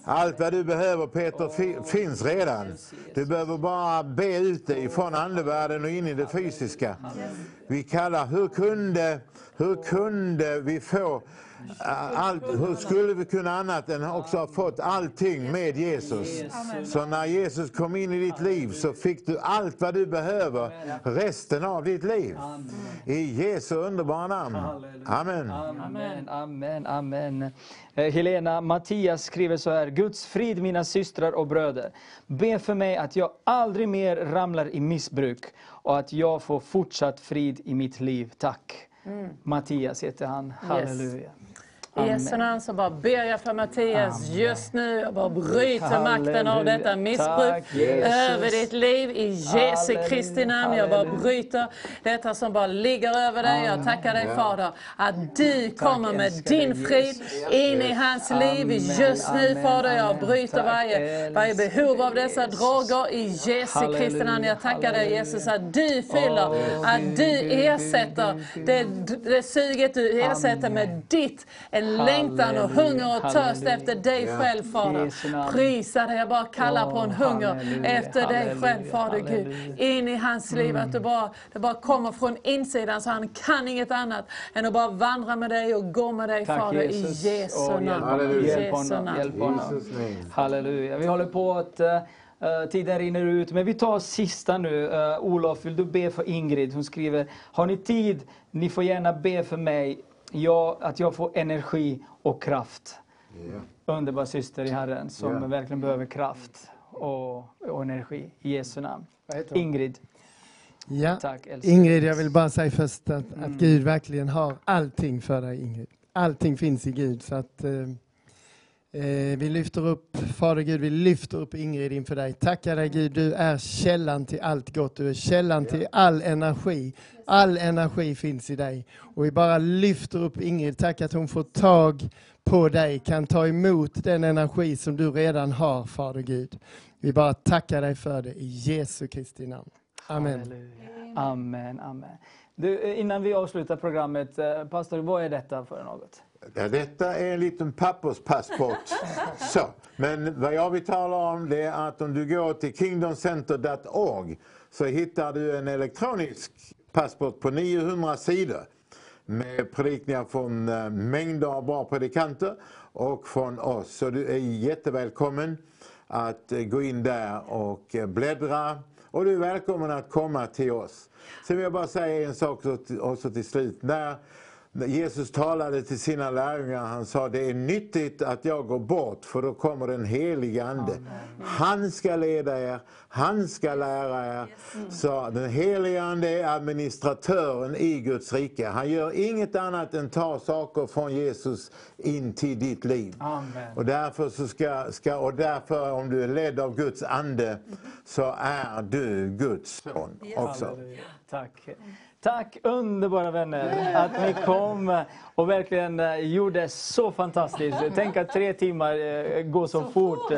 Allt vad du behöver Peter fi, finns redan. Du behöver bara be ut det ifrån andevärlden och in i det fysiska. Vi kallar, hur kunde, hur kunde vi få allt, hur skulle vi kunna annat än också ha fått allting med Jesus? Så när Jesus kom in i ditt liv så fick du allt vad du behöver resten av ditt liv. I Jesu underbara namn. Amen. Amen, amen, amen. Eh, Helena Mattias skriver så här. Guds frid mina systrar och bröder. Be för mig att jag aldrig mer ramlar i missbruk och att jag får fortsatt frid i mitt liv. Tack. Mm. Mattias heter han. Halleluja. I Jesu namn så bara ber jag för Mattias just nu. Jag bara bryter makten av detta missbruk Tack, över ditt liv. I Jesu. Kristi namn. Jag bara bryter detta som bara ligger över dig. Jag tackar dig. Fader att du kommer med din frid in i hans liv Amen, just nu amen, Fader. Jag amen. bryter varje, varje behov av dessa droger i Jesu Kristi namn. Jag tackar dig. Jesus att du fyller, att du ersätter det, det suget du ersätter med ditt, en längtan och hunger och törst efter dig själv Fader. Prisa dig, jag bara kallar på en hunger efter dig själv Fader Gud. In i hans liv, att det bara, det bara kommer från insidan så han kan inget annat än att bara vandra med dig och gå med dig Tack Fader Jesus. i Jesu namn. hjälp honom, hjälp honom. Halleluja. Vi håller på att uh, tiden rinner ut, men vi tar sista nu. Uh, Olof, vill du be för Ingrid? Hon skriver, har ni tid? Ni får gärna be för mig, ja, att jag får energi och kraft. underbar syster i Herren som Ja. verkligen behöver kraft och, och energi i Jesu namn. Ingrid. Ja. Tack. Ingrid, jag vill bara säga först att, Mm. att Gud verkligen har allting för dig, Ingrid. Allting finns i Gud. Så att, eh, vi lyfter upp, Fader Gud, vi lyfter upp Ingrid inför dig. Tackar dig Gud, du är källan till allt gott. Du är källan till all energi. All energi finns i dig. Och vi bara lyfter upp Ingrid. Tack att hon får tag på dig, kan ta emot den energi som du redan har, Fader Gud. Vi bara tackar dig för det i Jesu Kristi namn. Amen. Halleluja. Amen, amen. Du, eh, innan vi avslutar programmet, eh, pastor, vad är detta för något? Ja, detta är en liten papperspassport. Så. Men vad jag vill tala om det är att om du går till kingdomcenter.org så hittar du en elektronisk passport på 900 sidor med predikningar från eh, mängder av bra predikanter och från oss. Så du är jättevälkommen att eh, gå in där och eh, bläddra. Och du är välkommen att komma till oss. Sen vill jag bara säga en sak också till, slut. När Jesus talade till sina lärjungar, han sa det är nyttigt att jag går bort för då kommer den helige Ande. Han ska leda er, han ska lära er. Så den helige Ande är administratören i Guds rike. Han gör inget annat än ta saker från Jesus in till ditt liv. Amen. Och därför, så ska, ska, och därför om du är ledd av Guds ande så är du Guds son också. Halleluja. Tack. Tack underbara vänner att ni kom och verkligen eh, gjorde så fantastiskt. Tänk att tre timmar eh, går så fort.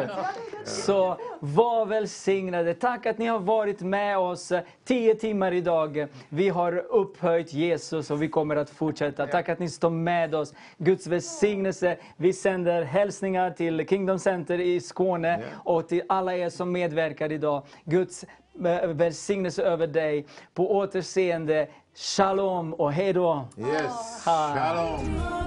Så var välsignade. Tack att ni har varit med oss tio timmar idag. Vi har upphöjt Jesus och vi kommer att fortsätta. Tack att ni står med oss. Guds välsignelse. Vi sänder hälsningar till Kingdom Center i Skåne och till alla er som medverkar idag. Guds välsignelse över dig. På återseende. Shalom och hej då. Yes. Ha. Shalom.